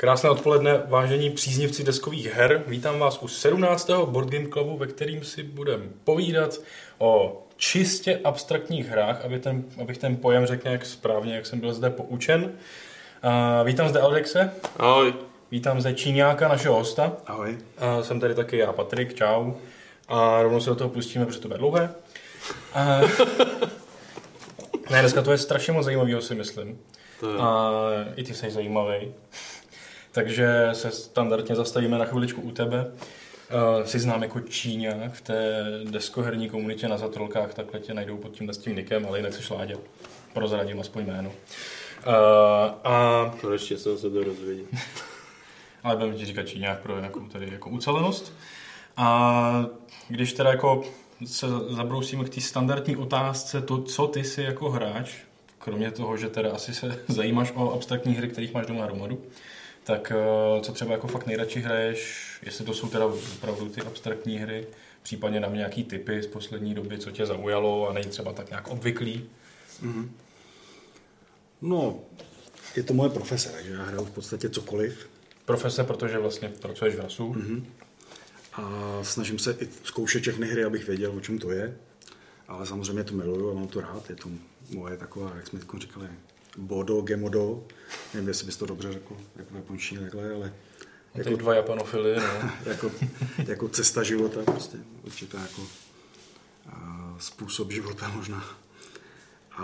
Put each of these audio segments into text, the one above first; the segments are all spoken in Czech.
Krásné odpoledne, vážení příznivci deskových her. Vítám vás u 17. Board Game Clubu, ve kterým si budeme povídat o čistě abstraktních hrách, aby ten, abych ten pojem řekl nějak správně, jak jsem byl zde poučen. Uh, vítám zde Alexe. Ahoj. Vítám zde Číňáka, našeho hosta. Ahoj. Uh, jsem tady taky já, Patrik, čau. A rovnou se do toho pustíme, protože to bude dlouhé. Uh, ne, dneska to je strašně moc zajímavého, si myslím. To je. A i ty jsi zajímavý. Takže se standardně zastavíme na chviličku u tebe. Uh, jsi znám jako Číňák v té deskoherní komunitě na zatrolkách, takhle tě najdou pod tímhle s tím nikem, ale jinak jsi Láďa. Prozradím aspoň jméno. Uh, a, Konečně jsem se to dozvěděl. ale budeme ti říkat Číňák pro nějakou tady jako ucelenost. A když teda jako se zabrousíme k té standardní otázce, to, co ty si jako hráč, kromě toho, že teda asi se zajímáš o abstraktní hry, kterých máš doma hromadu, tak eh, co třeba jako fakt nejradši hraješ, jestli to jsou teda opravdu ty abstraktní hry, případně nám nějaký typy z poslední doby, co tě zaujalo a není třeba tak nějak obvyklý. No, je to moje profese, takže já hraju v podstatě cokoliv Profese, protože vlastně pracuješ v RASu. Mm-hmm. a snažím se i zkoušet všechny hry, abych věděl, o čem to je. Ale samozřejmě to miluju a mám to rád. Je to moje taková, jak jsme říkali, bodo, gemodo. Nevím, jestli bys to dobře řekl, jako v japonštině takhle, ale Jako... Dva japanofily, no. jako, jako cesta života, prostě určitá jako a, způsob života možná. A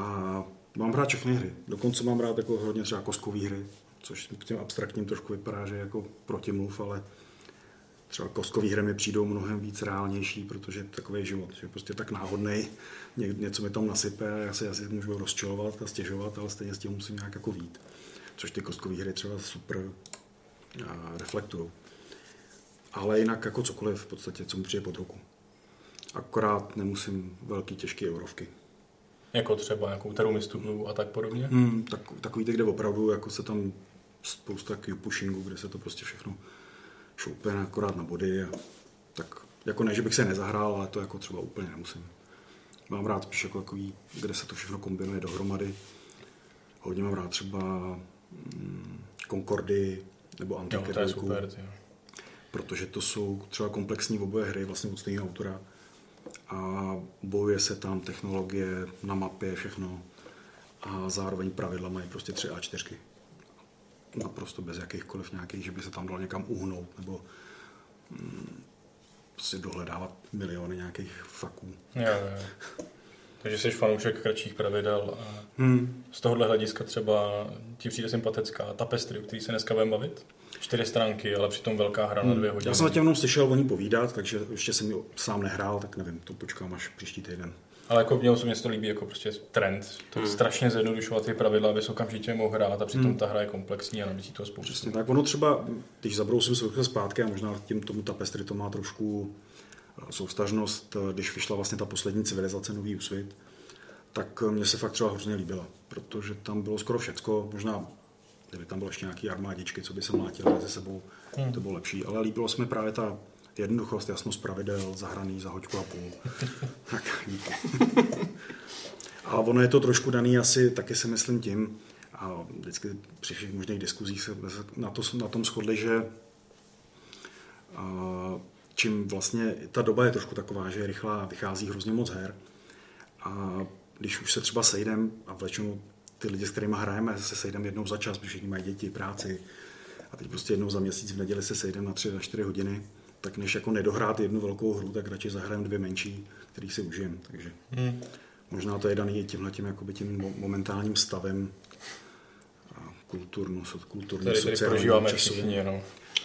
mám rád všechny hry. Dokonce mám rád jako hodně třeba kostkové hry, což k těm abstraktním trošku vypadá, že jako protimluv, ale třeba kostkové hry mi přijdou mnohem víc reálnější, protože je takový život, že je prostě tak náhodný, ně, něco mi tam nasype a já si asi můžu rozčilovat a stěžovat, ale stejně s tím musím nějak jako vít. Což ty kostkové hry třeba super reflektují. Ale jinak jako cokoliv v podstatě, co mi přijde pod ruku. Akorát nemusím velký, těžký eurovky. Jako třeba nějakou terumistu a tak podobně. Hmm, tak, takový, kde opravdu jako se tam spousta pushingu, kde se to prostě všechno šoupe akorát na body. A tak jako ne, že bych se nezahrál, ale to jako třeba úplně nemusím. Mám rád spíš jako takový, kde se to všechno kombinuje dohromady. Hodně mám rád třeba mm, Concordy nebo tyjo. protože to jsou třeba komplexní oboje hry vlastně od stejného autora a bojuje se tam technologie na mapě, všechno a zároveň pravidla mají prostě 3 a 4 naprosto bez jakýchkoliv nějakých, že by se tam dalo někam uhnout nebo mm, prostě dohledávat miliony nějakých faků. Jo, jo. Takže jsi fanoušek kratších pravidel a Hmm. z tohohle hlediska třeba ti přijde sympatická tapestry, o který se dneska budeme bavit. Čtyři stránky, ale přitom velká hra na dvě hodiny. Já jsem zatím jenom slyšel o ní povídat, takže ještě jsem ji sám nehrál, tak nevím, to počkám až příští týden. Ale jako mě osobně to líbí jako prostě trend. To hmm. strašně zjednodušovat ty pravidla, aby se okamžitě mohl hrát a přitom hmm. ta hra je komplexní a nabízí toho spoustu. Přesně tak. Ono třeba, když zabrousím se zpátky a možná tím tomu tapestry to má trošku eh, souvstažnost, eh, když vyšla vlastně ta poslední civilizace Nový úsvit, tak eh, mně se fakt třeba hrozně líbila, protože tam bylo skoro všecko, možná kdyby tam bylo ještě nějaký armádičky, co by se mlátily mezi sebou, hmm. to bylo lepší, ale líbilo se mi právě ta jednoduchost, jasnost pravidel, zahraný za hoďku a půl. tak, díky. A ono je to trošku daný asi, taky si myslím tím, a vždycky při všech možných diskuzích se na, to, na tom shodli, že a, čím vlastně ta doba je trošku taková, že je rychlá, vychází hrozně moc her a když už se třeba sejdem a vlečenu ty lidi, s kterými hrajeme, se sejdeme jednou za čas, protože všichni mají děti, práci a teď prostě jednou za měsíc v neděli se sejdeme na tři, na čtyři hodiny, tak než jako nedohrát jednu velkou hru, tak radši zahrajeme dvě menší, který si užijem. Takže Hmm. možná to je daný tímhle tím, jakoby tím mo- momentálním stavem a kulturno, kulturně Tady, tady sociálním prožíváme časovým. všichni, no.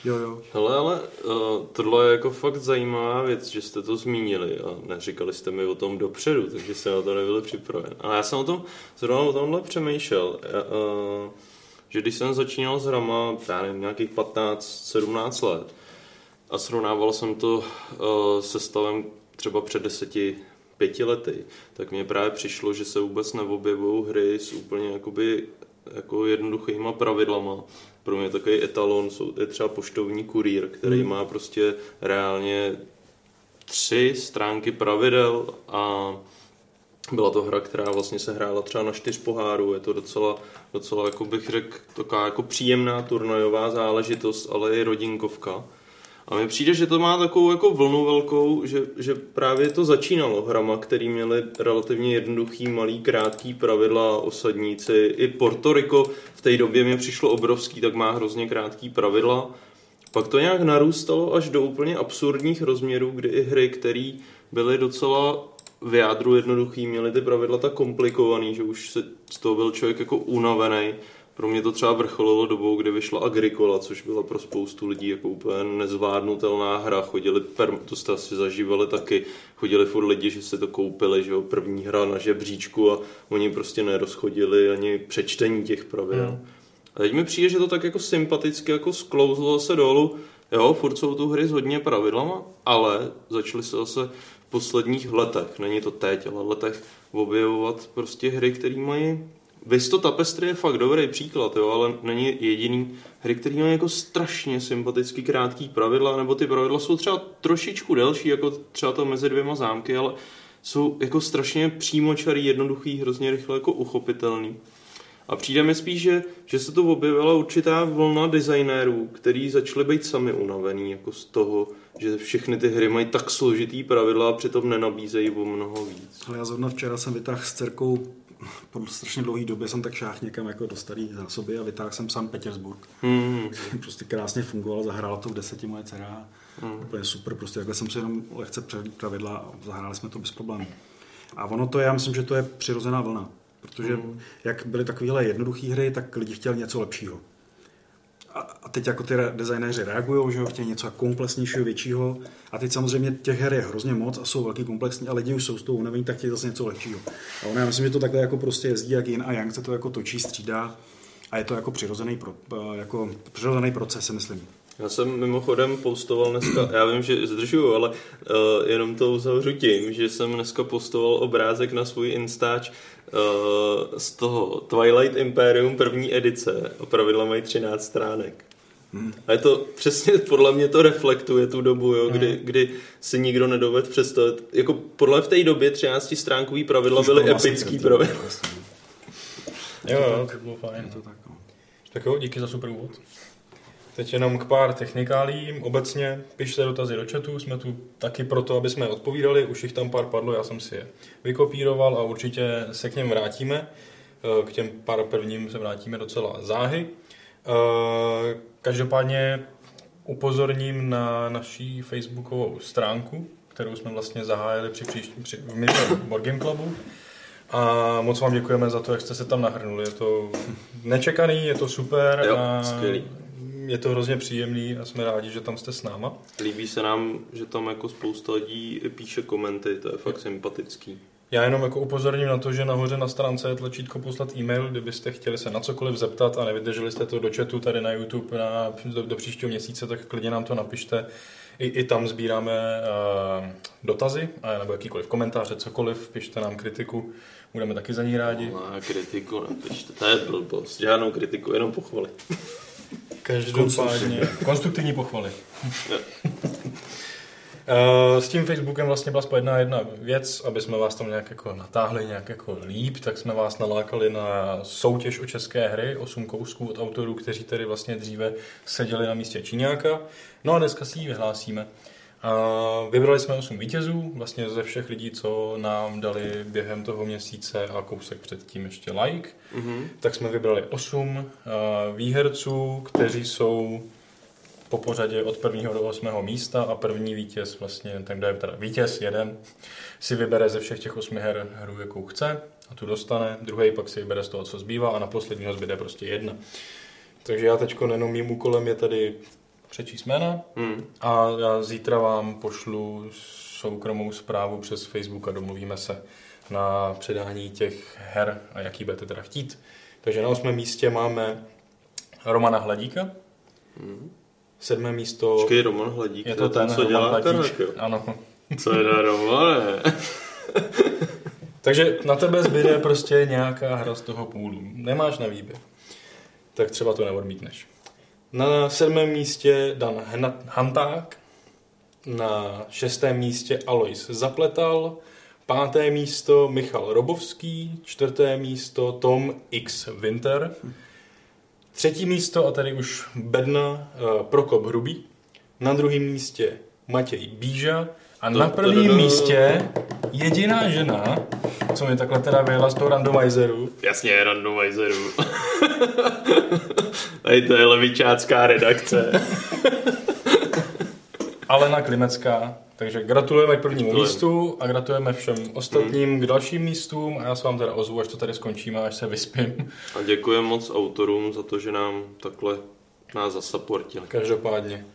Jo, jo. Hele, ale uh, tohle je jako fakt zajímavá věc, že jste to zmínili a neříkali jste mi o tom dopředu, takže jsem na to nebyl připraven. Ale já jsem o tom zrovna o tomhle přemýšlel, uh, že když jsem začínal s hrama, já nevím, nějakých 15-17 let a srovnával jsem to uh, se stavem třeba před deseti, pěti lety, tak mně právě přišlo, že se vůbec neobjevují hry s úplně jakoby jako jednoduchýma pravidlama. Pro mě takový etalon jsou, je třeba poštovní kurýr, který má prostě reálně tři stránky pravidel a Byla to hra, která vlastně se hrála třeba na čtyř pohárů, je to docela, docela jako bych řekl, taková jako příjemná turnajová záležitost, ale i rodinkovka. A mně přijde, že to má takovou jako vlnu velkou, že, že právě to začínalo hrama, který měli relativně jednoduchý, malý, krátký pravidla osadníci. I Porto Rico v té době mě přišlo obrovský, tak má hrozně krátký pravidla. Pak to nějak narůstalo až do úplně absurdních rozměrů, kdy i hry, které byly docela v jádru jednoduchý, měly ty pravidla tak komplikovaný, že už se z toho byl člověk jako unavený. Pro mě to třeba vrcholilo dobou, kdy vyšla Agricola, což byla pro spoustu lidí jako úplně nezvládnutelná hra. Chodili, per, to jste asi zažívali taky, chodili furt lidi, že se to koupili, že jo, první hra na žebříčku a oni prostě nerozchodili ani přečtení těch pravidel. Hmm. A teď mi přijde, že to tak jako sympaticky jako sklouzlo se dolů. Jo, furt jsou tu hry s hodně pravidlama, ale začaly se zase v posledních letech, není to teď, ale letech objevovat prostě hry, které mají Vys to Tapestry je fakt dobrý příklad, jo, ale není jediný hry, který mají jako strašně sympatický krátký pravidla, nebo ty pravidla jsou třeba trošičku delší, jako třeba to mezi dvěma zámky, ale jsou jako strašně přímočarý, jednoduchý, hrozně rychle jako uchopitelný. A přijde mi spíš, že, že se tu objevila určitá vlna designérů, kteří začali být sami unavený jako z toho, že všechny ty hry mají tak složitý pravidla a přitom nenabízejí o mnoho víc. Ale já zrovna včera jsem vytáhl s dcerkou po strašně dlouhé době jsem tak šáhl někam jako do staré zásoby a vytáhl jsem sám Petersburg. Mm. prostě krásně fungoval, zahrála to v deseti moje dcera. Mm. Úplně super, prostě takhle jsem si jenom lehce přehlídl pravidla a zahráli jsme to bez problémů. A ono to, já myslím, že to je přirozená vlna. Protože mm. jak byly takovéhle jednoduché hry, tak lidi chtěli něco lepšího a teď jako ty designéři reagují, že chtějí něco komplexnějšího, většího. A teď samozřejmě těch her je hrozně moc a jsou velký komplexní, ale lidi už jsou s tou unavení, tak chtějí zase něco lepšího. A ono, já myslím, že to takhle jako prostě jezdí, jak yin a yang se to jako točí, střídá a je to jako přirozený, pro, jako přirozený proces, myslím. Já jsem mimochodem postoval dneska, já vím, že zdržuju, ale uh, jenom to uzavřu tím, že jsem dneska postoval obrázek na svůj Instač uh, z toho Twilight Imperium první edice a pravidla mají 13 stránek. Hmm. A je to přesně, podle mě to reflektuje tu dobu, jo, hmm. kdy, kdy si nikdo nedoved představit. Jako podle v té době 13 stránkový pravidla byly epický pravidla. Jo, jo, to bylo fajn. To tak, no. tak jo, díky za super úvod. Teď jenom k pár technikálím. Obecně pište dotazy do chatu, jsme tu taky proto, aby jsme odpovídali. Už jich tam pár padlo, já jsem si je vykopíroval a určitě se k něm vrátíme. Eh, k těm pár prvním se vrátíme docela záhy. Eh, každopádně upozorním na naší facebookovou stránku, kterou jsme vlastně zahájili při, příští, při v minulém Board Game Clubu. A moc vám děkujeme za to, jak jste se tam nahrnuli. Je to nečekaný, je to super. Jo, a skvělý je to hrozně příjemný a jsme rádi, že tam jste s náma. Líbí se nám, že tam jako spousta lidí píše komenty, to je fakt sympatický. Já jenom jako upozorním na to, že nahoře na stránce je tlačítko poslat e-mail, kdybyste chtěli se na cokoliv zeptat a nevydrželi jste to do chatu tady na YouTube na, do, do příštího měsíce, tak klidně nám to napište. I, i tam sbíráme uh, dotazy, nebo jakýkoliv komentáře, cokoliv, pište nám kritiku, budeme taky za ní rádi. No, kritiku napište, to je blbost, žádnou kritiku, jenom pochvaly. Každopádně konstruktivní pochvaly. Eh, s tím Facebookem vlastně byla spojená jedna věc, aby jsme vás tam nějak jako natáhli nějak jako líp, tak jsme vás nalákali na soutěž o české hry, 8 kousků od autorů, kteří tedy vlastně dříve seděli na místě Číňáka. No a dneska si ji vyhlásíme. A vybrali jsme 8 vítězů, vlastně ze všech lidí, co nám dali během toho měsíce a kousek předtím ještě like. Mm-hmm. Tak jsme vybrali 8 výherců, kteří jsou po pořadě od prvního do osmého místa a první vítěz, vlastně ten, kdo je teda vítěz, jeden, si vybere ze všech těch osmi her hru, jakou chce a tu dostane, druhý pak si vybere z toho, co zbývá a na posledního zbyde prostě jedna. Takže já teď jenom mým úkolem je tady přečíst jména hmm. a já zítra vám pošlu soukromou zprávu přes Facebook a domluvíme se na předání těch her a jaký budete teda chtít. Takže na osmém místě máme Romana Hladíka. Hmm. Sedmé místo... Počkej, Roman Hladík, je to ten, ten co Roman dělá Hladík. Ano. Co je na Romane? Takže na tebe zbyde prostě nějaká hra z toho půlu. Nemáš na výběr. Tak třeba to neodmítneš. Na sedmém místě Dan Hanták, na šestém místě Alois Zapletal, páté místo Michal Robovský, čtvrté místo Tom X Winter, třetí místo, a tady už bedna, eh, Prokop Hrubý, na druhém místě Matěj Bíža a na prvním místě jediná žena, co mi takhle teda vyjela z toho randomizeru, Jasně, randomizeru. Tady to je levičácká redakce. Alena Klimecká. Takže gratulujeme k prvnímu Gratulujeme. místu a gratulujeme všem ostatním k dalším místům a já se vám teda ozvu, až to tady skončíme, až se vyspím. A děkujeme moc autorům za to, že nám takhle nás zasaportili. Každopádně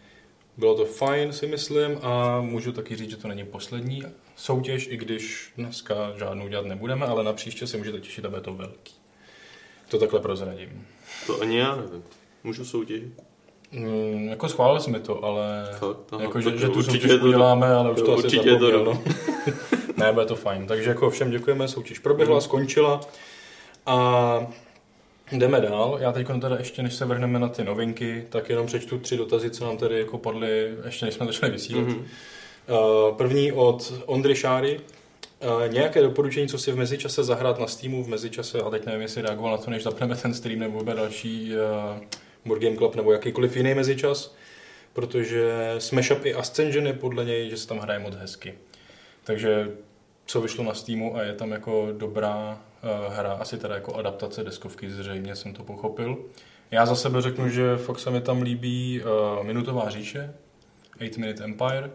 bylo to fajn, si myslím, a můžu taky říct, že to není poslední soutěž, i když dneska žádnou dělat nebudeme, ale na příště se můžete těšit a bude to velký. To takhle prozradím. To ani já nevím. Můžu soutěžit? Mm, jako schválili jsme to, ale Fakt? Aha, jako, že, že tu soutěž to- uděláme, ale už jo, to asi určitě to no. ne, bude to fajn. Takže jako všem děkujeme, soutěž proběhla, Mhm. skončila a jdeme dál. Já teď teda ještě, než se vrhneme na ty novinky, tak jenom přečtu tři dotazy, co nám tady jako padly, ještě než jsme začali vysílat. Mhm. Uh, první od Ondry Šáry. Uh, nějaké doporučení, co si v mezičase zahrát na Steamu v mezičase, a teď nevím, jestli reagoval na to, než zapneme ten stream nebo bude další uh, Board Game Club nebo jakýkoliv jiný mezičas, protože Smash Up i Ascension je podle něj, že se tam hraje moc hezky. Takže co vyšlo na Steamu a je tam jako dobrá hra, asi teda jako adaptace deskovky, zřejmě jsem to pochopil. Já za sebe řeknu, že fakt se mi tam líbí uh, Minutová říše, 8 Minute Empire,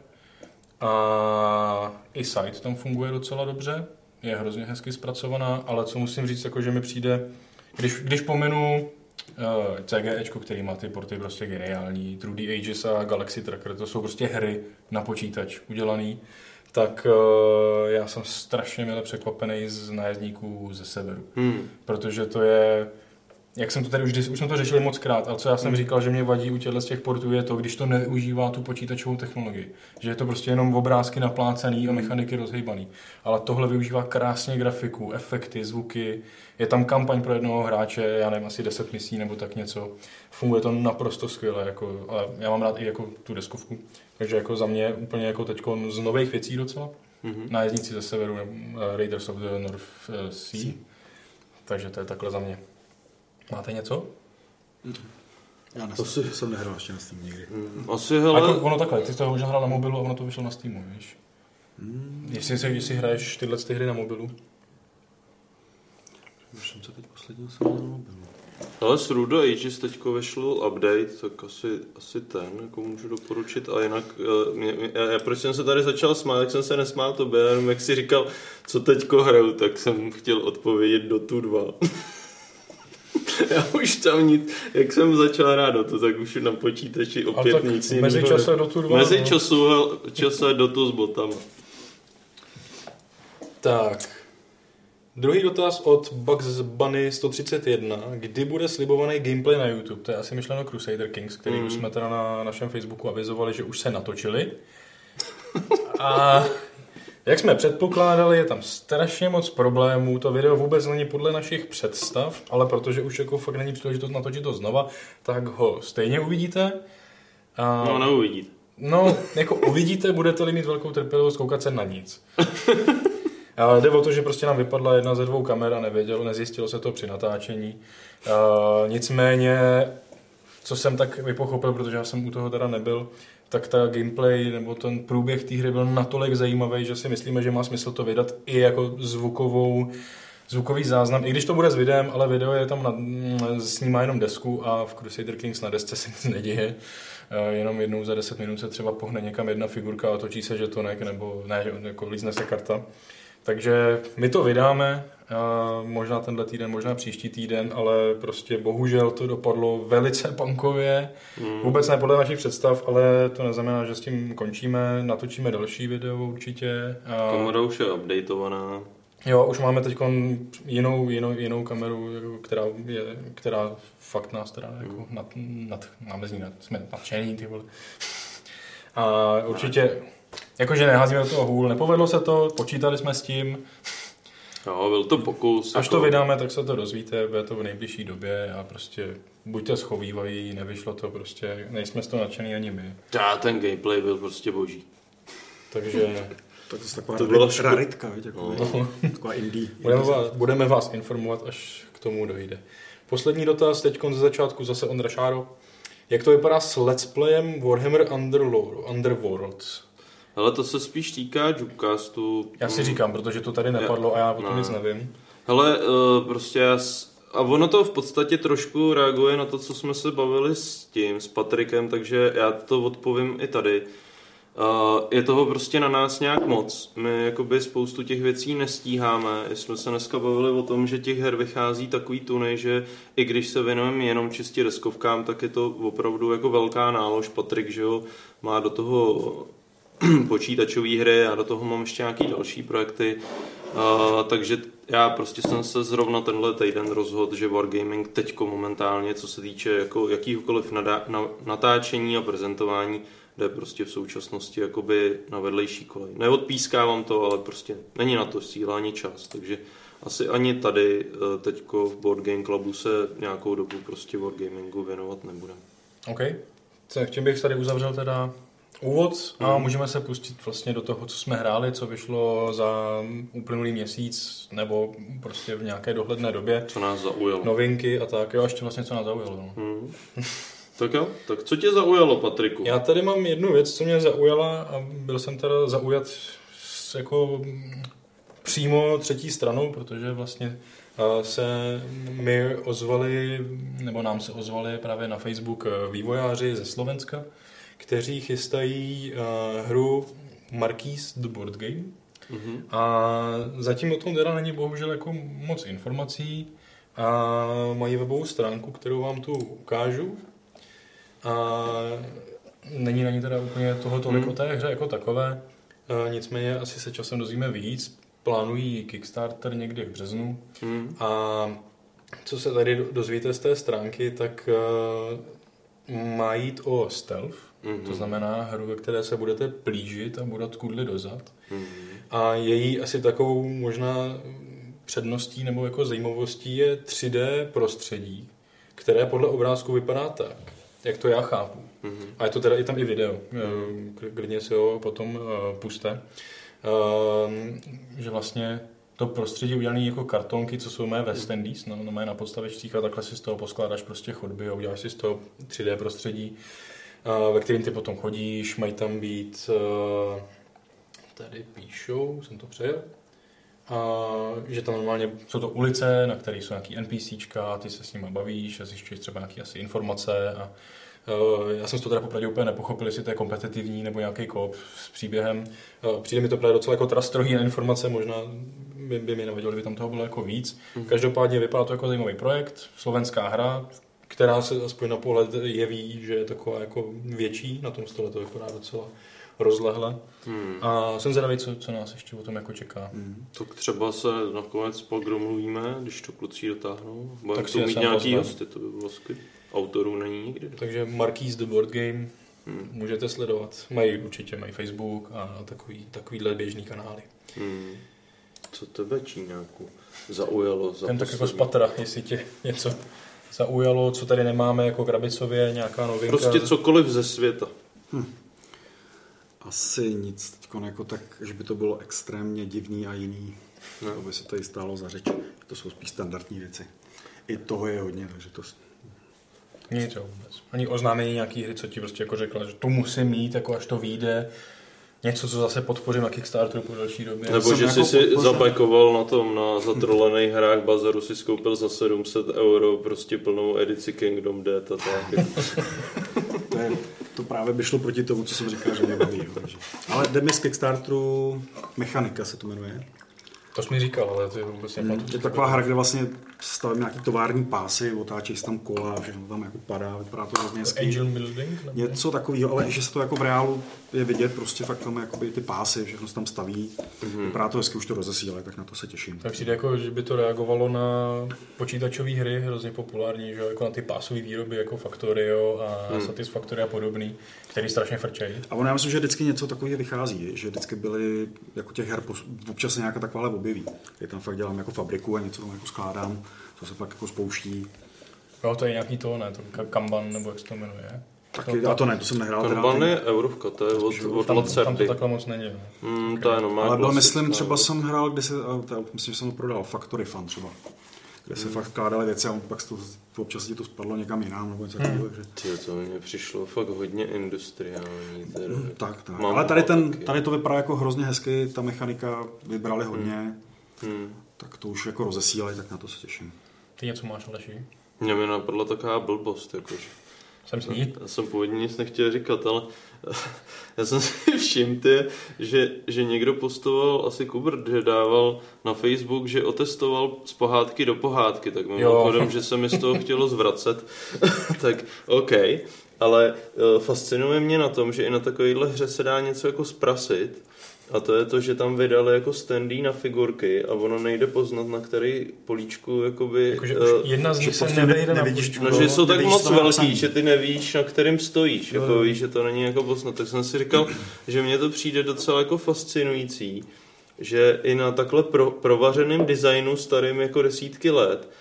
a i site tam funguje docela dobře, je hrozně hezky zpracovaná, ale co musím říct, jako, že mi přijde, když, když pomenu uh, CGEčko, který má ty porty prostě geniální, True Ages a Galaxy Tracker, to jsou prostě hry na počítač udělaný, tak uh, já jsem strašně mile překvapený z nájezdníků ze severu Hmm. protože to je, jak jsem to tady už, už jsme to řešili moc krát, ale co já jsem říkal, že mě vadí u těchto z těch portů je to, když to neužívá tu počítačovou technologii. Že je to prostě jenom obrázky naplácený a mechaniky rozhýbaný. Ale tohle využívá krásně grafiku, efekty, zvuky. Je tam kampaň pro jednoho hráče, já nevím, asi 10 misí nebo tak něco. Funguje to naprosto skvěle, jako, ale já mám rád i jako tu deskovku. Takže jako za mě úplně jako teďko z nových věcí docela. Mhm. Nájezdníci ze severu, nebo eh, Raiders of the North eh, Sea. Takže to je takhle za mě. Máte něco? Já To si- jsem nehrál ještě na Steam nikdy. Hmm. Asi, Ale... hele, Jako, ono takhle, ty jsi to možná hrál na mobilu a ono to vyšlo na Steamu, víš? Hmm. Jestli, si, jestli hraješ tyhle ty hry na mobilu. Už jsem co teď posledně jsem na mobilu. Hele, s Rudo Ages teďko vyšel update, tak asi, asi ten, jako můžu doporučit. A jinak, eh, mě, mě, já, já, proč jsem se tady začal smát, tak jsem se nesmál tobě, jenom jak jsi říkal, co teďko hraju, tak jsem chtěl odpovědět do tu 2. Já už tam nic, jak jsem začal hrát do to, tak už na počítači Ale opět tak nic mezi jiného čase ne- do tu dva, Mezi no. času, čase do tu s botama. Tak. Druhý dotaz od Bugs Bunny 131. Kdy bude slibovaný gameplay na YouTube? To je asi myšleno Crusader Kings, který Mhm. už jsme teda na našem Facebooku avizovali, že už se natočili. A jak jsme předpokládali, je tam strašně moc problémů. To video vůbec není podle našich představ, ale protože už jako fakt není příležitost natočit to znova, tak ho stejně uvidíte. A... No, neuvidíte. No, jako uvidíte, budete-li mít velkou trpělivost koukat se na nic. Ale jde o to, že prostě nám vypadla jedna ze dvou kamer a nevědělo, nezjistilo se to při natáčení. Nicméně, co jsem tak vypochopil, protože já jsem u toho teda nebyl, tak ta gameplay nebo ten průběh té hry byl natolik zajímavý, že si myslíme, že má smysl to vydat i jako zvukovou zvukový záznam, i když to bude s videem, ale video je tam, na, mm, snímá jenom desku a v Crusader Kings na desce se nic neděje. Jenom jednou za 10 minut se třeba pohne někam jedna figurka a točí se žetonek, nebo ne, jako lízne se karta. Takže my to vydáme, možná tenhle týden, možná příští týden, ale prostě bohužel to dopadlo velice punkově. Mm. Vůbec ne podle našich představ, ale to neznamená, že s tím končíme. Natočíme další video určitě. A- Kamera už je updateovaná. Jo, už máme teď jinou, jinou, jinou kameru, jako, která, je, která fakt nás teda jako nad, nad, máme z ní nad, jsme nadšení, ty vole. A určitě, jakože neházíme do toho hůl, nepovedlo se to, počítali jsme s tím, Jo, byl to pokus. až jako- to vydáme, tak se to dozvíte, bude to v nejbližší době a prostě buďte schovývaví, nevyšlo to prostě, nejsme z toho nadšený ani my. Já, ten gameplay byl prostě boží. Takže Tak to je taková To byla ško- raritka, víte, jako, taková indie. Budeme vás, budeme vás informovat, až k tomu dojde. Poslední dotaz, teď ze začátku zase Ondra Šáro. Jak to vypadá s let's playem Warhammer Underlord, Underworlds? Ale to se spíš týká Jukecastu. Já si říkám, protože to tady nepadlo a já o tom Ne. nic nevím. Hele, uh, prostě já... S... A ono to v podstatě trošku reaguje na to, co jsme se bavili s tím, s Patrikem, takže já to odpovím i tady. Uh, je toho prostě na nás nějak moc. My jakoby spoustu těch věcí nestíháme. Jsme se dneska bavili o tom, že těch her vychází takový tuny, že i když se věnujeme jenom čistě deskovkám, tak je to opravdu jako velká nálož. Patrik, že jo, má do toho počítačové hry, já do toho mám ještě nějaký další projekty. Uh, takže já prostě jsem se zrovna tenhle týden rozhodl, že Wargaming teďko momentálně, co se týče jako jakýhokoliv na, natáčení a prezentování, jde prostě v současnosti jakoby na vedlejší kolej. Neodpískávám to, ale prostě není na to síla ani čas, takže asi ani tady uh, teďko v Board Game Clubu se nějakou dobu prostě Wargamingu věnovat nebudem. OK. Tak tím bych tady uzavřel teda úvod a můžeme se pustit vlastně do toho, co jsme hráli, co vyšlo za uplynulý měsíc nebo prostě v nějaké dohledné době. Co nás zaujalo. Novinky a tak. Jo, ještě vlastně co nás zaujalo. No. Hmm. Tak jo, tak co tě zaujalo, Patriku? Já tady mám jednu věc, co mě zaujala a byl jsem teda zaujat s jako mm, přímo třetí stranou, protože vlastně se mi ozvali, nebo nám se ozvali právě na Facebook eh, vývojáři ze Slovenska, kteří chystají eh, hru Marquis the Board Game. Mhm. A zatím o tom teda není bohužel jako moc informací a mají webovou stránku, kterou vám tu ukážu. A není na ní teda úplně toho tolik Hmm. o té hře jako takové. A nicméně asi se časem dozvíme víc. Plánují Kickstarter někdy v březnu. Hmm. A co se tady do- dozvíte z té stránky, tak uh, má jít o stealth, Mhm. to znamená hru, ve které se budete plížit a budete kudli dozad. Mhm. A její asi takovou možná předností nebo jako zajímavostí je 3D prostředí, které podle obrázku vypadá tak, jak to já chápu. Mhm. A je to teda i tam i video, eh, klidně si ho potom eh, puste. Ehm, Že vlastně to prostředí udělané jako kartonky, co jsou mé West Indies, no, no mé na podstavečcích a takhle si z toho poskládáš prostě chodby a uděláš si z toho 3D prostředí, ve kterým ty potom chodíš, mají tam být, eh, tady píšou, jsem to přejel, a že tam normálně jsou to ulice, na kterých jsou nějaký NPCčka, ty se s nimi bavíš a zjišťuješ třeba nějaké asi informace a Uh, já jsem toho teda popravdě úplně nepochopil, jestli to je kompetitivní nebo nějaký kop s příběhem. Uh, přijde mi to právě docela jako trastrohý na informace, možná by, by mi nevadilo, kdyby tam toho bylo jako víc. Každopádně vypadá to jako zajímavý projekt, slovenská hra, která se aspoň na pohled jeví, že je taková jako větší, na tom stole to vypadá docela rozlehle. Hmm. A jsem zvědavý, co, co nás ještě o tom jako čeká. Tak třeba se nakonec pak domluvíme, když to kluci dotáhnou. Budeme Tak si tu mít nějaký hosty, to by bylo skvělé. Autorů není nikdy. Takže Marquis the Board Game Hmm. můžete sledovat. Mají určitě, mají Facebook a takový, takovýhle běžný kanály. Hmm. Co tebe Číňáku zaujalo za Ten tak jako z patra, jestli tě něco zaujalo, co tady nemáme jako krabicově, nějaká novinka. Prostě cokoliv ze světa. Asi nic teďko jako tak, že by to bylo extrémně divný a jiný. Ne. To by se tady stálo za řeč. To jsou spíš standardní věci. I toho je hodně, takže to... Nic jo, vůbec. Ani oznámení nějaký hry, co ti prostě jako řekla, že to musím mít, jako až to vyjde. Něco, co zase podpořím na Kickstarteru po další době. Nebo že jsi jako si podpořil- zabekoval na tom, na zatrolených hrách Bazaru si skoupil za 700 euro prostě plnou edici Kingdom Dead a tak. To, je, to právě by šlo proti tomu, co jsem říkal, že mě baví. Jo, takže. Ale jde mi z Kickstarteru, Mechanika se to jmenuje. To jsi mi říkal, ale ty vůbec nepamatuji. Je to taková hra, kde vlastně stavím nějaký tovární pásy, otáčí se tam kola všechno tam jako padá, vypadá to hrozně hezky. Angel Building? Nebo? Něco takového, ale že se to jako v reálu je vidět, prostě fakt tam jakoby ty pásy, všechno se tam staví. Mm-hmm. Vypadá to hezky, už to rozesílají, tak na to se těším. Tak přijde jako, že by to reagovalo na počítačové hry, hrozně populární, že jako na ty pásové výroby jako Factorio a hmm. Satisfactory a podobný, který strašně frčejí. A ono, já myslím, že vždycky něco takového vychází, že vždycky byly jako těch her občas se nějaká takováhle objeví. Já tam fakt dělám jako fabriku a něco tam jako skládám, co se pak jako spouští. Jo, to je nějaký to, ne, to ka- Kanban, nebo jak se to jmenuje. Taky, a to ne, to jsem nehrál. Kanban je eurovka, to je od, od Tam, tam to takhle moc není. no. Mm, to je normálně Ale byl, myslím, třeba jsem hrál, kde se, to, myslím, že jsem to prodal, Factory Fun třeba. Kde se fakt vkládaly věci a on pak to, občas ti to spadlo někam jinam nebo něco takového. takže- Tyjo, to mně přišlo fakt hodně industriální. Teda. Tak, tak. Mám Ale tady, ten, taky. tady to vypadá jako hrozně hezky, ta mechanika vybrali hodně, Hmm. tak to už jako rozesílají, tak na to se těším. Ty něco máš, Aleši? Mě mi napadla taková blbost, jakože. Jsem s ní? Já jsem původně nic nechtěl říkat, ale já jsem si všiml, ty, že, že někdo postoval asi Kubert, že dával na Facebook, že otestoval z pohádky do pohádky, tak mimochodem, že se mi z toho chtělo zvracet, tak OK. Ale eh, fascinuje mě na tom, že i na takovéhle hře se dá něco jako zprasit, a to je to, že tam vydali jako standy na figurky a ono nejde poznat, na který políčku jakoby... Jakože eh, už jedna z že nich se prostě nevejde na nevidíš počtu. No, že jsou tak moc velký, že ty nevíš, na kterým stojíš. Jo, Jako víš, že to není jako poznat. Tak jsem si říkal, že mně to přijde docela jako fascinující, že i na takhle pro, provařeném designu starým jako desítky let uh,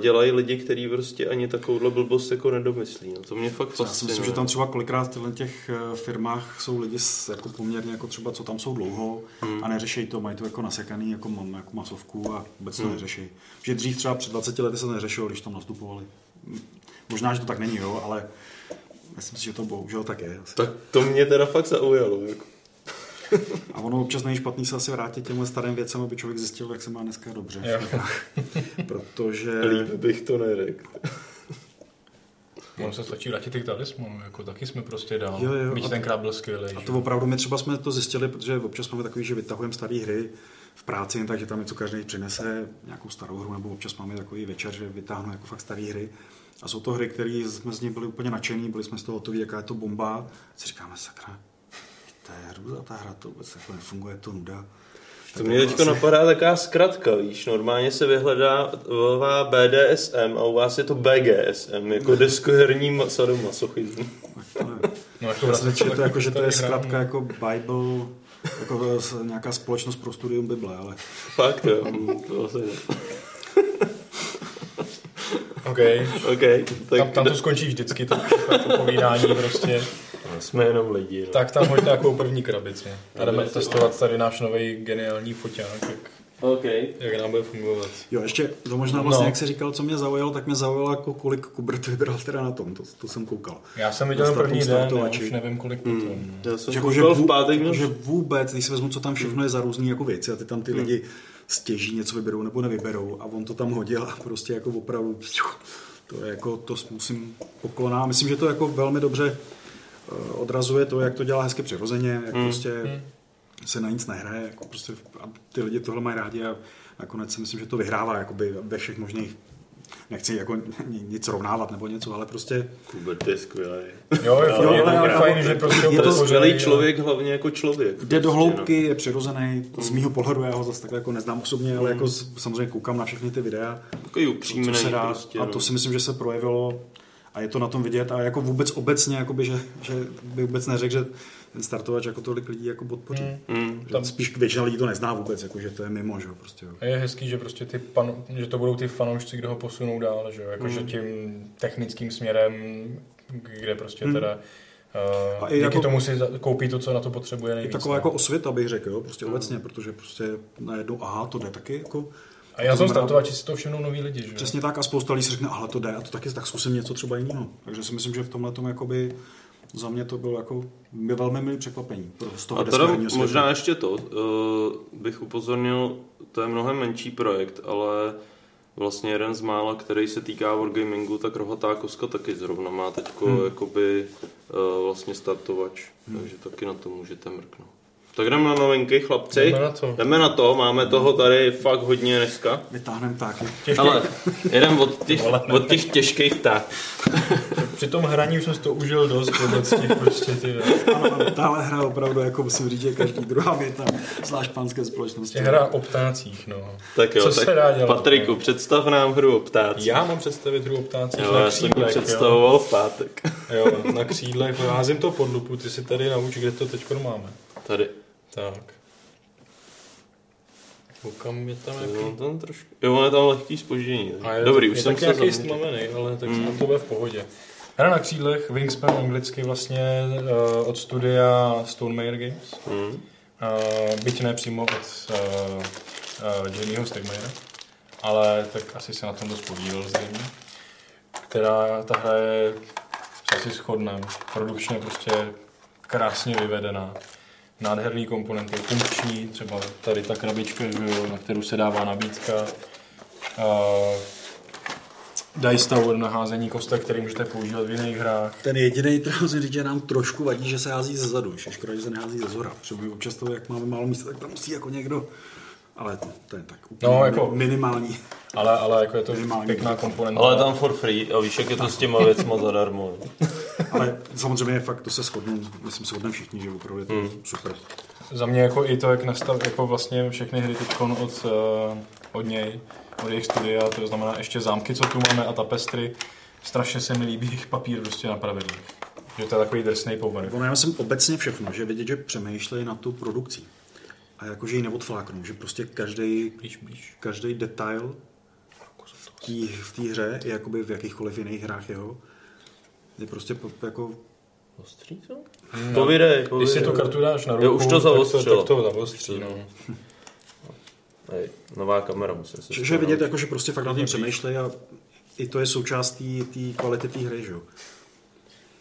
dělají lidi, kteří prostě ani takovouhle blbost jako nedomyslí. No, to mě fakt Já si fascinuje. myslím, že tam třeba kolikrát v těch eh, firmách jsou lidi s, jako poměrně jako třeba, co tam jsou dlouho Hmm. a neřeší to, mají to jako nasekaný jako, ma- jako masovku a vůbec to Hmm. neřeší. Že dřív třeba před 20 lety se to neřešilo, když tam nastupovali. Možná, že to tak není, jo, ale myslím si, že to bohužel tak je. Asi. Tak to mě teda fakt zaujalo. Jako. A ono občas není špatný se asi vrátit těmhle starým věcem, aby člověk zjistil, jak se má dneska dobře. Protože... Líp bych to neřekl. Ono se stačí vrátit i k talismanu, jako taky jsme prostě dál. Jo, jo, a- tenkrát byl skvělý. A to opravdu my třeba jsme to zjistili, protože občas máme takový, že vytahujeme staré hry v práci, jen tak, že tam něco každý přinese, nějakou starou hru, nebo občas máme takový večer, že vytáhnu jako fakt staré hry. A jsou to hry, které jsme z nich byli úplně nadšení, byli jsme z toho hotoví, jaká je to bomba. A si říkáme, sakra, to je hrůza ta hra, to vůbec jako nefunguje, je to nuda. To Tak mě jako teďko asi- napadá taková zkratka, víš, normálně se vyhledá BDSM a u vás je to BGSM, jako deskoherní ma- sadomasochismus. to. No, jako četl, taky jako, že to je zkrátka jako Bible, jako nějaká společnost pro studium Bible, ale Fakt jo, to asi. OK. OK, tak Tam, tam to skončí vždycky, to, to povídání prostě. jsme jenom lidi. No. Tak tam hoď nějakou první krabici. A jdeme testovat tady náš nový geniální foťák, jak, OK. jak nám bude fungovat. Jo, ještě to možná vlastně, No. no. jak jsi říkal, co mě zaujalo, tak mě zaujalo, jako kolik Kubert vybral teda na tom, to, to jsem koukal. Já jsem viděl první den, já už nevím kolik potom. Hmm. Já jsem Že, jako, že, koukal v pátek, jako, no. že vůbec, když si vezmu, co tam všechno je za různý jako věci a ty tam ty Hmm. lidi stěží něco vyberou nebo nevyberou a on to tam hodil a prostě jako opravdu to je jako, to musím pokloná. Myslím, že to jako velmi dobře odrazuje to, jak to dělá hezky přirozeně, jak Hmm. prostě se na nic nehraje, jako prostě a ty lidi tohle mají rádi a nakonec si myslím, že to vyhrává jakoby ve všech možných nechci jako nic srovnávat nebo něco, ale prostě Hubert je skvělý. Jo, je, Jo, je, ale je, fajn, že prostě je Je to skvělý člověk, hlavně jako člověk. Jde do prostě, hloubky, je přirozený, z mýho pohledu já ho zase takhle jako neznám osobně, ale Mm. jako samozřejmě koukám na všechny ty videa, No. Takový upřímný co se dá prostě. a no. to si myslím, že se projevilo a je to na tom vidět a jako vůbec obecně, jakoby, že, že bych vůbec neřekl, že ten startovač jako tolik lidí jako podpoří. Mm. Mm. Že Tam- Spíš většina lidí to nezná vůbec, jako, že to je mimo, že jo, prostě. Jo. A je hezký, že prostě ty pan, že to budou ty fanoušci, kdo ho posunou dál, že jo, jakože Hmm. tím technickým směrem, kde prostě Hmm. teda A uh, i díky jako- tomu si koupí to, co na to potřebuje Je nejvíc. taková no. jako osvěta, bych řekl, jo, prostě obecně, protože prostě najednou, aha, to jde taky, jako, A já jsem znamená- startovači si to všimnou noví lidi, že jo. Přesně tak a spousta lidí si řekne, ale to jde a to taky, tak zkusím něco třeba jiného. Takže si myslím, že v tomhle tom jakoby za mě to bylo jako by velmi milý překvapení pro- z toho A teda možná ještě to, uh, bych upozornil, to je mnohem menší projekt, ale vlastně jeden z mála, který se týká wargamingu, tak Rohatá koska taky zrovna má teďko Hmm. jakoby uh, vlastně startovač, takže taky na to můžete mrknout. Tak jdeme na novinky, chlapci. Jdeme na to. Jdeme na to, máme toho tady fakt hodně dneska. Vytáhneme taky. Těžký, Ale jeden od těch, Vole. od těch těžkých tak. při tom hraní už jsem si to užil dost vůbec těch prostě ty, Ano, ano, tahle hra opravdu, jako musím říct, že každý druhá věta, zvlášť pánské společnosti. těch hra o ptácích, no. Tak jo, Co tak se dá dělat, Patriku, no? představ nám hru o ptácích. Já mám představit hru o ptácích Jo, na já jsem ji křídlech, jo. představoval v pátek. Jo, na křídlech, házím to pod lupu, ty si tady nauč, kde to teď máme. Tady. Tak. Koukám, je tam Jo, jaký... tam trošku. Jo, je tam lehký spoždění. A je, Dobrý, je už jsem taky se nějaký stmavený, ale tak Mm. mm. to bude v pohodě. Hra na křídlech, Wingspan anglicky vlastně uh, od studia Stonemaier Games. Hmm. Uh, byť ne přímo od uh, uh, Jamieho Stegmaiera, ale tak asi se na tom dost podílel zřejmě. Která ta hra je asi shodném. Produkčně prostě krásně vyvedená. Nádherný komponenty, funkční, třeba tady ta krabička, že jo, na kterou se dává nabídka. Uh, Dice Tower na házení kostek, který můžete používat v jiných hrách. Ten jediný, který musím říct, že nám trošku vadí, že se hází ze zadu. Je škoda, že se nehází ze zhora. Protože občas to, jak máme málo místa, tak tam musí jako někdo... Ale to, to je tak úplně No, jako- minimální. Ale, ale jako je to Minimálně. pěkná komponenta. Ale tam for free a víš, jak je to s těma věcma zadarmo. Ale samozřejmě je fakt, to se shodnou, myslím, shodneme všichni, že opravdu je to Hmm. super. Za mě jako i to, jak nastav, jako vlastně všechny hry teďkon od, uh, od něj, od jejich studia, to znamená ještě zámky, co tu máme a tapestry, strašně se mi líbí jejich papír prostě na pravidlech. Že to je takový drsný povrch. Ono já myslím obecně všechno, že vidět, že přemýšlejí na tu produkci. A jakože ji neodfláknou, že prostě každý, Blíž, blíž. každý detail v té v té hře, i jakoby v jakýchkoliv jiných hrách jeho, je prostě po- jako Ostrý to? Povídej, Když povídej. si tu kartu dáš na ruku, Jo, už to tak zaostřilo. tak to zaostří, no. Hej, nová kamera musím si Že, vidět, jako, že prostě fakt na tím přemýšlej a i to je součást té kvality té hry, že jo.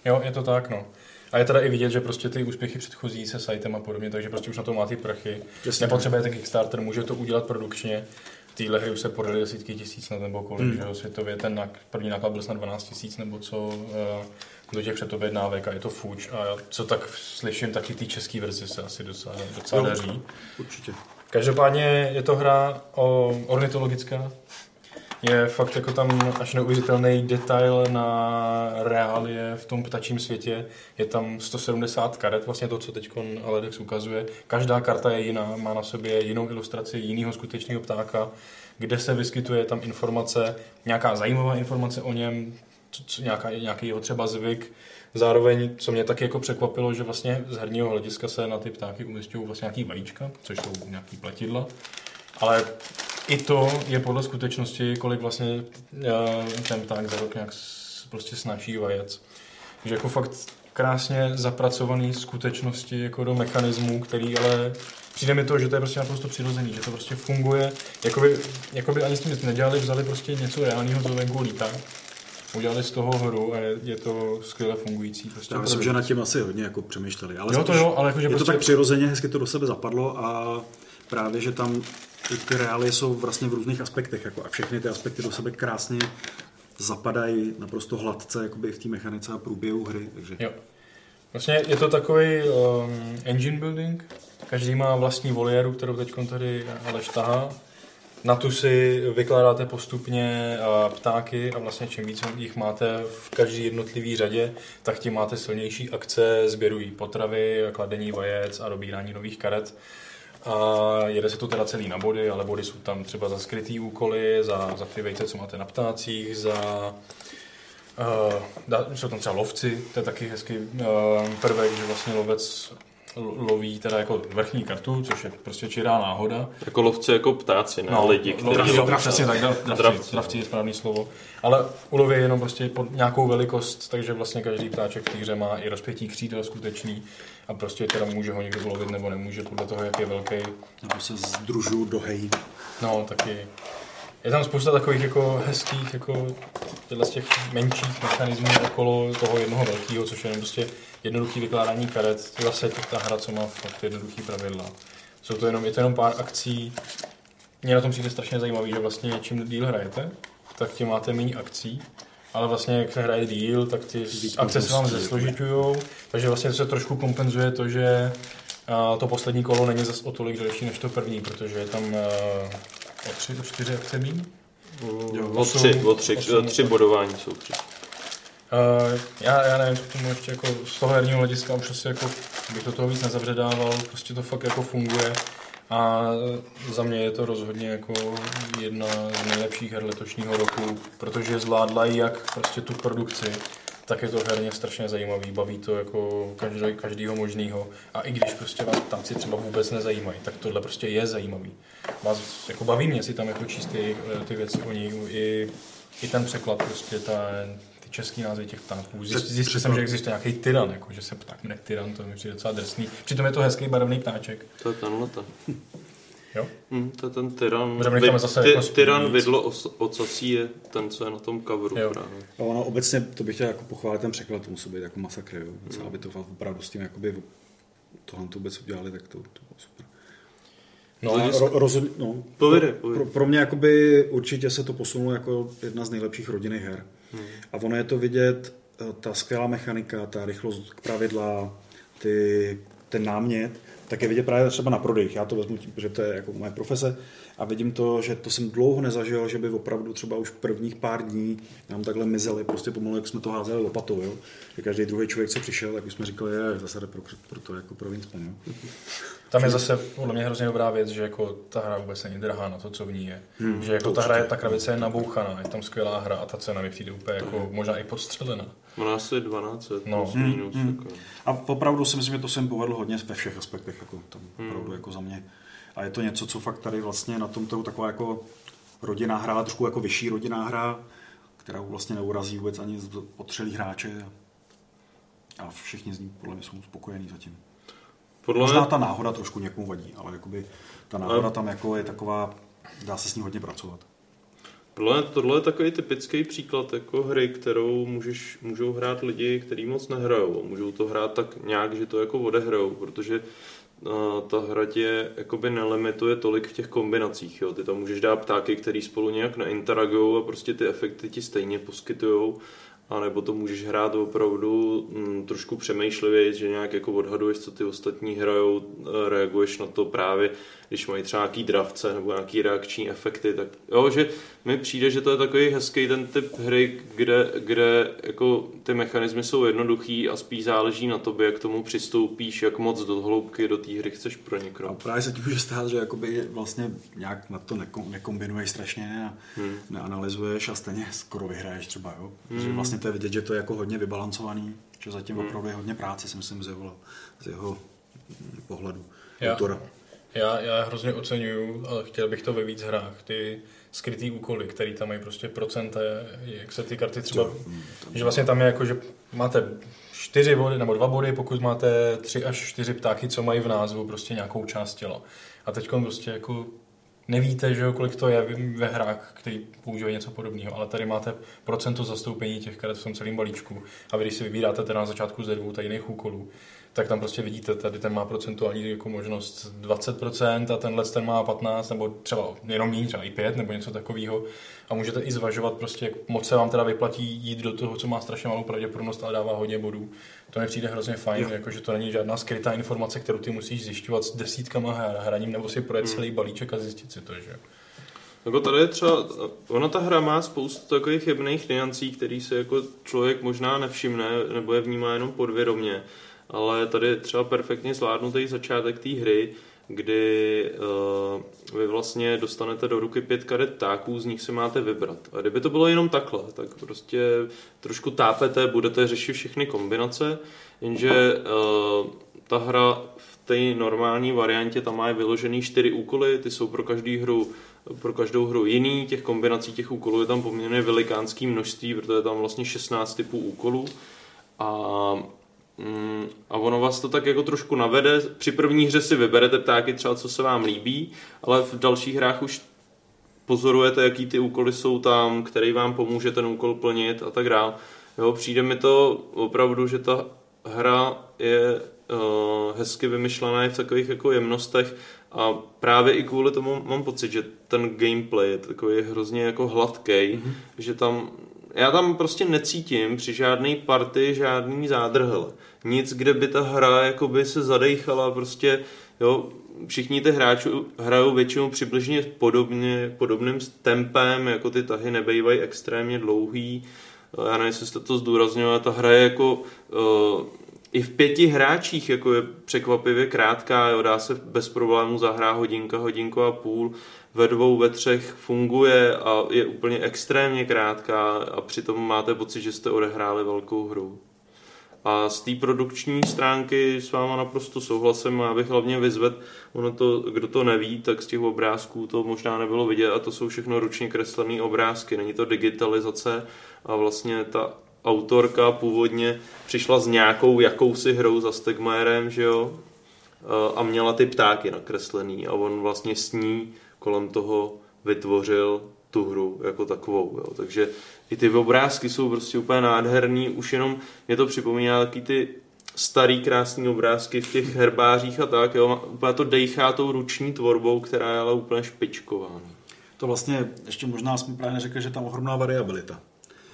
Jo, je to tak, no. A je teda i vidět, že prostě ty úspěchy předchozí se sajtem a podobně, takže prostě už na to má ty prachy. Přesně Nepotřebujete Kickstarter, může to udělat produkčně. Týhle hry už se podaly desítky tisíc na nebo kolik, Hmm. že jo, světově ten nak, první náklad byl snad 12 tisíc nebo co eh, do těch předobjednávek a je to fuč. A co tak slyším, taky ty české verzi se asi docela, docela daří. Určitě. Každopádně je to hra o ornitologická. Je fakt jako tam až neuvěřitelný detail na reálie v tom ptačím světě. Je tam 170 karet, vlastně to, co teď Aledex ukazuje. Každá karta je jiná, má na sobě jinou ilustraci jiného skutečného ptáka, kde se vyskytuje tam informace, nějaká zajímavá informace o něm, co, nějaká, nějaký jeho třeba zvyk. Zároveň, co mě taky jako překvapilo, že vlastně z herního hlediska se na ty ptáky umistují vlastně nějaký vajíčka, což jsou nějaký platidla. Ale i to je podle skutečnosti, kolik vlastně eh, ten pták za rok nějak prostě snaží vajec. Že jako fakt krásně zapracovaný skutečnosti jako do mechanismů, který ale přijde mi to, že to je prostě naprosto přirozený, že to prostě funguje, jakoby, jakoby ani s tím nic nedělali, vzali prostě něco reálného, co venku lítá, udělali z toho hru a je, je to skvěle fungující. Prostě Já myslím, že nad tím asi hodně jako přemýšleli. Ale Jo, to jo, ale jakože je to prostě- tak přirozeně, hezky to do sebe zapadlo a právě, že tam ty reály jsou vlastně v různých aspektech jako a všechny ty aspekty do sebe krásně zapadají naprosto hladce jakoby v té mechanice a průběhu hry. Takže Jo. Vlastně je to takový um, engine building. Každý má vlastní voliéru, kterou teď tady Aleš tahá. Na tu si vykládáte postupně ptáky a vlastně čím víc jich máte v každé jednotlivé řadě, tak tím máte silnější akce, sběrují potravy, kladení vajec a dobírání nových karet. A jede se to teda celý na body, ale body jsou tam třeba za skrytý úkoly, za, za ty vejce, co máte na ptácích, za Uh, dá, jsou tam třeba lovci, to je taky hezký uh, prvek, že vlastně lovec lo- loví teda jako vrchní kartu, což je prostě čirá náhoda. Jako lovci, jako ptáci, ne lidi, lo- kteří... jo, přesně tak, dra- dravci, Dravci. dravci je správný slovo. Ale uloví je jenom prostě pod nějakou velikost, takže vlastně každý ptáček v té hře má i rozpětí křídel skutečný a prostě teda může ho někdo ulovit nebo nemůže podle toho, jak je velký. nebo se združuju do hej. No, taky. Je tam spousta takových jako hezkých, jako z těch menších mechanismů okolo toho jednoho velkého, což je prostě jednoduchý vykládání karet. Zase ta hra, co má fakt jednoduchý pravidla. Jsou to jenom, je to jenom pár akcí. Mně na tom přijde strašně zajímavý, že vlastně čím díl hrajete, tak tím máte méně akcí. Ale vlastně, jak se hraje díl, tak ty akce se vám možností, zesložitujou, takže vlastně se trošku kompenzuje to, že to poslední kolo není zas o tolik delší než to první, protože je tam eh, o tři, o čtyři akce míň. Jo, o tři, o tři, osm- tři bodování jsou tři. Uh, já, já nevím, k tomu ještě jako z toho herního hlediska už asi jako bych do toho víc nezavředával, prostě to fakt jako funguje a za mě je to rozhodně jako jedna z nejlepších her letošního roku, protože zvládla jak prostě tu produkci, tak je to herně strašně zajímavý, baví to jako každý, každýho možného a i když prostě vás ptáci třeba vůbec nezajímají, tak tohle prostě je zajímavý. Vás, jako baví mě si tam jako číst ty, ty věci o ní, i, i ten překlad prostě, ta, ty český názvy těch ptáků. Zjistil jsem, že existuje nějaký tyran, jako, že se pták jmenuje tyran, to mi přijde docela drsný. Přitom je to hezký barevný ptáček. To je tenhle to. Jo? Hmm, to je ten tyran. Necháme zase ty, jako tyran vidlo os- je ten, co je na tom coveru Jo. právě. A ono obecně, to bych chtěl jako pochválit, ten překlad to musí být jako masakr, jo. Co, aby to opravdu s tím jakoby tohle to vůbec udělali, tak to, to bylo super. No, ro, rozhodně, no, Povídej, pro, povídej. pro, pro, mě jakoby určitě se to posunulo jako jedna z nejlepších rodinných her. Hmm. A ono je to vidět, eh, ta skvělá mechanika, ta rychlost pravidla, ty, ten námět, tak je vidět právě třeba na prodejích. Já to vezmu tím, že to je jako moje profese a vidím to, že to jsem dlouho nezažil, že by opravdu třeba už prvních pár dní nám takhle mizeli prostě pomalu, jak jsme to házeli lopatou, jo? Že každý druhý člověk, co přišel, tak už jsme říkali, je, zase pro, pro to jako pro Winspan, jo? Tam je zase podle mě hrozně dobrá věc, že jako ta hra vůbec není drahá na to, co v ní je. Hmm, že jako ta hra je, ta krabice je nabouchaná, je tam skvělá hra a ta cena mi přijde úplně jako možná i podstřelená. Má asi 12, No. plus minus. Hmm, Jako. A opravdu si myslím, že to jsem povedl hodně ve všech aspektech, jako tam Hmm. opravdu jako za mě. A je to něco, co fakt tady vlastně na tom trhu taková jako rodinná hra, trošku jako vyšší rodinná hra, která vlastně neurazí vůbec ani z- otřelý hráče. A, a všichni z ní podle mě jsou spokojení zatím. Podle Možná mě, ta náhoda trošku někomu vadí, ale jakoby ta náhoda tam jako je taková, dá se s ní hodně pracovat. podle mě tohle je takový typický příklad jako hry, kterou můžeš, můžou hrát lidi, kteří moc nehrajou. Můžou to hrát tak nějak, že to jako odehrajou, protože uh, ta hra tě jakoby nelimituje tolik v těch kombinacích. Jo? Ty tam můžeš dát ptáky, který spolu nějak neinteragují a prostě ty efekty ti stejně poskytují. A nebo to můžeš hrát opravdu mm, trošku přemýšlivě, že nějak jako odhaduješ, co ty ostatní hrajou, eh, reaguješ na to právě, když mají třeba nějaký dravce nebo nějaký reakční efekty, tak jo, že mi přijde, že to je takový hezký ten typ hry, kde, kde jako ty mechanismy jsou jednoduchý a spíš záleží na tobě, jak k tomu přistoupíš, jak moc do hloubky do té hry chceš A proniknout. právě se ti může stát, že jakoby vlastně nějak na to nekom, nekombinuješ strašně a Hmm. neanalyzuješ a stejně skoro vyhraješ třeba, jo. Takže vlastně to je vidět, že to je jako hodně vybalancovaný, že zatím Hmm. opravdu je hodně práce, si myslím, z jeho, z jeho pohledu Já. autora. Já, já hrozně oceňuju, ale chtěl bych to ve víc hrách, ty skrytý úkoly, který tam mají prostě procenta, jak se ty karty třeba, že vlastně tam je jako, že máte čtyři body nebo dva body, pokud máte tři až čtyři ptáky, co mají v názvu prostě nějakou část těla. A teď prostě jako nevíte, že jo, kolik to je ve hrách, který používají něco podobného, ale tady máte procento zastoupení těch karet v tom celém balíčku. A vy, když si vybíráte teda na začátku ze dvou tajných úkolů, tak tam prostě vidíte, tady ten má procentuální jako možnost 20% a tenhle ten má 15 nebo třeba jenom méně, třeba i 5 nebo něco takového. A můžete i zvažovat prostě, jak moc se vám teda vyplatí jít do toho, co má strašně malou pravděpodobnost, ale dává hodně bodů. To mi přijde hrozně fajn, Jo. jako, že to není žádná skrytá informace, kterou ty musíš zjišťovat s desítkama her, hraním nebo si projet celý balíček a zjistit si to, že. Jako tady je třeba, ona ta hra má spoustu takových jemných niancí, který se jako člověk možná nevšimne, nebo je vnímá jenom podvědomě, ale tady třeba perfektně zvládnutý začátek té hry, kdy uh, vy vlastně dostanete do ruky pět karet ptáků, z nich si máte vybrat. A kdyby to bylo jenom takhle, tak prostě trošku tápete, budete řešit všechny kombinace, jenže uh, ta hra v té normální variantě tam má vyložený čtyři úkoly, ty jsou pro každý hru pro každou hru jiný, těch kombinací těch úkolů je tam poměrně velikánský množství, protože je tam vlastně 16 typů úkolů a, mm, a ono vás to tak jako trošku navede. Při první hře si vyberete ptáky třeba, co se vám líbí, ale v dalších hrách už pozorujete, jaký ty úkoly jsou tam, který vám pomůže ten úkol plnit a tak dále. Jo, přijde mi to opravdu, že ta hra je uh, hezky vymyšlená je v takových jako jemnostech a právě i kvůli tomu mám pocit, že ten gameplay je takový hrozně jako hladký, mm-hmm. že tam já tam prostě necítím při žádné party žádný zádrhel. Nic, kde by ta hra jakoby se zadejchala prostě, jo, všichni ty hráči hrajou většinou přibližně podobně, podobným tempem, jako ty tahy nebejvají extrémně dlouhý. Já nevím, jestli jste to zdůrazňovali, ta hra je jako uh, i v pěti hráčích jako je překvapivě krátká, jo, dá se bez problémů zahrát hodinka, hodinku a půl, ve dvou, ve třech funguje a je úplně extrémně krátká a přitom máte pocit, že jste odehráli velkou hru. A z té produkční stránky s váma naprosto souhlasím a bych hlavně vyzvedl, ono to, kdo to neví, tak z těch obrázků to možná nebylo vidět a to jsou všechno ručně kreslené obrázky, není to digitalizace a vlastně ta autorka původně přišla s nějakou jakousi hrou za Stegmajerem, že jo, Eh, a měla ty ptáky nakreslený a on vlastně s ní kolem toho vytvořil tu hru jako takovou. Jo. Takže i ty obrázky jsou prostě úplně nádherný, už jenom mě to připomíná taky ty starý krásný obrázky v těch herbářích a tak, jo. úplně to dejchá tou ruční tvorbou, která je ale úplně špičková. To vlastně, ještě možná jsme právě neřekli, že tam ohromná variabilita.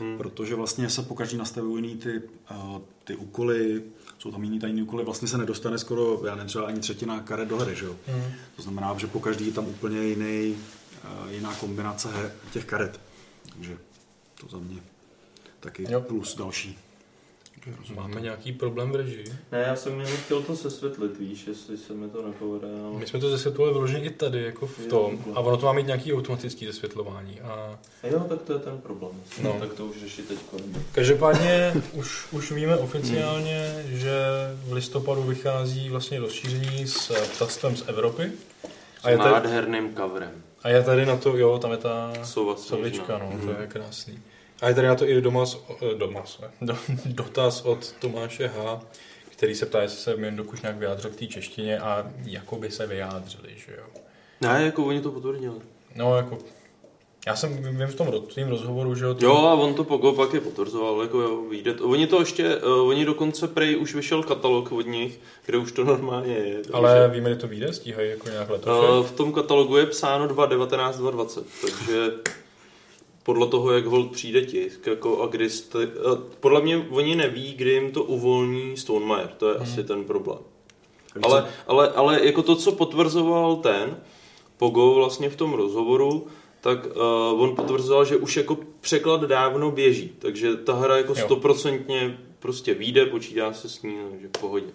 Hmm. Protože vlastně se pokaždé nastavují jiný ty, uh, ty úkoly, jsou tam jiný tajný úkoly, vlastně se nedostane skoro, já nevím, třeba ani třetina karet do hry, že jo? Hmm. To znamená, že pokaždý je tam úplně jiný, uh, jiná kombinace těch karet. Takže to za mě taky jo. plus další. Máme nějaký problém v režii? Ne, já jsem jenom chtěl to sesvětlit, víš, jestli se mi to nepovede. Ale... My jsme to zesvětlovali vyloženě i tady, jako v tom. A ono to má mít nějaký automatický zesvětlování. A... Jo, tak to je ten problém. No. Tak to už řeší teď Každopádně už, už víme oficiálně, hmm. že v listopadu vychází vlastně rozšíření s ptactvem z Evropy. A je nádherným coverem. A je tady na to, jo, tam je ta sovička, no, to je mhm. krásný. A je tady na to i domas, eh, domas, do, dotaz od Tomáše H., který se ptá, jestli se Mindokuš nějak vyjádřil k té češtině a jako by se vyjádřili, že jo. Ne, jako oni to potvrdili. No, jako já jsem vím v tom tvým rozhovoru, že jo. To... Jo, a on to Pogo pak je potvrzoval, jako jo, vyjde. To. Oni to ještě, uh, oni dokonce prej už vyšel katalog od nich, kde už to normálně je. Ale takže... víme, že to vyjde, stíhají jako nějak letošek? Uh, v tom katalogu je psáno 2.19, 2.20, takže podle toho, jak hold přijde tisk, jako a kdy jste, a podle mě oni neví, kdy jim to uvolní Stonemeyer, to je hmm. asi ten problém. Ale, ale, ale jako to, co potvrzoval ten Pogo vlastně v tom rozhovoru, tak uh, on potvrzoval, že už jako překlad dávno běží, takže ta hra jako stoprocentně prostě vyjde, počítá se s ní, takže v pohodě.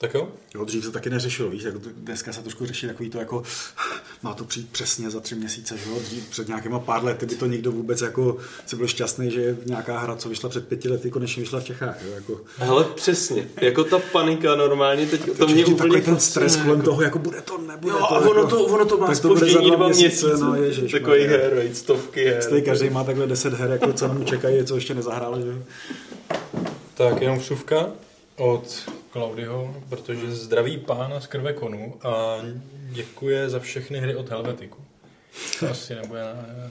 Tak jo? Jo, dřív se taky neřešilo, víš, jako dneska se trošku řeší takový to jako, má to přijít přesně za tři měsíce, že jo, dřív před nějakýma pár lety by to nikdo vůbec jako si byl šťastný, že nějaká hra, co vyšla před pěti lety, konečně vyšla v Čechách, jo, jako. Hele, přesně, jako ta panika normálně, teď to, to mě úplně takový ten stres kolem jako... toho, jako bude to, nebude jo, to. a ono jako, to, ono to má tak to bude za dva měsíce, měsíce no, ježiš, takový her, stovky her. Stej, každý má takhle deset her, jako co nám čekají, co ještě nezahráli, že Tak, jenom vsuvka od Claudio, protože zdraví pána z krvekonu a děkuje za všechny hry od Helvetiku. To asi nebude,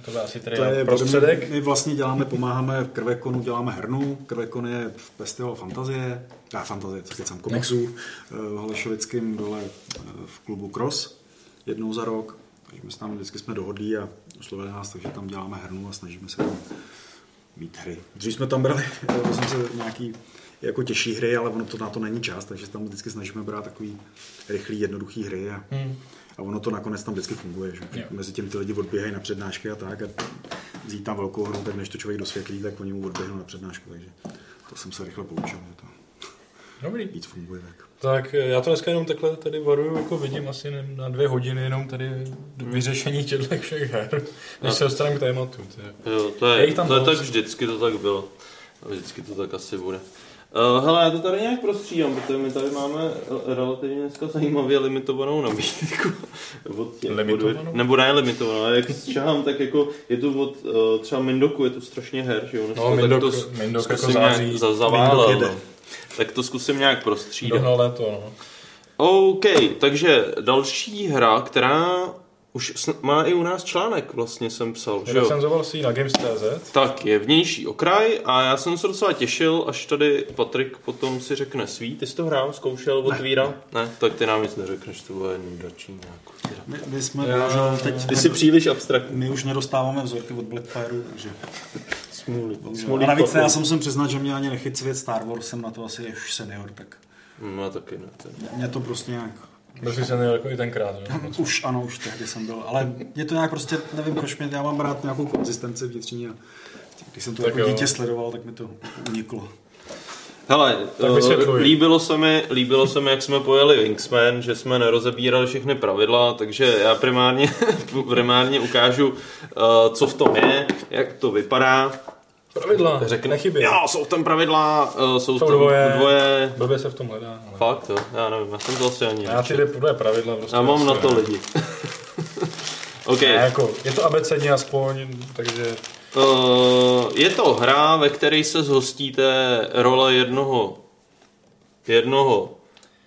to bude asi tady to je, prostředek. My vlastně děláme, pomáháme v Krvekonu, děláme hernu. Krvekon je festival fantazie, a fantazie, co kecám, komiksů, eh, v Holešovickém dole eh, v klubu Cross jednou za rok. Takže my se tam vždycky jsme dohodli a oslovili nás, takže tam děláme hernu a snažíme se tam mít hry. Dřív jsme tam brali, jsem se nějaký jako těžší hry, ale ono to na to není čas, takže tam vždycky snažíme brát takový rychlý, jednoduchý hry a, hmm. a ono to nakonec tam vždycky funguje, že jo. mezi tím ty lidi odběhají na přednášky a tak a vzít tam velkou hru, tak než to člověk dosvětlí, tak oni mu odběhnou na přednášku, takže to jsem se rychle poučil, že to Dobrý. víc funguje tak. Tak eh, já to dneska jenom takhle tady varuju, jako vidím asi na dvě hodiny jenom tady vyřešení těchto všech her, než se dostaneme k tématu. Jo, to je, je to je tak vždycky to tak bylo. A vždycky to tak asi bude. Uh, hele, já to tady nějak prostřídám, protože my tady máme relativně dneska zajímavě limitovanou nabídku. od těch, limitovanou? Od, nebo ne limitovanou, ale jak šahám, tak jako je to od uh, třeba Mindoku, je to strašně her, že jo? No, Mindok, to Mindok jako září. Za, zaválel, no. Tak to zkusím nějak prostřídat. Dohnal léto, no. OK, takže další hra, která už má i u nás článek, vlastně jsem psal. Že Recenzoval si na Games.cz. Tak, je vnější okraj a já jsem se docela těšil, až tady Patrik potom si řekne svý. Ty jsi to hrál, zkoušel, otvíral? Ne. ne. tak ty nám nic neřekneš, to bude nudačí nějakou. My, my jsme já, teď... Ty jsi příliš abstraktní. My už nedostáváme vzorky od Blackfire, takže... Smůli. Smůli a navíc já jsem musím přiznat, že mě ani nechyt svět Star Wars, jsem na to asi už senior, tak... No, taky ne. Mě to prostě nějak byl jsi senior jako i tenkrát, jo? Už ano, už tehdy jsem byl, ale je to nějak prostě, nevím proč mě, já mám rád nějakou konzistenci vnitřní a když jsem to tak jako jo. dítě sledoval, tak mi to uniklo. Hele, uh, líbilo se, mi, líbilo se mi, jak jsme pojeli Wingsman, že jsme nerozebírali všechny pravidla, takže já primárně, primárně ukážu, uh, co v tom je, jak to vypadá. Pravidla, řekne nechybě. Jo, jsou tam pravidla, uh, jsou, jsou tam dvoje, dvoje. Blbě se v tom hledá. Ale... Fakt jo, já nevím, já jsem to asi ani Já ty dvě pravidla prostě. Já mám na to lidi. OK. Ne, jako, je to abecedně aspoň, takže... Uh, je to hra, ve které se zhostíte role jednoho jednoho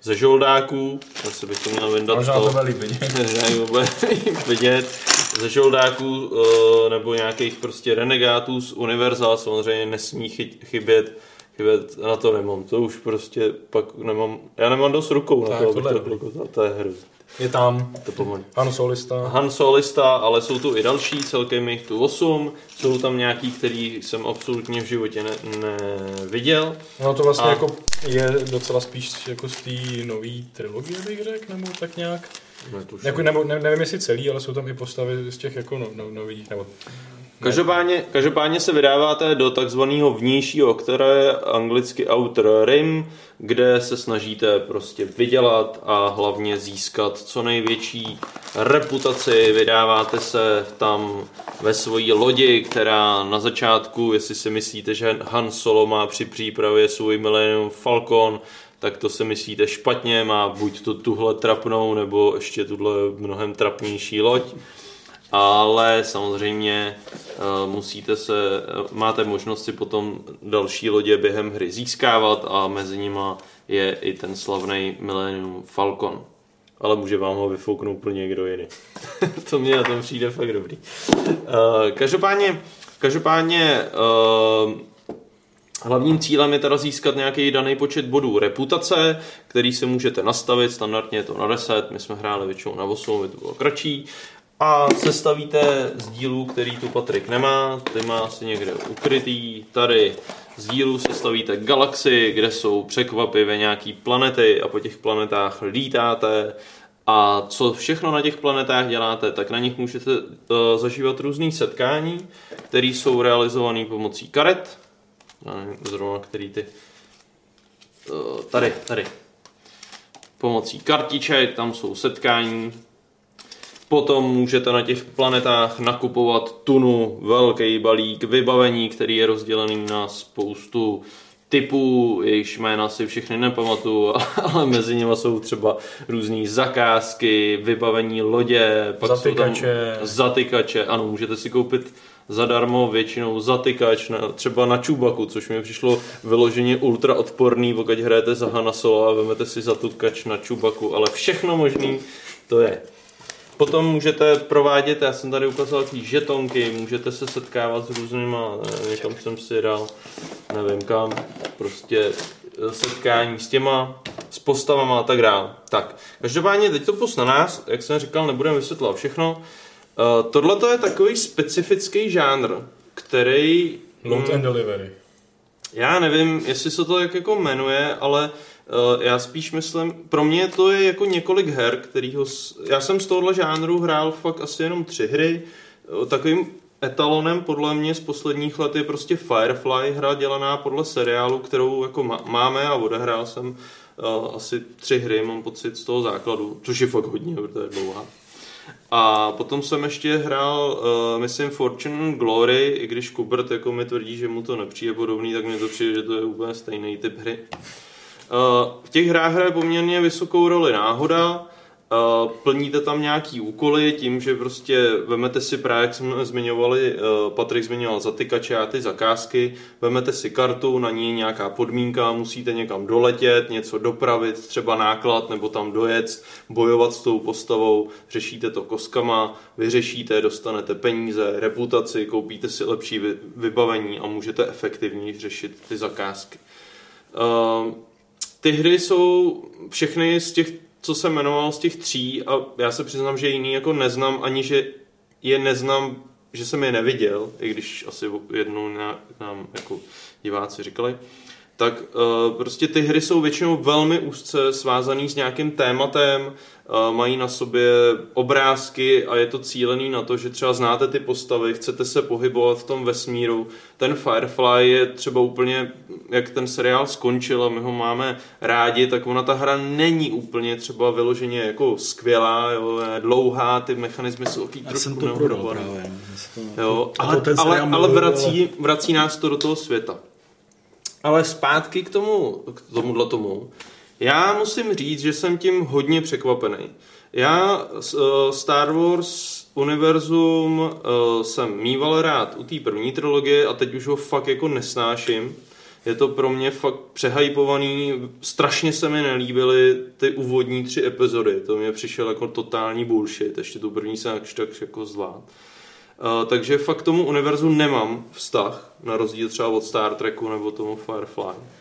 ze žoldáků, zase bych to měl vyndat Možná to byli vidět. vidět, ze žoldáků uh, nebo nějakých prostě renegátů z univerza samozřejmě nesmí chy- chybět chybět, na to nemám, to už prostě pak nemám, já nemám dost rukou na Tak, to, abych to, dobrý. to, to je hru. Je tam To. Han Solista. Han Solista, ale jsou tu i další, celkem jich tu 8. Jsou tam nějaký, který jsem absolutně v životě ne, neviděl. No to vlastně A- jako je docela spíš jako z té nové trilogie, bych řekl, nebo tak nějak. Netuším. Jako, nebo, ne, nevím jestli celý, ale jsou tam i postavy z těch jako no, no, nových, nebo Každopádně, každopádně se vydáváte do takzvaného vnějšího, které je anglicky Outer Rim, kde se snažíte prostě vydělat a hlavně získat co největší reputaci. Vydáváte se tam ve svojí lodi, která na začátku, jestli si myslíte, že Han Solo má při přípravě svůj Millennium Falcon, tak to si myslíte špatně, má buď to tuhle trapnou, nebo ještě tuhle mnohem trapnější loď ale samozřejmě eh, musíte se, eh, máte možnost si potom další lodě během hry získávat a mezi nima je i ten slavný Millennium Falcon. Ale může vám ho vyfouknout úplně někdo jiný. to mě na tom přijde fakt dobrý. Eh, Každopádně, každopádně Hlavním cílem je teda získat nějaký daný počet bodů reputace, který se můžete nastavit, standardně je to na 10, my jsme hráli většinou na 8, to bylo kratší. A sestavíte z dílů, který tu Patrik nemá, ty má asi někde ukrytý, tady z dílů sestavíte galaxii, kde jsou překvapivě nějaký planety a po těch planetách lítáte. A co všechno na těch planetách děláte, tak na nich můžete uh, zažívat různý setkání, které jsou realizované pomocí karet, zrovna který ty, uh, tady, tady, pomocí kartiček, tam jsou setkání, Potom můžete na těch planetách nakupovat tunu, velký balík vybavení, který je rozdělený na spoustu typů, jejichž jména si všechny nepamatuju, ale mezi nimi jsou třeba různé zakázky, vybavení lodě, pak Zatykače. jsou tam zatykače, ano, můžete si koupit zadarmo většinou zatykač, na, třeba na čubaku, což mi přišlo vyloženě ultra odporný, pokud hrajete za Hana Solo a vezmete si zatykač na čubaku, ale všechno možný to je. Potom můžete provádět, já jsem tady ukazoval takový žetonky, můžete se setkávat s různýma, nevím, někam jsem si dal, nevím kam, prostě eh, setkání s těma, s postavama a tak dále. Tak, každopádně teď to pust na nás, jak jsem říkal, nebudeme vysvětlovat všechno. Tohle to je takový specifický žánr, který... Load mm, and Delivery. já nevím, jestli se to tak jako jmenuje, ale uh, já spíš myslím, pro mě to je jako několik her, kterýho, já jsem z tohohle žánru hrál fakt asi jenom tři hry, Uh, takovým etalonem podle mě z posledních let je prostě Firefly, hra dělaná podle seriálu, kterou jako má- máme a odehrál jsem uh, asi tři hry, mám pocit, z toho základu, což je fakt hodně, protože je dlouhá. A potom jsem ještě hrál, uh, myslím, Fortune Glory, i když Kubert jako mi tvrdí, že mu to nepřijde podobný, tak mi to přijde, že to je úplně stejný typ hry. Uh, v těch hrách hraje poměrně vysokou roli náhoda, uh, plníte tam nějaký úkoly tím, že prostě vemete si právě, jak jsme zmiňovali, uh, Patrik zmiňoval zatykače a ty zakázky, vemete si kartu, na ní nějaká podmínka, musíte někam doletět, něco dopravit, třeba náklad nebo tam dojet, bojovat s tou postavou, řešíte to koskama, vyřešíte, dostanete peníze, reputaci, koupíte si lepší vy- vybavení a můžete efektivně řešit ty zakázky. Uh, ty hry jsou všechny z těch, co jsem jmenoval, z těch tří a já se přiznám, že jiný jako neznám, ani že je neznám, že jsem je neviděl, i když asi jednou nám jako diváci říkali, tak uh, prostě ty hry jsou většinou velmi úzce svázaný s nějakým tématem, mají na sobě obrázky a je to cílený na to, že třeba znáte ty postavy, chcete se pohybovat v tom vesmíru. Ten Firefly je třeba úplně, jak ten seriál skončil a my ho máme rádi, tak ona ta hra není úplně třeba vyloženě jako skvělá, jo, dlouhá, ty mechanismy jsou takový Já jsem trošku to prodal právě. To- Jo, A ale, to ten ale, ale vrací, vrací nás to do toho světa. Ale zpátky k tomu, k tomuhle tomu. Já musím říct, že jsem tím hodně překvapený. Já uh, Star Wars univerzum uh, jsem mýval rád u té první trilogie a teď už ho fakt jako nesnáším. Je to pro mě fakt přehypovaný, strašně se mi nelíbily ty úvodní tři epizody, to mě přišel jako totální bullshit, ještě tu první jsem jakž tak jako zvlád. Uh, takže fakt tomu univerzu nemám vztah, na rozdíl třeba od Star Treku nebo tomu Firefly.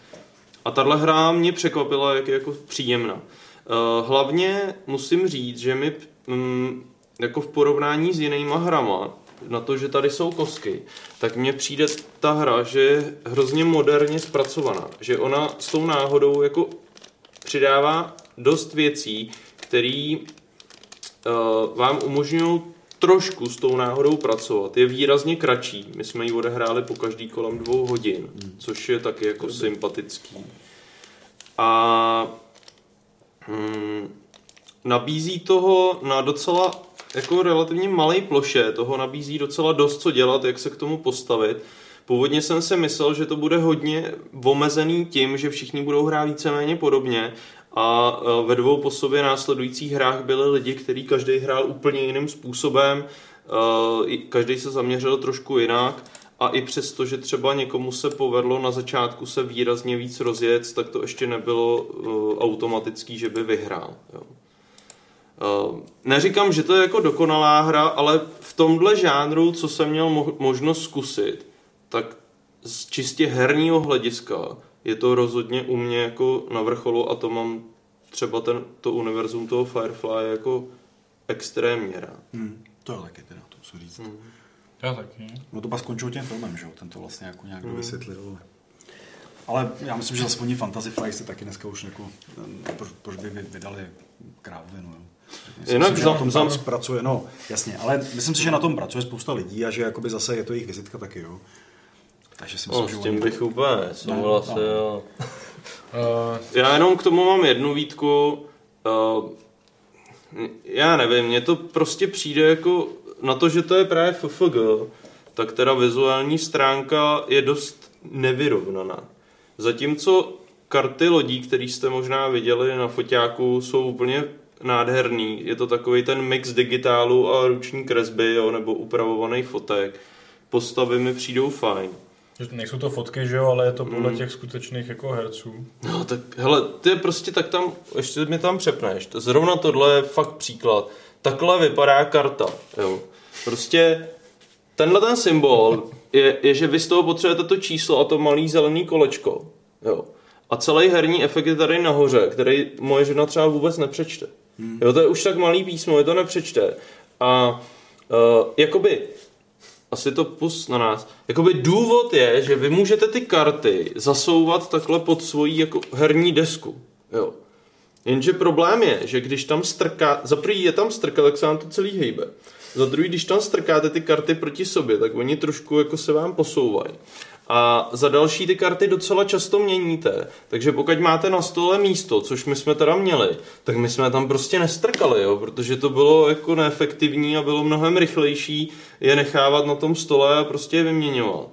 A tahle hra mě překvapila, jak je jako příjemná. Uh, hlavně musím říct, že mi mm, jako v porovnání s jinýma hrama, na to, že tady jsou kosky, tak mně přijde ta hra, že je hrozně moderně zpracovaná. Že ona s tou náhodou jako přidává dost věcí, které uh, vám umožňují trošku s tou náhodou pracovat. Je výrazně kratší. My jsme ji odehráli po každý kolem dvou hodin, což je taky jako sympatický. A hmm, nabízí toho na docela jako relativně malé ploše, toho nabízí docela dost co dělat, jak se k tomu postavit. Původně jsem si myslel, že to bude hodně omezený tím, že všichni budou hrát víceméně podobně a e, ve dvou po sobě následujících hrách byli lidi, kteří každý hrál úplně jiným způsobem, e, každý se zaměřil trošku jinak a i přesto, že třeba někomu se povedlo na začátku se výrazně víc rozjet, tak to ještě nebylo e, automatický, že by vyhrál. Jo. Neříkám, že to je jako dokonalá hra, ale v tomhle žánru, co jsem měl mo- možnost zkusit, tak z čistě herního hlediska je to rozhodně u mě jako na vrcholu a to mám třeba ten, to univerzum toho Firefly jako extrémně rád. Hmm, to je taky teda, to musím říct. Hmm. Já taky. No to pak skončilo tím filmem, že jo? Ten to vlastně jako nějak hmm. vysvětlil. Ale já myslím, že aspoň Fantasy Flight se taky dneska už jako, proč, proč by vydali krávovinu, jo? Myslím Jinak si, že na tom tam pracuje, no jasně, ale myslím si, že na tom pracuje spousta lidí a že jakoby zase je to jejich vizitka taky, jo. Takže si myslím, no, že s tím bych úplně souhlasil. No. Já jenom k tomu mám jednu výtku. Uh, já nevím, mně to prostě přijde jako na to, že to je právě FFG, tak teda vizuální stránka je dost nevyrovnaná. Zatímco karty lodí, které jste možná viděli na foťáku, jsou úplně nádherný. Je to takový ten mix digitálu a ruční kresby, jo, nebo upravovaných fotek. Postavy mi přijdou fajn. Nejsou to fotky, že jo, ale je to podle mm. těch skutečných jako herců. No tak, hele, ty prostě tak tam, ještě mi tam přepneš. Zrovna tohle je fakt příklad. Takhle vypadá karta, jo. Prostě tenhle ten symbol je, je, že vy z toho potřebujete to číslo a to malý zelený kolečko, jo. A celý herní efekt je tady nahoře, který moje žena třeba vůbec nepřečte. Hmm. Jo, to je už tak malý písmo, je to nepřečte. A uh, jakoby, asi to pus na nás, jakoby důvod je, že vy můžete ty karty zasouvat takhle pod svojí jako herní desku. Jo. Jenže problém je, že když tam strká, za prvý je tam strka, tak se vám to celý hejbe. Za druhý, když tam strkáte ty karty proti sobě, tak oni trošku jako se vám posouvají. A za další ty karty docela často měníte. Takže pokud máte na stole místo, což my jsme teda měli, tak my jsme tam prostě nestrkali, jo, protože to bylo jako neefektivní a bylo mnohem rychlejší je nechávat na tom stole a prostě je vyměňovat.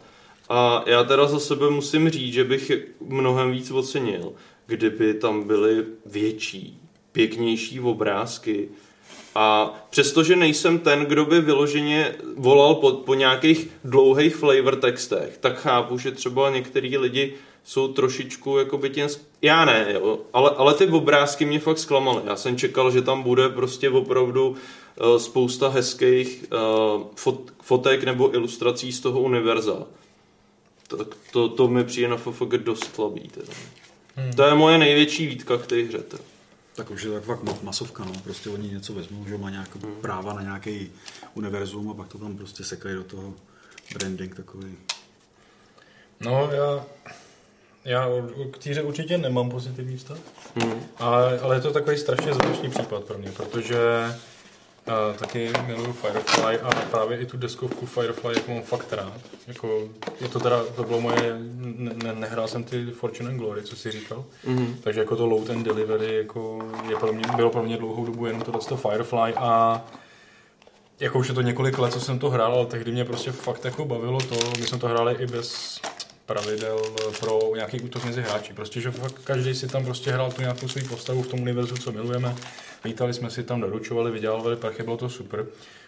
A já teda za sebe musím říct, že bych mnohem víc ocenil, kdyby tam byly větší, pěknější obrázky, a přestože nejsem ten, kdo by vyloženě volal po, po nějakých dlouhých flavor textech, tak chápu, že třeba některý lidi jsou trošičku jako by těm... Já ne, jo, ale, ale ty obrázky mě fakt zklamaly. Já jsem čekal, že tam bude prostě opravdu uh, spousta hezkých uh, fot, fotek nebo ilustrací z toho univerza. Tak to, to mi přijde na FFG dost slabý. Teda. Hmm. To je moje největší výtka k té hře. Teda. Tak už je tak fakt masovka, no. Prostě oni něco vezmou, že má nějaké hmm. práva na nějaký univerzum a pak to tam prostě sekají do toho branding takový. No, já, já k týře určitě nemám pozitivní vztah, hmm. ale, ale je to takový strašně zvláštní případ pro mě, protože a taky miluju Firefly a právě i tu deskovku Firefly jako mám fakt rád. Jako, je to teda, to bylo moje, ne, nehrál jsem ty Fortune and Glory, co jsi říkal. Mm-hmm. Takže jako to load and delivery jako je pro mě, bylo pro mě dlouhou dobu jenom tohle Firefly a jako už je to několik let, co jsem to hrál, ale tehdy mě prostě fakt jako bavilo to, my jsme to hráli i bez pravidel pro nějaký útok mezi hráči. Prostě, že fakt každý si tam prostě hrál tu nějakou svou postavu v tom univerzu, co milujeme. Vítali jsme si tam, doručovali, vydělávali prachy, bylo to super.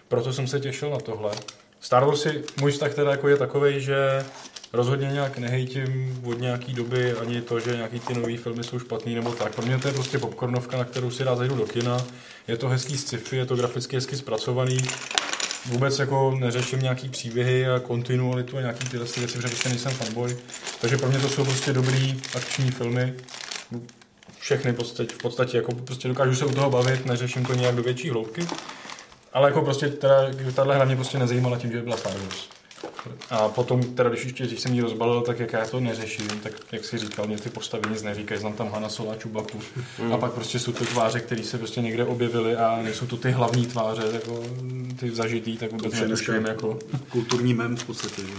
Proto jsem se těšil na tohle. Star Warsy, můj vztah teda jako je takový, že rozhodně nějak nehejtím od nějaký doby ani to, že nějaký ty nové filmy jsou špatný nebo tak. Pro mě to je prostě popcornovka, na kterou si rád zajdu do kina. Je to hezký sci-fi, je to graficky hezky zpracovaný. Vůbec jako neřeším nějaký příběhy a kontinualitu a nějaký tyhle věci, protože prostě nejsem fanboy. Takže pro mě to jsou prostě dobrý akční filmy. Všechny podstatě, v podstatě jako prostě dokážu se u toho bavit, neřeším to nějak do větší hloubky. Ale jako prostě teda, tahle hra mě prostě nezajímala tím, že byla Star Wars. A potom, teda když ještě když jsem ji rozbalil, tak jak já to neřeším, tak jak si říkal, mě ty postavy nic neříkají, znám tam Hana Sola, Čubaku. Mm. A pak prostě jsou to tváře, které se prostě někde objevily a nejsou to ty hlavní tváře, jako ty zažitý, tak vůbec To netuším, jako... Kulturní mem v podstatě. Jo.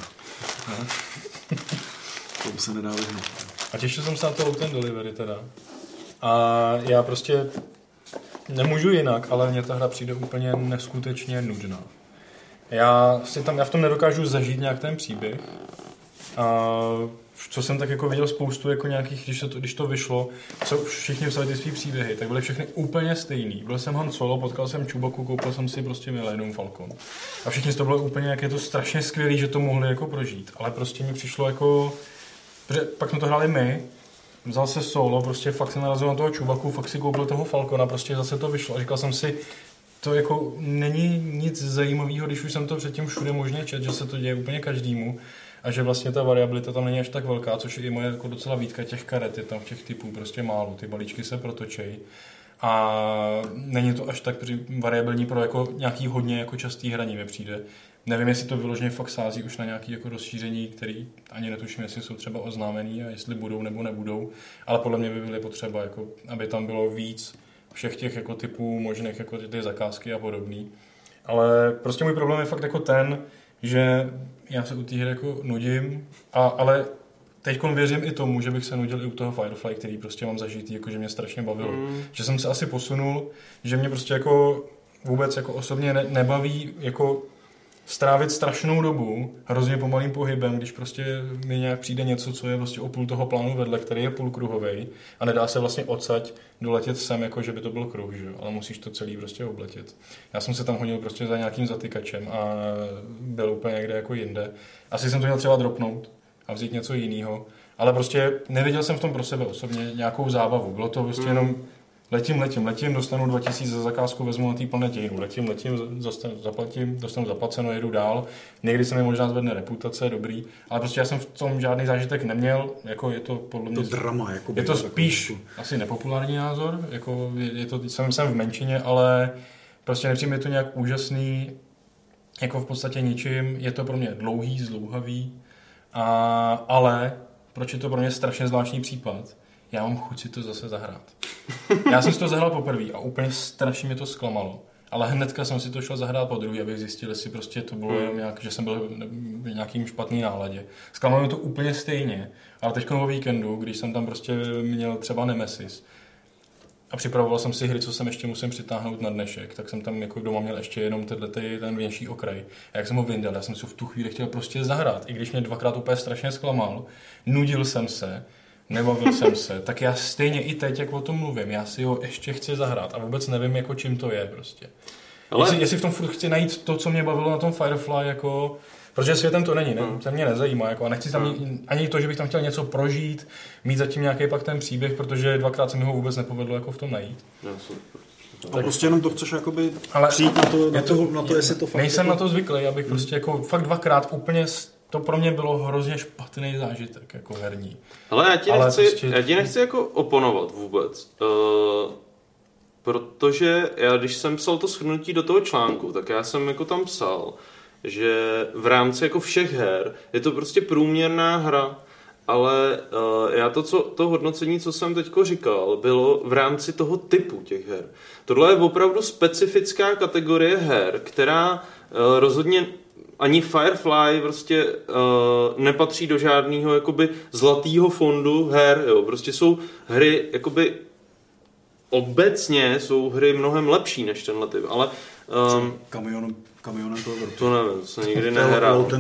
Tomu se nedá vyhnout. A těšil jsem se na to Open Delivery teda. A já prostě nemůžu jinak, ale mně ta hra přijde úplně neskutečně nudná. Já, si tam, já v tom nedokážu zažít nějak ten příběh. A co jsem tak jako viděl spoustu jako nějakých, když, to, když to vyšlo, co všichni psali ty svý příběhy, tak byly všechny úplně stejný. Byl jsem Han Solo, potkal jsem Čubaku, koupil jsem si prostě Millennium Falcon. A všichni toho bylo úplně, jak je to strašně skvělý, že to mohli jako prožít. Ale prostě mi přišlo jako, protože pak jsme to hráli my, vzal se solo, prostě fakt se narazil na toho čubaku, fakt si koupil toho Falcona, prostě zase to vyšlo. A říkal jsem si, to jako není nic zajímavého, když už jsem to předtím všude možně čet, že se to děje úplně každému a že vlastně ta variabilita tam není až tak velká, což je i moje jako docela výtka těch karet, je tam těch typů prostě málo, ty balíčky se protočejí a není to až tak variabilní pro jako nějaký hodně jako častý hraní mi přijde. Nevím, jestli to vyloženě fakt sází už na nějaké jako rozšíření, který ani netuším, jestli jsou třeba oznámený a jestli budou nebo nebudou, ale podle mě by byly potřeba, jako, aby tam bylo víc všech těch jako typů možných jako ty zakázky a podobný. Ale prostě můj problém je fakt jako ten, že já se u té hry jako nudím, a, ale teď věřím i tomu, že bych se nudil i u toho Firefly, který prostě mám zažitý, jako že mě strašně bavilo. Mm. Že jsem se asi posunul, že mě prostě jako vůbec jako osobně ne, nebaví jako strávit strašnou dobu hrozně pomalým pohybem, když prostě mi nějak přijde něco, co je vlastně o půl toho plánu vedle, který je půlkruhový a nedá se vlastně odsaď doletět sem, jako že by to byl kruh, že? ale musíš to celý prostě obletět. Já jsem se tam hodil prostě za nějakým zatykačem a byl úplně někde jako jinde. Asi jsem to měl třeba dropnout a vzít něco jiného, ale prostě neviděl jsem v tom pro sebe osobně nějakou zábavu. Bylo to prostě mm. jenom letím, letím, letím, dostanu 2000 za zakázku, vezmu na té planetě jinou, letím, letím, dostanu, zaplatím, dostanu zaplaceno, jedu dál. Někdy se mi možná zvedne reputace, dobrý, ale prostě já jsem v tom žádný zážitek neměl, jako je to podle mě... To drama, jako Je to spíš takový. asi nepopulární názor, jako je, je to, jsem, jsem v menšině, ale prostě nepřijme to nějak úžasný, jako v podstatě ničím, je to pro mě dlouhý, zdlouhavý, a, ale proč je to pro mě strašně zvláštní případ, já mám chuť si to zase zahrát. Já jsem si to zahrál poprvé a úplně strašně mě to zklamalo. Ale hnedka jsem si to šel zahrát po druhý, abych zjistil, jestli prostě to bylo jenom nějak, že jsem byl v nějakým špatný náladě. Zklamalo mě to úplně stejně, ale teď o víkendu, když jsem tam prostě měl třeba Nemesis, a připravoval jsem si hry, co jsem ještě musím přitáhnout na dnešek, tak jsem tam jako doma měl ještě jenom tenhle, ten vnější okraj. A jak jsem ho vyndal, já jsem si v tu chvíli chtěl prostě zahrát, i když mě dvakrát úplně strašně zklamal, nudil jsem se, nebavil jsem se, tak já stejně i teď, jak o tom mluvím, já si ho ještě chci zahrát a vůbec nevím, jako čím to je prostě. Ale... Jestli, jestli v tom furt chci najít to, co mě bavilo na tom Firefly, jako Protože světem to není, ne? Hmm. to mě nezajímá. Jako, a nechci tam hmm. ani to, že bych tam chtěl něco prožít, mít zatím nějaký pak ten příběh, protože dvakrát se mi ho vůbec nepovedlo jako v tom najít. No, a tak, prostě jenom to chceš jakoby ale přijít na to, na to, to, na to jestli to fakt Nejsem jako... na to zvyklý, abych hmm. prostě jako fakt dvakrát úplně to pro mě bylo hrozně špatný zážitek, jako herní. Ale já ti Ale nechci, prostě... já ti nechci jako oponovat vůbec. Uh, protože já, když jsem psal to shrnutí do toho článku, tak já jsem jako tam psal, že v rámci jako všech her je to prostě průměrná hra, ale uh, já to, co, to hodnocení, co jsem teďko říkal, bylo v rámci toho typu těch her. Tohle je opravdu specifická kategorie her, která uh, rozhodně ani Firefly prostě uh, nepatří do žádného jakoby zlatého fondu her, jo. Prostě jsou hry jakoby obecně jsou hry mnohem lepší než tenhle typ, ale Um, Kamionem, kamionem toho vrtu. to nevím, to jsem nikdy To je nehrál. To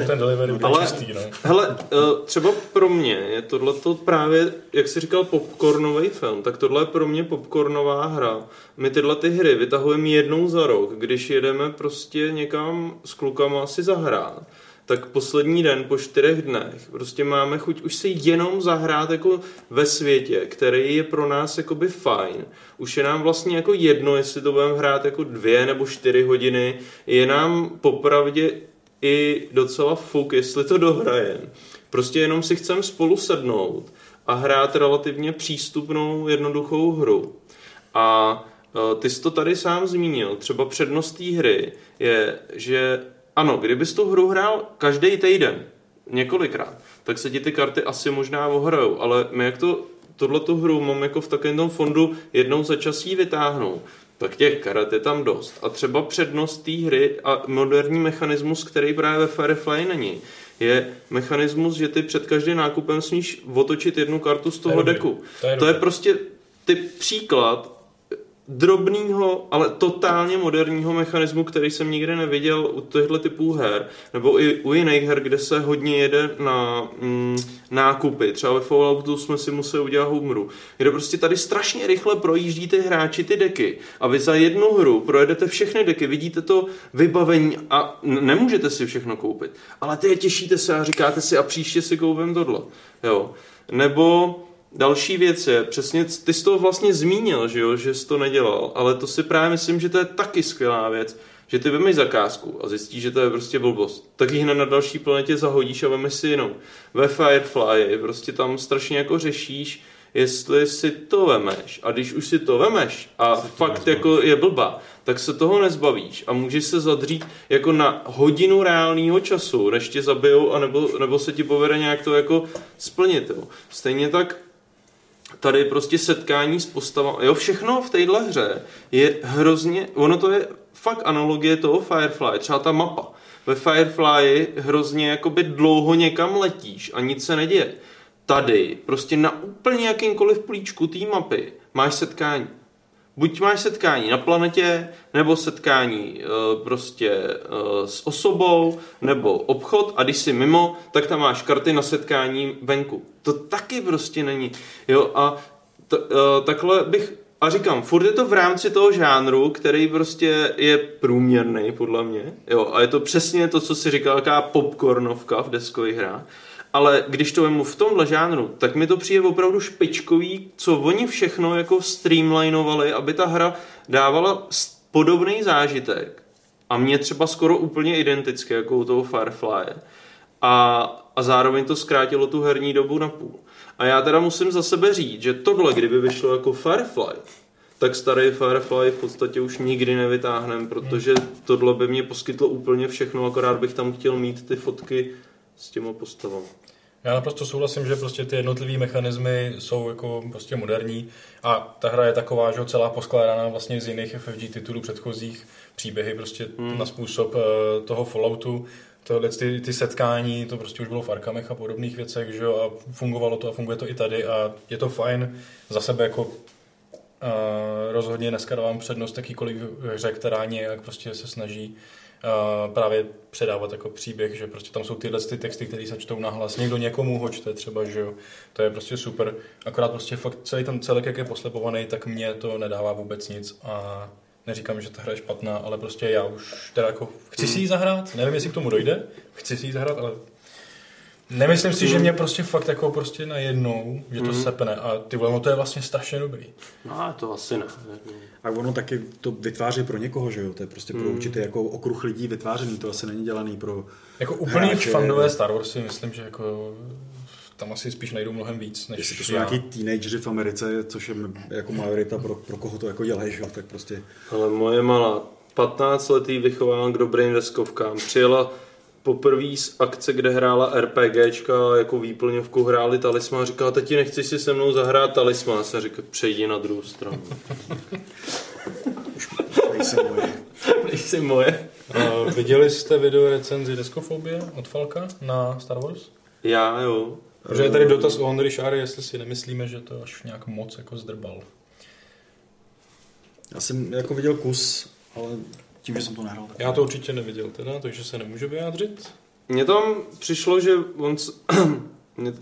je ten delivery Ale- čistý, no. Hele, eh, třeba pro mě je tohleto právě, jak jsi říkal, popcornový film, tak tohle je pro mě popcornová hra. My tyhle ty hry vytahujeme jednou za rok, když jedeme prostě někam s klukama si zahrát. Tak poslední den po čtyřech dnech prostě máme chuť už si jenom zahrát jako ve světě, který je pro nás jakoby fajn. Už je nám vlastně jako jedno, jestli to budeme hrát jako dvě nebo čtyři hodiny. Je nám popravdě i docela fuk, jestli to dohrajem. Prostě jenom si chcem spolu sednout a hrát relativně přístupnou, jednoduchou hru. A e, ty jsi to tady sám zmínil, třeba přednost té hry je, že ano, kdybys tu hru hrál každý týden, několikrát, tak se ti ty karty asi možná ohrajou, ale my jak to, tohle tu hru mám jako v takovém tom fondu jednou za čas jí vytáhnou, tak těch karet je tam dost. A třeba přednost té hry a moderní mechanismus, který právě ve Firefly není, je mechanismus, že ty před každým nákupem smíš otočit jednu kartu z toho dobrý. deku. To je to je prostě ty příklad drobného, ale totálně moderního mechanismu, který jsem nikdy neviděl u těchto typů her, nebo i u jiných her, kde se hodně jede na mm, nákupy. Třeba ve Falloutu jsme si museli udělat humru, kde prostě tady strašně rychle projíždí ty hráči ty deky a vy za jednu hru projedete všechny deky, vidíte to vybavení a nemůžete si všechno koupit. Ale ty je těšíte se a říkáte si a příště si koupím tohle. Jo. Nebo Další věc je, přesně ty jsi to vlastně zmínil, že, jo, že jsi to nedělal, ale to si právě myslím, že to je taky skvělá věc, že ty vemeš zakázku a zjistíš, že to je prostě blbost. Tak ji hned na další planetě zahodíš a vemeš si jinou. Ve Firefly prostě tam strašně jako řešíš, jestli si to vemeš a když už si to vemeš a fakt nezbavíš. jako je blbá, tak se toho nezbavíš a můžeš se zadřít jako na hodinu reálného času, než tě zabijou, anebo, nebo se ti povede nějak to jako splnit. Jo. Stejně tak tady prostě setkání s postavami, jo, všechno v téhle hře je hrozně, ono to je fakt analogie toho Firefly, třeba ta mapa. Ve Firefly hrozně jakoby dlouho někam letíš a nic se neděje. Tady prostě na úplně jakýmkoliv plíčku té mapy máš setkání. Buď máš setkání na planetě, nebo setkání e, prostě e, s osobou, nebo obchod a když jsi mimo, tak tam máš karty na setkání venku. To taky prostě není. Jo, a t, e, takhle bych a říkám, furt je to v rámci toho žánru, který prostě je průměrný podle mě. Jo, a je to přesně to, co si říkal, jaká popcornovka v deskových hrách. Ale když to vemu v tomhle žánru, tak mi to přijde opravdu špičkový, co oni všechno jako streamlinovali, aby ta hra dávala podobný zážitek. A mě třeba skoro úplně identické, jako u toho Firefly. A, a zároveň to zkrátilo tu herní dobu na půl. A já teda musím za sebe říct, že tohle, kdyby vyšlo jako Firefly, tak starý Firefly v podstatě už nikdy nevytáhnem, protože tohle by mě poskytlo úplně všechno, akorát bych tam chtěl mít ty fotky s těma postavami. Já naprosto souhlasím, že prostě ty jednotlivé mechanismy jsou jako prostě moderní a ta hra je taková, že celá poskládaná vlastně z jiných FFG titulů předchozích příběhy prostě hmm. na způsob eh, toho Falloutu. Tohle ty, ty setkání, to prostě už bylo v Arkamech a podobných věcech, že jo, a fungovalo to a funguje to i tady a je to fajn za sebe jako Uh, rozhodně dneska dávám přednost jakýkoliv hře, která nějak prostě se snaží uh, právě předávat jako příběh, že prostě tam jsou tyhle ty texty, které se čtou nahlas. Někdo někomu ho čte třeba, že jo. To je prostě super. Akorát prostě fakt celý ten celek, jak je poslepovaný, tak mě to nedává vůbec nic a neříkám, že ta hra je špatná, ale prostě já už teda jako chci si ji zahrát, nevím, jestli k tomu dojde, chci si ji zahrát, ale Nemyslím si, že mě prostě fakt jako prostě najednou, že to sepne a ty vole, no to je vlastně strašně dobrý. No, to asi ne. A ono taky to vytváří pro někoho, že jo? To je prostě pro určitý jako okruh lidí vytvářený, to asi není dělaný pro Jako úplný hráče. fandové Star Warsy, myslím, že jako tam asi spíš najdou mnohem víc, než Jestli to jsou já. nějaký teenageři v Americe, což je jako majorita pro, pro koho to jako dělají, že jo? tak prostě Ale moje malá 15 letý vychovávám k dobrým deskovkám. Přijela poprvé z akce, kde hrála RPGčka, jako výplňovku hráli talisman a říkala, tati, nechci si se mnou zahrát talisman. A jsem říkal, přejdi na druhou stranu. nejsem moje. Moje. Uh, viděli jste video recenzi Deskofobie od Falka na Star Wars? Já jo. Protože je tady dotaz o Honry Shary, jestli si nemyslíme, že to až nějak moc jako zdrbal. Já jsem jako viděl kus ale tím, že jsem to nehrál. Tak... Já to určitě neviděl teda, takže se nemůžu vyjádřit. Mně tam přišlo, že on... s- mě-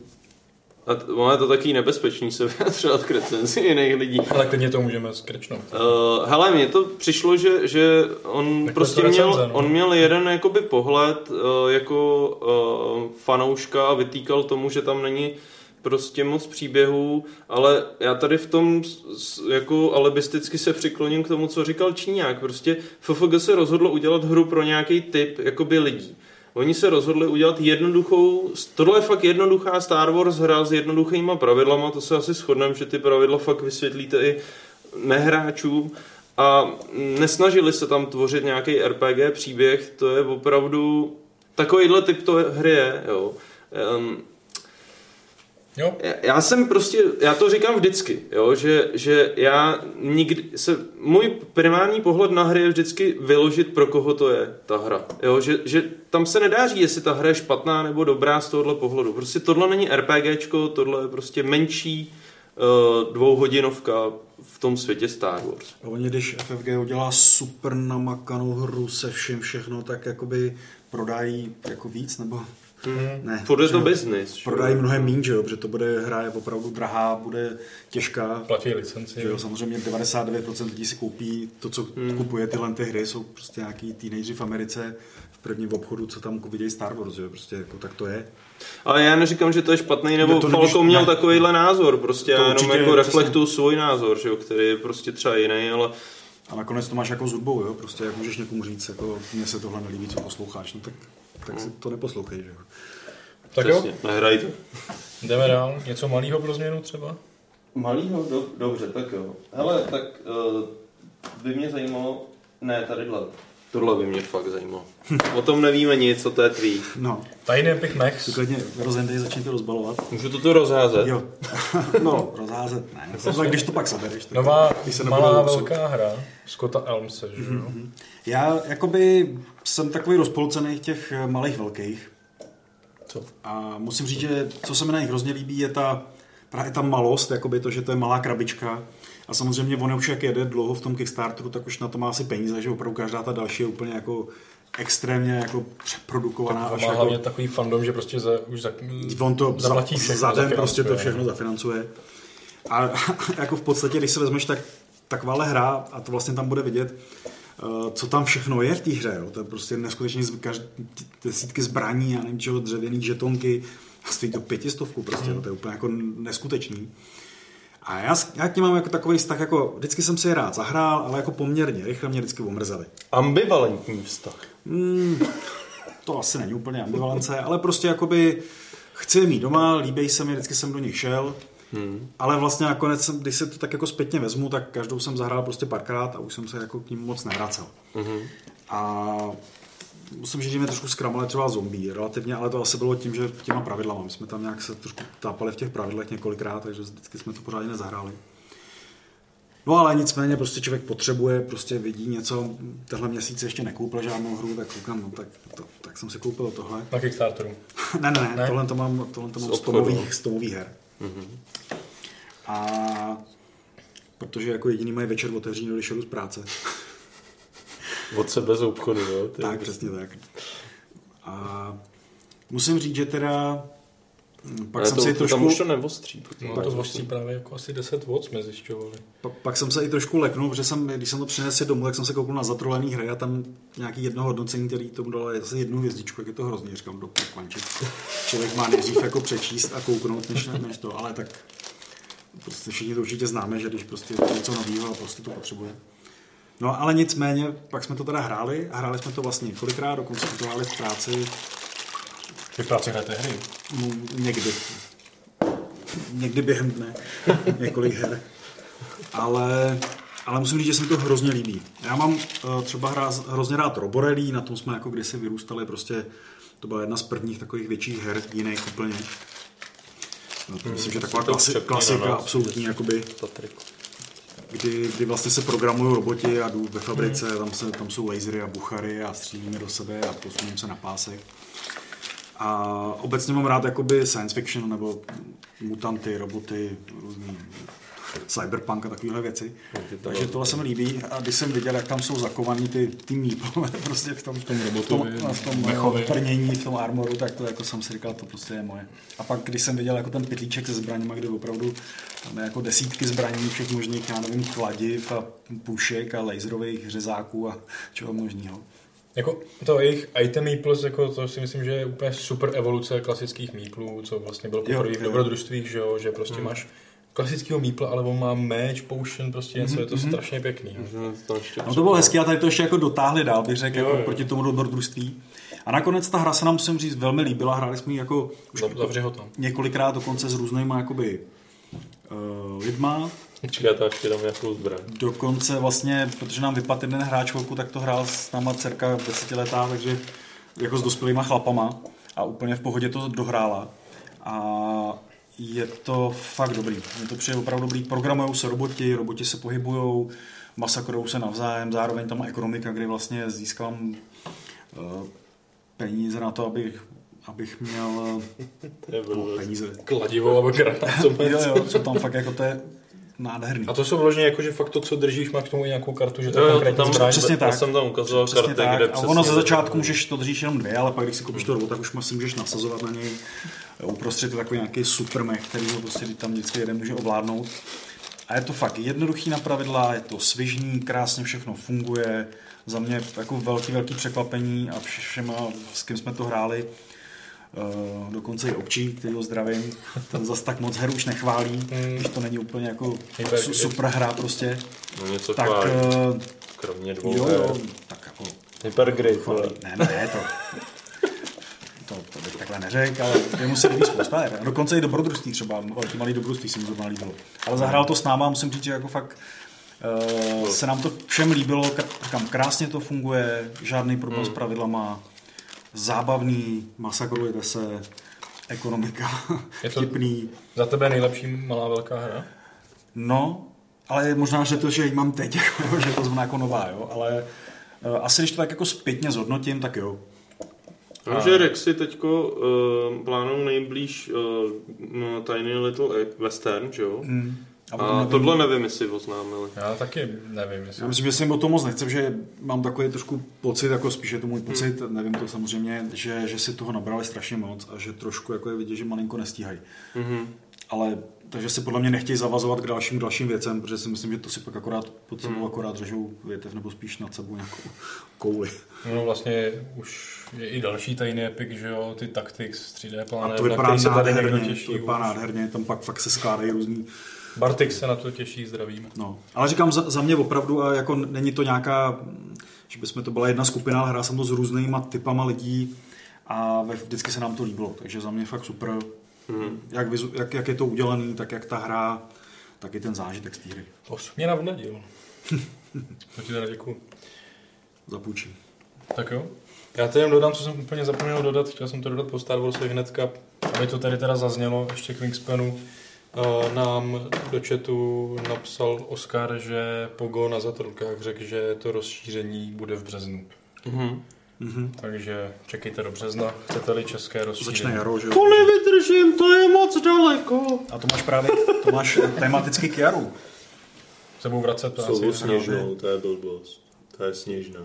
a t- ono je to taky nebezpečný se vyjadřovat k recenzi jiných lidí. Ale klidně to můžeme skrečnout. Uh, hele, mně to přišlo, že, že on Jako prostě recenze, měl, no. on měl jeden jakoby pohled uh, jako uh, fanouška a vytýkal tomu, že tam není prostě moc příběhů, ale já tady v tom jako alibisticky se přikloním k tomu, co říkal Číňák. Prostě FFG se rozhodlo udělat hru pro nějaký typ jakoby lidí. Oni se rozhodli udělat jednoduchou, tohle je fakt jednoduchá Star Wars hra s jednoduchýma pravidlama, to se asi shodneme, že ty pravidla fakt vysvětlíte i nehráčům a nesnažili se tam tvořit nějaký RPG příběh, to je opravdu takovýhle typ to hry je, jo. Um, Jo, já- jsem prostě, já to říkám vždycky, jo, že, že já nikdy se, můj primární pohled na hry je vždycky vyložit, pro koho to je ta hra. Jo, že, že tam se nedá říct, jestli ta hra je špatná nebo dobrá z tohohle pohledu. Prostě tohle není RPGčko, tohle je prostě menší uh, dvouhodinovka v tom světě Star Wars. A oni, když FFG udělá super namakanou hru se vším všechno, tak jakoby prodají jako víc, nebo ne. Furt je to business. Prodají mnohem méně, že jo, protože to bude hra je opravdu drahá, bude těžká. platí licenci. Že jo, samozřejmě 99% lidí si koupí to, co hmm. kupuje tyhle ty hry, jsou prostě nějaký teenageři v Americe v prvním obchodu, co tam vidějí Star Wars, že jo, prostě jako tak to je. Ale já neříkám, že to je špatný, nebo Ne, to Falco nemůž- měl ne. takovýhle názor, prostě To já jenom jako reflektuju svůj názor, že jo, který je prostě třeba jiný, ale A nakonec to máš jako s hudbou, jo, prostě jak můžeš někomu říct, jako mně se tohle nelíbí, co posloucháš, no tak, tak si to neposlouchej, že jo. Tak jo, přesně, nehraj to. jdeme dál. Něco malého pro změnu třeba? Malýho? Do, dobře, tak jo. Hele, tak uh, by mě zajímalo, ne, tadyhle. Tohle by mě fakt zajímalo. o tom nevíme nic, co to je tvý. No, Tajný Epic Max. klidně rozendej, začni to rozbalovat. Můžu to tu rozházet? Jo, no, rozházet, ne, tak když to pak sebereš. Tak Nová když se malá nebudou velká hra Scotta Elmse, že jo? Já jakoby jsem takový rozpolcený těch malých velkých. Co? A musím říct, že co se mi na nich hrozně líbí, je ta, právě ta malost, jakoby to, že to je malá krabička. A samozřejmě on už jak jede dlouho v tom Kickstarteru, tak už na to má asi peníze, že opravdu každá ta další je úplně jako extrémně jako přeprodukovaná. Tak má jako, hlavně takový fandom, že prostě za, už za, on to za, zaplatí všechno, za den prostě to no. všechno zafinancuje. A jako v podstatě, když se vezmeš, tak takováhle hra, a to vlastně tam bude vidět, co tam všechno je v té hře. Jo. To je prostě neskutečně z- každ- desítky zbraní, já nevím čeho, dřevěný žetonky, a stojí to pětistovku prostě, jo. to je úplně jako neskutečný. A já, já k mám jako takový vztah, jako vždycky jsem si je rád zahrál, ale jako poměrně, rychle mě vždycky omrzeli. Ambivalentní vztah. To asi není úplně ambivalence, ale prostě jakoby chci je mít doma, líbí se mi, vždycky jsem do nich šel, hmm. ale vlastně nakonec, když se to tak jako zpětně vezmu, tak každou jsem zahrál prostě párkrát a už jsem se jako k ním moc nevracel. Hmm. A musím říct, že mě trošku zkramali třeba zombie relativně, ale to asi bylo tím, že těma pravidlama. My jsme tam nějak se trošku tápali v těch pravidlech několikrát, takže vždycky jsme to pořádně nezahráli. No ale nicméně prostě člověk potřebuje, prostě vidí něco, tenhle měsíc ještě nekoupil žádnou hru, tak koukám, no tak, to, tak jsem si koupil tohle. Na Kickstarteru. ne, ne, ne, Ne? tohle to mám, tohle to mám z obchodu. tomových, z tomových her. A protože jako jediný mají večer otevřený, když jdu z práce. Od sebe z obchodu, jo? Ty. Tak, přesně tak. A musím říct, že teda hm, pak Ale jsem to, se i to, trošku... tam už to nevostří. No, to zvostří právě jako asi 10 vod jsme zjišťovali. Pa, pak jsem se i trošku leknul, protože jsem, když jsem to přinesl domů, tak jsem se koukal na zatrolený hry a tam nějaký jedno hodnocení, který tomu dalo je zase jednu hvězdičku, jak je to hrozně, říkám, do. Člověk má nejdřív jako přečíst a kouknout, než, než to, ale tak prostě všichni to určitě známe, že když prostě něco nového a prostě to potřebuje. No ale nicméně, pak jsme to teda hráli a hráli jsme to vlastně několikrát, dokonce jsme to hráli v práci Vy v práci hrajete hry. Mm, Někdy. Někdy během dne. Několik her. Ale, ale musím říct, že se mi to hrozně líbí. Já mám uh, třeba hra, hrozně rád Roborelli, na tom jsme jako kdysi vyrůstali, prostě to byla jedna z prvních takových větších her, jiných úplně. No, to myslím, že taková klasi, klasika, no. absolutní, jakoby, kdy, kdy vlastně se programují roboti a jdu ve fabrice, tam, se, tam jsou lasery a buchary a střílíme do sebe a posuneme se na pásek. A obecně mám rád jakoby science fiction nebo mutanty, roboty, různý cyberpunk a takovéhle věci. Takže tohle se mi líbí a když jsem viděl, jak tam jsou zakovaný ty, ty míplové prostě v tom, v tom, v tom, v tom mechovi. brnění, v tom armoru, tak to jako jsem si říkal, to prostě je moje. A pak, když jsem viděl jako ten pytlíček se zbraněma, kde opravdu tam je jako desítky zbraní, všech možných, já nevím, chladiv a pušek a laserových řezáků a čeho možného. Jako to jejich item meeples, jako to si myslím, že je úplně super evoluce klasických meeplů, co vlastně bylo v jo. dobrodružstvích, že jo, že prostě máš klasického meeple, ale on má meč, potion, prostě něco, je to strašně pěkný. Možná to ještě No to bylo hezké a tady to ještě jako dotáhli dál, bych řekl, Jo, jako jo. proti tomu dobrodružství. A nakonec ta hra se nám, musím říct, velmi líbila. Hráli jsme ji jako už Zav- Zavři ho tam. několikrát dokonce s různýma jakoby uh, lidma. Počkej, já to ještě dám nějakou zbraň. Dokonce vlastně, protože nám vypadl jeden hráč chvilku, tak to hrál s náma dcerka desetiletá, takže jako s dospělýma chlapama a úplně v pohodě to dohrála. A je to fakt dobrý. Je to přijde opravdu dobrý. Programují se roboti, roboti se pohybují, masakrují se navzájem, zároveň tam má ekonomika, kde vlastně získám uh, peníze na to, abych, abych měl blbost. peníze. Kladivo nebo granátomec. Jo, jo, co tam fakt jako to je nádherný. A to jsou vložně jako, že fakt to, co držíš, máš k tomu i nějakou kartu, že to Jo, konkrétní tam, zbraň. přesně tak. Já jsem tam ukazoval Přesně karty, tak. kde A ono ze začátku můžeš to držíš jenom dvě, ale pak když si koupíš to robota, tak už má- si můžeš nasazovat na něj. Uprostřed je takový nějaký supermech, který ho prostě tam vždycky jeden může ovládnout. A je to fakt jednoduchý na pravidla, je to svižný, krásně všechno funguje. Za mě jako velký, velký překvapení a vše- všema, s kým jsme to hráli, Uh, dokonce i občí, který ho zdravím, ten zas tak moc her už nechválí, když to není úplně jako su- super hra prostě. No něco Tak chválí, uh, kromě dvou jo, her. jo, tak jako vole. Ne, ne, to, to, to bych takhle neřekl, ale jemu se líbí spousta her. Dokonce i dobrodružství třeba, velký malý dobrodružství se mu zrovna líbilo. Ale zahrál to s náma, musím říct, že jako fakt uh, se nám to všem líbilo, říkám, krásně to funguje, žádný problém s pravidlama, zábavný, masakrujete se, ekonomika, Je to- vtipný. Za tebe nejlepší malá velká hra? No, ale možná, že to, že ji mám teď, jako, že je to zrovna jako nová, jo, ale uh, asi když to tak jako zpětně zhodnotím, tak jo. No, že Rexy teďko uh, plánují nejblíž uh, Tiny Little Western, že jo? Mm. A, potom nevím- tohle nevím, jestli oznámili. Já taky nevím, jestli... Já myslím, že jsem o tom moc nechci, že mám takový trošku pocit, jako spíš je to můj pocit, hmm. nevím to samozřejmě, že, že si toho nabrali strašně moc a že trošku jako je vidět, že malinko nestíhají. Mhm. Ale takže si podle mě nechtějí zavazovat k dalším dalším věcem, protože si myslím, že to si pak akorát pod sebou Hmm. akorát řežou větev nebo spíš nad sebou nějakou kouli. No vlastně už je i další tajný epic, že jo, ty Tactics 3D A plány, to na vypadá se někdo nádherně, těší. to vypadá nádherně, tam pak fakt se skládají různý Bartik se na to těší, zdravíme. No, ale říkám za, za mě opravdu, a jako není to nějaká, že bychom to byla jedna skupina, ale hrál jsem to s různýma typama lidí a ve, vždycky se nám to líbilo, takže za mě fakt super. Mhm. Jak, vizu, jak, jak, je to udělaný, tak jak ta hra, tak i ten zážitek z té hry. To jsi mě navnadil. to ti teda děkuju. Zapůjčím. Tak jo. Já teď jenom dodám, co jsem úplně zapomněl dodat, chtěl jsem to dodat po Star Warsu hnedka, aby to tady teda zaznělo ještě k Wingspanu. Uh, nám do chatu napsal Oskar, že Pogo na zatrulkách řekl, že to rozšíření bude v březnu. Mhm. Mhm. Takže čekejte do března, chcete-li české rozšíření. Začne jaro, že jo? To nevydržím, to je moc daleko. A to máš právě, to máš tematicky k jaru. Se budou vracet to Slovo asi. sněžnou, to je blbost. To je sněžná.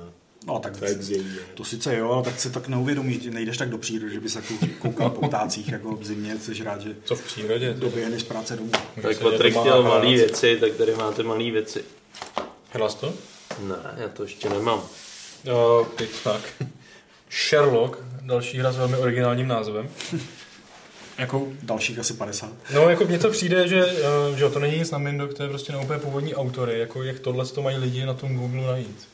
No tak To je k zimě. to sice jo, ale tak si tak neuvědomíš, že nejdeš tak do přírody, že bys jako koukal po ptácích jako v zimě, jsi rád, že Co v přírodě? doběhneš z práce domů. Tak Patrik chtěl malý věci, tak tady máte malý věci. Hlas to? Ne, já to ještě nemám. Uh, teď tak. Sherlock, další hra s velmi originálním názvem. jako, Dalších asi 50. no, jako mně to přijde, že, uh, že jo, to není nic na Mindok, to je prostě na úplně původní autory, jako jak tohle to mají lidi na tom Google najít.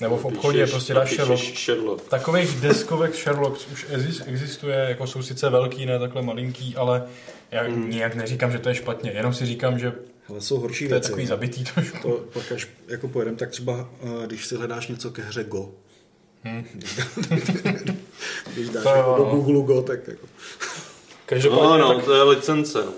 Nebo v obchodě Napíšeš- prostě dáš Sherlock. Sherlock. Takových deskovek Sherlock už exis- existuje, jako jsou sice velký, ne takhle malinký, ale já Hmm. nijak neříkám, že to je špatně, jenom si říkám, že Ale jsou horší to je věci. takový zabitý trošku. To pak až jako pojedem, tak třeba eh, když si hledáš něco ke hře Go. když dáš To jako do. Google Go, tak jako. Každopádně, No, no, tak, to je licence. no.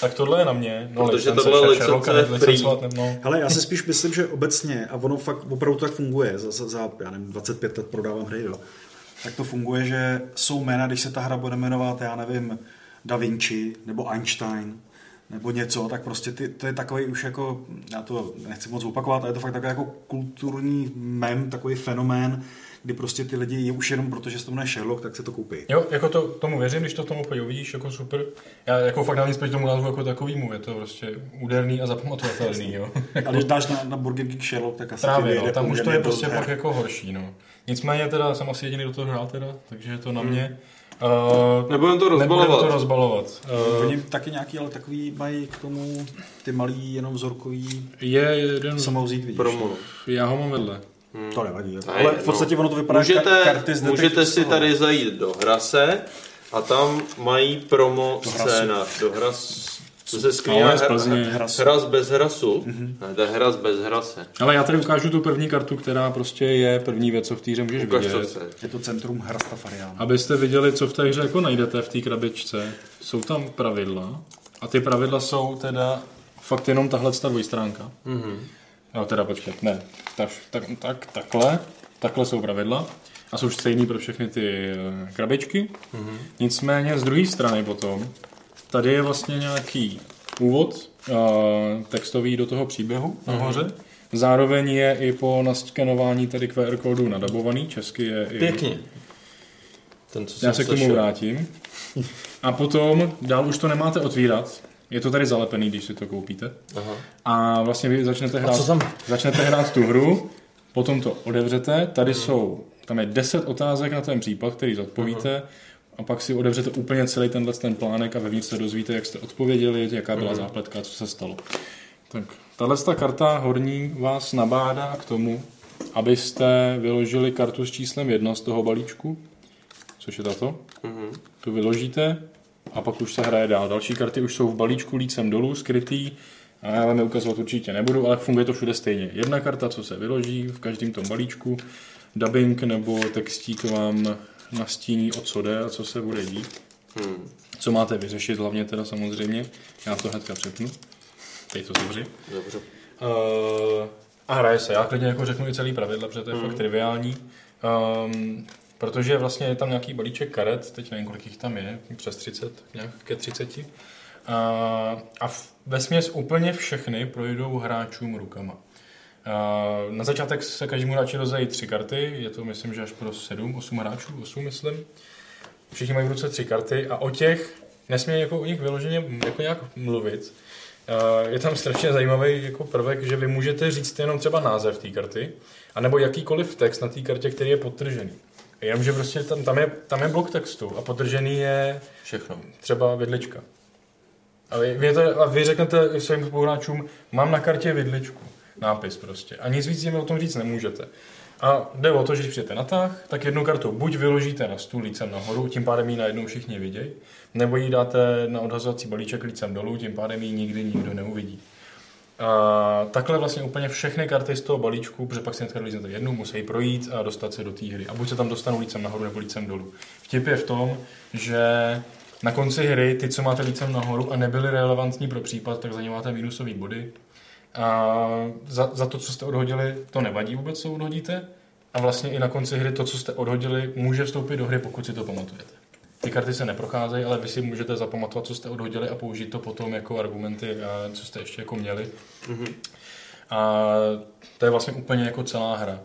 tak, tohle je na mě. No, Protože licence, tohle licence je free. no. Hele, já si spíš myslím, že obecně, a ono fakt opravdu tak funguje, za, za, za já nevím, 25 let prodávám hry, jo, tak to funguje, že jsou jména, když se ta hra bude jmenovat, já nevím, Da Vinci nebo Einstein, nebo něco, tak prostě ty, to je takový už jako, já to nechci moc opakovat, ale je to fakt takový jako kulturní mem, takový fenomén, kdy prostě ty lidi je už jenom proto, že se to jmenuje Sherlock, tak se to koupí. Jo, jako to, tomu věřím, když to tomu úplně uvidíš, jako super. Já jako fakt dám nic proti tomu názvu jako takovýmu, je to prostě úderný a zapamatovatelný, jo. A když dáš na, na Burger King Sherlock, tak asi Právě, ti no, tam už to je prostě dost pak her. jako horší, no. Nicméně teda jsem asi jediný do toho hrál teda, takže je to na mě. Uh, Nebudem to Nebudeme rozbalovat. to rozbalovat. Uh, Oni taky nějaký, ale takový mají k tomu ty malý, jenom vzorkový, je jeden, vzít, vidíš. Promo. no. já ho mám vedle. To nevadí. Ne, ale v podstatě no. ono to vypadá můžete, ka- karty z můžete si tady zajít do Hrase a tam mají promo Do scénář. Do Hras... To se z her- Plzně. hras, hras bez hrasu. Mhm. Ne, to je hras bez hrase. Ale já tady ukážu tu první kartu, která prostě je první věc, co v té hře můžeš Ukaž, co vidět. chce. Je to centrum Hrastafariánu. Abyste viděli, co v té hře jako najdete v té krabičce. Jsou tam pravidla. A ty pravidla jsou teda fakt jenom tahle ta dvojstránka. Mhm. Jo, teda počkat, ne. Tak, tak, tak, takhle. Takhle jsou pravidla. A jsou stejný pro všechny ty eh, krabičky. Mhm. Nicméně z druhé strany potom, tady je vlastně nějaký úvod eh, textový do toho příběhu nahoře. Zároveň je i po naskenování tady QR kódu nadabovaný, česky je i... Pěkně. Ten, co Já se k tomu vrátím. A potom dál už to nemáte otvírat. Je to tady zalepený, když si to koupíte. Aha. A vlastně vy začnete hrát, co tam? začnete hrát tu hru, potom to otevřete, tady jsou, tam je 10 otázek na ten případ, který zodpovíte, a pak si otevřete úplně celý tenhle ten plánek a vevnitř se dozvíte, jak jste odpověděli, jaká byla zápletka, co se stalo. Tak tahle ta karta horní vás nabádá k tomu, abyste vyložili kartu s číslem 1 z toho balíčku, což je tato. Mhm. Tu vyložíte a pak už se hraje dál. Další karty už jsou v balíčku lícem dolů, skrytý. A já vám je ukazovat určitě nebudu, ale funguje to všude stejně. Jedna karta, co se vyloží v každém tom balíčku, dubbing nebo textík vám nastíní, o co jde a co se bude dít. Hmm. Co máte vyřešit, hlavně teda samozřejmě. Já to hnedka přepnu. Teď to zavři. Dobře. Uh, a hraje se. Já klidně jako řeknu i celý pravidla, protože to je Mhm. fakt triviální. Um, protože vlastně je tam nějaký balíček karet, teď nevím, kolik jich tam je, přes 30, nějak ke 30. Uh, a v, ve směs úplně všechny projdou hráčům rukama. Uh, na začátek se každému hráči rozdají tři karty, je to myslím, že až pro 7, 8 hráčů, 8 myslím. Všichni mají v ruce tři karty a o těch nesmí jako o nich vyloženě jako nějak mluvit. Uh, je tam strašně zajímavý jako prvek, že vy můžete říct jenom třeba název té karty, anebo jakýkoliv text na té kartě, který je podtržený. Jenomže prostě tam, tam, je, tam je blok textu a podtržený je Všechno. třeba vidlička. A vy, vy, to, a vy řeknete svým spoluhráčům, mám na kartě vidličku, nápis prostě. A nic víc jim o tom říct nemůžete. A jde o to, že když přijete na tah, tak jednu kartu buď vyložíte na stůl lícem nahoru, tím pádem ji najednou všichni vidějí, nebo ji dáte na odhazovací balíček lícem dolů, tím pádem ji nikdy nikdo neuvidí. A takhle vlastně úplně všechny karty z toho balíčku, protože pak si hnedka dolíznete jednu, musí projít a dostat se do té hry. A buď se tam dostanou lícem nahoru nebo lícem dolů. Vtip je v tom, že na konci hry ty, co máte lícem nahoru a nebyly relevantní pro případ, tak za ně máte minusové body. A za, za to, co jste odhodili, to nevadí vůbec, co odhodíte. A vlastně i na konci hry to, co jste odhodili, může vstoupit do hry, pokud si to pamatujete. Ty karty se neprocházejí, ale vy si můžete zapamatovat, co jste odhodili a použít to potom jako argumenty, a co jste ještě jako měli. A to je vlastně úplně jako celá hra.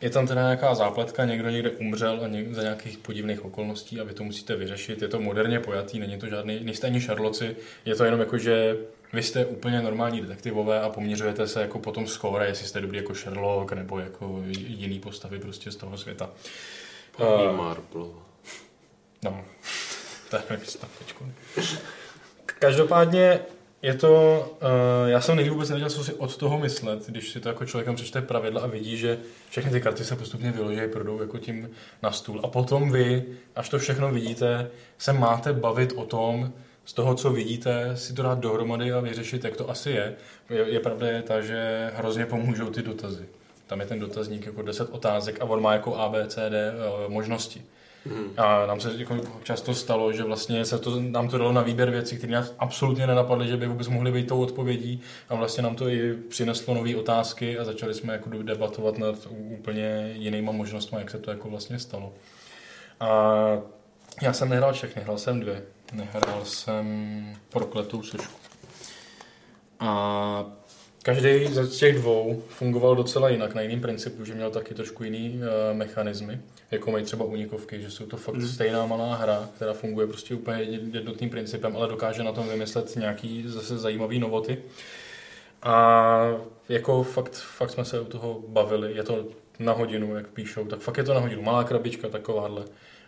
Je tam teda nějaká zápletka, někdo někde umřel a něk- za nějakých podivných okolností a vy to musíte vyřešit. Je to moderně pojatý, není to žádný, nejste ani šarloci, je to jenom jako, že vy jste úplně normální detektivové a poměřujete se jako potom skóre, jestli jste dobrý jako Sherlock nebo jako jiný postavy prostě z toho světa. Paní Eh, Marplova. No, to je. Každopádně je to, uh, já jsem někdy vůbec nevěděl, co si od toho myslet, když si to jako člověkem přečte pravidla a vidí, že všechny ty karty se postupně vyloží, projdou jako tím na stůl. A potom vy, až to všechno vidíte, se máte bavit o tom, z toho, co vidíte, si to dát dohromady a vyřešit, jak to asi je. Je, je pravda je ta, že hrozně pomůžou ty dotazy. Tam je ten dotazník jako 10 otázek a on má jako A, B, C, D uh, možnosti. A nám se jako často stalo, že vlastně se to, nám to dalo na výběr věcí, které nás absolutně nenapadly, že by vůbec mohly být tou odpovědí a vlastně nám to i přineslo nové otázky a začali jsme jako debatovat nad úplně jinýma možnostmi, jak se to jako vlastně stalo. A Já jsem nehrál všechny, hrál jsem dvě. Nehrál jsem prokletou sošku. A každý ze těch dvou fungoval docela jinak, na jiným principu, že měl taky trošku jiný uh, mechanismy, jako mají třeba unikovky, že jsou to fakt mm. stejná malá hra, která funguje prostě úplně jednotným principem, ale dokáže na tom vymyslet nějaký zase zajímavý novoty. A jako fakt, fakt jsme se u toho bavili, je to na hodinu, jak píšou, tak fakt je to na hodinu, malá krabička takováhle.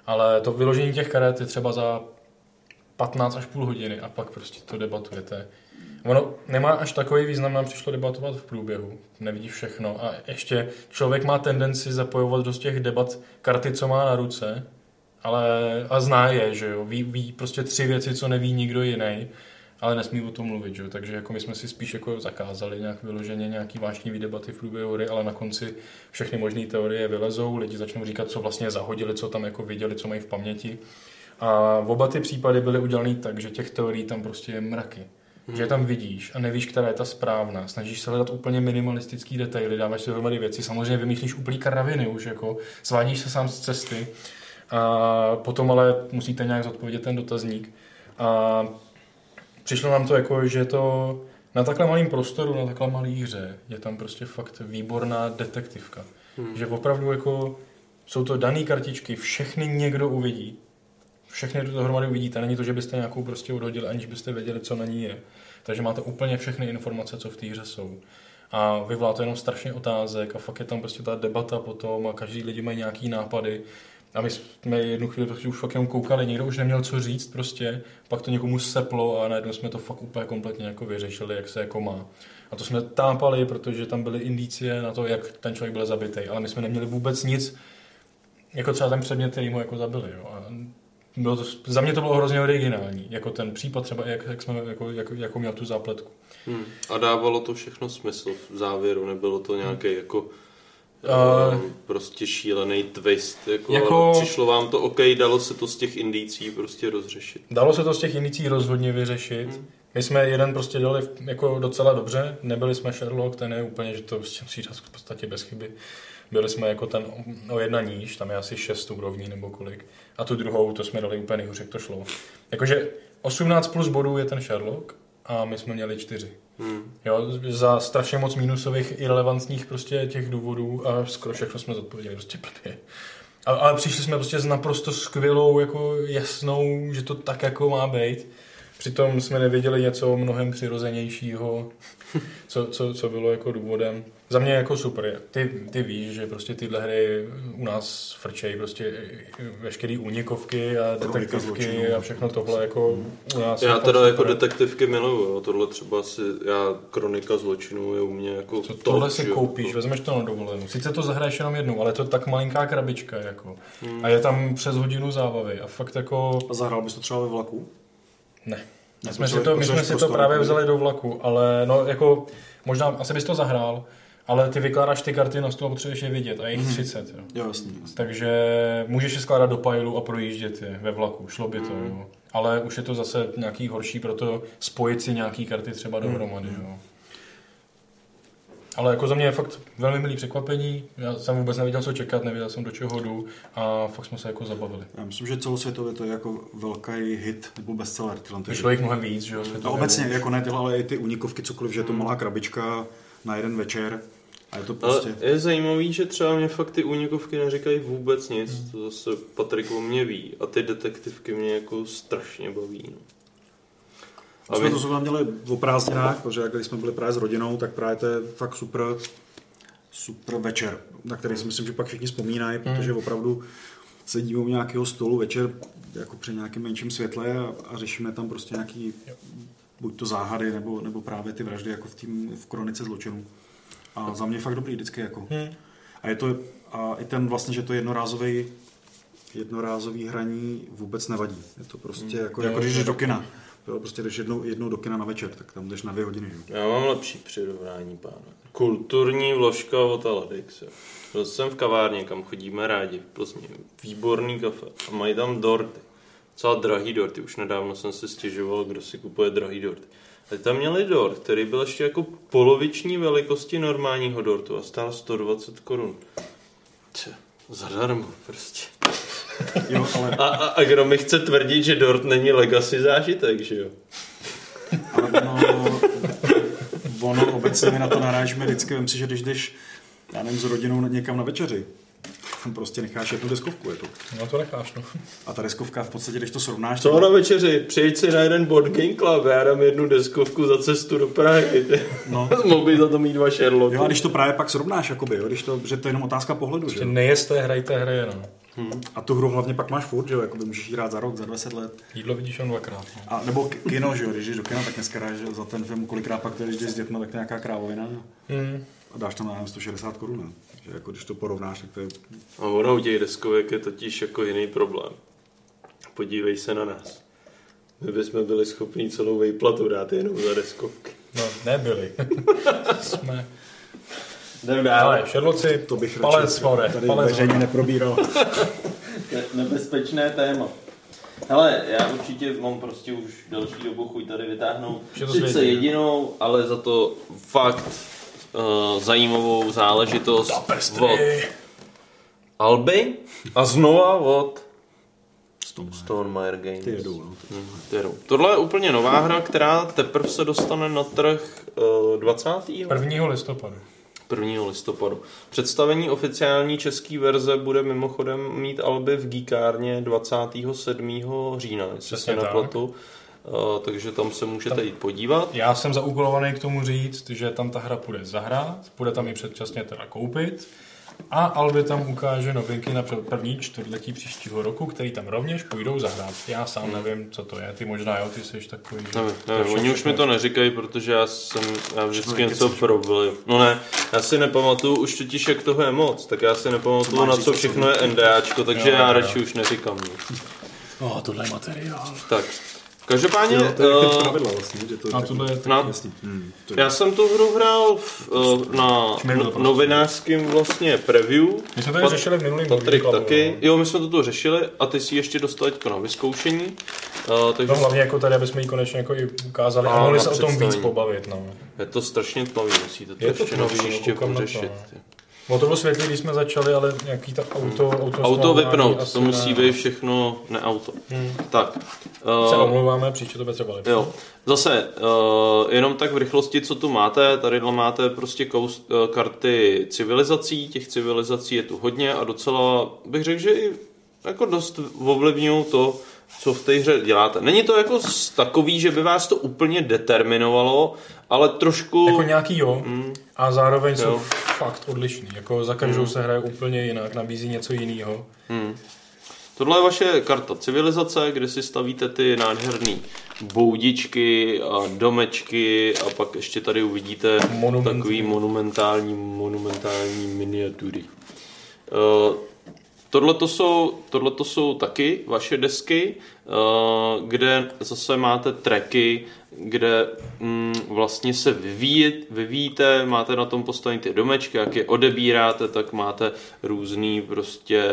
Ale to vyložení těch karet je třeba za 15 až půl hodiny a pak prostě to debatujete. Ono nemá až takový význam, nám přišlo debatovat v průběhu, nevidí všechno a ještě člověk má tendenci zapojovat do těch debat karty, co má na ruce, ale a zná je, že jo, ví, ví prostě tři věci, co neví nikdo jiný, ale nesmí o tom mluvit, že jo, takže jako my jsme si spíš jako zakázali nějak vyloženě nějaký vášnivý debaty v průběhu hry, ale na konci všechny možné teorie vylezou, lidi začnou říkat, co vlastně zahodili, co tam jako viděli, co mají v paměti. A oba ty případy byly udělané tak, že těch teorií tam prostě je mraky. Hmm. Že je tam vidíš a nevíš, která je ta správná. Snažíš se hledat úplně minimalistický detaily, dáváš si dohromady věci, samozřejmě vymýšlíš úplný kraviny už, jako svádíš se sám z cesty. A potom ale musíte nějak zodpovědět ten dotazník. A přišlo nám to jako, že to na takhle malém prostoru, na takhle malé hře je tam prostě fakt výborná detektivka. Hmm. Že opravdu jako jsou to dané kartičky, všechny někdo uvidí, všechny to dohromady uvidíte. Není to, že byste nějakou prostě odhodili, aniž byste věděli, co na ní je. Takže máte úplně všechny informace, co v té hře jsou. A vyvolá to jenom strašně otázek a fakt je tam prostě ta debata potom a každý lidi mají nějaký nápady. A my jsme jednu chvíli prostě už fakt jenom koukali, někdo už neměl co říct prostě, pak to někomu seplo a najednou jsme to fakt úplně kompletně jako vyřešili, jak se jako má. A to jsme tápali, protože tam byly indicie na to, jak ten člověk byl zabitý, ale my jsme neměli vůbec nic, jako třeba ten předmět, který mu jako zabili. Jo. A bylo to, za mě to bylo hrozně originální, jako ten případ třeba, jak, jak jsme, jako, jak, jako měl tu zápletku. Hmm. A dávalo to všechno smysl v závěru, nebylo to nějaký hmm. jako Uh, prostě šílený twist. Jako, jako, přišlo vám to OK, dalo se to z těch indicí prostě rozřešit. Dalo se to z těch indicí rozhodně vyřešit. Hmm. My jsme jeden prostě dělali jako docela dobře, nebyli jsme Sherlock, ten je úplně, že to prostě musí v podstatě bez chyby. Byli jsme jako ten o jedna níž, tam je asi šest úrovní nebo kolik. A tu druhou, to jsme dali úplně nejhůř, jak to šlo. Jakože 18 plus bodů je ten Sherlock a my jsme měli čtyři. Hmm. Jo, za strašně moc mínusových irrelevantních prostě těch důvodů a skoro všechno jsme zodpověděli prostě blbě. Ale přišli jsme prostě s naprosto skvělou, jako jasnou, že to tak jako má být. Přitom jsme nevěděli něco mnohem přirozenějšího, co, co, co bylo jako důvodem. Za mě jako super. Ty, ty víš, že prostě tyhle hry u nás frčejí prostě veškerý únikovky a detektivky a všechno tohle jako u nás. Já teda jako detektivky miluju, tohle třeba si, já kronika zločinů je u mě jako to, Tohle si koupíš, jako... vezmeš to na dovolenou. Sice to zahraješ jenom jednou, ale to je tak malinká krabička jako. Hmm. A je tam přes hodinu zábavy a fakt jako... A zahrál bys to třeba ve vlaku? Ne. My jsme, si to, my jsme si to právě vzali do vlaku, ale no jako možná asi bys to zahrál, ale ty vykládáš ty karty na stůl a potřebuješ je vidět a je jich 30. Mhm. Jo. Jo, jasný, jasný. Takže můžeš je skládat do pajlu a projíždět je ve vlaku, šlo by to. Mm. Jo. Ale už je to zase nějaký horší, proto spojit si nějaký karty třeba dohromady. Mm. Jo. Ale jako za mě je fakt velmi milý překvapení. Já jsem vůbec nevěděl, co čekat, nevěděl jsem, do čeho jdu a fakt jsme se jako zabavili. Já myslím, že celosvětově to je jako velký hit nebo bestseller. Vyšlo jich mnohem víc, že jo? No, obecně, jako ne, ale i ty unikovky, cokoliv, že je to malá krabička na jeden večer. A je to prostě... Ale je zajímavý, že třeba mě fakt ty únikovky neříkají vůbec nic. Hmm. To zase Patrik o mě ví. A ty detektivky mě jako strašně baví. No. A jsme to zrovna měli o prázdninách, protože když jsme byli právě s rodinou, tak právě to je fakt super, super večer, na který si myslím, že pak všichni vzpomínají, hmm. protože opravdu sedíme u nějakého stolu večer jako při nějakém menším světle a, a řešíme tam prostě nějaký buď to záhady, nebo, nebo právě ty vraždy jako v, tým, v kronice zločinů. A za mě fakt dobrý vždycky jako. Hmm. A je to, a i ten vlastně, že to jednorázový jednorázový hraní vůbec nevadí. Je to prostě hmm. jako, jako když jdeš do kina. Jo, prostě jdeš jednou, jednou do kina na večer, tak tam jdeš na dvě hodiny. Jo. Já mám lepší přirovnání, páne. Kulturní vložka od Aladix. Byl jsem v kavárně, kam chodíme rádi v Plzni. Výborný kafe. A mají tam dorty. Docela drahý dorty. Už nedávno jsem se stěžoval, kdo si kupuje drahý dorty. A tam měli dort, který byl ještě jako poloviční velikosti normálního dortu a stál 120 korun. Zadarmo prostě. Jo, ale, A, a, a kdo mi chce tvrdit, že dort není legacy zážitek, že jo? ale ono, ono obecně na to narážíme vždycky. Vem si, že když jdeš, já nevím, s rodinou někam na večeři, prostě necháš jednu deskovku. Je to. No to necháš, no. A ta deskovka v podstatě, když to srovnáš, Co na večeři? Přijď si na jeden board game club, já dám jednu deskovku za cestu do Prahy. No. Mohl by za to mít dva Sherlocky. Jo, a když to právě pak srovnáš, jakoby, jo, když to, že to je jenom otázka pohledu, že? Že jo. nejeste, hrajte hry jenom. A tu hru hlavně pak máš furt, že jo, jakoby můžeš hrát za rok, za 20 let. Jídlo vidíš jen dvakrát. No. A, nebo kino, že jo, když jdeš do kina, tak dneska že za ten film kolikrát pak, to, když jdeš s dětmi, tak nějaká krávovina. Hmm. A dáš tam, nevím, 160 korun. Jako když to porovnáš, tak to je... A ono u těch deskovek je totiž jako jiný problém. Podívej se na nás. My bychom byli schopni celou vejplatu dát jenom za deskovky. No, nebyli. Jsme. Jdem Ale Sherlocci, To bych palec radši more, tady palec veřejně neprobíral. Ne- nebezpečné téma. Hele, já určitě mám prostě už další dobu chuť tady vytáhnout. Sice jedinou, ale za to fakt uh, zajímavou záležitost od. Alby a znova od Stone. Stonemeyer Games. Ty jedou, no. Hmm, ty jedou. Tohle je úplně nová hra, která teprve se dostane na trh uh, 20. 1. listopadu. 1. listopadu. Představení oficiální české verze bude mimochodem mít Alby v Geekárně 27. října, jestli Přesně se tak. nepletu. Uh, takže tam se můžete jít podívat. Já jsem zaúkolovaný k tomu říct, že tam ta hra půjde zahrát, půjde tam i předčasně teda koupit a Albi tam ukáže novinky na první čtvrtletí příštího roku, který tam rovněž půjdou zahrát. Já sám nevím, co to je, ty možná jo, ty jsi takový. Nevím, to je nevím, oni už mi to neříkají, protože já jsem já vždycky něco problém. No ne, já si nepamatuju už totiž, jak toho je moc, tak já si nepamatuju, na co všechno je NDAčko, takže Jo, já jo, jo. radši už neříkám nic. Oh, tohle je materiál. Tak, každopádně, Jo, to je eh, uh, pravidla vlastně, že to je A taky- tohle je na, Jasně. Hmm, to je- Já jsem tu hru hrál v, uh, na to no, prostě? novinářském vlastně preview. My jsme tady Pat- řešili v minulým Patrik Clubu, taky. no. Jo, my jsme to tu řešili a ty si ještě dostal teďko na vyzkoušení. Uh, takže No hlavně jako tady, aby jsme ji konečně jako i ukázali a, A mohli se o tom víc pobavit. No. je to strašně tmavý, musíte to Je to ještě tmavý, no, příště na to, pořešit. no. O to bylo světlý, když jsme začali, ale nějaký ta auto... Auto, Auto vypnout, to musí ne. být všechno neauto. Hmm. Tak. Se Uh, omlouváme, příště to bude třeba lepší. Jo. Zase, uh, jenom tak v rychlosti, co tu máte, tady máte prostě kous, uh, karty civilizací, těch civilizací je tu hodně a docela bych řekl, že i jako dost ovlivňují to, co v té hře děláte. Není to jako takový, že by vás to úplně determinovalo, ale trošku... Jako nějaký jo, Mm, a zároveň jsou Jo. fakt odlišný. Jako za každou se hraje úplně jinak, nabízí něco jiného. Hmm. Tohle je vaše karta civilizace, kde si stavíte ty nádherné boudičky a domečky a pak ještě tady uvidíte Monumenty. takový monumentální, monumentální miniatury. Uh, Tohle to jsou, tohleto jsou taky vaše desky, uh, kde zase máte tracky, kde mm, vlastně se vyvíjet, vyvíjíte, máte na tom postavení ty domečky, jak je odebíráte, tak máte různý prostě,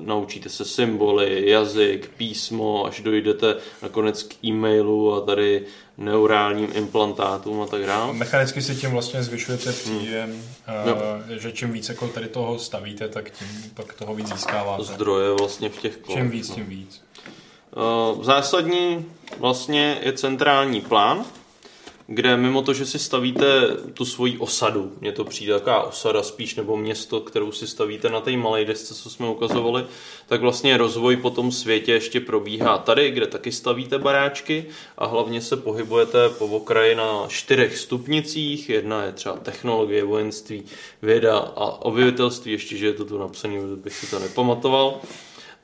naučíte se symboly, jazyk, písmo, až dojdete nakonec k e-mailu a tady neurálním implantátům a tak dále. Mechanicky si tím vlastně zvyšujete příjem, Jo. uh, že čím víc jako tady toho stavíte, tak tím pak toho víc získáváte. Zdroje vlastně v těch kolech. Čím víc, no. tím víc. Uh, Zásadní vlastně je centrální plán, kde mimo to, že si stavíte tu svoji osadu, mně to přijde taková osada spíš, nebo město, kterou si stavíte na té malé desce, co jsme ukazovali, tak vlastně rozvoj po tom světě ještě probíhá tady, kde taky stavíte baráčky a hlavně se pohybujete po okraji na čtyřech stupnicích. Jedna je třeba technologie, vojenství, věda a obyvatelství, ještě, že je to tu napsané, bych si to nepamatoval.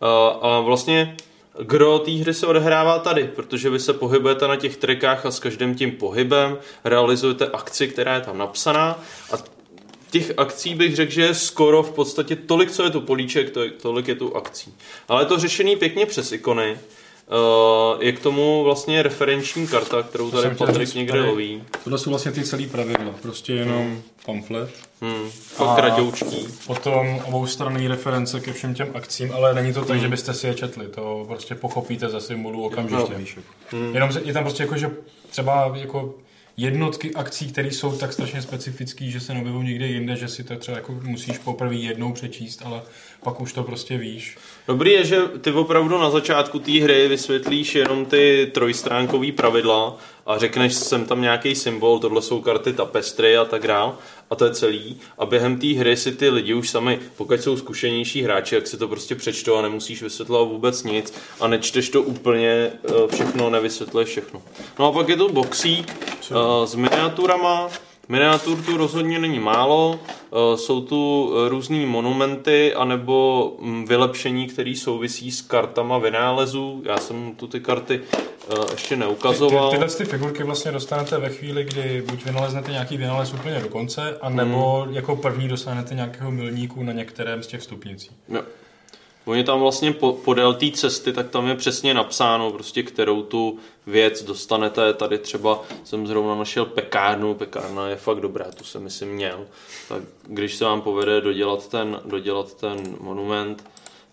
A, a vlastně Gro té hry se odehrává tady, protože vy se pohybujete na těch trekách a s každým tím pohybem realizujete akci, která je tam napsaná a těch akcí bych řekl, že je skoro v podstatě tolik, co je tu políček, to, tolik je tu akcí. Ale je to řešený pěkně přes ikony. Uh, je k tomu vlastně referenční karta, kterou tady Patrik říct, někde tady- loví. Tohle jsou vlastně ty celý pravidla, prostě jenom pamflet. Hmm, A- kratoučký. Potom oboustranné reference ke všem těm akcím, ale není to tak, že byste si je četli, to prostě pochopíte ze symbolů okamžitě. Víš, jako. Hmm. Jenom se- je tam prostě jako, že třeba jako jednotky akcí, které jsou tak strašně specifický, že se neobjevují někde jinde, že si to třeba jako musíš poprvé jednou přečíst, ale pak už to prostě víš. Dobrý je, že ty opravdu na začátku té hry vysvětlíš jenom ty trojstránkové pravidla a řekneš sem tam nějaký symbol, tohle jsou karty tapestry a tak dál a to je celý. A během té hry si ty lidi už sami, pokud jsou zkušenější hráči, jak si to prostě přečtou a nemusíš vysvětlovat vůbec nic a nečteš to úplně eh, všechno, nevysvětluješ všechno. No a pak je to boxík uh, s miniaturama, Miniatur tu rozhodně není málo, eh, jsou tu různý monumenty anebo mm, vylepšení, které souvisí s kartama vynálezů. Já jsem tu ty karty eh, ještě neukazoval. Ty, tyhle ty figurky vlastně dostanete ve chvíli, kdy buď vynaleznete nějaký vynález úplně do konce, anebo hmm. jako první dostanete nějakého milníku na některém z těch stupnicí. No. Oni tam vlastně po, podél té cesty, tak tam je přesně napsáno, prostě kterou tu věc dostanete. Tady třeba jsem zrovna našel pekárnu, pekárna je fakt dobrá, tu jsem myslím měl. Tak když se vám povede dodělat ten, dodělat ten monument,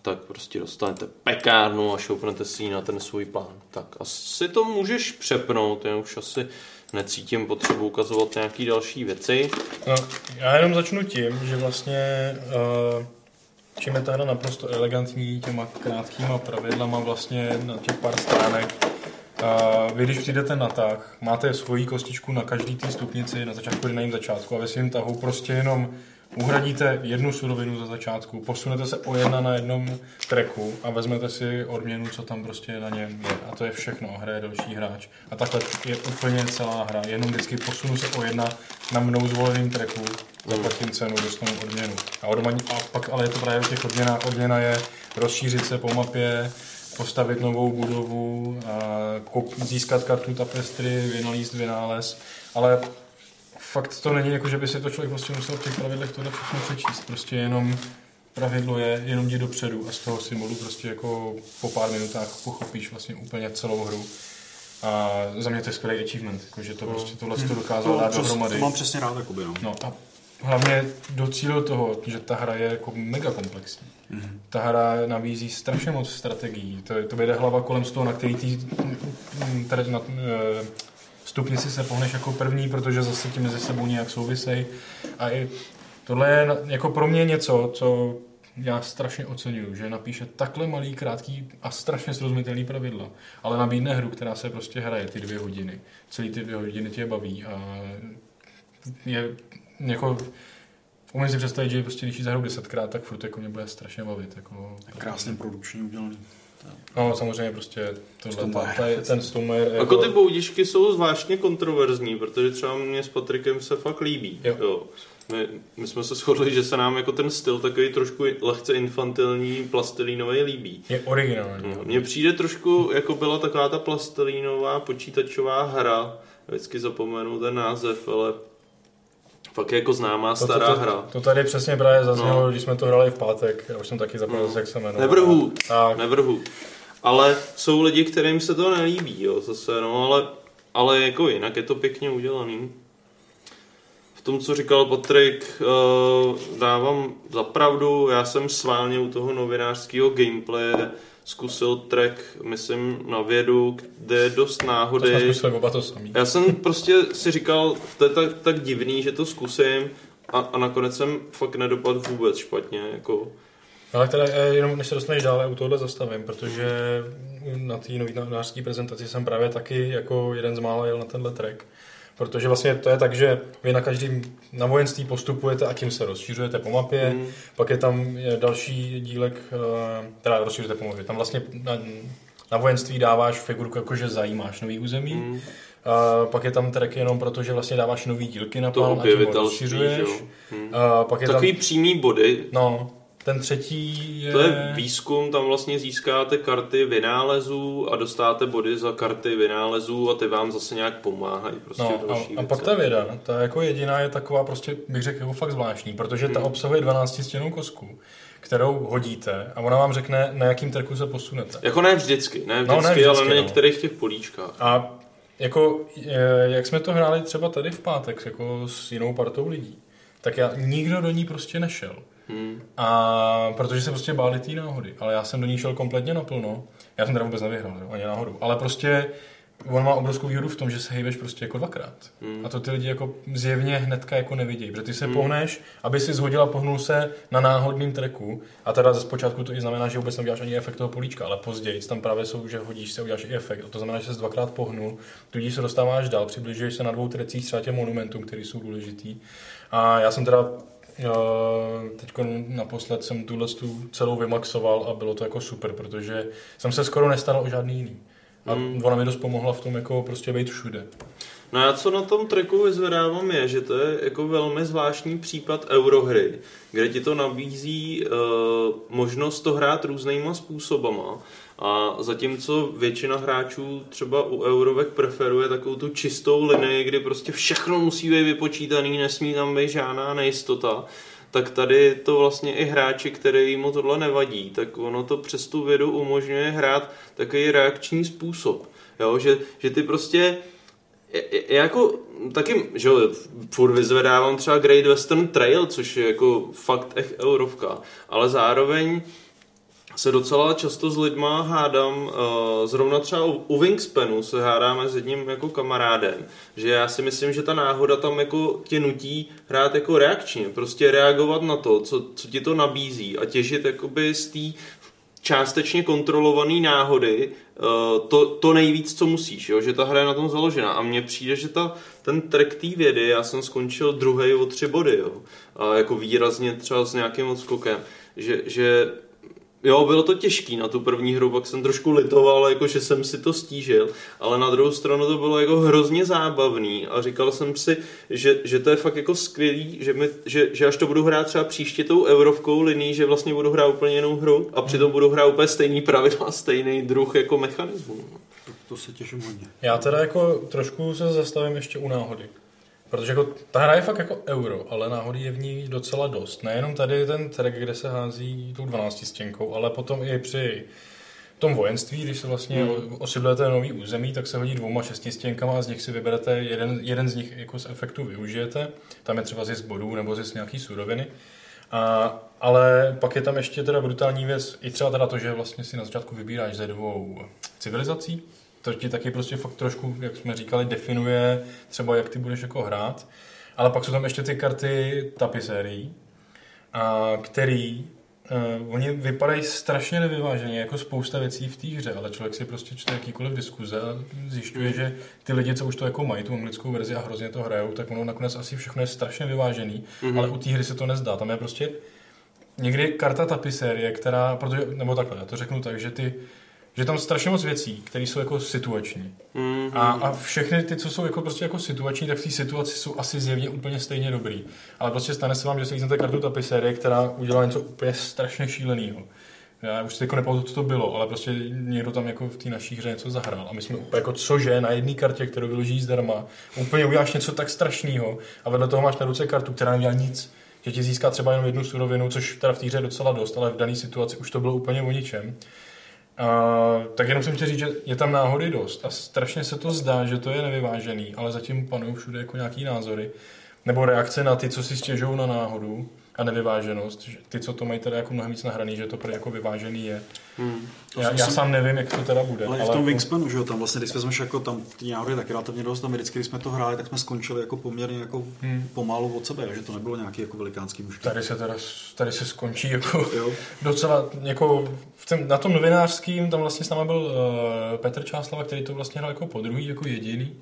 tak prostě dostanete pekárnu a šoupnete si ji na ten svůj plán. Tak asi to můžeš přepnout, já už asi necítím potřebu ukazovat nějaké další věci. No, já jenom začnu tím, že vlastně uh čím je ta hra naprosto elegantní těma krátkýma pravidlama vlastně na těch pár stránek. A vy, když přijdete na tah, máte svoji kostičku na každý té stupnici na začátku na jejím začátku a ve svým tahu prostě jenom uhradíte jednu surovinu za začátku, posunete se o jedna na jednom treku a vezmete si odměnu, co tam prostě na něm je. A to je všechno, hraje další hráč. A takhle je úplně celá hra. Jenom vždycky posunu se o jedna na mnou zvoleným treku, zaplatím cenu, dostanu odměnu. A, odmaní, a pak ale je to právě o těch odměnách. Odměna je rozšířit se po mapě, postavit novou budovu, získat kartu tapestry, vynalíst vynález. Ale fakt to není jako, že by si to člověk prostě musel v těch pravidlech tohle všechno přečíst. Prostě jenom pravidlo je jenom jdi dopředu a z toho symbolu prostě jako po pár minutách pochopíš vlastně úplně celou hru. A za mě to je skvělý achievement, jako, že to no. prostě tohle to dokázal to dát přes, dohromady. To mám přesně rád, jakoby, no. no a hlavně docílil toho, že ta hra je jako mega komplexní. Ta hra nabízí strašně moc strategií. To, to jde hlava kolem z toho, na který ty, eh, stupnici se pohneš jako první, protože zase ti mezi sebou nějak souvisej. A i tohle je jako pro mě něco, co já strašně oceňuju, že napíše takhle malý, krátký a strašně srozumitelný pravidla, ale nabídne hru, která se prostě hraje ty dvě hodiny. Celý ty dvě hodiny tě baví a je jako Umím si představit, že prostě když ji zahraju desetkrát, tak furt jako mě bude strašně bavit. Jako, Krásně produkčně udělaný. No, samozřejmě prostě tohle, ta, ta, ten Stummer. Jako... jako ty boudičky jsou zvláštně kontroverzní, protože třeba mě s Patrikem se fakt líbí. Jo. Jo. My, my, jsme se shodli, že se nám jako ten styl takový trošku lehce infantilní, plastelínový líbí. Je originální. No, mně přijde trošku, jako byla taková ta plastelínová počítačová hra, vždycky zapomenu ten název, ale fakt jako známá to, stará to, to, hra. To tady přesně právě zaznělo, no. když jsme to hrali v pátek, já už jsem taky zapomněl, no. jak se jmenuje. Nevrhu, tak. nevrhu. Ale jsou lidi, kterým se to nelíbí, jo, zase, no, ale, ale jako jinak je to pěkně udělaný. V tom, co říkal Patrik, uh, dávám za pravdu, já jsem sválně u toho novinářského gameplaye zkusil track, myslím, na vědu, kde je dost náhody. To jsme oba to samý. Já jsem prostě si říkal, to je tak, tak divný, že to zkusím a, a nakonec jsem fakt nedopadl vůbec špatně. Jako. Ale teda eh, jenom než se dostaneš dále, u tohle zastavím, protože na té novinářské prezentaci jsem právě taky jako jeden z mála jel na tenhle track. Protože vlastně to je tak, že vy na každém na vojenství postupujete a tím se rozšířujete po mapě. Mm. Pak je tam další dílek, eh, teda rozšířujete po mapě. Tam vlastně na, na vojenství dáváš figurku, jakože zajímáš nový území. Mm. A pak je tam track jenom proto, že vlastně dáváš nový dílky na plán a tím rozšiřuješ. Hmm. A pak je Takový tam... přímý body. No, ten třetí je... To je výzkum, tam vlastně získáte karty vynálezů a dostáte body za karty vynálezů a ty vám zase nějak pomáhají. Prostě no, a, a pak ta věda, ta jako jediná je taková prostě, bych řekl, jako fakt zvláštní, protože ta hmm. obsahuje 12 stěnou kosku kterou hodíte a ona vám řekne, na jakým trku se posunete. Jako ne vždycky, ne vždycky, no, ne vždycky ale na no. některých těch políčkách. A jako, jak jsme to hráli třeba tady v pátek jako s jinou partou lidí, tak já nikdo do ní prostě nešel. Hmm. A protože se prostě báli té náhody. Ale já jsem do ní šel kompletně naplno. Já jsem teda vůbec nevyhrál, jo, ani náhodou. Ale prostě on má obrovskou výhodu v tom, že se hejbeš prostě jako dvakrát. Hmm. A to ty lidi jako zjevně hnedka jako nevidějí, protože ty se pohneš, aby si zhodil a pohnul se na náhodným treku. A teda ze zpočátku to i znamená, že vůbec neuděláš ani efekt toho políčka, ale později tam právě jsou, že hodíš se, uděláš i efekt. A to znamená, že se dvakrát pohnul, tudíž se dostáváš dál, přibližuješ se na dvou trecích třeba těm monumentům, které jsou důležitý. A já jsem teda Teď naposled jsem tuhle tu celou vymaxoval a bylo to jako super, protože jsem se skoro nestaral o žádný jiný. A mm. ona mi dost pomohla v tom jako prostě být všude. No já co na tom tracku vyzvedávám je, že to je jako velmi zvláštní případ eurohry, kde ti to nabízí uh, možnost to hrát různýma způsobama. A zatímco většina hráčů třeba u eurovek preferuje takovou tu čistou linii, kdy prostě všechno musí být vypočítaný, nesmí tam být žádná nejistota, tak tady to vlastně i hráči, který mu tohle nevadí, tak ono to přes tu vědu umožňuje hrát takový reakční způsob. Jo? Že, že ty prostě já jako taky, že jo, furt vyzvedávám třeba Great Western Trail, což je jako fakt echt eurovka, ale zároveň se docela často s lidma hádám, uh, zrovna třeba u, Wingspanu se hádáme s jedním jako kamarádem, že já si myslím, že ta náhoda tam jako tě nutí hrát jako reakčně, prostě reagovat na to, co, co ti to nabízí a těžit jakoby z té částečně kontrolované náhody uh, to, to nejvíc, co musíš, jo? že ta hra je na tom založena a mně přijde, že ta, ten track té vědy, já jsem skončil druhý o tři body, jo? A jako výrazně třeba s nějakým odskokem, že, že Jo, bylo to těžký na tu první hru, pak jsem trošku litoval, jako že jsem si to stížil, ale na druhou stranu to bylo jako hrozně zábavný a říkal jsem si, že, že to je fakt jako skvělý, že, mi, že, že až to budu hrát třeba příště tou eurovkou linií, že vlastně budu hrát úplně jinou hru a přitom budu hrát úplně stejný pravidla, stejný druh jako mechanismu. To, to se těším hodně. Já teda jako trošku se zastavím ještě u náhody. Protože jako, ta hra je fakt jako euro, ale náhody je v ní docela dost. Nejenom tady ten track, kde se hází tou 12 stěnkou, ale potom i při tom vojenství, když se vlastně hmm. osidlujete nový území, tak se hodí dvouma šestistěnkama a z nich si vyberete jeden, jeden z nich jako z efektu využijete. Tam je třeba zisk bodů nebo zisk nějaký suroviny. A, ale pak je tam ještě teda brutální věc, i třeba teda to, že vlastně si na začátku vybíráš ze dvou civilizací, to ti taky prostě fakt trošku, jak jsme říkali, definuje třeba, jak ty budeš jako hrát. Ale pak jsou tam ještě ty karty tapisérií, a který uh, oni vypadají strašně nevyváženě, jako spousta věcí v té hře, ale člověk si prostě čte jakýkoliv diskuze a zjišťuje, že ty lidi, co už to jako mají, tu anglickou verzi a hrozně to hrajou, tak ono nakonec asi všechno je strašně vyvážený, mm-hmm. ale u té hry se to nezdá. Tam je prostě někdy karta tapisérie, která, protože, nebo takhle, já to řeknu tak, že ty že tam strašně moc věcí, které jsou jako situační. Mm-hmm. A, a všechny ty, co jsou jako prostě jako situační, tak v té situaci jsou asi zjevně úplně stejně dobrý. Ale prostě stane se vám, že si vezmete kartu tapisérie, která udělá něco úplně strašně šíleného. Já už si jako nepamatuju, co to bylo, ale prostě někdo tam jako v té naší hře něco zahrál. A my jsme úplně jako cože na jedné kartě, kterou vyloží zdarma, úplně uděláš něco tak strašného a vedle toho máš na ruce kartu, která nedělá nic. Že ti získá třeba jenom jednu surovinu, což teda v té hře je docela dost, ale v dané situaci už to bylo úplně o ničem. Tak jenom jsem chtěl říct, že je tam náhody dost. A strašně se to zdá, že to je nevyvážený, ale zatím panují všude jako nějaký názory. Nebo reakce na ty, co si stěžují na náhodu a nevyváženost. Že ty, co to mají teda jako mnohem víc nahraný, že to pro jako vyvážený je. Hmm. Já, já, sám nevím, jak to teda bude. Ale, ale v tom jako... Wingspanu, že jo, tam vlastně, když vezmeš jako tam ty náhody taky relativně dost, tam vždycky, když jsme to hráli, tak jsme skončili jako poměrně jako hmm. pomalu od sebe, že to nebylo nějaký jako velikánský mužky. Tady se teda, tady se skončí jako jo. docela, jako v tém, na tom novinářským, tam vlastně s náma byl uh, Petr Čáslava, který to vlastně hrál jako po druhý, jako jediný.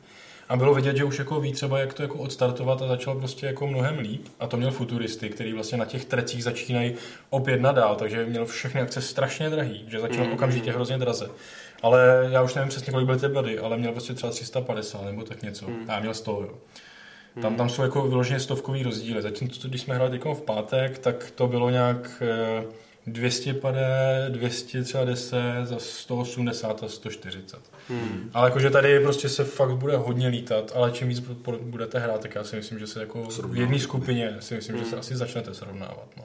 A bylo vidět, že už jako ví třeba, jak to jako odstartovat a začal prostě jako mnohem líp. A to měl futuristy, který vlastně na těch trecích začínají opět nadál, takže měl všechny akce strašně drahý, že začal mm. okamžitě hrozně draze. Ale já už nevím přesně, kolik byly ty blady, ale měl prostě třeba 350 nebo tak něco. Mm. A já měl 100, jo. Tam, tam jsou jako vyloženě stovkový rozdíly. Zatímco, když jsme hráli v pátek, tak to bylo nějak eh, 200 pade, 200 třeba 10, za 180 a 140. Hmm. Ale jakože tady prostě se fakt bude hodně lítat, ale čím víc budete hrát, tak já si myslím, že se jako v jedné skupině si myslím, hmm. že se hmm. asi začnete srovnávat. No.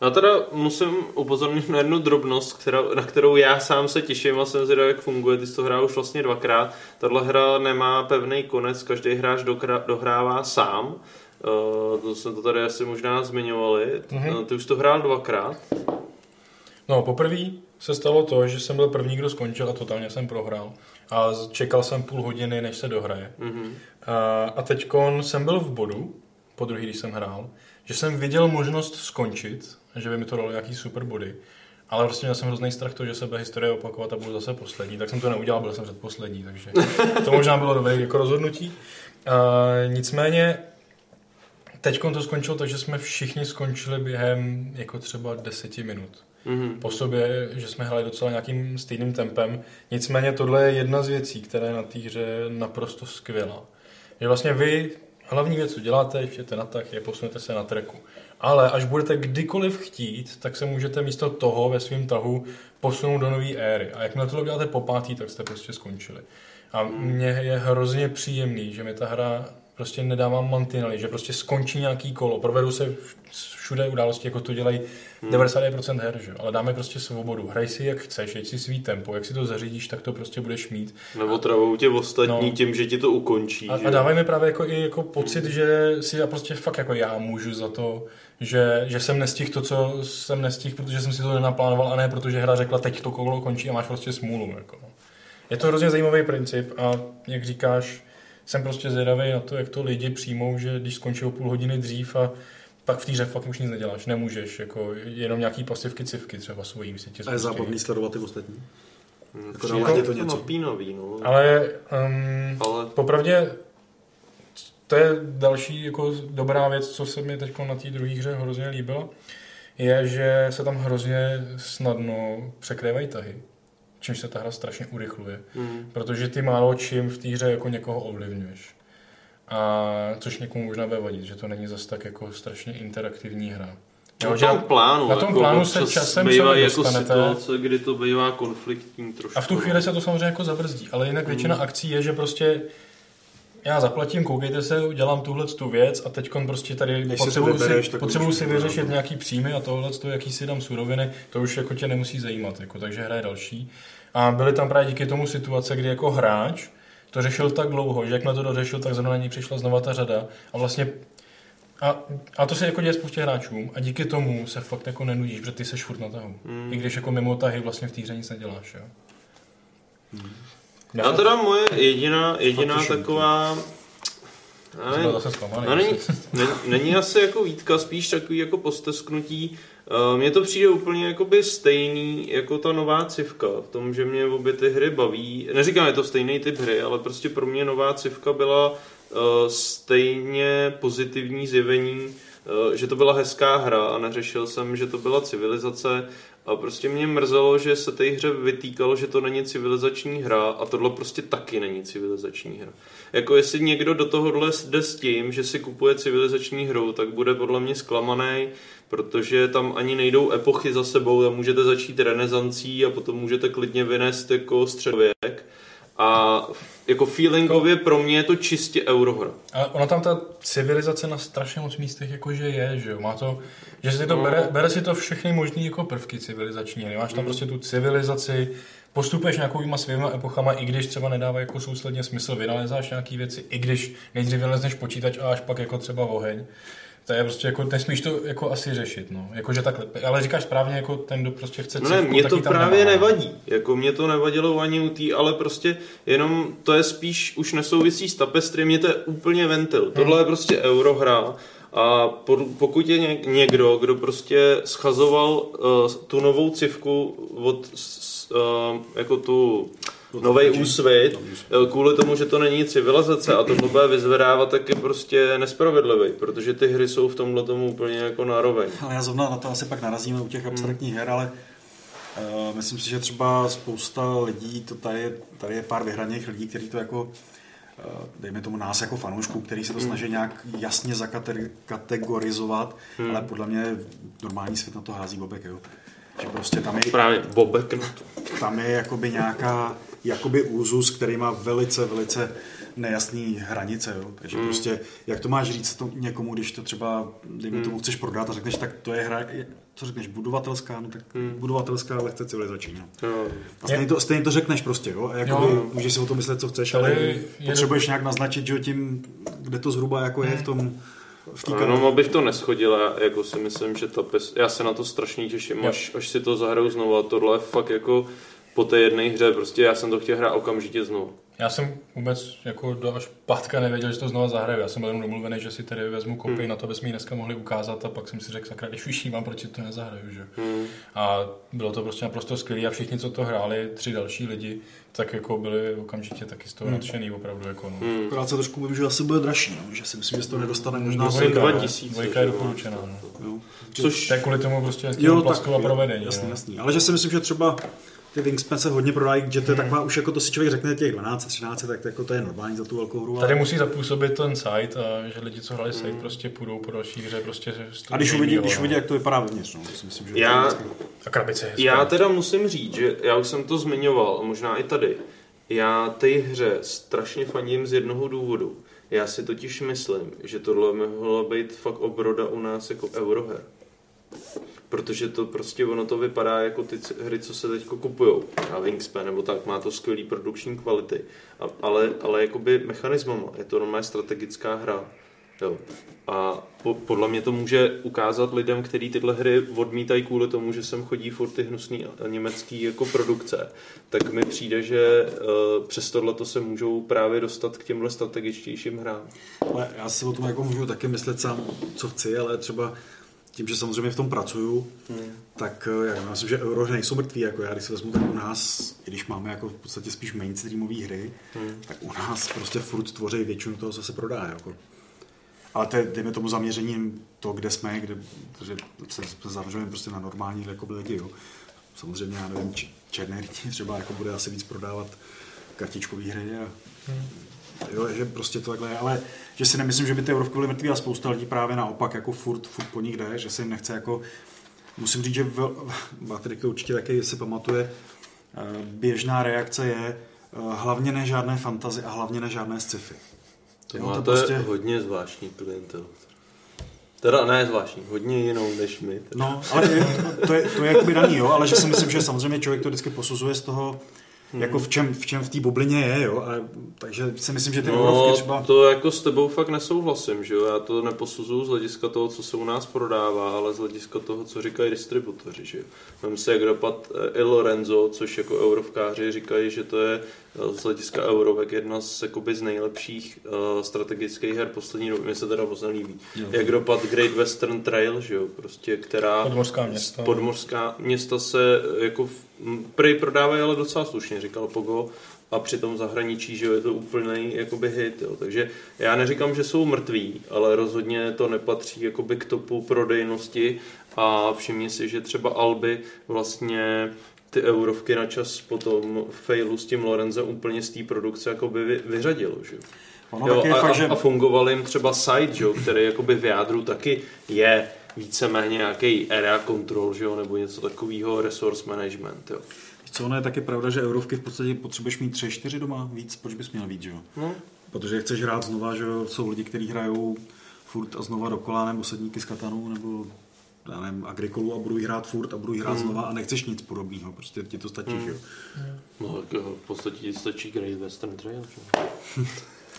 Já teda musím upozornit na jednu drobnost, která, na kterou já sám se těším a jsem zvědavý, jak funguje. Ty jsi to hrál už vlastně dvakrát. Tahle hra nemá pevný konec, každý hráč dohrává sám. Uh, to jsme to tady asi možná zmiňovali. Mm-hmm. Ty už to hrál dvakrát. No, poprvé se stalo to, že jsem byl první, kdo skončil a totálně jsem prohrál. A čekal jsem půl hodiny, než se dohraje. Mhm. A, a teď jsem byl v bodu, po druhý, když jsem hrál, že jsem viděl možnost skončit, že by mi to dalo nějaký super body. Ale prostě měl jsem hrozný strach to, že se bude historie opakovat a budu zase poslední, tak jsem to neudělal, byl jsem předposlední, takže to možná bylo dobré jako rozhodnutí. A, nicméně teď to skončilo tak, že jsme všichni skončili během jako třeba deseti minut Mhm. po sobě, že jsme hráli docela nějakým stejným tempem. Nicméně tohle je jedna z věcí, která je na té hře naprosto skvělá. Že vlastně vy hlavní věc, co děláte, jdete na tak, je posunete se na treku. Ale až budete kdykoliv chtít, tak se můžete místo toho ve svém tahu posunout do nové éry. A jakmile to děláte po pátý, tak jste prostě skončili. A mně je hrozně příjemný, že mi ta hra prostě nedává mantinely, že prostě skončí nějaký kolo, provedou se všude události, jako to dělají 99% her, že? ale dáme prostě svobodu. Hraj si jak chceš, jeď si svý tempo, jak si to zařídíš, tak to prostě budeš mít. Nebo travou tě ostatní No. tím, že ti to ukončí. A, že? a dávají mi právě jako i jako pocit, že si já prostě fakt jako já můžu za to, že, že jsem nestihl to, co jsem nestihl, protože jsem si to nenaplánoval a ne protože hra řekla, teď to kolo končí a máš prostě smůlu. Jako. no. Je to hrozně zajímavý princip a jak říkáš, jsem prostě zvědavý na to, jak to lidi přijmou, že když skončí o půl hodiny dřív a pak v té hře fakt už nic neděláš, nemůžeš, jako jenom nějaký pasivky, civky třeba svojí si tě A je zábavný sledovat ty ostatní. Hm, Jako přijde to to něco. napínavý, no. Ale um, Ale Popravdě to je další jako dobrá věc, co se mi teď na té druhé hře hrozně líbilo, je, že se tam hrozně snadno překrývají tahy, čímž se ta hra strašně urychluje, hm. protože ty málo čím v té hře jako někoho ovlivňuješ. A což někomu možná bude vadit, že to není zas tak jako strašně interaktivní hra. Na Jo, že tom plánu, na tom jako plánu se časem bývá se jako situace, kdy to bývá konfliktní trošku. A v tu chvíli se to samozřejmě jako zabrzdí, ale jinak většina Hmm. akcí je, že prostě já zaplatím, koukejte se, dělám tuhle tu věc a teď prostě tady to potřebuju si, potřebuju už si to vyřešit dělám. nějaký příjmy a tohle, jaký si dám suroviny, to už jako tě nemusí zajímat, jako, takže hraje další. A byly tam právě díky tomu situace, kdy jako hráč to řešil tak dlouho, že jak na to dořešil, tak zrovna na něj přišla znova ta řada a vlastně a, a to se jako děje spoustě hráčům a díky tomu se fakt jako nenudíš, protože ty seš furt na tahu. Hmm. I když jako mimo tahy vlastně v té hře nic neděláš, jo. Já teda moje jediná, jediná taková... Zase zklamaný. No, není, není, není asi jako výtka, spíš takový jako postesknutí. Uh, Mně to přijde úplně jakoby stejný jako ta nová civka, v tom, že mě obě ty hry baví. Neříkám, je to stejný typ hry, ale prostě pro mě nová civka byla uh, stejně pozitivní zjevení, uh, že to byla hezká hra a neřešil jsem, že to byla civilizace a prostě mě mrzelo, že se té hře vytýkalo, že to není civilizační hra a tohle prostě taky není civilizační hra. Jako jestli někdo do tohohle jde s tím, že si kupuje civilizační hru, tak bude podle mě zklamaný, protože tam ani nejdou epochy za sebou, tam můžete začít renesancí a potom můžete klidně vynést jako středověk. A jako feelingově pro mě je to čistě eurohra. Ale ona tam ta civilizace na strašně moc místech jakože je, že jo, má to, že si to No. bere, bere si to všechny možný jako prvky civilizační, máš tam prostě tu civilizaci, postupuješ nějakýma svýma epochama, i když třeba nedává jako sousledně smysl, vynalezáš nějaký věci, i když nejdřív vynalezneš počítač a až pak jako třeba oheň. To je prostě jako, nesmíš to jako asi řešit, no. Jakože takhle, ale říkáš správně, jako ten, kdo prostě chce No ne, cívku, mě to tam právě nemá. nevadí. Jako mě to nevadilo ani u tý, ale prostě jenom to je spíš už nesouvisí s tapestry, mě to je úplně ventil. Tohle je prostě eurohra a po- pokud je ně- někdo, kdo prostě schazoval uh, tu novou civku od uh, jako tu nový úsvit, eh, kvůli tomu, že to není civilizace a to bude vyzvedávat, tak je prostě nespravedlivý, protože ty hry jsou v tomhle tomu úplně jako nároveň. Ale já zrovna na to asi pak narazíme u těch abstraktních her, ale uh, myslím si, že třeba spousta lidí, to tady, je- tady je pár vyhraněných lidí, kteří to jako, uh, dejme tomu nás jako fanoušků, který se to snaží nějak jasně zakategorizovat, hmm. ale podle mě normální svět na to hází bobek, jo. Že prostě tam je, Právě Bobek na to. tam je jakoby nějaká jakoby úzus, který má velice, velice nejasný hranice, jo. Takže mm. prostě, jak to máš říct to někomu, když to třeba, dejme tomu, chceš prodat a řekneš, tak to je hra, co řekneš, budovatelská, no tak mm. budovatelská, lehce civilizační, no. Jo. A stejně to, stejně to řekneš prostě, jo, a jakoby Jo. můžeš si o tom myslet, co chceš, Tady ale je- potřebuješ nějak naznačit, že jo, tím, kde to zhruba jako je v tom, v té Jenom abych to neschodil, já jako si myslím, že ta pes, já se na to strašně těším, až, až si to zahraju znovu a tohle je fakt jako po té jedné hře, prostě já jsem to chtěl hrát okamžitě znovu. Já jsem vůbec jako do až pátka nevěděl, že to znova zahraju. Já jsem byl jenom domluvený, že si tady vezmu kopii hmm. na to, aby jsme ji dneska mohli ukázat a pak jsem si řekl, sakra, když už mám, proč si to nezahraju, že? Hmm. A bylo to prostě naprosto skvělé a všichni, co to hráli, tři další lidi, tak jako byli okamžitě taky z toho Hmm. nadšený opravdu. Jako, no. Hmm. Akorát se trošku bojím, že asi bude dražší, no, že si myslím, že se to nedostane možná sem. Dvojka, no. 2000, Dvojka je doporučená, no. Jo. Což To je kvůli tomu prostě Jo, tak, jo, provedení. jasný, jasný. Ale že si myslím, že třeba ty Wingspan se hodně prodají, že Hmm. to je taková, už jako to si člověk řekne těch 12, 13, tak to, jako to je normální za tu velkou hru. Tady ale- musí zapůsobit ten site a že lidi, co hráli site, prostě půjdou po další hře. Prostě A když uvidí, když uvidí, jak to vypadá vevnitř, no, to si myslím, že Já- to je vždycky- A krabice je Já teda musím říct, že já už jsem to zmiňoval, a možná i tady. Já té hře strašně fandím z jednoho důvodu. Já si totiž myslím, že tohle mohla být fakt obroda u nás jako Euroher. Protože to prostě ono to vypadá jako ty hry, co se teď kupujou. A Wingspan nebo tak, má to skvělý produkční kvality. A, ale, ale jakoby mechanismama. Je to normálně strategická hra. Jo. A po, podle mě to může ukázat lidem, kteří tyhle hry odmítají kvůli tomu, že sem chodí furt ty hnusný německý jako produkce, tak mi přijde, že uh, přes tohle se můžou právě dostat k těmhle strategičtějším hrám. Ale já si o tom jako můžu taky myslet sám, co chci, ale třeba tím, že samozřejmě v tom pracuju, Hmm. tak eh, já myslím, že eurohry nejsou mrtví, jako já když si vezmu, tak u nás, i když máme jako v podstatě spíš mainstreamové hry, Hmm. tak u nás prostě furt tvoří většinu toho, co se prodá. Jako. Ale to je, dejme tomu zaměřením to, kde jsme, kde, protože se, se zaměřujeme prostě na normální jako lidi. Jo. Samozřejmě, já nevím, černé lidi třeba jako bude asi víc prodávat kartičkové hry a Jo, že prostě to takhle je, ale že si nemyslím, že by ty eurovky byly mrtví a spousta lidí právě naopak jako furt, furt po nich jde, že se jim nechce jako, musím říct, že v, Patrik to určitě taky si pamatuje, eh, běžná reakce je eh, hlavně ne žádné fantazy a hlavně ne žádné sci-fi. To Jo, máte to prostě- hodně zvláštní klientel. Teda ne zvláštní, hodně jinou než my. Teda. No, ale je, to, to, je, to je jakoby daný, jo, ale že si myslím, že samozřejmě člověk to vždycky posuzuje z toho, Hmm. jako v čem v, čem v té bublině je, jo, a, takže si myslím, že ty No, eurovky třeba... to jako s tebou fakt nesouhlasím, že jo? Já to neposuzuju z hlediska toho, co se u nás prodává, ale z hlediska toho, co říkají distributoři, že jo? Vem si, jak dopad eh, I Lorenzo, což jako eurovkáři říkají, že to je z hlediska eurovek jedna z, jakoby, z nejlepších uh, strategických her poslední doby. Mně se teda moc nelíbí. Jo. Jak dopad Great Western Trail, že jo? Prostě, která... Podmořská města. Podmořská města se jako v- m, prej prodávají ale docela slušně, říkal Pogo. A při tom zahraničí, že jo, je to úplný jakoby hit, jo. Takže já neříkám, že jsou mrtví, ale rozhodně to nepatří jakoby k topu prodejnosti a všimni si, že třeba Alby vlastně ty eurovky na čas po tom failu s tím Lorenzo úplně z té produkce jakoby vy, vyřadilo, že. Ono Jo, a, fakt, že... a fungoval jim třeba side, že který jakoby v jádru taky je víceméně nějaký area control, že jo, nebo něco takového, resource management, jo. Co ono je taky pravda, že eurovky v podstatě potřebuješ mít tři, čtyři doma víc, proč bys měl víc, že jo? No, Protože chceš hrát znova, že jo, jsou lidi, kteří hrajou furt a znova dokola, nebo sedníky z katanu, nebo já nevím, agrikolu a budou jí hrát furt a budou jí hrát Hmm. znova a nechceš nic podobného, prostě ti to stačí, že jo? no tak jo, v podstatě ti stačí Great Western Trail, že jo.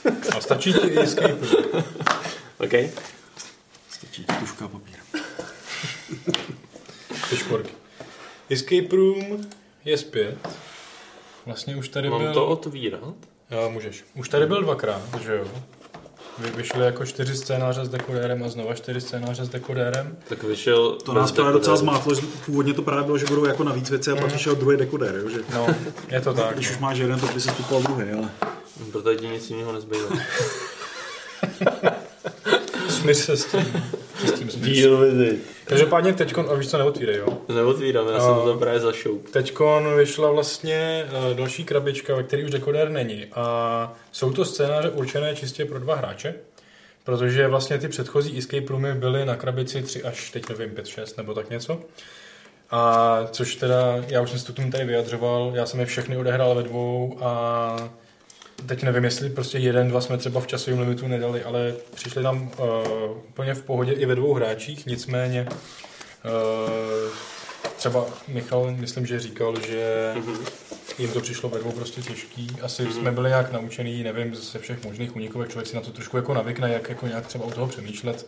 A stačí ti i escape. room. OK? Stačí ti tuška a papír. Ty šporky. Escape Room je zpět. Vlastně už tady Mám byl... to otvírat? Jo, můžeš. Už tady byl dvakrát, že jo? Vy vyšly jako čtyři scénáře s dekodérem a znova čtyři scénáře s dekodérem. Tak vyšel... To nás právě docela zmátlo, že původně to právě bylo, že budou jako navíc věci a pak přišel druhý dekoder, jo? že No, je to tak. když už máš jeden, tak by si kupoval druhý, ale Protože ti nic jiného nezbývá. Smíř se s tím. S tím smíř. Deal with it. Každopádně teďkon, a víš co, neotvírej, jo? Neotvírám, já A- jsem to právě zašoup. Teďkon vyšla vlastně uh, další krabička, ve které už dekodér není. A jsou to scénáře určené čistě pro dva hráče, protože vlastně ty předchozí escape roomy byly na krabici 3 až, teď nevím, 5, 6 nebo tak něco. A což teda, já už jsem se to tady vyjadřoval, já jsem je všechny odehrál ve dvou a teď nevím, jestli prostě jeden, dva jsme třeba v časovém limitu nedali, ale přišli tam uh, úplně v pohodě i ve dvou hráčích, nicméně uh, třeba Michal, myslím, že říkal, že jim to přišlo ve dvou prostě těžký. Asi Mhm. mm-hmm. jsme byli nějak naučený, nevím, ze všech možných unikovek, člověk si na to trošku jako navykne, jak jako nějak třeba u toho přemýšlet.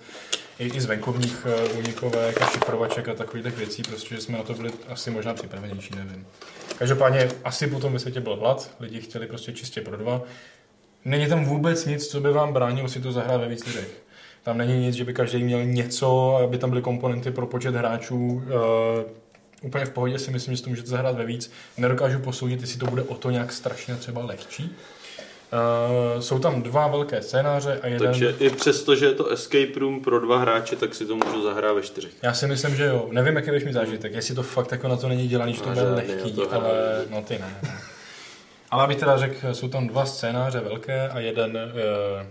I, i z venkovních uh, unikovek a šifrovaček a takových těch věcí, prostě, že jsme na to byli asi možná připravenější, nevím. Každopádně asi potom ve světě byl hlad, lidi chtěli prostě čistě pro dva. Není tam vůbec nic, co by vám bránilo si to zahrát ve víc lidech. Tam není nic, že by každý měl něco, aby tam byly komponenty pro počet hráčů. Uh, úplně v pohodě si myslím, že to můžete zahrát ve víc. Nedokážu posoudit, jestli to bude o to nějak strašně třeba lehčí. Uh, jsou tam dva velké scénáře a jeden... Takže i přesto, že je to escape room pro dva hráče, tak si to můžu zahrát ve čtyřech. Já si myslím, že jo. Nevím, jaký budeš mít zážitek. Jestli to fakt jako na to není dělaný, že to bude lehký, to ale hraju. no ty ne. Ale abych teda řekl, jsou tam dva scénáře velké a jeden e,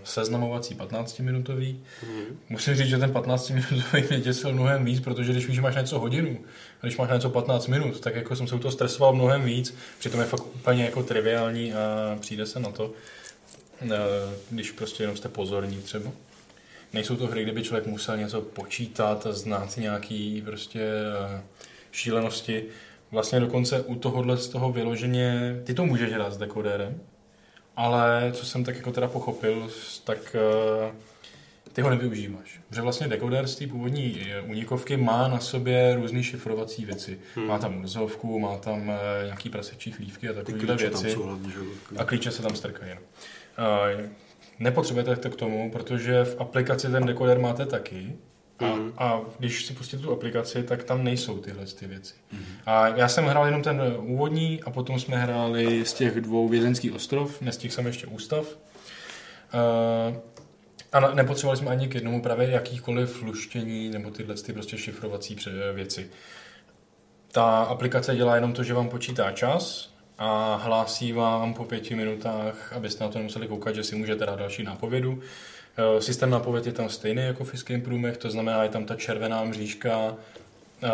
seznamovací 15-minutový. Mhm. Musím říct, že ten 15-minutový mě děsil mnohem víc, protože když víš, že máš něco hodinu, když máš něco 15 minut, tak jako jsem se u toho stresoval mnohem víc, přitom je fakt úplně jako triviální a přijde se na to, e, když prostě jenom jste pozorní třeba. Nejsou to hry, kde by člověk musel něco počítat znát nějaký prostě eh, šílenosti. Vlastně dokonce u tohohle z toho vyloženě, ty to můžeš hrát s dekodérem, ale co jsem tak jako teda pochopil, tak eh, ty ho nevyužíváš. Protože vlastně dekoder z té původní eh, unikovky má na sobě různé šifrovací věci. Hmm. Má tam urzovku, má tam eh, nějaký prasečí chlívky a Ty takovéhle klíče tam věci. jsou hlavně, že? A klíče se tam strkají. No. Uh, nepotřebujete to k tomu, protože v aplikaci ten dekoder máte taky. A, Mhm. a když si pustíte tu aplikaci, tak tam nejsou tyhle ty věci. A já jsem hrál jenom ten úvodní a potom jsme hráli z těch dvou vězenský ostrov, nestihl jsem ještě ústav. Uh, a nepotřebovali jsme ani k jednomu právě jakýkoliv luštění nebo tyhle ty prostě šifrovací věci. Ta aplikace dělá jenom to, že vám počítá čas a hlásí vám po pěti minutách, abyste na to nemuseli koukat, že si můžete dát další nápovědu. Eh, Systém nápověd je tam stejný jako v Escape Roomech, to znamená, je tam ta červená mřížka, eh,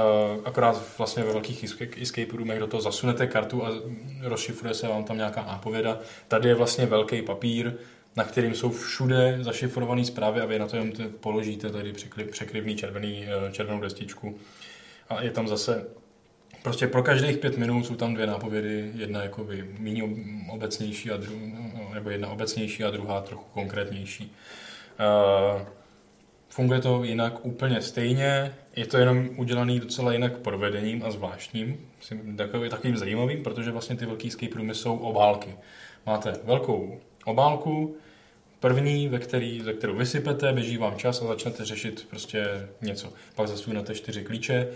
akorát vlastně ve velkých Escape Roomech do toho zasunete kartu a rozšifruje se vám tam nějaká nápověda. Tady je vlastně velký papír, na kterým jsou všude zašifrované zprávy a vy na to jenom položíte tady překry- překryvný červený, eh, červenou destičku. A je tam zase Prostě pro každých pět minut jsou tam dvě nápovědy, jedna jakoby méně ob- obecnější, a dru, nebo jedna obecnější a druhá trochu konkrétnější. Uh, funguje to jinak úplně stejně, je to jenom udělaný docela jinak provedením a zvláštním, Myslím, takový, takovým zajímavým, protože vlastně ty velký escape jsou obálky. Máte velkou obálku, první, ve který, ze kterou vysypete, běží vám čas a začnete řešit prostě něco. Pak zasunete čtyři klíče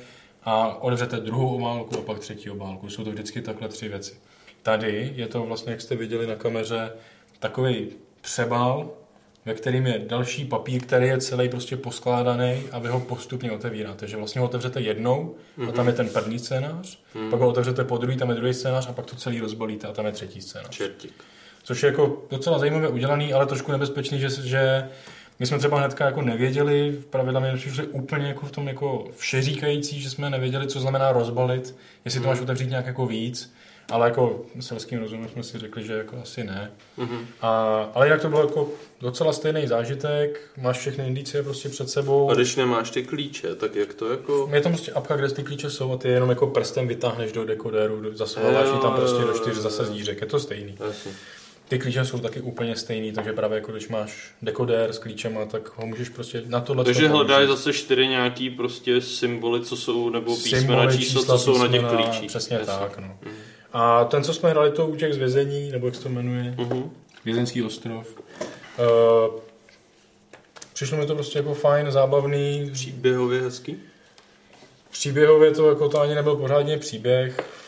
a otevřete druhou obálku a pak třetí obálku. Jsou to vždycky takhle tři věci. Tady je to vlastně, jak jste viděli na kameře, takový přebal, ve kterým je další papír, který je celý prostě poskládaný a vy ho postupně otevíráte. Že vlastně ho otevřete jednou a tam je ten první scénář, pak ho otevřete po druhý, tam je druhý scénář a pak to celý rozbalíte a tam je třetí scénář. Čertík. Což je jako docela zajímavě udělaný, ale trošku nebezpečný, že, že my jsme třeba hnedka jako nevěděli, v pravidla mi přišli úplně jako v tom jako všeříkající, že jsme nevěděli, co znamená rozbalit, jestli to máš otevřít nějak jako víc, ale jako selským rozumem jsme si řekli, že jako asi ne. Mhm. A, ale jinak to bylo jako docela stejný zážitek, máš všechny indicie prostě před sebou. A když nemáš ty klíče, tak jak to jako... Je tam prostě apka, kde ty klíče jsou a ty jenom jako prstem vytáhneš do dekoderu, zasuváváš ji tam prostě do čtyř zase zdířek, je to stejný. Jasně. Ty klíče jsou taky úplně stejný, takže právě jako když máš dekodér s klíčema, tak ho můžeš prostě na tohle Takže hledáš zase čtyři nějaký prostě symboly, co jsou, nebo písmena, čísla, co jsou na těch klíčích. Přesně Jasně. tak, no. A ten, co jsme hrali, to u těch z vězení, nebo jak se to jmenuje, Mhm. Vězenský ostrov. Uh, přišlo mi to prostě jako fajn, zábavný. Příběhově hezký? Příběhově to jako to ani nebyl pořádně příběh.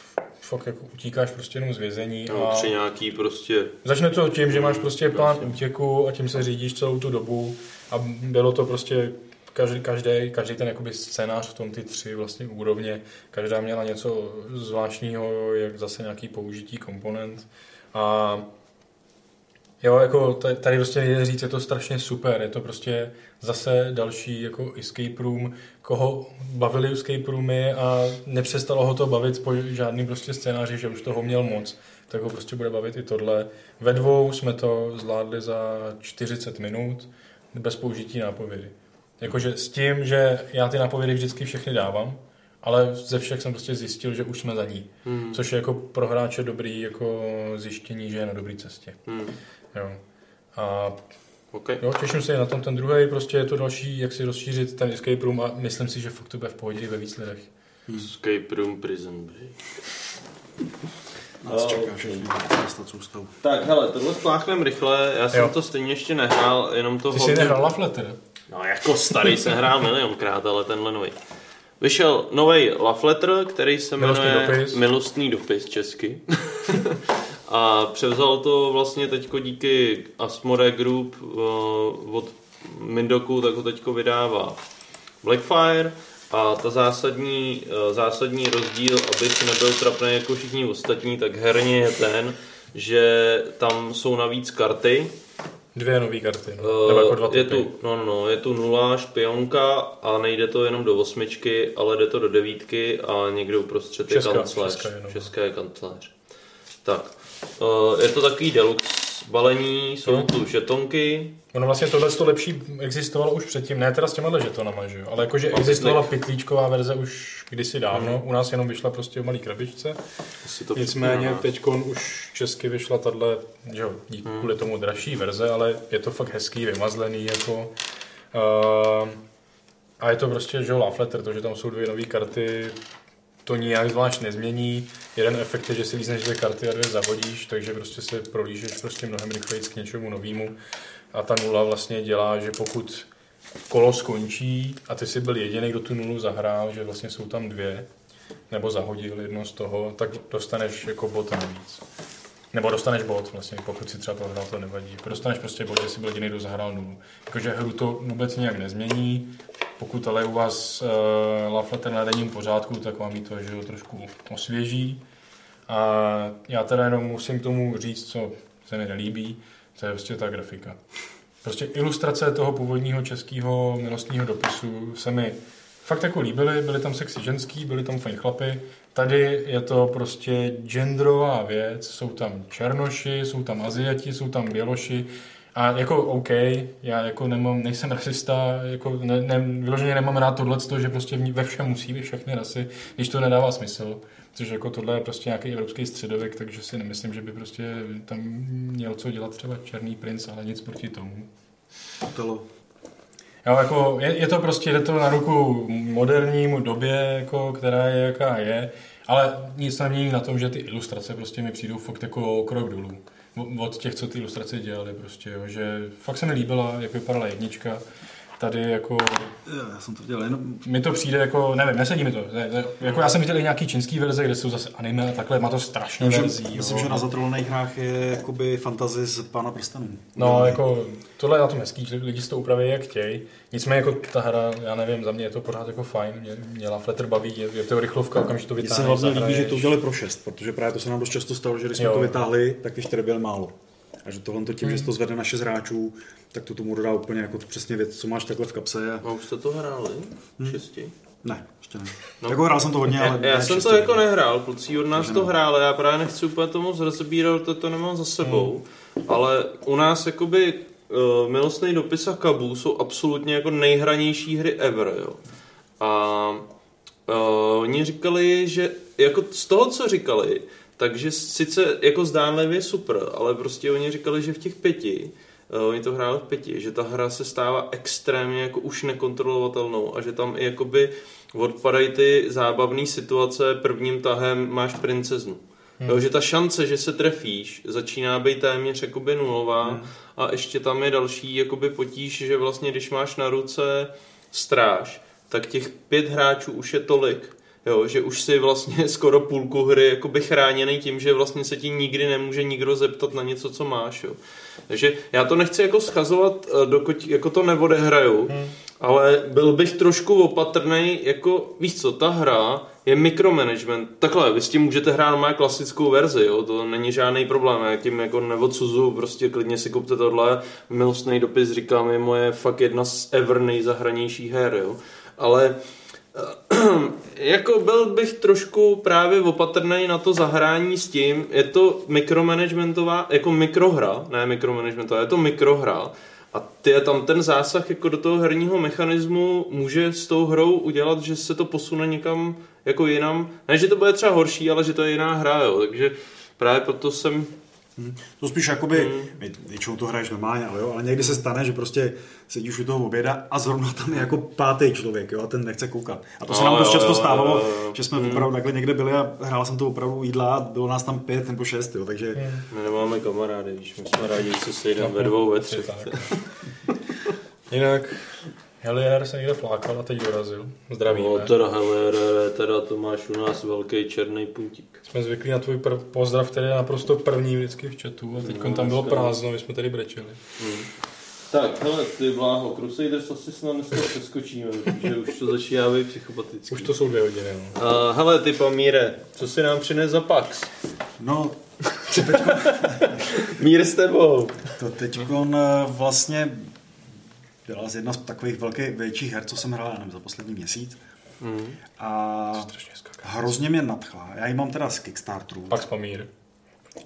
Fakt jako utíkáš prostě jenom z vězení. No, a tři nějaký prostě... Začne to tím, že máš prostě plán útěku a tím se řídíš celou tu dobu a bylo to prostě každý, každý, každý ten jakoby scénář v tom ty tři vlastně úrovně, každá měla něco zvláštního, jak zase nějaký použití komponent a Jo, jako tady, prostě je říct, je to strašně super, je to prostě zase další jako escape room, koho bavili escape roomy a nepřestalo ho to bavit po žádným prostě scénáři, že už toho měl moc, tak ho prostě bude bavit i tohle. Ve dvou jsme to zvládli za 40 minut bez použití nápovědy. Jakože s tím, že já ty nápovědy vždycky všechny dávám ale ze všech jsem prostě zjistil, že už jsme za ní. Hmm. Což je jako pro hráče dobrý jako zjištění, že je na dobré cestě. Hmm. Jo. A Okay. jo, těším se i na tom ten druhý, prostě je to další, jak si rozšířit ten escape room a myslím si, že fakt to bude v pohodě i ve víc lidech. Escape Room Prison Break. Nás čeká všechny soustavu. Tak, hele, tohle spláchneme rychle, já jsem Jo. to stejně ještě nehrál, jenom to Ty jsi hodně- nehrál Love? No jako starý jsem hrál milionkrát, ale tenhle nový. Vyšel nový Love Letter, který se Milostný jmenuje dopis. Milostný dopis česky. a převzal to vlastně teďko díky Asmode Group uh, od Mindoku, tak ho teďko vydává Blackfire. A ta zásadní, uh, zásadní rozdíl, abych nebyl trapný jako všichni ostatní, tak herně je ten, že tam jsou navíc karty, Dvě nové karty, no. Uh, nebo jako dva je tu, no, no, je tu nula, špionka a nejde to jenom do osmičky, ale jde to do devítky a někde uprostřed je kancléř. šestka jenom. Šestka je kancléř. Tak, je to takový deluxe balení, jsou tu žetonky, Ono vlastně tohle to lepší existovalo už předtím, ne teda s těma žetonama, že jo, ale jakože existovala pitlíčková verze už kdysi dávno, Mhm. u nás jenom vyšla prostě v malý krabičce, to nicméně připomíná. teď už česky vyšla tahle, že jo, díky Mhm. kvůli tomu dražší verze, ale je to fakt hezký, vymazlený, jako uh, a je to prostě, že jo, Love Letter, to, že tam jsou dvě nové karty, to nijak zvlášť nezmění. Jeden efekt je, že si lízneš dvě karty a dvě zahodíš, takže prostě se prolížeš prostě mnohem rychleji k něčemu novému. A ta nula vlastně dělá, že pokud kolo skončí a ty jsi byl jediný, kdo tu nulu zahrál, že vlastně jsou tam dvě, nebo zahodil jedno z toho, tak dostaneš jako bod navíc. Nebo dostaneš bod vlastně, pokud si třeba prohrál, to nevadí. Dostaneš prostě bod, že jsi byl jediný, kdo zahrál nulu. Jakože hru to vůbec nějak nezmění. Pokud ale u vás uh, Love Letter na denním pořádku, tak vám to že jo, trošku osvěží. A já teda jenom musím tomu říct, co se mi nelíbí, to je prostě ta grafika. Prostě ilustrace toho původního českého milostního dopisu se mi fakt jako líbily, byly tam sexy ženský, byly tam fajn chlapy. Tady je to prostě genderová věc, jsou tam černoši, jsou tam aziati, jsou tam běloši, a jako OK, já jako nemám, nejsem rasista, jako ne, ne, vyloženě nemám rád tohle, že prostě ve všem musí být všechny rasy, když to nedává smysl. Což jako tohle je prostě nějaký evropský středověk, takže si nemyslím, že by prostě tam měl co dělat třeba Černý princ, ale nic proti tomu. Telo. Jo, jako je, je, to prostě, jde to na ruku modernímu době, jako, která je jaká je, ale nic nemění na tom, že ty ilustrace prostě mi přijdou fakt jako krok dolů. Od těch, co ty ilustrace dělali prostě, jo, že fakt se mi líbila, jak vypadala jednička. Tady jako, Já jsem to viděl jenom... mi to přijde jako, nevím, nesedí mi to. Ne, ne, jako já jsem viděl i nějaký čínský verze, kde jsou zase anime a takhle, má to strašně Myslím, verzí. myslím, jo. že na zatrovaných hrách je jakoby fantazie z Pána prstenů. No, Udělaný. jako, tohle je na tom hezký, že lidi si to upraví jak chtějí. Nicméně jako ta hra, já nevím, za mě je to pořád jako fajn, mě, mě Love Letter baví, je, je to rychlovka, okamžitě to Mně se hlavně líbí, že to udělali pro šest, protože právě to se nám dost často stalo, že když jsme Jo. to vytáhli, tak čtyři byly málo. A že tohle to tím, že se to zvede na šest hráčů, tak to tomu dodá úplně jako přesně věc, co máš takhle v kapse. A... A už jste to hráli? Šesti? Ne, ještě ne. No. Jako hrál jsem to hodně, ale Já, já ne jsem čistě. to jako nehrál, kluci od nás Takže to ne. hráli, já právě nechci úplně to moc rozebírat, to, to nemám za sebou, ale u nás jakoby uh, Milostný dopis a Kabu jsou absolutně jako nejhranější hry ever, jo. A uh, oni říkali, že jako z toho, co říkali, takže sice jako zdánlivě super, ale prostě oni říkali, že v těch pěti, uh, oni to hráli v pěti, že ta hra se stává extrémně jako už nekontrolovatelnou a že tam i jakoby odpadají ty zábavné situace, prvním tahem máš princeznu. Hmm. Jo, že ta šance, že se trefíš, začíná být téměř jakoby nulová hmm. a ještě tam je další jakoby potíž, že vlastně když máš na ruce stráž, tak těch pět hráčů už je tolik, jo, že už si vlastně skoro půlku hry jakoby chráněný tím, že vlastně se ti nikdy nemůže nikdo zeptat na něco, co máš. Jo. Takže já to nechci jako schazovat, eh, dokud jako to neodehraju, hmm. ale byl bych trošku opatrný, jako víš co, ta hra je mikromanagement. Takhle, vy s tím můžete hrát normálně klasickou verzi, jo? to není žádný problém, já tím jako neodsuzuju, prostě klidně si kupte tohle, milostný dopis říkám, je moje fakt jedna z ever nejzahranějších her, jo? ale jako byl bych trošku právě opatrný na to zahrání s tím, je to mikromanagementová, jako mikrohra, ne mikromanagementová, je to mikrohra A ty, tam ten zásah jako do toho herního mechanismu může s tou hrou udělat, že se to posune někam jako jinam. Ne, že to bude třeba horší, ale že to je jiná hra, jo. Takže právě proto jsem Hmm. To spíš jakoby, hmm. většinou to hraješ normálně, ale, jo, ale někdy se stane, že prostě sedíš u toho oběda a zrovna tam je jako pátý člověk, jo, a ten nechce koukat. A to se nám dost často stávalo, že jsme hmm. opravdu takhle někde byli a hrál jsem to opravdu jídla a bylo nás tam pět nebo šest, jo, takže... Hmm. My nemáme kamarády, když my jsme rádi, že se sejdeme ve dvou, ve třech. Jinak Helier se někde flákal a teď dorazil. Zdravíme. No teda Helier, teda to máš u nás velký černý puntík. Jsme zvyklí na tvůj prv, pozdrav, který je naprosto první vždycky v chatu a teď no, tam bylo prázdno, my jsme tady brečeli. Hmm. Tak, hele, ty vláho, Crusaders asi snad dneska přeskočíme, že už to začíná být psychopatický. Už to jsou dvě hodiny, no. Uh, hele, ty Pamíre, co si nám přines za Pax? No. Mír s tebou. To teďko eh, vlastně byla z jedna z takových velkých, větších her, co jsem hrál nevím, za poslední měsíc. Mm. A hrozně mě nadchla. Já ji mám teda z Kickstarteru. Pak Spamír.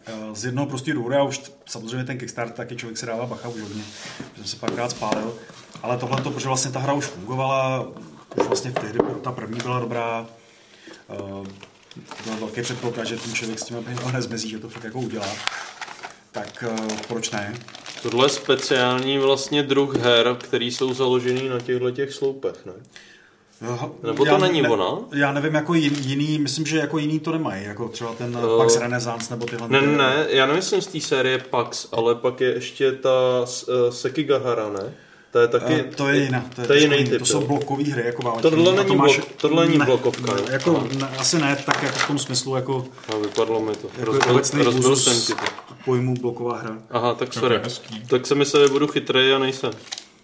Eh, z jednoho prostého důvodu, já už samozřejmě ten Kickstarter taky člověk se dává bacha už hodně, že jsem se párkrát spálil, ale tohle to, protože vlastně ta hra už fungovala, už vlastně v tehdy ta první byla dobrá, uh, byl velký předpoklad, že ten člověk s tím nezmezí, že to fakt jako udělá, tak uh, proč ne? Tohle je speciální vlastně druh her, který jsou založený na těchto těch sloupech, ne? Nebo to já není ne, ona? Já nevím, jako jiný, myslím, že jako jiný to nemají, jako třeba ten uh, Pax Renaissance nebo tyhle. Ne, ne, ne, já nemyslím z té série Pax, ale pak je ještě ta uh, Sekigahara, ne? To je taky... Uh, to je jiná, to je, to je jiný typ. To jsou blokové hry, jako válečný. Tohle není, to máš, blok, tohle není ne, blokovka. Ne, jako, ne, asi ne, tak jako v tom smyslu, jako... A vypadlo mi to. Jako rozbil, rozbil jsem ti to. Pojmu bloková hra. Aha, tak sorry. Tak se myslel, že budu chytrý a nejsem.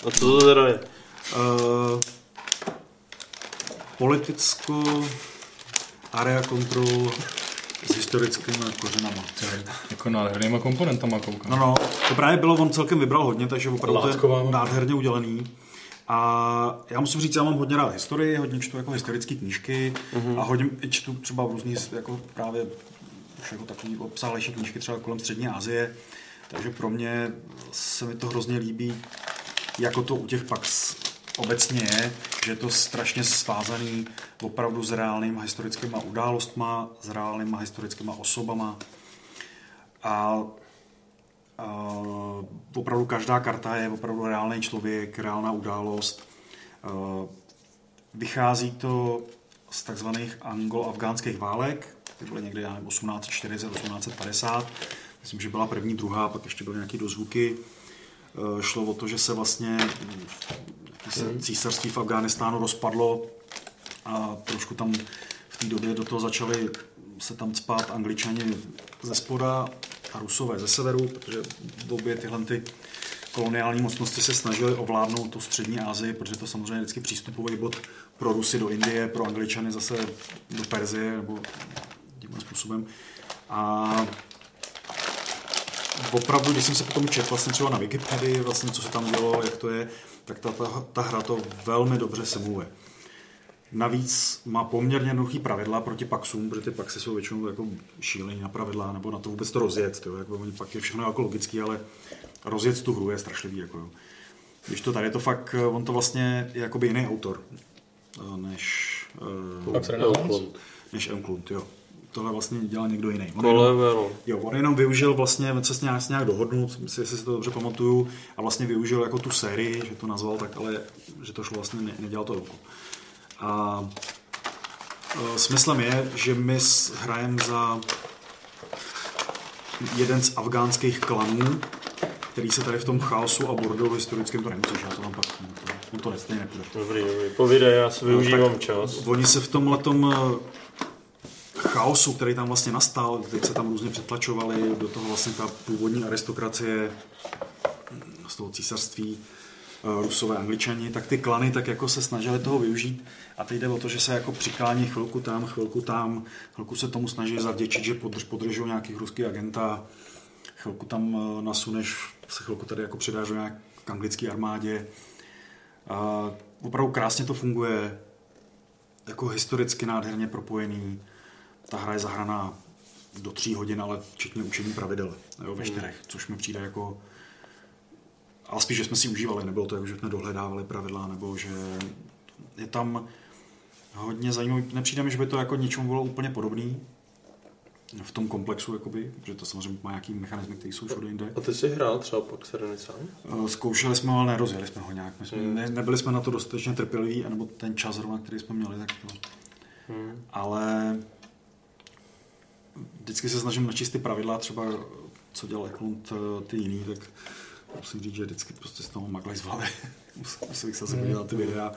A co to teda je? Uh, politicko area control s historickými kořenama. Jako nádhernýma komponentama koukám. No, no, to právě bylo, on celkem vybral hodně, takže opravdu to je nádherně udělený. A já musím říct, já mám hodně rád historii, hodně čtu jako historické knížky mm-hmm. a hodně čtu třeba různý jako právě už jako takový obsáhlejší knížky třeba kolem Střední Asie. Takže pro mě se mi to hrozně líbí, jako to u těch Pax obecně je, že je to strašně svázaný opravdu s reálnýma historickými událostma, s reálnýma historickými osobama. A, a opravdu každá karta je opravdu reálný člověk, reálná událost. A, vychází to z takzvaných anglo-afgánských válek, ty byly někdy 1840, 1850. Myslím, že byla první, druhá, pak ještě byly nějaké dozvuky. Šlo o to, že se vlastně se hmm. císařství v Afghánistánu rozpadlo a trošku tam v té době do toho začali se tam spát angličani ze spoda a rusové ze severu, protože v obě tyhle ty koloniální mocnosti se snažili ovládnout tu střední Asii, protože to samozřejmě vždycky přístupový bod pro Rusy do Indie, pro Angličany zase do Perzie nebo tímhle způsobem. A opravdu, když jsem se potom četl vlastně třeba na Wikipedii, vlastně co se tam dělo, jak to je, tak ta, ta, ta hra to velmi dobře simuluje. Navíc má poměrně jednoduchý pravidla proti Paxům, protože ty Paxy jsou většinou jako šílení na pravidla, nebo na to vůbec to rozjet. To, jako oni pak je všechno jako logický, ale rozjet tu hru je strašlivý. Jako, jo. Když to tady je to fakt, on to vlastně je jakoby jiný autor, eh, než, uh, než Enklund, jo tohle vlastně dělal někdo jiný. On jenom, jo, on jenom využil vlastně, se nějak, nějak dohodnut, jestli si to dobře pamatuju, a vlastně využil jako tu sérii, že to nazval tak, ale že to šlo vlastně, ne, nedělal to ruku. A e, smyslem je, že my hrajeme za jeden z afgánských klanů, který se tady v tom chaosu a bordelu historickém to nemusíš, já to vám pak on to nestejně nepůjde. Dobrý, dobrý, povídej, já si využívám no, čas. Oni se v tomhle chaosu, který tam vlastně nastal, teď se tam různě přetlačovali, do toho vlastně ta původní aristokracie z toho císařství, eh, rusové, angličani, tak ty klany tak jako se snažili toho využít a teď jde o to, že se jako přiklání chvilku tam, chvilku tam, chvilku se tomu snaží zavděčit, že podrž, podržou nějakých ruských agenta, chvilku tam eh, nasuneš, se chvilku tady jako přidáš nějak k anglické armádě. A opravdu krásně to funguje, jako historicky nádherně propojený ta hra je zahraná do tří hodin, ale včetně učení pravidel jo, ve hmm. čtyřech, což mi přijde jako ale spíš, že jsme si užívali, nebylo to jako, že jsme dohledávali pravidla, nebo že je tam hodně zajímavý, nepřijde mi, že by to jako něčemu bylo úplně podobný, v tom komplexu, jakoby, že to samozřejmě má nějaký mechanizmy, které jsou všude jinde. A ty jsi hrál třeba pak Sereny sám? Eh, Zkoušeli jsme, ale nerozjeli jsme ho nějak. My jsme, Hmm. ne, nebyli jsme na to dostatečně trpěliví, nebo ten čas zrovna, který jsme měli, tak to. Hmm. Ale vždycky se snažím načíst ty pravidla, třeba co dělal Eklund eh, ty jiný, tak musím říct, že vždycky prostě z toho maklej z hlavy. Musel bych se zase podívat na ty videa.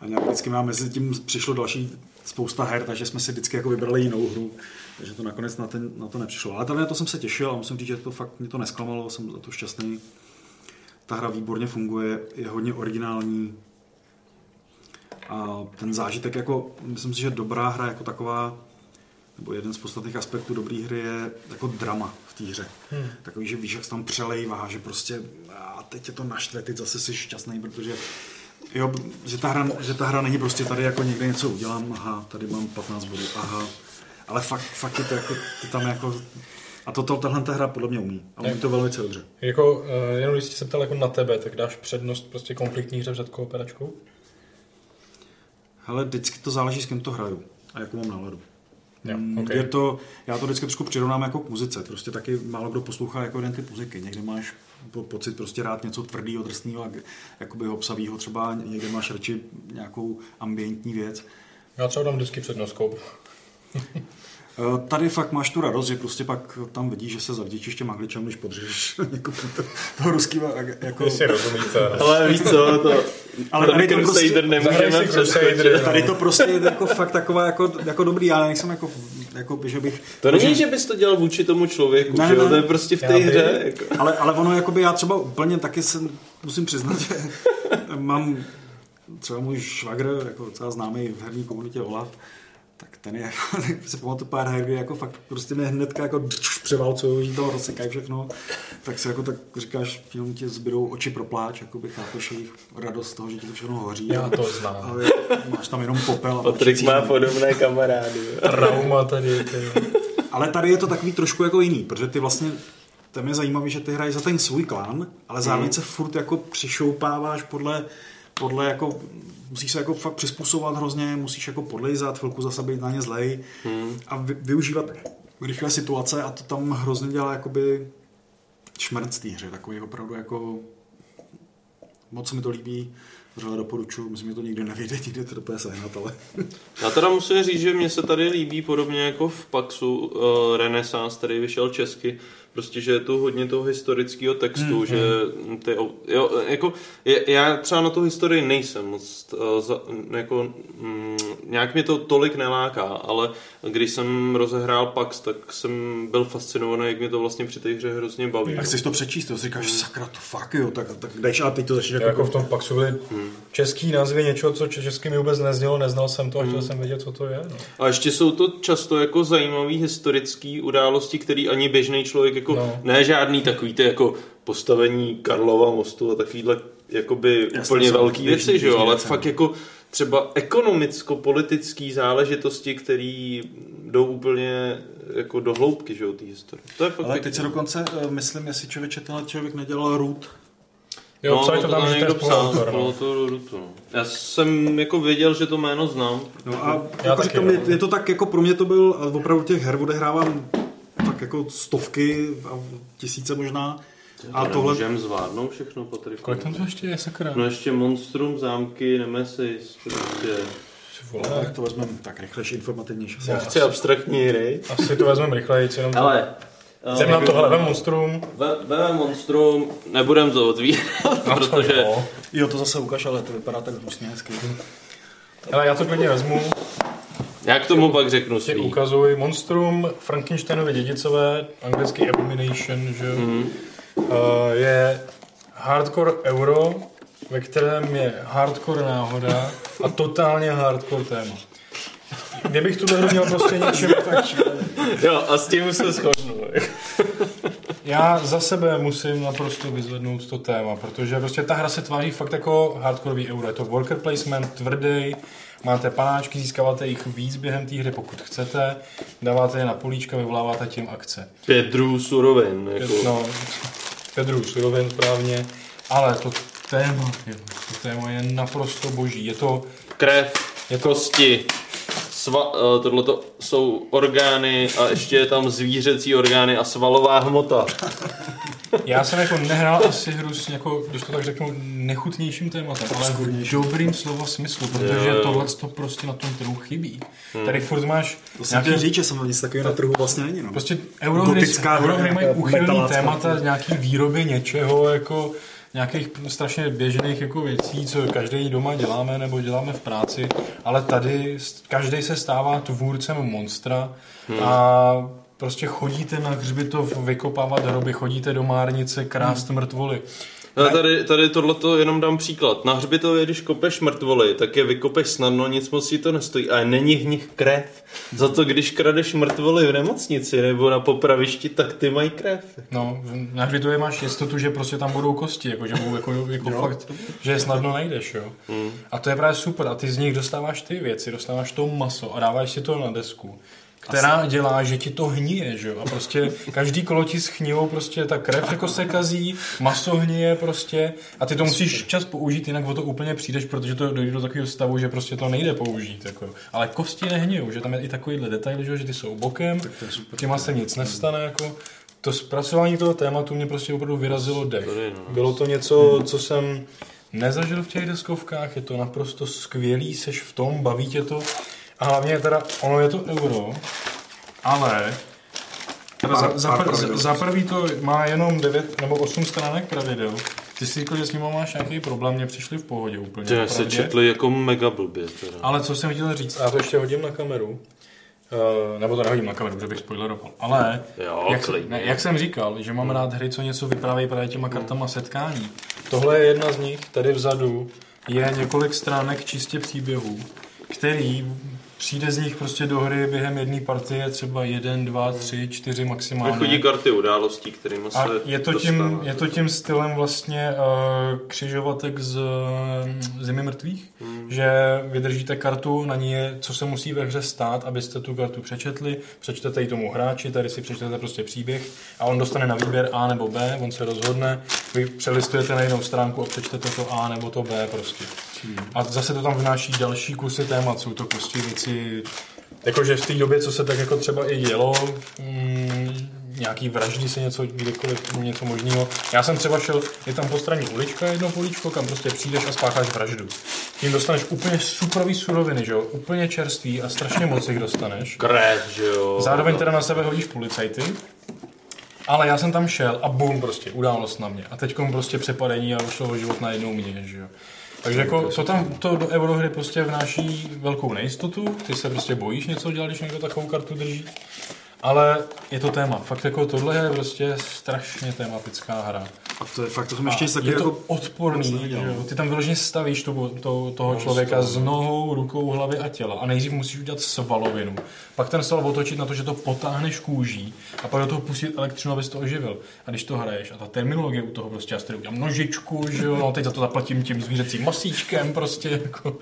A nějak vždycky nám mezi tím přišlo další spousta her, takže jsme si vždycky jako vybrali jinou hru. Takže to nakonec na, ten, na to nepřišlo. Ale tady na to jsem se těšil a musím říct, že to fakt mě to nesklamalo, jsem za to šťastný. Ta hra výborně funguje, je hodně originální. A ten zážitek jako, myslím si, že dobrá hra jako taková, nebo jeden z podstatných aspektů dobré hry je jako drama v té hře. Hmm. Takový, že víš, jak se tam přelejvá, že prostě a teď je to naštve, teď zase jsi šťastný, protože jo, že ta, hra, že ta hra není prostě tady jako někde něco udělám, aha, tady mám 15 bodů, aha, ale fakt, fakt je to jako, ty tam jako, a to, to tahle ta hra podle mě umí. A umí to velmi dobře. Jako, uh, jenom když jsi se ptal jako na tebe, tak dáš přednost prostě konfliktní hře před kooperačkou? Hele, vždycky to záleží, s kým to hraju a jakou mám náladu. Jo, Mm, ok. Je to, já to vždycky trošku přirovnám jako k muzice. Prostě taky málo kdo poslouchá jako jeden typ muziky. Někdy máš po, pocit prostě rád něco tvrdého, drsného, jakoby obsavého třeba, někde máš radši nějakou ambientní věc. Já třeba dám vždycky přednost koup. Eh, Tady fakt máš tu radost, že prostě pak tam vidíš, že se zavděčíš těm angličanům, když podřeš někomu to, toho ruského jako... Jestli rozumíte. Ale víš co, to... Ale ten tady to prostě- nemůžeme si. Tady to prostě je jako fakt taková jako, jako dobrý, já nejsem jako, jako že bych... To není, že bys to dělal vůči tomu člověku, Ne, že ne. To je prostě v té hře. Jako. Ale, ale ono, jakoby já třeba úplně taky jsem, musím přiznat, že mám třeba můj švagr, jako docela známý v herní komunitě Olaf, tak ten je, tak si pamatuju pár her, kdy jako fakt prostě mě hnedka jako převalcují, že to rozsekají všechno, tak si jako tak říkáš, jenom ti zbydou oči pro pláč, jako by chápeš jejich radost z toho, že ti to všechno hoří. Já to znám. Ale máš tam jenom popel. a Patrik má podobné kamarády. Trauma tady. Ty. Ale tady je to takový trošku jako jiný, protože ty vlastně tam je zajímavé, že ty hraješ za ten svůj klán, ale zároveň Hmm. se furt jako přišoupáváš podle, podle jako, musíš se jako fakt přizpůsobovat hrozně, musíš jako podlejzat, chvilku zase být na ně zlej Hmm. a vy, využívat rychlé situace a to tam hrozně dělá jakoby šmrnc té hře, takový opravdu jako moc se mi to líbí, vřele doporučuji, myslím, že to nikdy nevyjde, nikdy to úplně sehnat, ale Já teda musím říct, že mně se tady líbí podobně jako v Paxu uh, Renaissance, který vyšel česky, prostě, že je tu hodně toho historického textu, mm, že ty, jo, jako, je, já třeba na tu historii nejsem moc, za, jako, mm, nějak mě to tolik neláká, ale když jsem rozehrál Pax, tak jsem byl fascinovaný, jak mě to vlastně při té hře hrozně baví. a chceš to přečíst, to si říkáš, sakra, to fakt jo, tak, tak jdeš a teď to začneš jako, Jako v tom Paxu byly český názvy něčeho, co česky mi vůbec neznělo, neznal jsem to a chtěl jsem vědět, co to je. No. A ještě jsou to často jako zajímavé historické události, které ani běžný člověk jako No. ne žádný takový ty jako postavení Karlova mostu a takovýhle jakoby Jasně, úplně velký běžný- věci, že jo, ale věci, fakt no. jako třeba ekonomicko-politické záležitosti, které jdou úplně jako do hloubky, že jo, té historie. To je fakt Ale pěkný. teď se dokonce, eh, myslím, jestli člověče tenhle člověk nedělal root. Jo, no, psali to tam, že to je někdo psal, No. to Rutu, no. Já jsem jako věděl, že to jméno znám. No a Já jako taky, říkám, no. je, je, to tak, jako pro mě to byl, a opravdu těch her odehrávám jako stovky a tisíce možná. A tohle, Můžeme zvládnout všechno, Patrik. Kolik tam to ještě je, sakra? No ještě Monstrum, zámky, Nemesis, prostě. Vole. tak to vezmeme tak rychlejší, informativnější. Já Chci abstraktní hry. Asi to vezmeme rychleji, jenom Ale... Jsem na tohle vem monstrum. Veme Monstrum, nebudem to otvírat, No, protože... jo. Jo, to zase ukáž, ale to vypadá tak hnusně hezky. Ale já to klidně vezmu, Já k tomu pak řeknu svý. ukazuji. Monstrum, Frankensteinovy dědicové, anglicky Abomination, že. Mhm. Uh, je hardcore euro, ve kterém je hardcore náhoda a totálně hardcore téma. Kdybych tuhle hru měl prostě něčím, tak Jo, a s tím se shodnu. já za sebe musím naprosto vyzvednout to téma, protože prostě ta hra se tváří fakt jako hardcoreový euro. Je to worker placement, tvrdý, máte panáčky, získáváte jich víc během té hry, pokud chcete, dáváte je na políčka, vyvoláváte tím akce. Pět druhů surovin. Jako. No, Pedru surovin správně. Ale to téma, je, to téma je naprosto boží. Je to, Krev, je to kosti, sva, uh, tohle jsou orgány a ještě je tam zvířecí orgány a svalová hmota. Já jsem jako nehrál asi hru s jako, když to tak řeknu, nechutnějším tématem, ale v dobrým slova smyslu, protože Jo, jo. tohle to prostě na tom trhu chybí. Tady furt máš To jsem říct, že jsem nic takového na trhu vlastně není. No. Prostě eurohry, eurohry mají uchylný témata, nějaký výroby něčeho, jako nějakých strašně běžných jako věcí, co každý doma děláme nebo děláme v práci, ale tady každý se stává tvůrcem monstra a prostě chodíte na hřbitov vykopávat hroby, chodíte do márnice krást mrtvoly. Ale tady, tady tohleto jenom dám příklad. Na hřbitově, když kopeš mrtvoly, tak je vykopeš snadno, nic moc ti to nestojí, ale není v nich krev. Za to, když kradeš mrtvoly v nemocnici nebo na popravišti, tak ty mají krev. No, na hřbitově máš jistotu, že prostě tam budou kosti, jako, že budou jako, jako fakt, že je snadno najdeš, jo. A to je právě super a ty z nich dostáváš ty věci, dostáváš to maso a dáváš si to na desku která dělá, že ti to hníje, že jo? A prostě každý kolo ti schnijou, prostě ta krev jako se kazí, maso hníje prostě a ty to musíš čas použít, jinak o to úplně přijdeš, protože to dojde do takového stavu, že prostě to nejde použít, jako. Ale kosti nehníjou, že tam je i takovýhle detail, že, jo, že ty jsou bokem, těma se nic nestane, jako. To zpracování toho tématu mě prostě opravdu vyrazilo dech. No. Bylo to něco, co jsem nezažil v těch deskovkách, je to naprosto skvělý, seš v tom, baví tě to. A hlavně teda, ono je to euro, ale teda za, za, pr, za, za prvý to má jenom 9 nebo 8 stránek pravidel. Ty si říkal, že s ním máš nějaký problém, mě přišli v pohodě úplně. Ty se četli jako mega blbě. Teda. Ale co jsem chtěl říct, a já to ještě hodím na kameru, Uh, nebo to nehodím na kameru, že bych spoileroval. Ale Jo, jak, klidně. ne, jak jsem říkal, že mám rád hry, co něco vyprávějí právě těma kartama setkání. Tohle je jedna z nich, tady vzadu je několik stránek čistě příběhů, který přijde z nich prostě do hry během jedné partie, třeba jeden, dva, tři, čtyři maximálně. Chodí karty událostí, kterými se A je to, tím, je to tím stylem vlastně uh, křižovatek z uh, Zimy mrtvých, Hmm. že vydržíte kartu, na ní je, co se musí ve hře stát, abyste tu kartu přečetli, přečtete ji tomu hráči, tady si přečtete prostě příběh a on dostane na výběr A nebo B, on se rozhodne, vy přelistujete na jinou stránku a přečtete to A nebo to B prostě. A zase to tam vnáší další kusy témat, jsou to prostě věci, jakože v té době, co se tak jako třeba i dělo, mm, nějaký vraždy se něco, kdekoliv, něco možného. Já jsem třeba šel, je tam po straně ulička, jedno políčko, kam prostě přijdeš a spácháš vraždu. Tím dostaneš úplně superový suroviny, že jo, úplně čerstvý a strašně moc jich dostaneš. Krev, že jo. Zároveň teda na sebe hodíš policajty, ale já jsem tam šel a bum, prostě událost na mě. A teď prostě přepadení a šlo o život na jednou mě, že jo. Takže jako to tam to do eurohry prostě vnáší velkou nejistotu, ty se prostě bojíš něco dělat, když někdo takovou kartu drží. Ale je to téma. Fakt jako tohle je prostě strašně tematická hra. A to je fakt, to jsem ještě A je to jako... odporný, jo. Ty tam vyloženě stavíš to, to, toho člověka s nohou, rukou, hlavy a těla. A nejdřív musíš udělat svalovinu. Pak ten sval otočit na to, že to potáhneš kůží a pak do toho pustit elektřinu, abys to oživil. A když to hraješ, a ta terminologie u toho prostě, já si tady udělám nožičku, že jo, no teď za to zaplatím tím zvířecím masíčkem, prostě jako...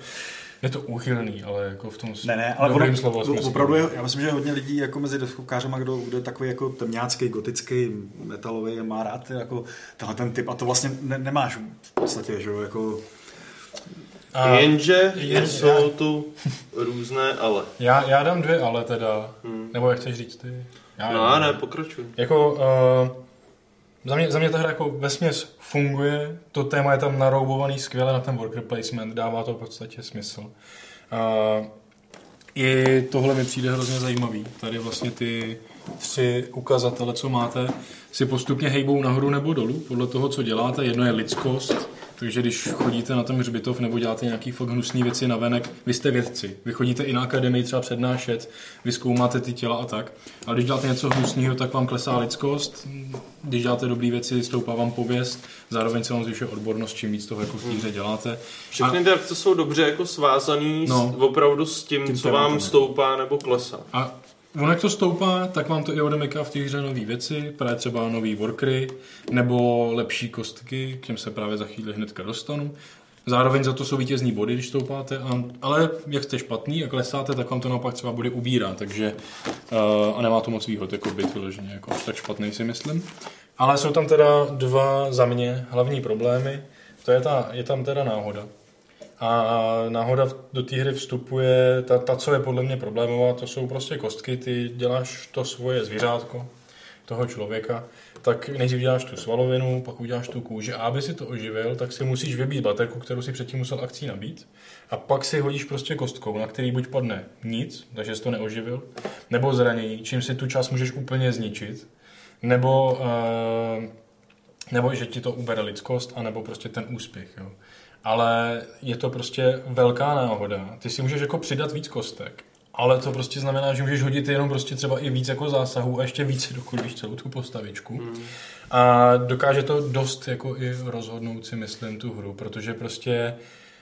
Je to úchylný, ale jako v tom Ne, ne, ale dobrým ono, slova smyslu. opravdu je, já myslím, že hodně lidí jako mezi deskovkářema, kdo, kdo je takový jako temňácký, gotický, metalový, má rád jako tenhle ten typ a to vlastně ne, nemáš v podstatě, že jo, jako A Jenže jen- jsou tu různé ale. já, já dám dvě ale teda. Nebo jak chceš říct ty? Já No ne, pokračuj. Jako, uh, za, mě, za mě ta hra jako vesměs funguje, to téma je tam naroubovaný skvěle na ten worker placement, dává to v podstatě smysl. Uh, I tohle mi přijde hrozně zajímavý. Tady vlastně ty tři ukazatele, co máte, si postupně hejbou nahoru nebo dolů, podle toho, co děláte. Jedno je lidskost, takže když chodíte na ten hřbitov nebo děláte nějaký fakt hnusný věci na venek, vy jste vědci. Vy chodíte i na akademii třeba přednášet, vy zkoumáte ty těla a tak. Ale když děláte něco hnusného, tak vám klesá lidskost. Když děláte dobré věci, stoupá vám pověst. Zároveň se vám zvyšuje odbornost, čím víc toho jako v té hře děláte. Všechny ty akce jsou dobře jako svázaný No. s, opravdu s tím, Tím co vám jo. stoupá nebo klesá. A ono jak to stoupá, tak vám to i odemyká v té hře nové věci, právě třeba nový workery, nebo lepší kostky, k těm se právě za chvíli hnedka dostanu. Zároveň za to jsou vítězní body, když stoupáte, a, ale jak jste špatný a klesáte, tak vám to naopak třeba bude ubírá, takže uh, a nemá to moc výhod jako byt vyloženě, jako tak špatný si myslím. Ale jsou tam teda dva za mě hlavní problémy. To je, ta, je tam teda náhoda. A náhoda do té hry vstupuje, ta, ta, co je podle mě problémová, to jsou prostě kostky, ty děláš to svoje zvířátko, toho člověka, tak nejdřív děláš tu svalovinu, pak uděláš tu kůži a aby si to oživil, tak si musíš vybít baterku, kterou si předtím musel akcí nabít a pak si hodíš prostě kostkou, na který buď padne nic, takže jsi to neoživil, nebo zranění, čím si tu část můžeš úplně zničit, nebo, uh, nebo že ti to ubere lidskost, anebo prostě ten úspěch. Jo. Ale je to prostě velká náhoda. Ty si můžeš jako přidat víc kostek, ale to prostě znamená, že můžeš hodit jenom prostě třeba i víc jako zásahů a ještě více dokulíš celou tu postavičku. Hmm. A dokáže to dost jako i rozhodnout si myslím tu hru, protože prostě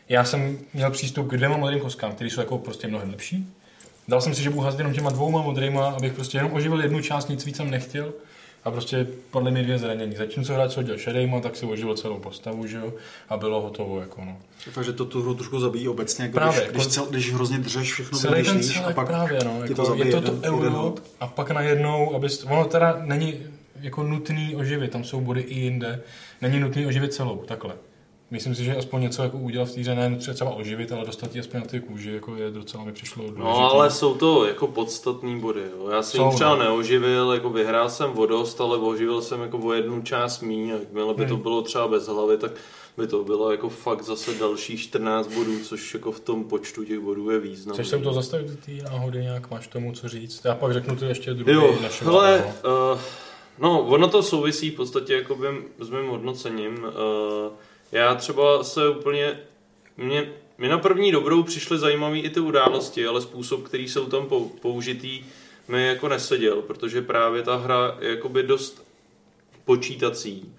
já jsem měl přístup k dvěma modrým kostkám, které jsou jako prostě mnohem lepší. Dal jsem si, že budu házet jenom těma dvouma modrýma, abych prostě jenom oživil jednu část, nic víc jsem nechtěl a prostě padly mi dvě zranění. Zatímco hráč hodil šedejma, tak si oživil celou postavu, že jo, a bylo hotovo, jako no. Takže to tu hru trošku zabíjí obecně, jako Právě, když, když, cel, když hrozně držeš všechno, Celý ten celek a pak právě, no, jako, to je to to jeden- euro a pak najednou, abys, ono teda není jako nutný oživit, tam jsou body i jinde, není nutný oživit celou, takhle. Myslím si, že aspoň něco jako udělat v té hře, ne třeba oživit, ale dostat ji aspoň na ty kůži, jako je docela mi přišlo důležitý. No ale jsou to jako podstatný body. Jo. Já jsem třeba no. neoživil, jako vyhrál jsem o dost, ale oživil jsem jako o jednu část míň. Jakmile by to Hmm. bylo třeba bez hlavy, tak by to bylo jako fakt zase dalších 14 bodů, což jako v tom počtu těch bodů je významný. Chceš se u toho zastavit do té náhody nějak, máš tomu co říct? Já pak řeknu to ještě druhý Jo, naše hele, no. uh, no, ono to souvisí v podstatě jako bym, s mým hodnocením. Uh, já třeba se úplně, mě, mě na první dobrou přišly zajímavé i ty události, ale způsob, který jsou tam pou- použitý, mi jako neseděl, protože právě ta hra je jakoby dost počítací.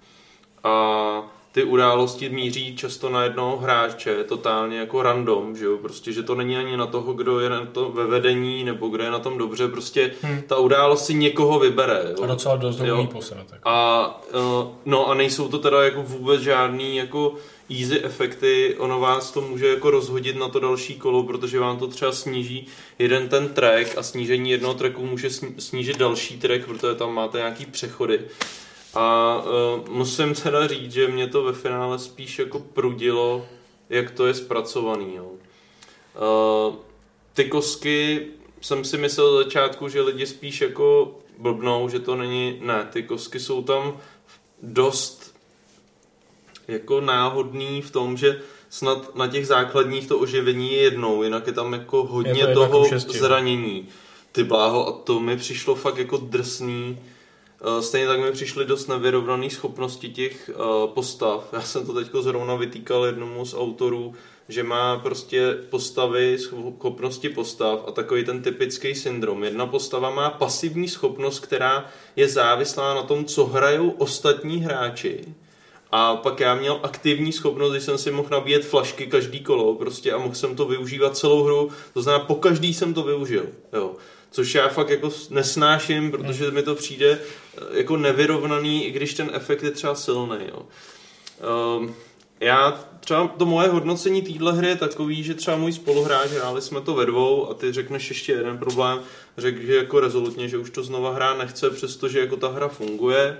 A ty události míří často na jednoho hráče, totálně jako random, že jo, prostě, že to není ani na toho, kdo je na to ve vedení, nebo kdo je na tom dobře, prostě Hmm. ta událost si někoho vybere, jo. A docela dost umí posrat. Jako. A uh, no a nejsou to teda jako vůbec žádný jako easy efekty, ono vás to může jako rozhodit na to další kolo, protože vám to třeba sníží jeden ten track a snížení jednoho tracku může snížit další track, protože tam máte nějaký přechody. A uh, musím teda říct, že mě to ve finále spíš jako prudilo, jak to je zpracovaný. Jo. Uh, ty kosky jsem si myslel od začátku, že lidi spíš jako blbnou, že to není, ne, ty kosky jsou tam dost jako náhodný v tom, že snad na těch základních to oživení je jednou, jinak je tam jako hodně Je to toho šesti, no. zranění. Ty bláho, a to mi přišlo fakt jako drsný. Eh, Stejně tak mi přišly dost nevyrovnané schopnosti těch eh, postav. Já jsem to teďko zrovna vytýkal jednomu z autorů, že má prostě postavy, schopnosti postav a takový ten typický syndrom. Jedna postava má pasivní schopnost, která je závislá na tom, co hrajou ostatní hráči. A pak já měl aktivní schopnost, kdy jsem si mohl nabíjet flašky každý kolo prostě a mohl jsem to využívat celou hru. To znamená, po každý jsem to využil. Jo. Což já fakt jako nesnáším, protože mi to přijde eh, jako nevyrovnaný, i když ten efekt je třeba silný. Jo. Um, já třeba to moje hodnocení téhle hry je takový, že třeba můj spoluhráč, hráli jsme to ve dvou a ty řekneš ještě jeden problém, řekl, že jako rezolutně, že už to znova hrát nechce, přestože jako ta hra funguje.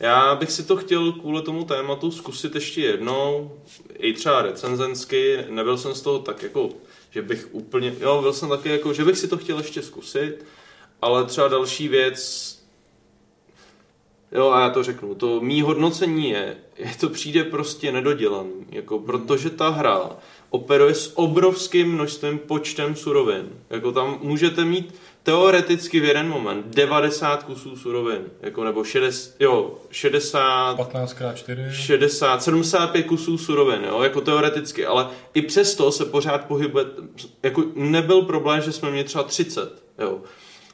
Já bych si to chtěl kvůli tomu tématu zkusit ještě jednou, i třeba recenzensky, nebyl jsem z toho tak jako, že bych úplně, jo, byl jsem taky jako, že bych si to chtěl ještě zkusit, ale třeba další věc, Jo, a já to řeknu. To mý hodnocení je, je to přijde prostě nedodělaný, jako protože ta hra operuje s obrovským množstvím počtem surovin. Jako tam můžete mít teoreticky v jeden moment 90 kusů surovin, jako nebo 60, jo, 60, 15x4. 60, 75 kusů surovin, jo, jako teoreticky, ale i přesto se pořád pohybuje, jako nebyl problém, že jsme měli třeba 30, jo.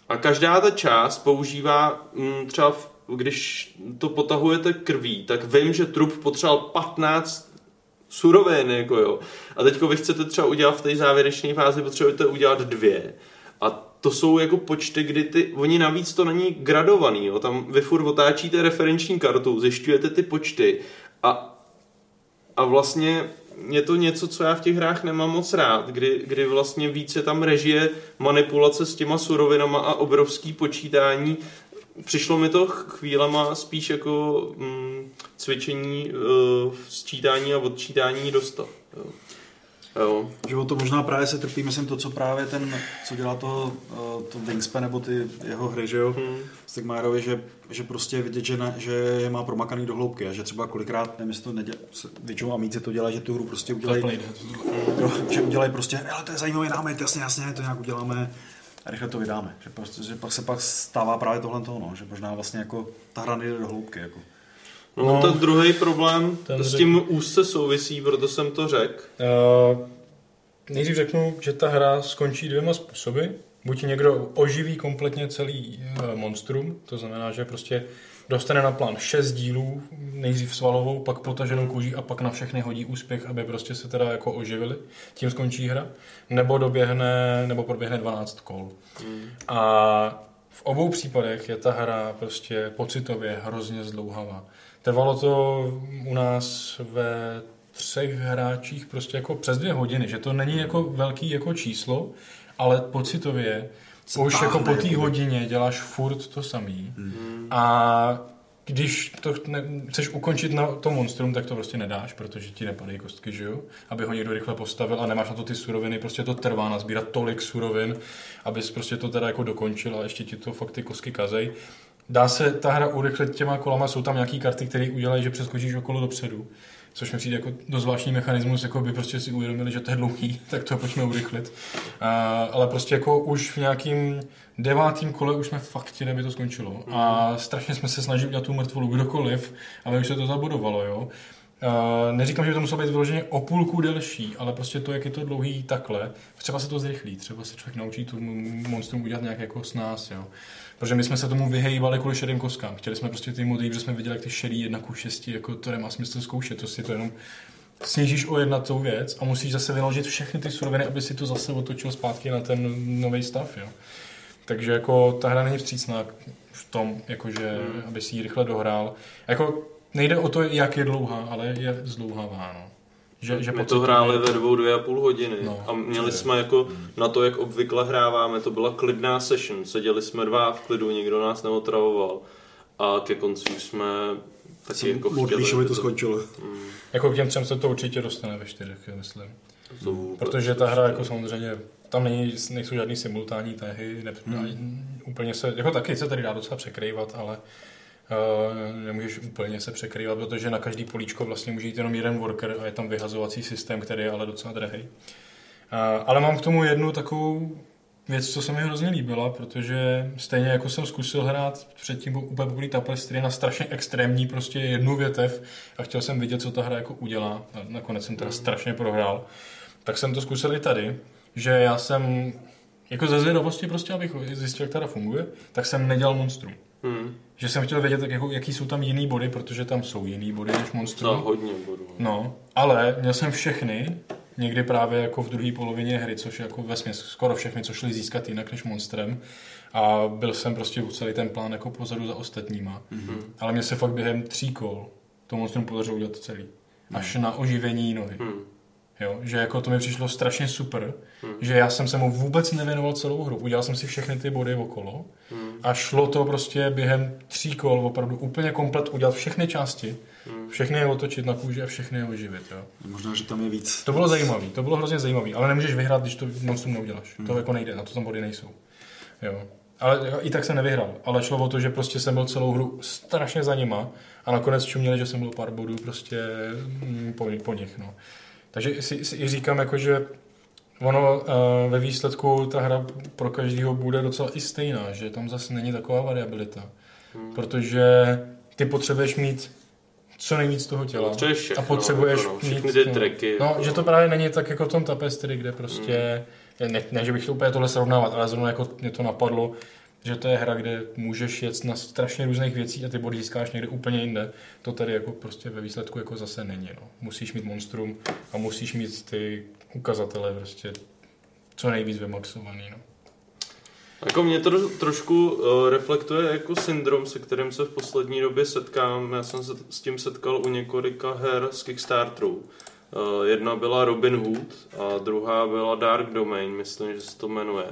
A každá ta část používá mm, třeba, v, když to potahujete krví, tak vím, že trup potřeboval 15 surovin, jako jo. A teďko vy chcete třeba udělat v té závěrečné fázi, potřebujete udělat dvě. To jsou jako počty, kdy ty, oni navíc to není gradovaný, jo. Tam vy furt otáčíte referenční kartu, zjišťujete ty počty a, a vlastně je to něco, co já v těch hrách nemám moc rád, kdy, kdy vlastně více tam režie manipulace s těma surovinama a obrovský počítání. Přišlo mi to chvílema spíš jako mm, cvičení uh, sčítání a odčítání do stav. Jo. Jo. Že o to možná právě se trpí, myslím to, co právě ten, co dělá to, eh, to Wingspan nebo ty jeho hry, že jo, hmm. Stigmarovi, že, že prostě je vidět, že, na, že je má promakaný do hloubky a že třeba kolikrát, nevím, to nedělá, většinou amíci to dělají, že tu hru prostě udělají, jo, že udělají prostě, ale to je zajímavý námet, jasně, jasně, to nějak uděláme a rychle to vydáme. Že, prostě, že pak se pak stává právě tohle toho, no, že možná vlastně jako ta hra nejde do hloubky. Jako. No, no ten druhý problém ten s tím řek... úzce souvisí, proto jsem to řekl. Uh, nejdřív řeknu, že ta hra skončí dvěma způsoby. Buď někdo oživí kompletně celý uh, monstrum, to znamená, že prostě dostane na plán šest dílů, nejdřív svalovou, pak potaženou kůží a pak na všechny hodí úspěch, aby prostě se teda jako oživili. Tím skončí hra. Nebo doběhne, nebo proběhne 12 kol. Mm. A v obou případech je ta hra prostě pocitově hrozně zdlouhavá. Trvalo to u nás ve třech hráčích prostě jako přes dvě hodiny, že to není jako velký jako číslo, ale pocitově už jako po té hodině děláš furt to samý. Mm. A když to ne, chceš ukončit na to monstrum, tak to prostě nedáš, protože ti nepadají kostky, že jo? Aby ho někdo rychle postavil a nemáš na to ty suroviny, prostě to trvá nazbírat tolik surovin, abys prostě to teda jako dokončil a ještě ti to fakt ty kostky kazej. Dá se ta hra urychlit těma kolama, jsou tam nějaký karty, které udělají, že přeskočíš okolo dopředu, což mi přijde jako do zvláštní mechanismus, jako by prostě si uvědomili, že to je dlouhý, tak to pojďme urychlit. A, ale prostě jako už v nějakým devátým kole už jsme fakt aby to skončilo. A strašně jsme se snažili udělat tu mrtvolu kdokoliv, ale už se to zabudovalo, jo. Uh, neříkám, že by to muselo být vyloženě o půlku delší, ale prostě to, jak je to dlouhý takhle, třeba se to zrychlí, třeba se člověk naučí tu monstrum udělat nějak jako s nás, jo. Protože my jsme se tomu vyhejbali kvůli šedým koskám. Chtěli jsme prostě ty modely, protože jsme viděli, jak ty šedý jedna ku šesti, jako to nemá smysl zkoušet, to si to jenom snížíš o jedna tou věc a musíš zase vynaložit všechny ty suroviny, aby si to zase otočil zpátky na ten nový stav, jo. Takže jako ta hra není vstřícná v tom, jakože, hmm. aby si ji rychle dohrál. Jako nejde o to, jak je dlouhá, ale je zdlouhavá, no. Že, že My to hráli ve dvou, dvě a půl hodiny no, a měli jsme jako hmm. na to, jak obvykle hráváme, to byla klidná session, seděli jsme dva v klidu, nikdo nás neotravoval a ke konci už jsme taky Jsem jako chtěli. aby to skončilo. Hmm. Jako k těm třem se to určitě dostane ve čtyřech, myslím. To Protože ta hra jako samozřejmě, tam není, nejsou žádný simultánní tahy, ne, hmm. úplně se, jako taky se tady dá docela překrývat, ale nemůžeš úplně se překrývat, protože na každý políčko vlastně může jít jenom jeden worker a je tam vyhazovací systém, který je ale docela drahý. Uh, ale mám k tomu jednu takovou věc, co se mi hrozně líbila, protože stejně jako jsem zkusil hrát předtím úplně poprvé tapestry na strašně extrémní prostě jednu větev a chtěl jsem vidět, co ta hra jako udělá. A nakonec jsem teda strašně prohrál. Tak jsem to zkusil i tady, že já jsem jako ze zvědavosti prostě, abych zjistil, jak ta hra funguje, tak jsem nedělal monstrum. Hmm. Že jsem chtěl vědět, jako, jaký jsou tam jiný body, protože tam jsou jiný body než monstrum. No, hodně bodů. No, ale měl jsem všechny, někdy právě jako v druhé polovině hry, což jako ve směs skoro všechny, co šli získat jinak než monstrem. A byl jsem prostě celý ten plán jako pozadu za ostatníma. Mm-hmm. Ale mě se fakt během tří kol to monstrum podařilo udělat celý. Až mm. na oživení nohy. Mm. Jo, že jako to mi přišlo strašně super, hmm. že já jsem se mu vůbec nevěnoval celou hru. Udělal jsem si všechny ty body okolo hmm. a šlo to prostě během tří kol opravdu úplně komplet udělat všechny části, hmm. všechny je otočit na kůži a všechny je oživit. Jo. Možná, že tam je víc. To bylo zajímavé, to bylo hrozně zajímavé, ale nemůžeš vyhrát, když to monstrum neuděláš. Hmm. To jako nejde, na to tam body nejsou. Jo. Ale i tak jsem nevyhrál, ale šlo o to, že prostě jsem byl celou hru strašně za nima a nakonec čuměli, že jsem byl pár bodů prostě mm, po, po nich. No. Takže si, si i říkám, jako, že ono uh, ve výsledku ta hra pro každého bude docela i stejná, že tam zase není taková variabilita. Hmm. Protože ty potřebuješ mít co nejvíc toho těla. Všechno, a potřebuješ jako, no, mít... ty triky. No, že to právě není tak jako v tom tapestry, kde prostě... Hmm. Ne, ne, že bych to úplně tohle srovnávat, ale zrovna jako mě to napadlo, že to je hra, kde můžeš jet na strašně různých věcí a ty body získáš někde úplně jinde. To tady jako prostě ve výsledku jako zase není. No. Musíš mít monstrum a musíš mít ty ukazatele prostě co nejvíc vymaxovaný. No. Jako mě to trošku uh, reflektuje jako syndrom, se kterým se v poslední době setkám. Já jsem se s tím setkal u několika her z Kickstarteru. Uh, jedna byla Robin Hood a druhá byla Dark Domain, myslím, že se to jmenuje.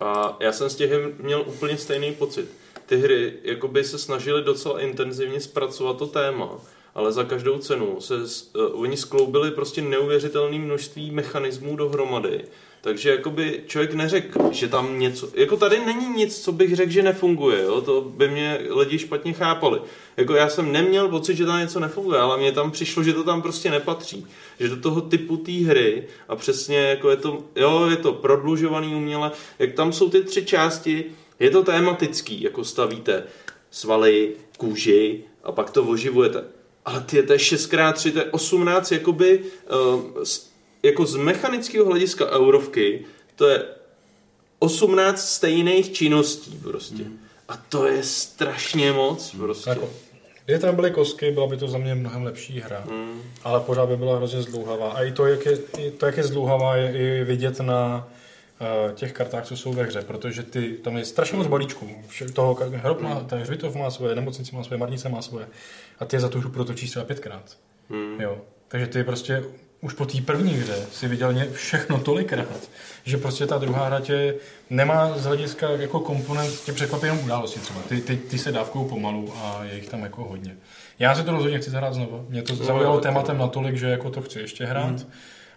A já jsem z těch měl úplně stejný pocit. Ty hry jakoby se snažili docela intenzivně zpracovat to téma, ale za každou cenu se uh, oni skloubili prostě neuvěřitelné množství mechanismů dohromady. Takže jakoby člověk neřekl, že tam něco, jako tady není nic, co bych řekl, že nefunguje, jo? to by mě lidi špatně chápali. Jako já jsem neměl pocit, že tam něco nefunguje, ale mně tam přišlo, že to tam prostě nepatří. Že do toho typu té hry a přesně jako je to, jo, je to prodlužovaný uměle, jak tam jsou ty tři části, je to tematický, jako stavíte svaly, kůži a pak to oživujete. Ale ty, to je 6x3, to je 18 jakoby uh, jako z mechanického hlediska eurovky, to je 18 stejných činností prostě. Hmm. A to je strašně moc prostě. Jako, kdyby tam byly kostky, byla by to za mě mnohem lepší hra. Hmm. Ale pořád by byla hrozně zdlouhavá. A i to, jak je, i to, jak je zdlouhavá, je i vidět na uh, těch kartách, co jsou ve hře, protože ty, tam je strašně moc balíčků. Toho hrob má, ten hřbitov má svoje, nemocnice má svoje, marnice má svoje. A ty je za tu hru protočíš třeba pětkrát. Hmm. Jo. Takže ty prostě už po té první hře si viděl všechno tolikrát, že prostě ta druhá hra tě nemá z hlediska jako komponent, tě překvapí jenom události třeba. Ty, ty, ty se dávkou pomalu a je jich tam jako hodně. Já si to rozhodně chci zahrát znovu. Mě to zaujalo tématem natolik, že jako to chci ještě hrát. Hmm.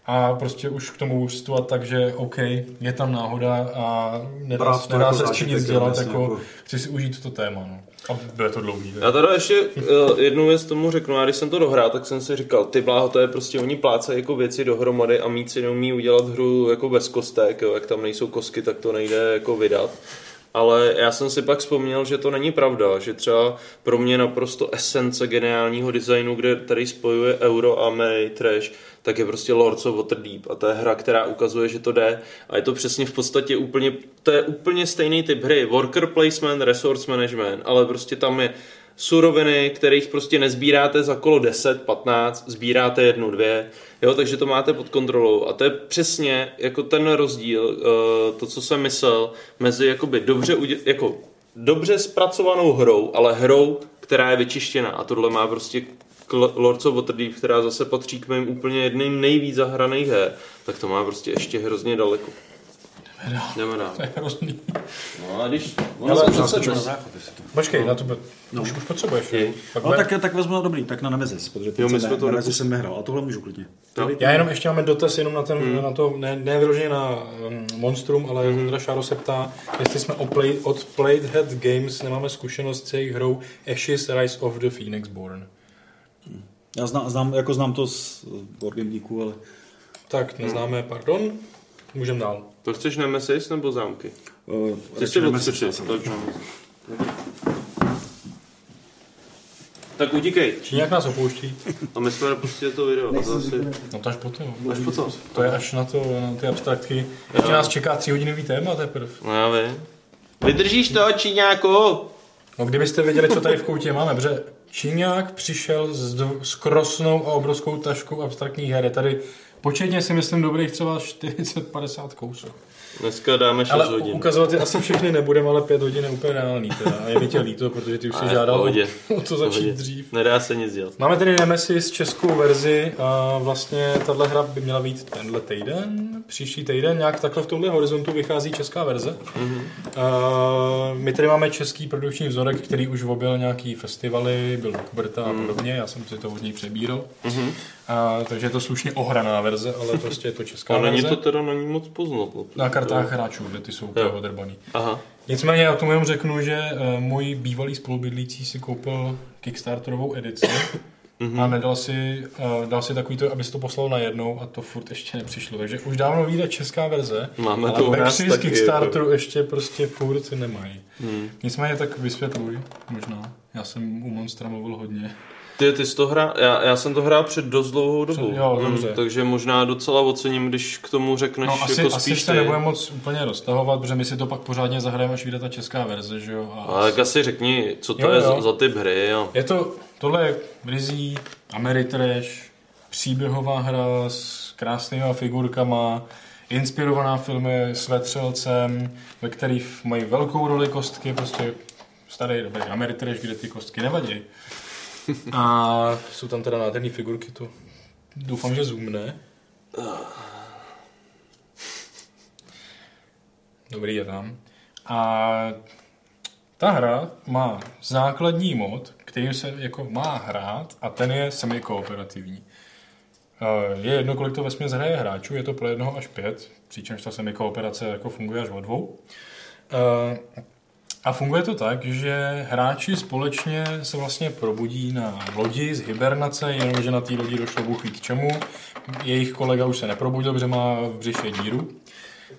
A prostě už k tomu účtovat tak, že OK, je tam náhoda a nedá, nedá jako se s tím nic dělat, jako, jako, chci si užít to téma. No. A bude to dlouhý. Já teda ještě uh, jednu věc tomu řeknu. Já když jsem to dohrál, tak jsem si říkal, ty bláho, to je prostě oni pláce jako věci dohromady a mít si neumí udělat hru jako bez kostek, jo. jak tam nejsou kostky, tak to nejde jako vydat. Ale já jsem si pak vzpomněl, že to není pravda, že třeba pro mě naprosto esence geniálního designu, kde tady spojuje Euro a May Trash, tak je prostě Lords of Waterdeep. A to je hra, která ukazuje, že to jde. A je to přesně v podstatě úplně, to je úplně stejný typ hry, worker placement, resource management, ale prostě tam je suroviny, kterých prostě nezbíráte za kolo 10, 15, sbíráte jednu, dvě, jo, takže to máte pod kontrolou a to je přesně jako ten rozdíl, eh, to, co jsem myslel, mezi jakoby dobře, jako dobře zpracovanou hrou, ale hrou, která je vyčištěná a tohle má prostě Lords of Waterdeep, která zase patří k mým úplně jedným nejvíc zahraných her, tak to má prostě ještě hrozně daleko. Jdeme dál. Jdeme dál. To je hrozný. No a když... Ale Počkej, na to no. už, už potřebuješ. no, tak, tak vezmu na dobrý, tak na Nemesis, protože jo, my jsme to Nemesis jsem nehrál, a tohle můžu klidně. No. Já jenom ještě máme dotaz jenom na, ten, hmm. na to, ne, ne vyloženě na um, Monstrum, ale hmm. Ondra Šáro se ptá, jestli jsme od, play, od Playhead Games nemáme zkušenost s jejich hrou Ashes Rise of the Phoenix Born. Já znám, znám, jako znám to z Wargamingů, ale... Tak, neznáme, hmm. pardon. Můžeme dál. To chceš Nemesis nebo zámky? Uh, Chceš si odskočit? Tak utíkej. Číňák nás opouští. A my jsme pustili to video. A to asi... No to až potom. Až potom. To je až na, to, na ty abstraktky. Ještě nás čeká tři hodinový téma teprve. No já vím. Vydržíš to, Číňáku? No kdybyste věděli, co tady v koutě máme, protože Číňák přišel s, s krosnou a obrovskou taškou abstraktních her. Je tady početně si myslím dobrých třeba 40-50 kousů. Dneska dáme 6 ale hodin. ukazovat je asi všechny nebudeme, ale 5 hodin je úplně reálný. Teda. A je mi tě líto, protože ty už si žádal o, o to začít pohodě. dřív. Nedá se nic dělat. Máme tedy Nemesis českou verzi a vlastně tahle hra by měla být tenhle týden, příští týden, nějak takhle v tomhle horizontu vychází česká verze. Mm-hmm. Uh, my tady máme český produkční vzorek, který už objel nějaký festivaly, byl Kuberta a mm. podobně, já jsem si to od něj přebíral. Mm-hmm. A, takže je to slušně ohraná verze, ale prostě je to česká ale verze. není to teda není moc poznat. Na kartách hráčů, že ty jsou úplně odrbaný. Aha. Nicméně já tomu jenom řeknu, že uh, můj bývalý spolubydlící si koupil Kickstarterovou edici mm-hmm. a nedal si, uh, dal si takový to, aby si to poslal najednou a to furt ještě nepřišlo. Takže už dávno vyjde česká verze, Máme ale to z jako- Kickstarteru jako... ještě prostě furt nemají. Mm. Nicméně tak vysvětluj, možná. Já jsem u Monstra mluvil hodně. Ty, ty jsi to hrál, já, já jsem to hrál před dost dlouhou dobu. Jo, mm, dobře. takže možná docela ocením, když k tomu řekneš no, asi, jako asi spíš se ty. nebudeme moc úplně roztahovat, protože my si to pak pořádně zahrajeme, až vyjde ta česká verze, že jo. A Ale tak asi řekni, co to jo, je jo. Za, za typ hry, jo. Je to, tohle je rizí, Ameritrash, příběhová hra s krásnými figurkama, inspirovaná filmy s vetřelcem, ve kterých mají velkou roli kostky, prostě starý dobrý Ameritrash, kde ty kostky nevadí. A jsou tam teda nádherné figurky, to doufám, že zoomne. Dobrý je tam. A ta hra má základní mod, kterým se jako má hrát a ten je semi-kooperativní. Je jedno, kolik to vesměs hraje hráčů, je to pro jednoho až pět, přičemž ta semi-kooperace jako funguje až o dvou. A funguje to tak, že hráči společně se vlastně probudí na lodi z hibernace, jenomže na té lodi došlo bůh ví k čemu. Jejich kolega už se neprobudil, protože má v břiše díru,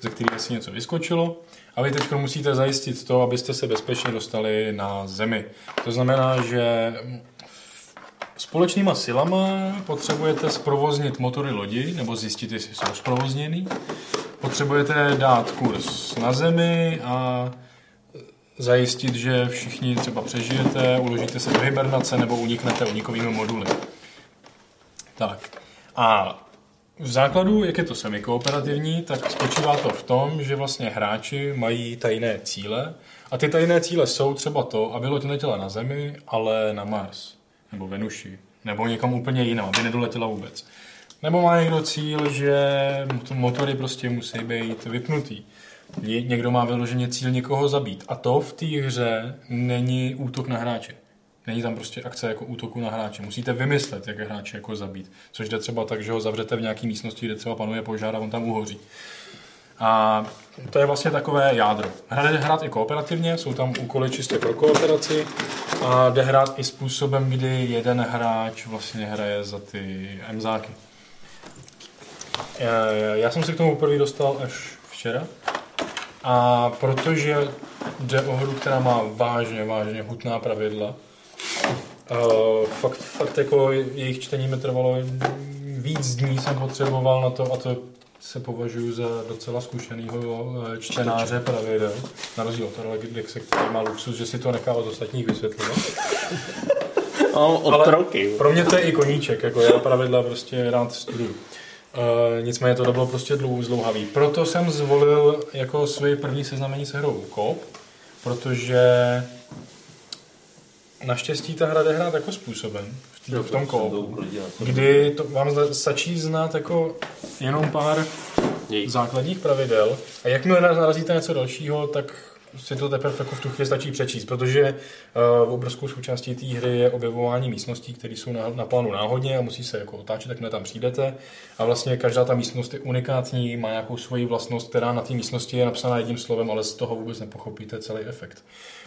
ze který asi něco vyskočilo. A vy teď musíte zajistit to, abyste se bezpečně dostali na zemi. To znamená, že společnýma silama potřebujete zprovoznit motory lodi, nebo zjistit, jestli jsou zprovozněný. Potřebujete dát kurz na zemi a zajistit, že všichni třeba přežijete, uložíte se do hibernace nebo uniknete unikovými moduly. Tak. A v základu, jak je to semikooperativní, tak spočívá to v tom, že vlastně hráči mají tajné cíle a ty tajné cíle jsou třeba to, aby loď neletěla na Zemi, ale na Mars, nebo Venuši, nebo někam úplně jinam, aby nedoletěla vůbec. Nebo má někdo cíl, že motory prostě musí být vypnutý. Ně- Někdo má vyloženě cíl někoho zabít. A to v té hře není útok na hráče. Není tam prostě akce jako útoku na hráče. Musíte vymyslet, jak hráče jako zabít. Což jde třeba tak, že ho zavřete v nějaké místnosti, kde třeba panuje požár a on tam uhoří. A to je vlastně takové jádro. Hra jde hrát i kooperativně, jsou tam úkoly čistě pro kooperaci a jde hrát i způsobem, kdy jeden hráč vlastně hraje za ty emzáky. Já jsem se k tomu poprvé dostal až včera. A protože jde o hru, která má vážně, vážně hutná pravidla, uh, fakt, fakt jako jejich čtení mi trvalo víc dní jsem potřeboval na to a to se považuji za docela zkušenýho eh, čtenáře pravidel. Na rozdíl od Karla Gidexe, který má luxus, že si to nechá od ostatních vysvětlovat. Mám otroky. Pro mě to je i koníček, jako já pravidla prostě rád studuju. Uh, nicméně to bylo prostě dlou, zdlouhavý. Proto jsem zvolil jako svoje první seznámení se hrou Coop, protože naštěstí ta hra jde hrát jako způsobem v, tý, v tom koopu, kdy to vám stačí znát jako jenom pár základních pravidel a jakmile narazíte na něco dalšího, tak si to teprve jako v tu chvíli stačí přečíst, protože uh, obrovskou součástí té hry je objevování místností, které jsou na, na plánu náhodně a musí se jako otáčet, tak tam přijdete a vlastně každá ta místnost je unikátní, má nějakou svoji vlastnost, která na té místnosti je napsaná jedním slovem, ale z toho vůbec nepochopíte celý efekt.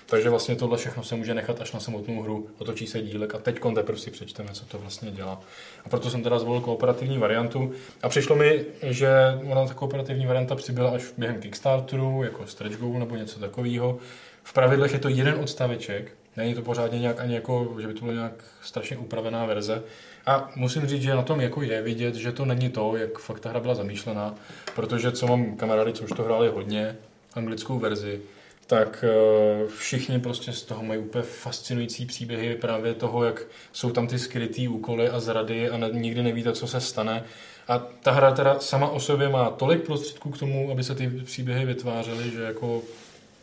Takže vlastně tohle všechno se může nechat až na samotnou hru, otočí se dílek a teď teprve si přečteme, co to vlastně dělá. A proto jsem teda zvolil kooperativní variantu a přišlo mi, že ona ta kooperativní varianta přibyla až během Kickstarteru, jako stretch goal nebo něco takového. V pravidlech je to jeden odstaveček, není to pořádně nějak ani jako, že by to byla nějak strašně upravená verze. A musím říct, že na tom jako je vidět, že to není to, jak fakt ta hra byla zamýšlená, protože co mám kamarády, co už to hráli hodně, anglickou verzi, tak eh, všichni prostě z toho mají úplně fascinující příběhy právě toho, jak jsou tam ty skrytý úkoly a zrady a nikdy nevíte, co se stane. A ta hra teda sama o sobě má tolik prostředků k tomu, aby se ty příběhy vytvářely, že jako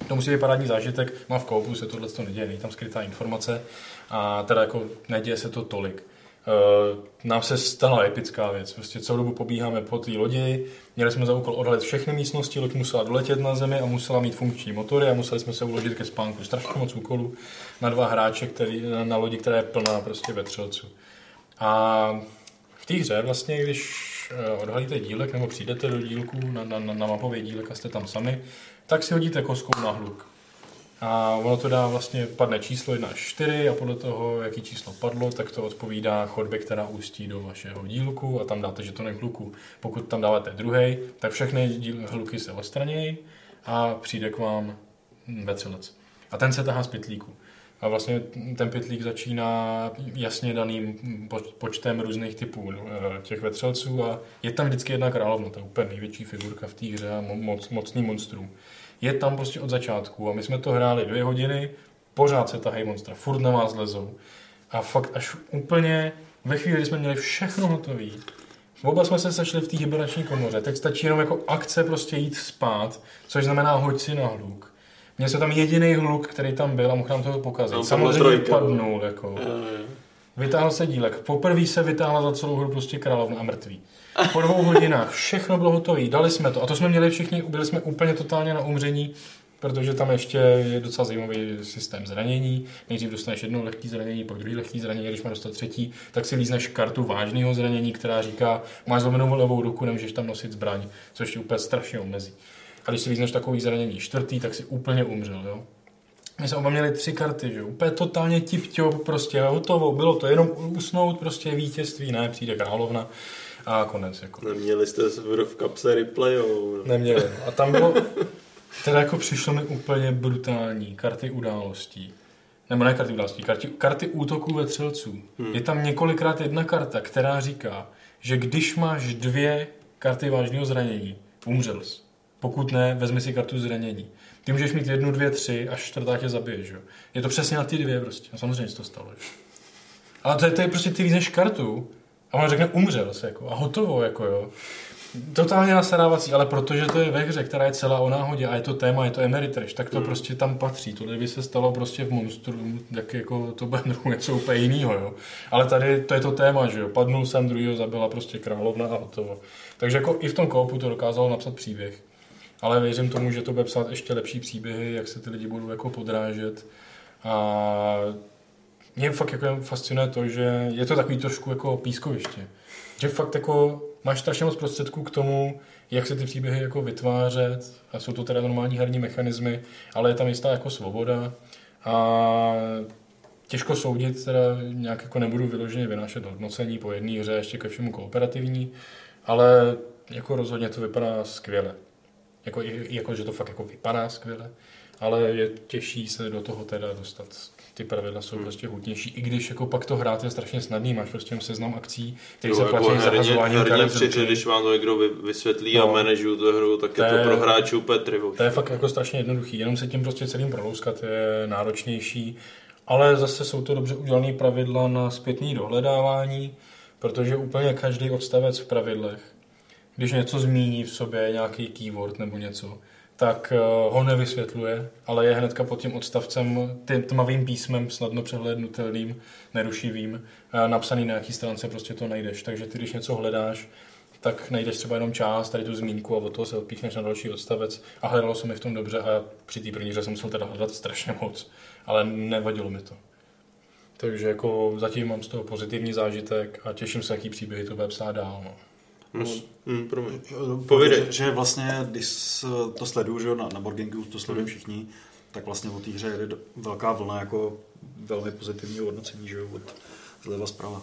to musí být parádní zážitek. Má v koupu se tohle to neděje, není tam skrytá informace a teda jako neděje se to tolik. Uh, nám se stala epická věc. Prostě celou dobu pobíháme po té lodi, měli jsme za úkol odhalit všechny místnosti, loď musela doletět na zemi a musela mít funkční motory a museli jsme se uložit ke spánku. Strašně moc úkolů na dva hráče, který, na, na lodi, která je plná prostě vetřelců. A v té hře vlastně, když eh, odhalíte dílek nebo přijdete do dílku na, na, na, mapový dílek a jste tam sami, tak si hodíte kostkou na hluk. A ono to dá vlastně, padne číslo 1 až 4 a podle toho, jaký číslo padlo, tak to odpovídá chodbě, která ústí do vašeho dílku a tam dáte žetonek hluku. Pokud tam dáváte druhý, tak všechny díl, hluky se odstranějí a přijde k vám vetřelec. A ten se tahá z pytlíku. A vlastně ten pytlík začíná jasně daným poč- počtem různých typů eh, těch vetřelců a je tam vždycky jedna královna, to úplně největší figurka v té hře a mo- moc, mocný monstrum. Je tam prostě od začátku a my jsme to hráli dvě hodiny, pořád se tahají monstra, furt na vás lezou. A fakt až úplně ve chvíli, kdy jsme měli všechno hotové, Oba jsme se sešli v té hibernační komoře. Teď stačí jenom jako akce prostě jít spát, což znamená hoď si na hluk. Měl jsem tam jediný hluk, který tam byl a mohl nám toho pokazit. Tam Samozřejmě padnul, jako. Vytáhl se dílek. Poprvé se vytáhla za celou hru prostě královna a mrtví. Po dvou hodinách všechno bylo hotové, dali jsme to. A to jsme měli všichni, byli jsme úplně totálně na umření, protože tam ještě je docela zajímavý systém zranění. Nejdřív dostaneš jedno lehké zranění, pak druhý lehký zranění, když máš dostat třetí, tak si lízneš kartu vážného zranění, která říká, máš zlomenou levou ruku, nemůžeš tam nosit zbraň, což ti úplně strašně omezí. A když si lízneš takový zranění čtvrtý, tak si úplně umřel, jo. My jsme oba měli tři karty, že úplně totálně tip prostě hotovo, bylo to jenom usnout, prostě vítězství, ne, přijde královna a konec. Jako. Neměli jste v kapse replay, jo? Neměli. A tam bylo, teda jako přišlo mi úplně brutální karty událostí. Nebo ne karty událostí, karty, karty útoků ve třelců. Hmm. Je tam několikrát jedna karta, která říká, že když máš dvě karty vážného zranění, umřel jsi. Pokud ne, vezmi si kartu zranění. Ty můžeš mít jednu, dvě, tři a čtvrtá tě zabije, že? Je to přesně na ty dvě prostě. A samozřejmě se to stalo, že? Ale to je, to je prostě ty lízneš kartu a on řekne umřel se, jako, a hotovo, jako jo. Totálně nasadávací, ale protože to je ve hře, která je celá o náhodě a je to téma, je to Emeritrash, tak to hmm. prostě tam patří. Tohle by se stalo prostě v Monstru, tak jako to bude něco úplně jiného, jo. Ale tady to je to téma, že jo. Padnul jsem, druhýho zabila prostě královna a hotovo. Takže jako i v tom koupu to dokázalo napsat příběh ale věřím tomu, že to bude psát ještě lepší příběhy, jak se ty lidi budou jako podrážet. A mě fakt jako fascinuje to, že je to takový trošku jako pískoviště. Že fakt jako máš strašně moc prostředků k tomu, jak se ty příběhy jako vytvářet a jsou to teda normální herní mechanismy, ale je tam jistá jako svoboda a těžko soudit, teda nějak jako nebudu vyloženě vynášet hodnocení po jedné hře, ještě ke všemu kooperativní, ale jako rozhodně to vypadá skvěle. Jako, jako, že to fakt jako vypadá skvěle, ale je těžší se do toho teda dostat. Ty pravidla jsou hmm. prostě hutnější, i když jako pak to hrát je strašně snadný, máš prostě seznam akcí, který se jako platí za hazování když vám to někdo vysvětlí no, a manažují tu hru, tak je to, pro hráčů Petry. To je fakt jako strašně jednoduchý, jenom se tím prostě celým prolouskat je náročnější, ale zase jsou to dobře udělané pravidla na zpětné dohledávání, protože úplně každý odstavec v pravidlech když něco zmíní v sobě, nějaký keyword nebo něco, tak eh, ho nevysvětluje, ale je hnedka pod tím odstavcem, tím tmavým písmem, snadno přehlednutelným, nerušivým, eh, napsaný na nějaký stránce, prostě to najdeš. Takže ty, když něco hledáš, tak najdeš třeba jenom část, tady tu zmínku a od toho se odpíchneš na další odstavec a hledalo se mi v tom dobře a při té první jsem musel teda hledat strašně moc, ale nevadilo mi to. Takže jako zatím mám z toho pozitivní zážitek a těším se, jaký příběhy to bude psát dál. No. Hmm, promiň. Povědej. Že vlastně, když to sleduju, že na, na Borgingu to sledují všichni, tak vlastně o té hře jede velká vlna jako velmi pozitivního hodnocení, že jo, od zleva zprava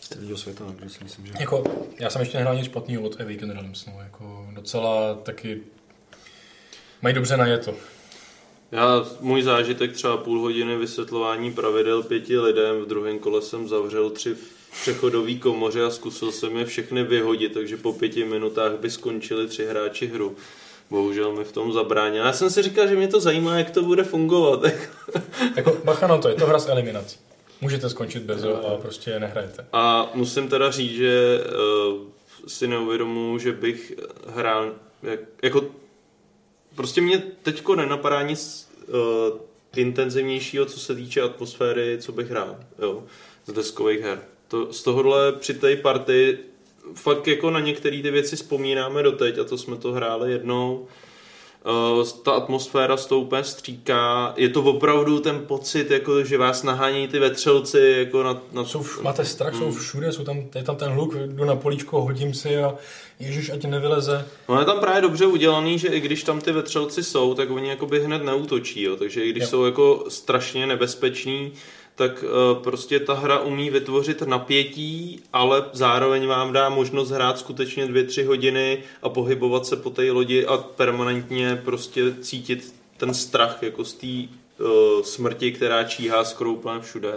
z celého světa, takže si myslím, že... Jako, já jsem ještě nehrál nic špatného od Awaken Realms, no, jako docela taky mají dobře na to. Já, můj zážitek třeba půl hodiny vysvětlování pravidel pěti lidem, v druhém kole jsem zavřel tři přechodový komoře a zkusil jsem je všechny vyhodit, takže po pěti minutách by skončili tři hráči hru. Bohužel mi v tom zabránil. Já jsem si říkal, že mě to zajímá, jak to bude fungovat. jako bacha na to, je to hra s eliminací. Můžete skončit bez a prostě nehrajete. A musím teda říct, že uh, si neuvědomuji, že bych hrál jak, jako prostě mě teďko nenapadá nic uh, intenzivnějšího, co se týče atmosféry, co bych hrál, jo, z deskových her. To, z tohohle při té party fakt jako na některé ty věci vzpomínáme doteď a to jsme to hráli jednou. Uh, ta atmosféra s tou úplně stříká. Je to opravdu ten pocit, jako, že vás nahání ty vetřelci. Jako na, na... Jsou, máte strach, mm. jsou všude, jsou tam, je tam ten hluk, jdu na políčko, hodím si a ježiš, ať nevyleze. No je tam právě dobře udělaný, že i když tam ty vetřelci jsou, tak oni jakoby hned neútočí. Jo. Takže i když jo. jsou jako strašně nebezpeční, tak uh, prostě ta hra umí vytvořit napětí, ale zároveň vám dá možnost hrát skutečně dvě, tři hodiny a pohybovat se po té lodi a permanentně prostě cítit ten strach jako z té uh, smrti, která číhá skoro úplně všude.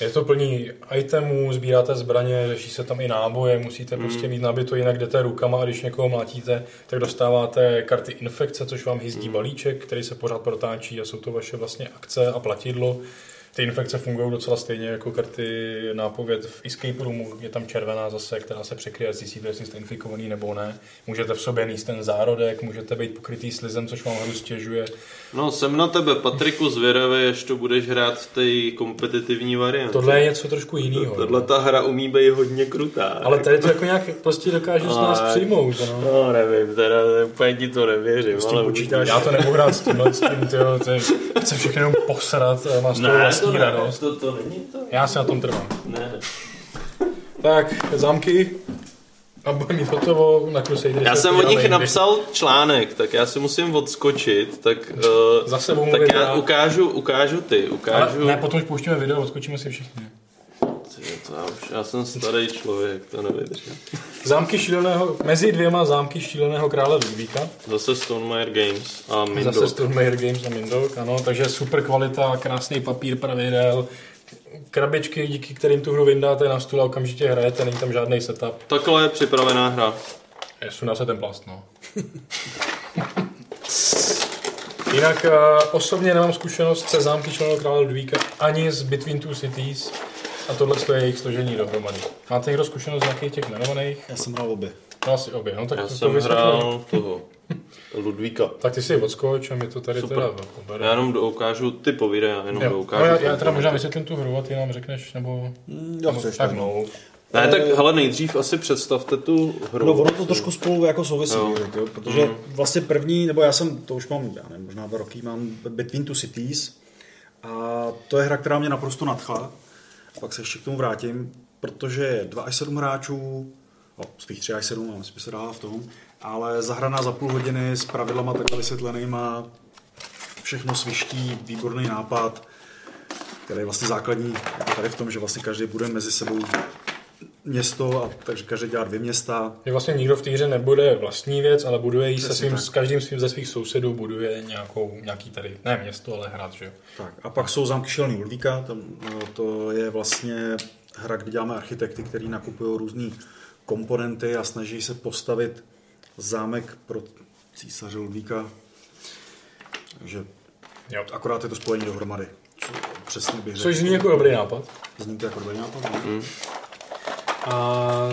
Je to plný itemů, sbíráte zbraně, řeší se tam i náboje, musíte mm. prostě mít nabito, jinak jdete rukama a když někoho mlátíte, tak dostáváte karty infekce, což vám hyzdí mm. balíček, který se pořád protáčí a jsou to vaše vlastně akce a platidlo ty infekce fungují docela stejně jako karty nápověd v Escape Roomu. Je tam červená zase, která se překryje, zjistíte, jestli jste infikovaný nebo ne. Můžete v sobě níst ten zárodek, můžete být pokrytý slizem, což vám hru stěžuje. No, jsem na tebe, Patriku, zvědavý, až to budeš hrát v té kompetitivní variantě. Tohle je něco trošku jiného. Tohle ta hra umí být hodně krutá. Ale tady to jako nějak prostě dokáže z nás přijmout. No. No, nevím, teda úplně ti to nevěřím, S tím ale počítáš? Já to nemohu hrát s tímhle, s tím, tyjo, je, chce všechno jenom posrat a má z toho Ne, vlastní to, ne, radost. to, to není to. Já si na tom trvám. Ne. Tak, zámky. A bude mít hotovo na Crusader. Já jsem o nich napsal článek, tak já si musím odskočit, tak, uh, Za sebou tak já ukážu, ukážu ty, Ale ukážu... ne, potom už pouštíme video, odskočíme si všichni. Ty, to já, už, já jsem starý člověk, to nevydržím. Zámky šíleného, mezi dvěma zámky šíleného krále Ludvíka. Zase Stonemaier Games a Mindok. Zase Stormmayer Games a Mindok, ano, takže super kvalita, krásný papír pravidel, krabičky, díky kterým tu hru vyndáte na stůl a okamžitě hrajete, není tam žádný setup. Takhle je připravená hra. Je, Sundá se ten plast, no. Jinak uh, osobně nemám zkušenost se zámky členého krále Ludvíka ani z Between Two Cities a tohle je jejich složení dohromady. Máte někdo zkušenost z nějakých těch jmenovaných? Já jsem hrál obě. No asi obě, no tak Já to, to jsem vysvětlím. hrál toho, Ludvíka. Tak ty si odskoč a mi to tady Super. teda. Já jenom ukážu ty povídej, já jenom Jo. ukážu. No, já, já teda možná vysvětlím tu hru a ty nám řekneš, nebo... Já nebo chceš, tak tak no. Ne, tak hele, nejdřív asi představte tu hru. No ono to trošku spolu jako souvisí, Jo. jo. protože mm. vlastně první, nebo já jsem, to už mám, já nevím, možná dva roky, mám Between Two Cities a to je hra, která mě naprosto nadchla. Pak se ještě k tomu vrátím, protože je 2 až 7 hráčů, no, spíš 3 až 7, ale spíš se dá v tom, ale zahraná za půl hodiny s pravidlama takhle vysvětlenýma, všechno sviští, výborný nápad, který je vlastně základní jako tady v tom, že vlastně každý bude mezi sebou město, a takže každý dělá dvě města, Že vlastně nikdo v té hře nebude vlastní věc, ale buduje ji se svým, tak. s každým svým ze svých sousedů, buduje nějakou, nějaký tady, ne město, ale hrad, že jo. Tak a pak jsou zámky Šelný Ludvíka, tam, no, to je vlastně hra, kde děláme architekty, kteří nakupují různé komponenty a snaží se postavit zámek pro císaře Ludvíka. Takže jo. akorát je to spojení dohromady. Co, přesně bych Což zní jako dobrý nápad. zní to jako dobrý nápad. no. A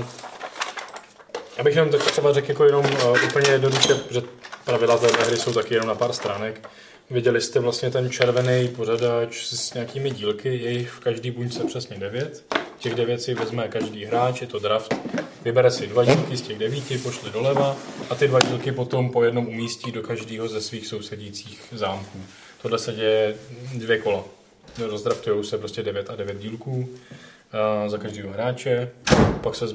já bych jenom tak třeba řekl jako jenom uh, úplně jednoduše, že pravidla té hry jsou taky jenom na pár stránek. Viděli jste vlastně ten červený pořadač s nějakými dílky, je jich v každý buňce přesně devět. Těch devět si vezme každý hráč, je to draft. Vybere si dva dílky z těch devíti, pošle doleva a ty dva dílky potom po jednom umístí do každého ze svých sousedících zámků. Tohle se děje dvě kola. Rozdraftujou se prostě 9 a 9 dílků a za každého hráče. Pak se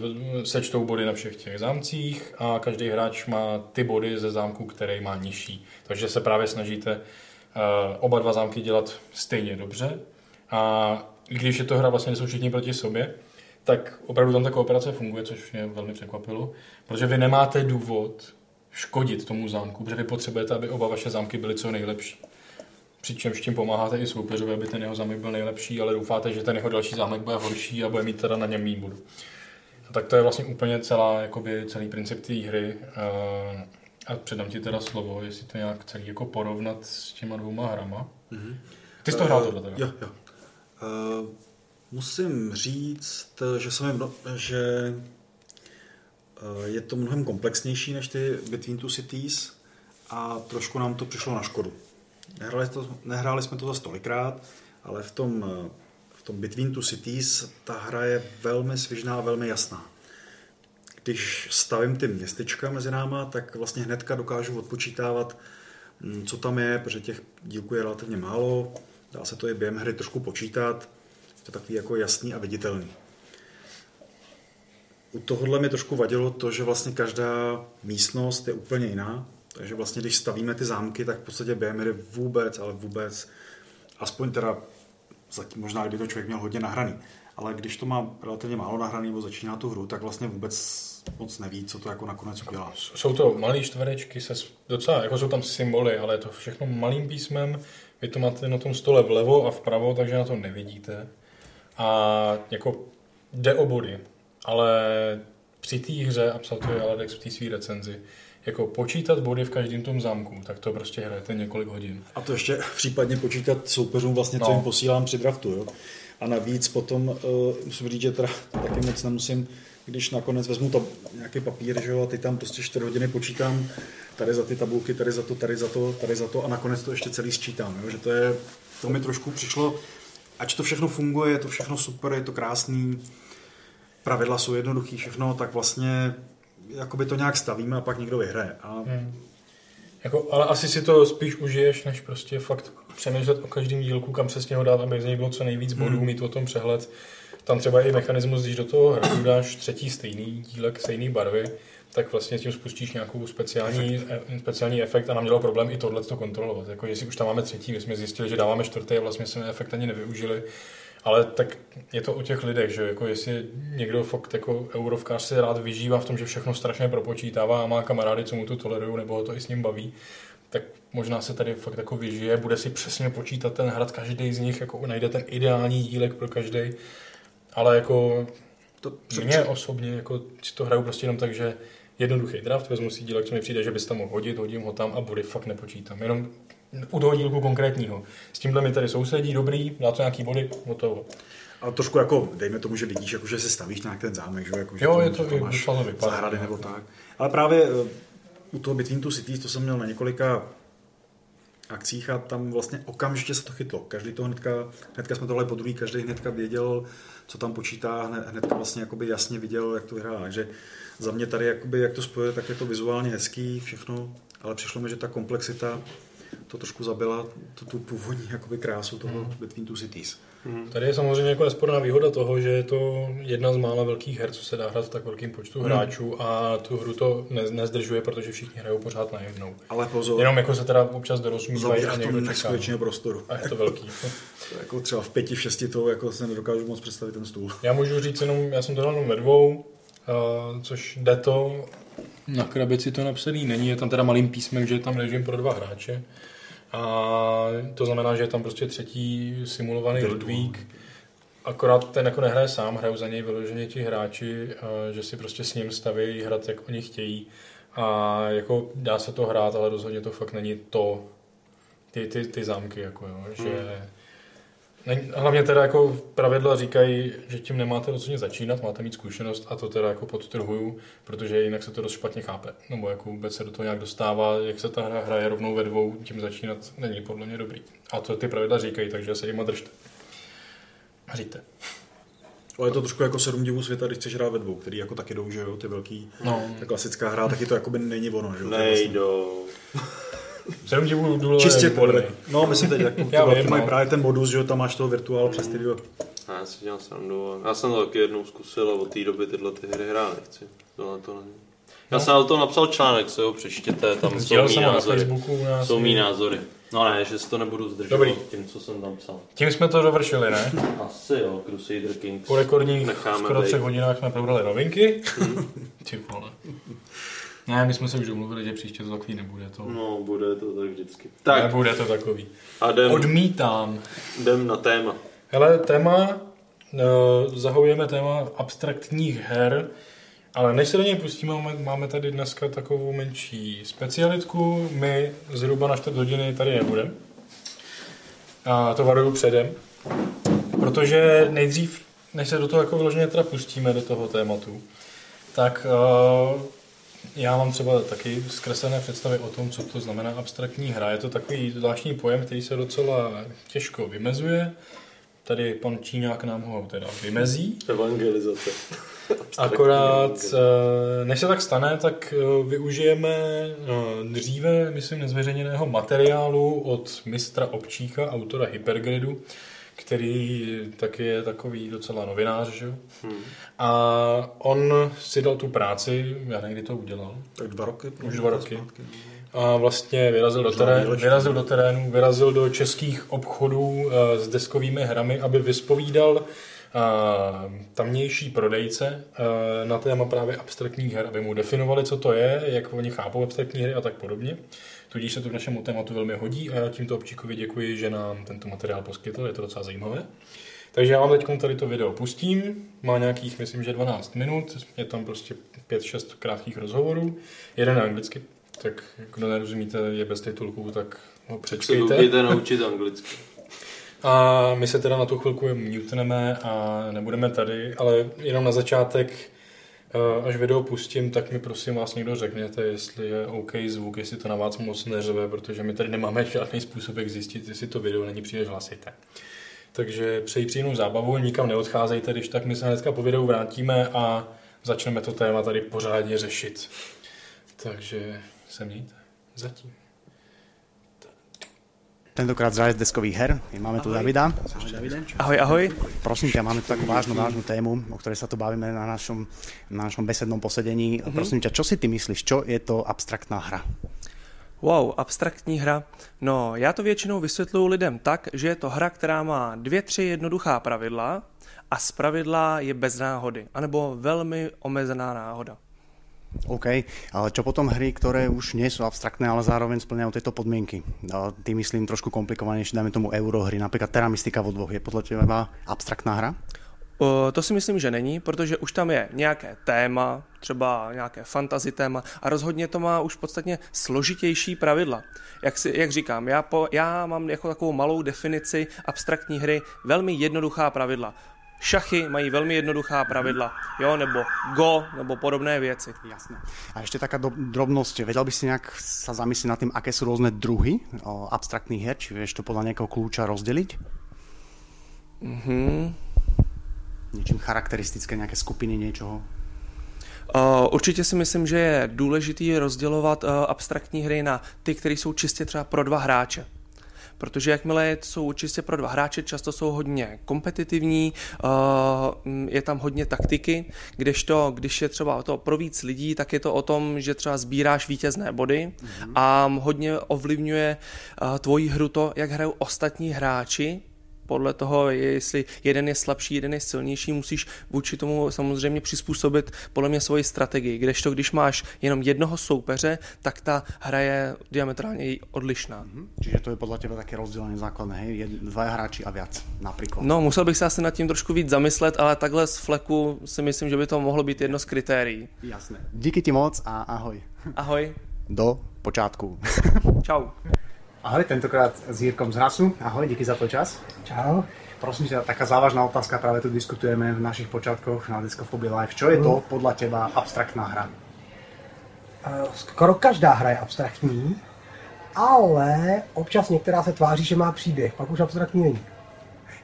sečtou body na všech těch zámcích a každý hráč má ty body ze zámku, který má nižší. Takže se právě snažíte eh, oba dva zámky dělat stejně dobře. A když je to hra vlastně, jsou všichni proti sobě, tak opravdu tam ta kooperace funguje, což mě velmi překvapilo, protože vy nemáte důvod škodit tomu zámku, protože vy potřebujete, aby oba vaše zámky byly co nejlepší. Přičemž tím pomáháte i soupeřovi, aby ten jeho zámek byl nejlepší, ale doufáte, že ten jeho další zámek bude horší a bude mít teda na něm. A tak to je vlastně úplně celá, jakoby celý princip té hry. Eh, A předám ti teda slovo, jestli to nějak celý jako porovnat s těma dvouma hrama. Ty jsi to hrál tohle teda? Jo, jo. Uh, musím říct, že, se mi, mno- že uh, je to mnohem komplexnější než ty Between Two Cities a trošku nám to přišlo na škodu. Nehráli, to, nehráli jsme to za stolikrát, ale v tom, uh, v tom Between Two Cities ta hra je velmi svižná a velmi jasná. Když stavím ty městečka mezi náma, tak vlastně hnedka dokážu odpočítávat, mm, co tam je, protože těch dílků je relativně málo, dá se to i během hry trošku počítat, je to takový jako jasný a viditelný. U tohohle mi trošku vadilo to, že vlastně každá místnost je úplně jiná, takže vlastně když stavíme ty zámky, tak v podstatě během hry vůbec, ale vůbec, aspoň teda zatím možná, kdy to člověk měl hodně nahraný, ale když to má relativně málo nahraný nebo začíná tu hru, tak vlastně vůbec moc neví, co to jako nakonec udělá. Jsou to malé čtverečky, se docela, jako jsou tam symboly, ale je to všechno malým písmem. Vy to máte na tom stole vlevo a vpravo, takže na to nevidíte. A jako jde o body, ale při té hře, a psal to je Alex v té své recenzi, jako počítat body v každém tom zámku, tak to prostě hrajete několik hodin. A to ještě případně počítat soupeřům vlastně, co No. jim posílám při draftu. Jo? A navíc potom uh, musím říct, že teda taky moc nemusím, když nakonec vezmu to, nějaký papír, že jo, a ty tam prostě 4 hodiny počítám, tady za ty tabulky, tady za to, tady za to, tady za to a nakonec to ještě celý sčítám. Jo? Že to je, to mi trošku přišlo, ať to všechno funguje, je to všechno super, je to krásný, pravidla jsou jednoduchý, všechno, tak vlastně jakoby to nějak stavíme a pak někdo vyhraje. A Hmm. Jako, ale asi si to spíš užiješ, než prostě fakt přemýšlet o každém dílku, kam se s něho dát, aby z něj bylo co nejvíc bodů, Hmm. mít o tom přehled. Tam třeba i mechanismus, když do toho hru dáš třetí stejný dílek, stejný barvy, tak vlastně tím spustíš nějakou speciální efekt, speciální efekt a nám dělalo problém i tohle to kontrolovat. Jako, jestli už tam máme třetí, my jsme zjistili, že dáváme čtvrtý a vlastně jsme efekt ani nevyužili. Ale tak je to o těch lidech, že jako jestli někdo fakt jako eurovkář se rád vyžívá v tom, že všechno strašně propočítává a má kamarády, co mu to tolerují, nebo ho to i s ním baví, tak možná se tady fakt jako vyžije, bude si přesně počítat ten hrad, každý z nich jako najde ten ideální dílek pro každý. Ale jako to, mě osobně jako si to hraju prostě jenom tak, že jednoduchý draft, vezmu si dílek, co mi přijde, že bys tam mohl hodit, hodím ho tam a body fakt nepočítám. Jenom u toho dílku konkrétního. S tímhle mi tady sousedí, dobrý, dá to nějaký body, hotovo. A trošku jako, dejme tomu, že vidíš, jako, že si stavíš nějak ten zámek, že, jako, že Jo, tam- je to že i máš vypadá. zahrady nebo tak. Ale právě eh, u toho Between Two Cities, to jsem měl na několika akcích a tam vlastně okamžitě se to chytlo. Každý to hnedka, hnedka jsme tohle podruhý, každý hnedka věděl, co tam počítá, hned, hnedka vlastně jakoby jasně viděl, jak to vyhrá. Takže za mě tady, jakoby, jak to spojuje, tak je to vizuálně hezký, všechno, ale přišlo mi, že ta komplexita to trošku zabila tu, tu původní jakoby krásu toho Mhm. Between Two Cities. Tady je samozřejmě jako nesporná výhoda toho, že je to jedna z mála velkých her, co se dá hrát v tak velkém počtu Hmm. hráčů a tu hru to ne, nezdržuje, protože všichni hrajou pořád najednou. Ale pozor, Jenom jako se teda občas dorozumívají a někdo čeká. neskutečného prostoru. A je to velký. To jako třeba v pěti, v šesti to jako se nedokážu moc představit ten stůl. Já můžu říct jenom, já jsem to hrál jenom ve dvou, uh, což jde to, na krabici to napsaný není, je tam teda malým písmem, že je tam režim pro dva hráče. A to znamená, že je tam prostě třetí simulovaný Ludvík. Akorát ten jako nehraje sám, hrajou za něj vyloženě ti hráči, že si prostě s ním staví hrát, jak oni chtějí. A jako dá se to hrát, ale rozhodně to fakt není to, ty, ty, ty zámky, jako jo, že... Není- Hlavně teda jako pravidla říkají, že tím nemáte rozhodně začínat, máte mít zkušenost a to teda jako podtrhuju, protože jinak se to dost špatně chápe. Nebo jako vůbec se do toho nějak dostává, jak se ta hra hraje rovnou ve dvou, tím začínat není podle mě dobrý. A to ty pravidla říkají, takže se jima držte. Říte. Ale je to trošku jako sedm divů světa, když chceš hrát ve dvou, který jako taky jdou, že jo, ty velký, No. ta klasická hra, taky to jakoby není ono, že jo. je vlastně Nejdou. Sedm divů důle Čistě podle. No, myslím teď, jako ty Já velký vím, mají no. právě ten modus, že jo, tam máš toho virtuál přes ty dva. A já si dělám srandu. a Já jsem to taky jednou zkusil a od té doby tyhle ty hry hrát nechci. Tohle to není. Já No. jsem na to napsal článek, se ho přečtěte, tam jsou mý jsem ho na názory. Facebooku u nás. Jsou mý názory. No ne, že si to nebudu zdržovat Dobrý. tím, co jsem tam psal. Tím jsme to dovršili, ne? Asi jo, Crusader Kings. Po rekordních Necháme skoro třech hodinách jsme probrali novinky. Ty vole. Ne, my jsme se už domluvili, že příště to takový nebude. To... No, bude to tak vždycky. Tak, Nebude to takový. a jdem, Odmítám. jdem na téma. Hele, téma, uh, zahajujeme téma abstraktních her, ale než se do něj pustíme, máme, máme tady dneska takovou menší specialitku. My zhruba na 4 hodiny tady nebudeme. A to varuju předem. Protože nejdřív, než se do toho jako vyloženě teda pustíme do toho tématu, tak uh, já mám třeba taky zkreslené představy o tom, co to znamená abstraktní hra. Je to takový zvláštní pojem, který se docela těžko vymezuje. Tady pan Číňák nám ho teda vymezí. Evangelizace. Akorát, eh, než se tak stane, tak eh, využijeme eh, dříve, myslím, nezveřejněného materiálu od mistra Občíka, autora Hypergridu, který taky je takový docela novinář, že? jo? Hmm. A on si dal tu práci, já nevím, kdy to udělal, Tak dva roky. Už dva roky. Zpátky. a vlastně vyrazil do, terénu, vyrazil do terénu, vyrazil do českých obchodů eh, s deskovými hrami, aby vyspovídal eh, tamnější prodejce eh, na téma právě abstraktních her, aby mu definovali, co to je, jak oni chápou abstraktní hry a tak podobně. Tudíž se to k našemu tématu velmi hodí a já tímto občíkovi děkuji, že nám tento materiál poskytl, je to docela zajímavé. Takže já vám teď tady to video pustím, má nějakých, myslím, že 12 minut, je tam prostě 5-6 krátkých rozhovorů, jeden anglicky, tak kdo nerozumíte, je bez titulků, tak ho přečtějte. Se naučit anglicky. A my se teda na tu chvilku mutneme a nebudeme tady, ale jenom na začátek, až video pustím, tak mi prosím vás někdo řekněte, jestli je OK zvuk, jestli to na vás moc neřeve, protože my tady nemáme žádný způsob, jak zjistit, jestli to video není příliš hlasité. Takže přeji příjemnou zábavu, nikam neodcházejte, když tak my se hnedka po videu vrátíme a začneme to téma tady pořádně řešit. Takže se mějte. Zatím. Tentokrát z deskových her. Máme tu Davida. Ahoj, ahoj. Prosím ťa, máme tu takú vážnu, vážnu tému, o ktorej sa tu bavíme na našom, na našom besednom posedení. Mm-hmm. Prosím ťa, čo si ty myslíš, čo je to abstraktná hra? Wow, abstraktní hra. No, já to většinou vysvětluji lidem tak, že je to hra, která má dvě, tři jednoduchá pravidla a z pravidla je bez náhody, anebo velmi omezená náhoda. OK, ale čo potom hry, ktoré už nie sú abstraktné, ale zároveň splňajú tieto podmienky? Ty myslím trošku komplikovanější, dáme tomu eurohry, například Terra Mystica vo dvoch. Je podle teba abstraktná hra? O, to si myslím, že není, protože už tam je nějaké téma, třeba nějaké fantasy téma a rozhodně to má už podstatně složitější pravidla. Jak, si, jak říkám, já, po, já mám jako takovou malou definici abstraktní hry velmi jednoduchá pravidla. Šachy mají velmi jednoduchá pravidla, jo, nebo go, nebo podobné věci. Jasné. A ještě taká drobnost, vedel by si nějak sa zamyslet nad tím, aké jsou různé druhy abstraktních her, či vieš to podle nějakého klíča rozdělit? Mhm. Něčím charakteristické, nějaké skupiny něčeho? Uh, určitě si myslím, že je důležitý rozdělovat uh, abstraktní hry na ty, které jsou čistě třeba pro dva hráče protože jakmile jsou čistě pro dva hráče, často jsou hodně kompetitivní, uh, je tam hodně taktiky, kdežto, když je třeba to pro víc lidí, tak je to o tom, že třeba sbíráš vítězné body mm-hmm. a hodně ovlivňuje uh, tvoji hru to, jak hrajou ostatní hráči, podle toho, jestli jeden je slabší, jeden je silnější, musíš vůči tomu samozřejmě přizpůsobit podle mě svoji strategii. Kdežto, když máš jenom jednoho soupeře, tak ta hra je diametrálně odlišná. Mm-hmm. Čiže to je podle tebe také rozdělené základné, hej? Dva hráči a víc, například. No, musel bych se asi nad tím trošku víc zamyslet, ale takhle z fleku si myslím, že by to mohlo být jedno z kritérií. Jasné. Díky ti moc a ahoj. Ahoj. Do počátku. Čau. Ahoj, tentokrát s Jirkom z Hrasu. Ahoj, díky za to čas. Čau. Prosím ťa, taká závažná otázka, práve tu diskutujeme v našich počátkoch na Discophobie Live. Čo je to mm. podľa teba abstraktná hra? Skoro každá hra je abstraktní, ale občas některá se tváří, že má příběh, pak už abstraktní není.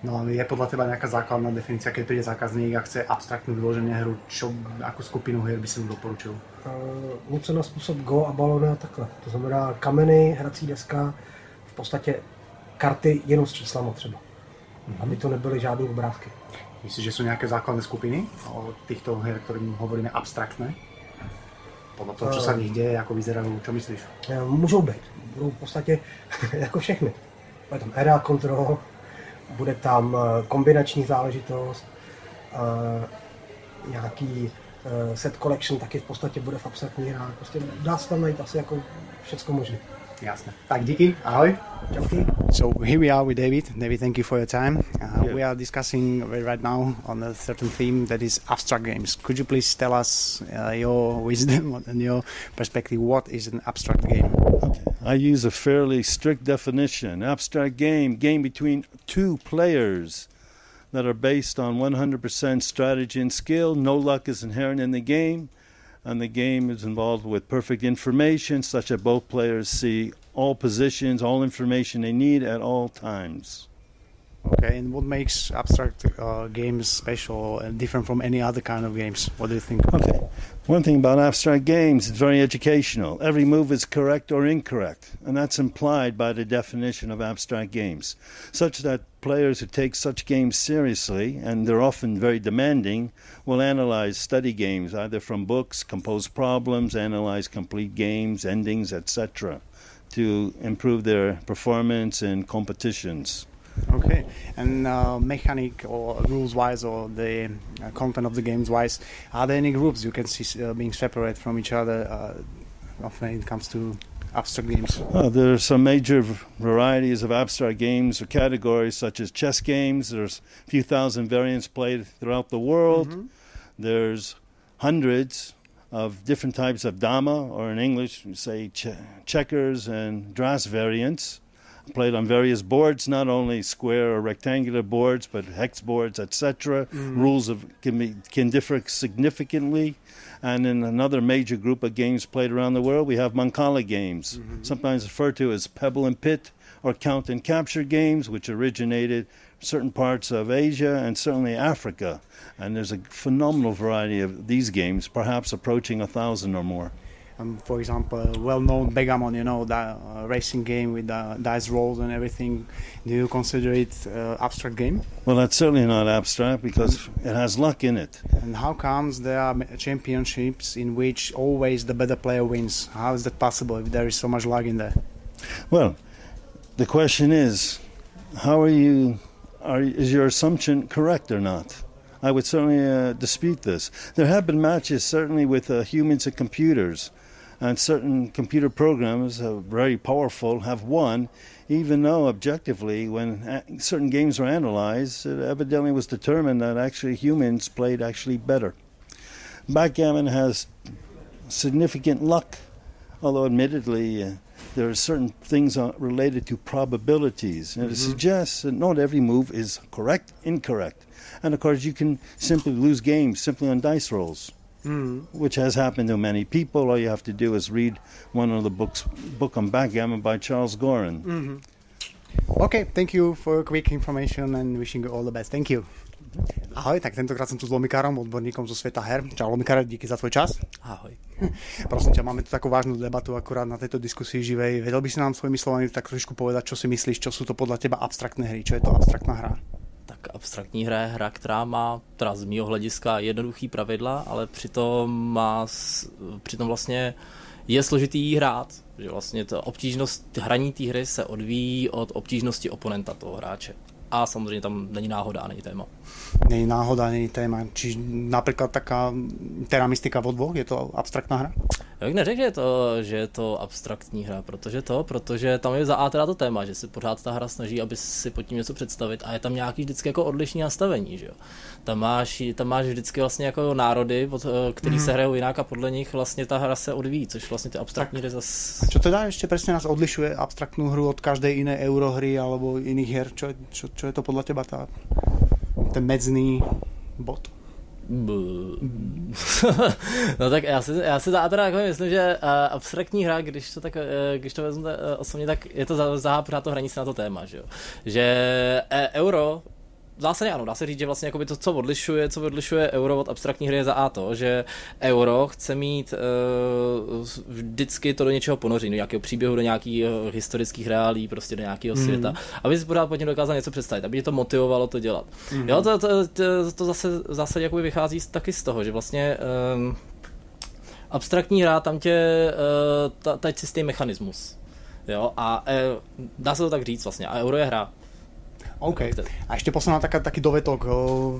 No je podľa teba nejaká základná definícia, keď príde zákazník a chce abstraktnú vyloženě hru, čo, ako skupinu hier by si mu doporučil? Uh, něco na způsob Go a balony a takhle. To znamená kameny, hrací deska, v podstatě karty jenom s číslama třeba. Mm-hmm. Aby to nebyly žádné obrázky. Myslíš, že jsou nějaké základné skupiny o těchto her, kterým hovoríme abstraktné? Podle toho, co se v nich děje, jako vyzerají, co myslíš? Můžou být. Budou v podstatě jako všechny. Je tam era, control, bude tam eh, kombinační záležitost, eh, nějaký eh, set collection taky v podstatě bude v abstraktní hrách. Prostě dá se tam najít asi jako všechno možné. Jasné. Tak díky, ahoj. So here we are with David. David, thank you for your time. Uh, yeah. We are discussing right now on a certain theme that is abstract games. Could you please tell us uh, your wisdom and your perspective? What is an abstract game? I use a fairly strict definition. Abstract game, game between two players that are based on 100% strategy and skill. No luck is inherent in the game and the game is involved with perfect information such that both players see all positions, all information they need at all times. Okay, and what makes abstract uh, games special and different from any other kind of games? What do you think? Okay, one thing about abstract games, it's very educational. Every move is correct or incorrect, and that's implied by the definition of abstract games, such that players who take such games seriously, and they're often very demanding, will analyze study games either from books, compose problems, analyze complete games, endings, etc., to improve their performance in competitions. Okay, and uh, mechanic or rules wise, or the uh, content of the games wise, are there any groups you can see uh, being separate from each other uh, when it comes to abstract games? Well, there are some major varieties of abstract games or categories, such as chess games. There's a few thousand variants played throughout the world. There's hundreds of different types of dama, or in English, we say che- checkers and draughts variants, played on various boards, not only square or rectangular boards, but hex boards, etc. Mm. Rules of, can, be, can differ significantly. And in another major group of games played around the world, we have Mancala games, mm-hmm. sometimes referred to as pebble and pit or count and capture games, which originated certain parts of Asia and certainly Africa. And there's a phenomenal variety of these games, perhaps approaching a thousand or more. Um, for example, well-known Begamon, you know, the uh, racing game with the dice rolls and everything. Do you consider it uh, abstract game? Well, that's certainly not abstract because it has luck in it. And how comes there are championships in which always the better player wins? How is that possible if there is so much luck in there? Well, the question is, how are you? Are, is your assumption correct or not? I would certainly uh, dispute this. There have been matches, certainly with uh, humans and computers, and certain computer programs, very powerful, have won, even though objectively, when certain games were analyzed, it evidently was determined that actually humans played actually better. Backgammon has significant luck, although admittedly uh, there are certain things related to probabilities. And it suggests that not every move is correct, incorrect. And of course, you can simply lose games simply on dice rolls, which has happened to many people. All you have to do is read one of the books, book on backgammon by Charles Gorin. OK, thank you for quick information and wishing you all the best. Thank you. Ahoj, tak tentokrát som tu s Lomikárom, odborníkom zo sveta her. Čau Lomikár, díky za tvoj čas. Ahoj. Prosím ťa, máme tu takú vážnu debatu akurát na tejto diskusii živej. Vedel by si nám svojimi slovami tak trošku povedať, čo si myslíš, čo sú to podľa teba abstraktné hry, čo je to abstraktná hra? Tak abstraktní hra je hra, která má teda z mého hlediska jednoduchý pravidla, ale přitom má, přitom vlastně je složitý jí hrát. Že vlastně ta obtížnost hraní té hry se odvíjí od obtížnosti oponenta toho hráče. A samozřejmě tam není náhoda není téma. Není náhoda, není téma. Či napríklad taká Terra Mystica vo dvoch, je to abstraktná hra? Já bych neřekl, že je, to, že je to abstraktní hra, protože to, protože tam je za A teda to téma, že si pořád ta hra snaží, aby si pod tím něco představit a je tam nějaký vždycky jako odlišný nastavení, že jo. Tam máš, tam máš vždycky vlastně jako národy, pod, eh, který se hrajou jinak a podle nich vlastně ta hra se odvíjí, což vlastně ty abstraktní hry zas... A čo teda ešte presne nás odlišuje abstraktnú hru od každej inej eurohry alebo iných her? Čo, čo, čo je to podľa teba tá, ten medzný bod? no tak já si, já si teda jako myslím, že uh, abstraktní hra, když to, tak, uh, když to vezmu uh, osobně, tak je to za, za to hraní se na to téma, že jo. Že euro v zásadě ano, dá se říct, že vlastně jakoby to, co odlišuje, co odlišuje euro od abstraktní hry je za A to, že euro chce mít uh, vždycky to do něčeho ponoří, do nějakého příběhu, do nějakých uh, historických reálí, prostě do nějakého mm. světa, aby si pořád pod dokázal něco představit, aby tě to motivovalo to dělat. Mm. Jo, to, to, to, to zase v zásadě jakoby vychází z- taky z toho, že vlastně um, abstraktní hra, tam tě, uh, ta, ta je čistý mechanismus. Jo, a uh, dá se to tak říct vlastně, a euro je hra. OK. A ešte posledná taká, taký dovetok.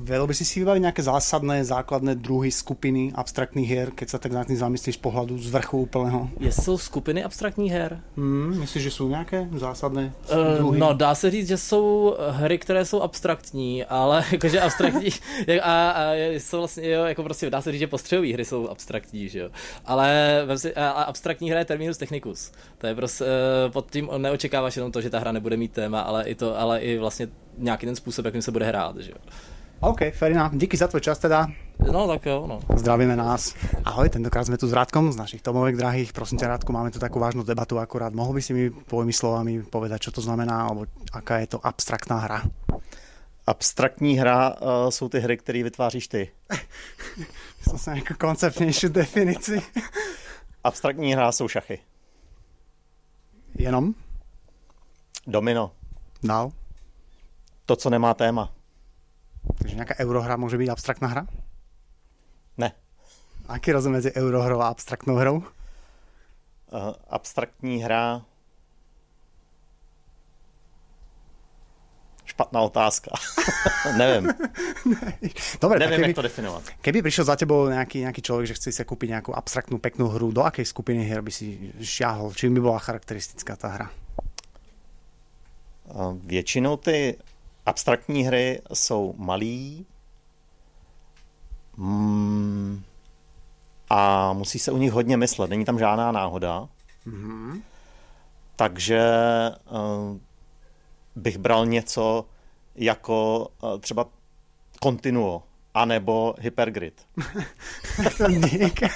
Vedel by si si vybaviť nejaké zásadné, základné druhy skupiny abstraktných hier, keď sa tak nad tým zamyslíš z pohľadu z vrchu úplného? Jsou skupiny abstraktních her? Hmm, myslíš, že sú nejaké zásadné Uh, druhy? no, dá se říct, že jsou hry, které jsou abstraktní, ale jakože abstraktní a, a jsou vlastně, jo, jako prostě dá se říct, že postřehové hry jsou abstraktní, že jo. Ale vem si, a, a abstraktní hra je terminus technicus. To je prostě, uh, pod tím neočekáváš jenom to, že ta hra nebude mít téma, ale i to, ale i vlastně nějaký ten způsob, jakým se bude hrát, že jo. OK, enough. Díky za tvoj čas teda. No tak jo, no. Zdravíme nás. Ahoj, tentokrát sme tu s Rádkom z našich Tomovek drahých. Prosím ťa, Rádku, máme tu takú vážnu debatu akurát. Mohol by si mi tvojimi slovami povedať, čo to znamená, alebo aká je to abstraktná hra? Abstraktní hra uh, jsou ty hry, které vytváříš ty. Som sa nejakú konceptnejšiu definici. Abstraktní hra jsou šachy. Jenom? Domino. Dál? To, co nemá téma. Takže nejaká eurohra môže byť abstraktná hra? Ne. Aký rozdiel medzi eurohrou a abstraktnou hrou? Uh, abstraktní hra špatná otázka. Nevím. Dobre, Nevím, keby, jak to definovat. keby prišiel za tebou nejaký, nejaký človek, že chce si kúpiť nejakú abstraktnú peknú hru, do akej skupiny hier by si šiahol? Čím by bola charakteristická tá hra? Uh, Většinou ty abstraktní hry jsou malý mm, a musí se u nich hodně myslet. Není tam žádná náhoda. Mhm. Takže uh, bych bral něco jako uh, třeba Continuo anebo Hypergrid. Dík.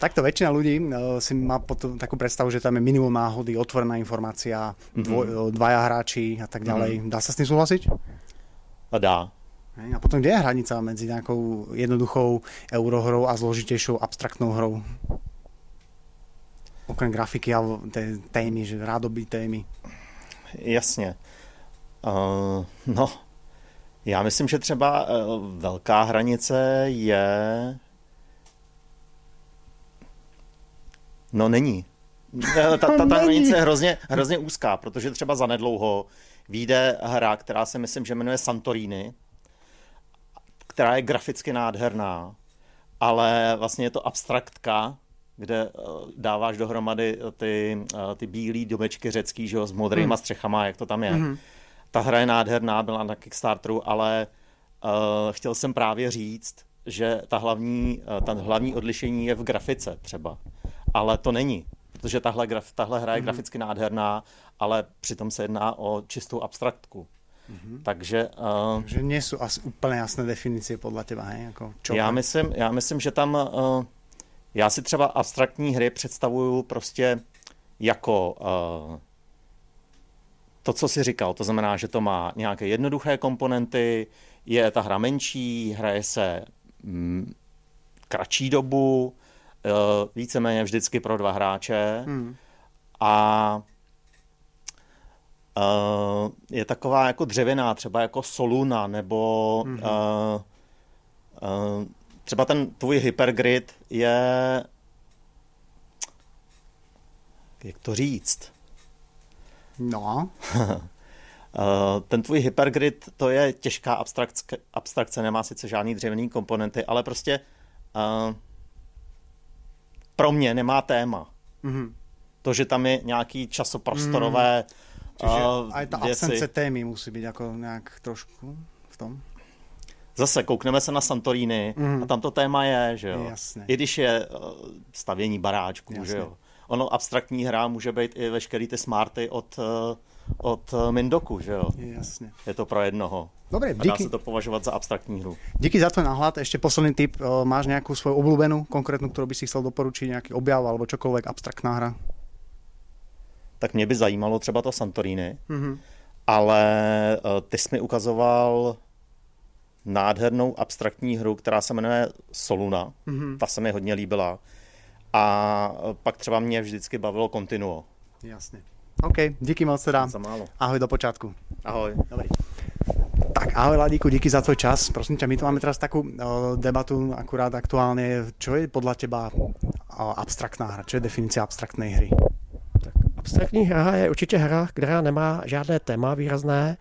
Takto väčšina ľudí eh, si má potom takú predstavu, že tam je minimum náhody, otvorená informácia, dvoj, dvaja hráči a tak ďalej. Dá sa s tým súhlasiť? A dá. A potom kde je hranica medzi nejakou jednoduchou eurohrou a zložitejšou abstraktnou hrou? Okrem grafiky a té témy, že rádoby témy. Jasně. Uh, no, já myslím, že třeba uh, velká hranice je... No není. Ta, ta, ta hranice je hrozně, hrozně úzká, protože třeba zanedlouho vyjde hra, která se myslím, že jmenuje Santorini, která je graficky nádherná, ale vlastně je to abstraktka, kde eh, dáváš dohromady ty, eh, ty bílé domečky řecký, že jo, s modrýma střechama, jak to tam je. Ta hra je nádherná, byla na Kickstarteru, ale uh, chtěl jsem právě říct, že ta hlavní, uh, ta hlavní odlišení je v grafice třeba. Ale to není, protože tahle, graf, tahle hra je graficky nádherná, ale přitom se jedná o čistou abstraktku. Takže uh, Že nie sú asi úplne jasné definície podľa teba, hej? Ako čo? já myslím, já myslím, že tam uh, já si třeba abstraktní hry představuju prostě jako uh, to, co jsi říkal, to znamená, že to má nějaké jednoduché komponenty, je ta hra menší, hraje se mm, kratší dobu, uh, víceméně vždycky pro dva hráče Hmm. a uh, je taková jako dřevěná, třeba jako Soluna, nebo uh, uh, třeba ten tvůj hypergrid je jak to říct? No, Uh, ten tvůj hypergrid, to je těžká abstrakce, abstrakce, nemá sice žádný dřevěný komponenty, ale prostě uh, pro mě nemá téma. Mhm. To, že tam je nějaký časoprostorové čiže uh, aj tá věci. absence témy musí byť ako nejak trošku v tom. Zase koukneme se na Santorini Mhm. a tam to téma je, že jo. Jasné. I když je stavění baráčků, Jasné. že jo. Ono abstraktní hra může být i veškerý ty smarty od, uh, od uh, Mindoku, že jo. Jasne. Je to pro jednoho. Dobre, A dá díky, se to považovat za abstraktní hru. díky za tvoj náhľad. Ešte posledný tip. O, Máš nejakú svoju obľúbenú, konkrétnu, ktorú by si chcel doporučiť, nejaký objav alebo čokoľvek, abstraktná hra? Tak mě by zajímalo třeba to Santorini, Mhm. ale ty jsi mi ukazoval nádhernou abstraktní hru, která se jmenuje Soluna. Mhm. Ta se mi hodně líbila. A pak třeba mě vždycky bavilo Continuo. Jasne. OK, díky moc teda. Za málo. Ahoj do počiatku. Ahoj. Dobrý. Tak ahoj Ladíku, díky za tvoj čas. Prosím ťa, my tu máme teraz takú o, debatu akurát aktuálne. Čo je podľa teba o, abstraktná hra? Čo je definícia abstraktnej hry? Abstraktní hra je určitě hra, která nemá žádné téma výrazné,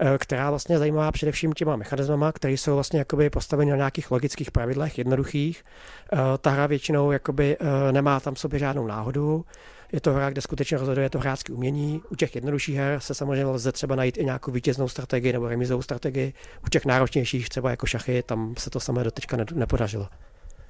eh, která vlastně je zajímavá především těma mechanismama, které jsou vlastně jakoby postaveny na nějakých logických pravidlech, jednoduchých. Eh, Ta hra většinou jakoby eh, nemá tam sobě žádnou náhodu. Je to hra, kde skutečně rozhoduje to hráčské umění. U těch jednodušších her se samozřejmě lze třeba najít i nějakou vítěznou strategii nebo remizovou strategii. U těch náročnějších, třeba jako šachy, tam se to samé doteďka ne-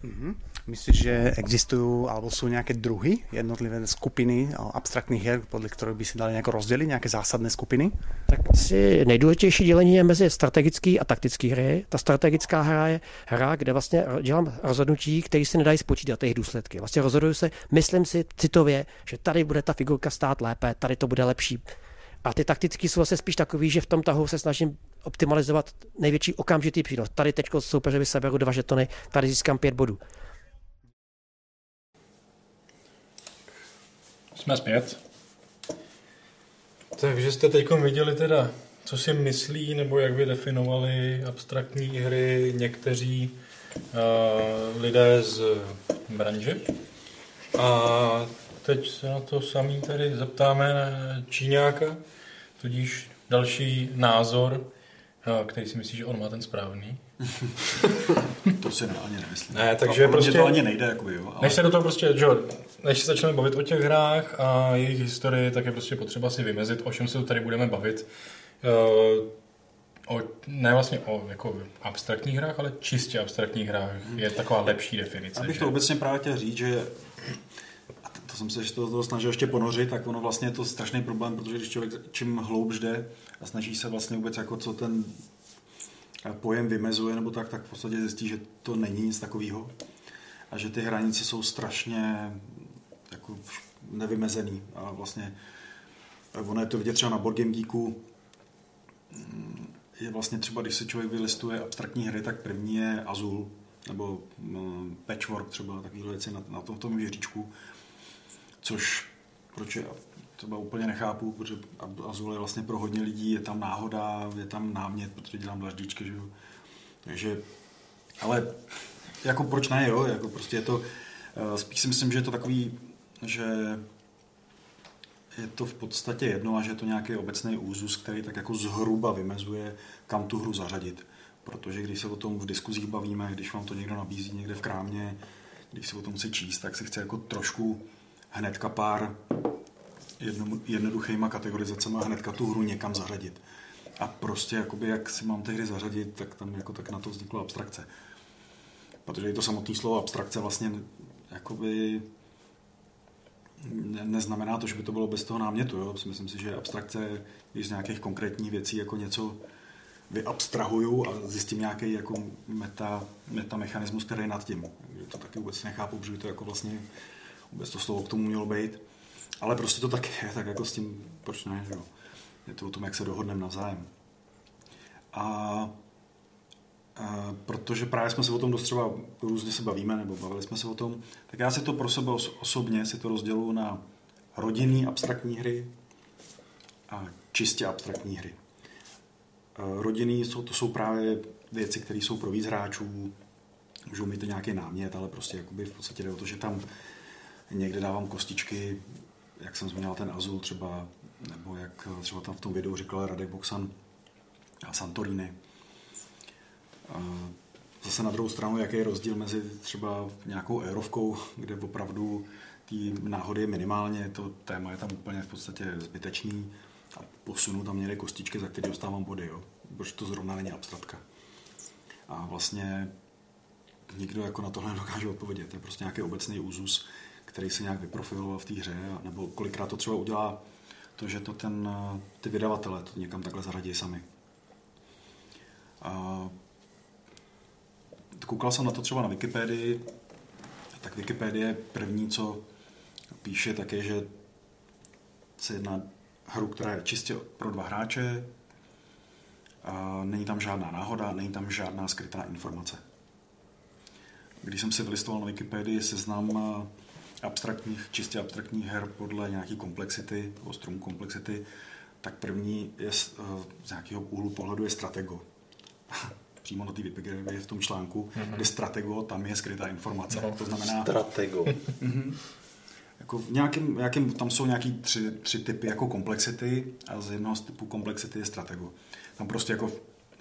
nepodařilo. Myslíš, že existujú alebo sú nejaké druhy, jednotlivé skupiny o, abstraktných hier, podľa ktorých by si dali nejako rozdeliť, nejaké zásadné skupiny? Tak si nejdůležitější dělení je mezi strategický a taktický hry. Ta strategická hra je hra, kde vlastně dělám rozhodnutí, které si nedají spočítat jejich důsledky. Vlastně rozhoduju se, myslím si citově, že tady bude ta figurka stát lépe, tady to bude lepší. A ty taktický jsou vlastně spíš takový, že v tom tahu se snažím optimalizovat největší okamžitý přínos. Tady teď soupeřovi seberu dva žetony, tady získám pět bodů. Jsme zpět. Takže jste teď viděli teda, co si myslí, nebo jak by definovali abstraktní hry někteří uh, lidé z branže. A teď se na to samý tady zeptáme Číňáka, tudíž další názor, eh, který si myslí, že on má ten správný. to si ne, ani nemyslím. Ne, takže a prostě... to ani nejde, jakoby, jo. Ale... Než se do toho prostě, že jo, než se začneme bavit o těch hrách a jejich historii, tak je prostě potřeba si vymezit, o čem se tady budeme bavit. Uh, o, ne vlastně o jako abstraktních hrách, ale čistě abstraktních hrách je taková lepší definice. Abych že? to obecně právě chtěl říct, že jsem se to, to snažil ještě ponořit, tak ono vlastně je to strašný problém, protože když člověk čím hloubš jde a snaží se vlastně vůbec jako co ten pojem vymezuje nebo tak, tak v podstatě zjistí, že to není nic takového a že ty hranice jsou strašně jako nevymezený. A vlastně ono je to vidět třeba na Board Game Geeku, je vlastně třeba, když si člověk vylistuje abstraktní hry, tak první je Azul, nebo um, Patchwork třeba, takovýhle věci na, na tom, tom žebříčku, což proč je, třeba úplně nechápu, protože Azul je vlastně pro hodně lidí, je tam náhoda, je tam námět, protože dělám dlaždičky, že jo. Takže, ale jako proč ne, jo, jako prostě je to, uh, spíš si myslím, že je to takový, že je to v podstatě jedno a že je to nějaký obecný úzus, který tak jako zhruba vymezuje, kam tu hru zařadit. Protože když se o tom v diskuzích bavíme, když vám to někdo nabízí někde v krámě, když se o tom chce číst, tak si chce jako trošku hnedka pár jedno, jednoduchýma kategorizacemi hnedka tu hru někam zařadit. A prostě jakoby, jak si mám ty hry zařadit, tak tam jako tak na to vznikla abstrakce. Protože i to samotné slovo abstrakce vlastně jakoby ne, neznamená to, že by to bylo bez toho námětu. Jo? Myslím si, že abstrakce, když z nějakých konkrétních věcí jako něco vyabstrahuju a zjistím nějaký jako meta, meta mechanismus, který je nad tím. Takže to taky vůbec nechápu, protože to jako vlastně vůbec to slovo k tomu mělo být. Ale prostě to tak je, tak jako s tím, proč ne, jo. Je to o tom, jak se dohodneme navzájem. A, a protože právě jsme se o tom dost třeba různě se bavíme, nebo bavili jsme se o tom, tak já si to pro sebe osobně si to rozděluji na rodinný abstraktní hry a čistě abstraktní hry. Rodinný jsou, to jsou právě věci, které jsou pro víc hráčů, můžou mít nějaký námět, ale prostě jakoby v podstatě jde o to, že tam někde dávám kostičky, jak jsem zmínil ten Azul třeba, nebo jak třeba tam v tom videu říkal Radek Boxan a Santorini. Zase na druhou stranu, jaký je rozdíl mezi třeba nějakou eurovkou, kde opravdu ty náhody je minimálně, to téma je tam úplně v podstatě zbytečný a posunu tam někde kostičky, za které dostávám body, jo? protože to zrovna není abstraktka. A vlastně nikdo jako na tohle nedokáže odpovědět. To je prostě nějaký obecný úzus, který se nějak vyprofiloval v té hře, nebo kolikrát to třeba udělá to, že to ten, ty vydavatele to někam takhle zaradí sami. A koukal jsem na to třeba na Wikipedii, tak Wikipedie první, co píše, tak je, že se jedná hru, která je čistě pro dva hráče, a není tam žádná náhoda, není tam žádná skrytá informace. Když jsem si vylistoval na Wikipedii seznam abstraktních, čistě abstraktních her podle nějaké komplexity, nebo stromu komplexity, tak první je z, z nějakého úhlu pohledu je Stratego. Přímo na té Wikipedii v tom článku, mm-hmm. kde Stratego, tam je skrytá informace. No, to znamená... Stratego. jako v nějakým, nějakým, tam jsou nějaký tři, tři typy jako komplexity a z jednoho z typů komplexity je Stratego. Tam prostě jako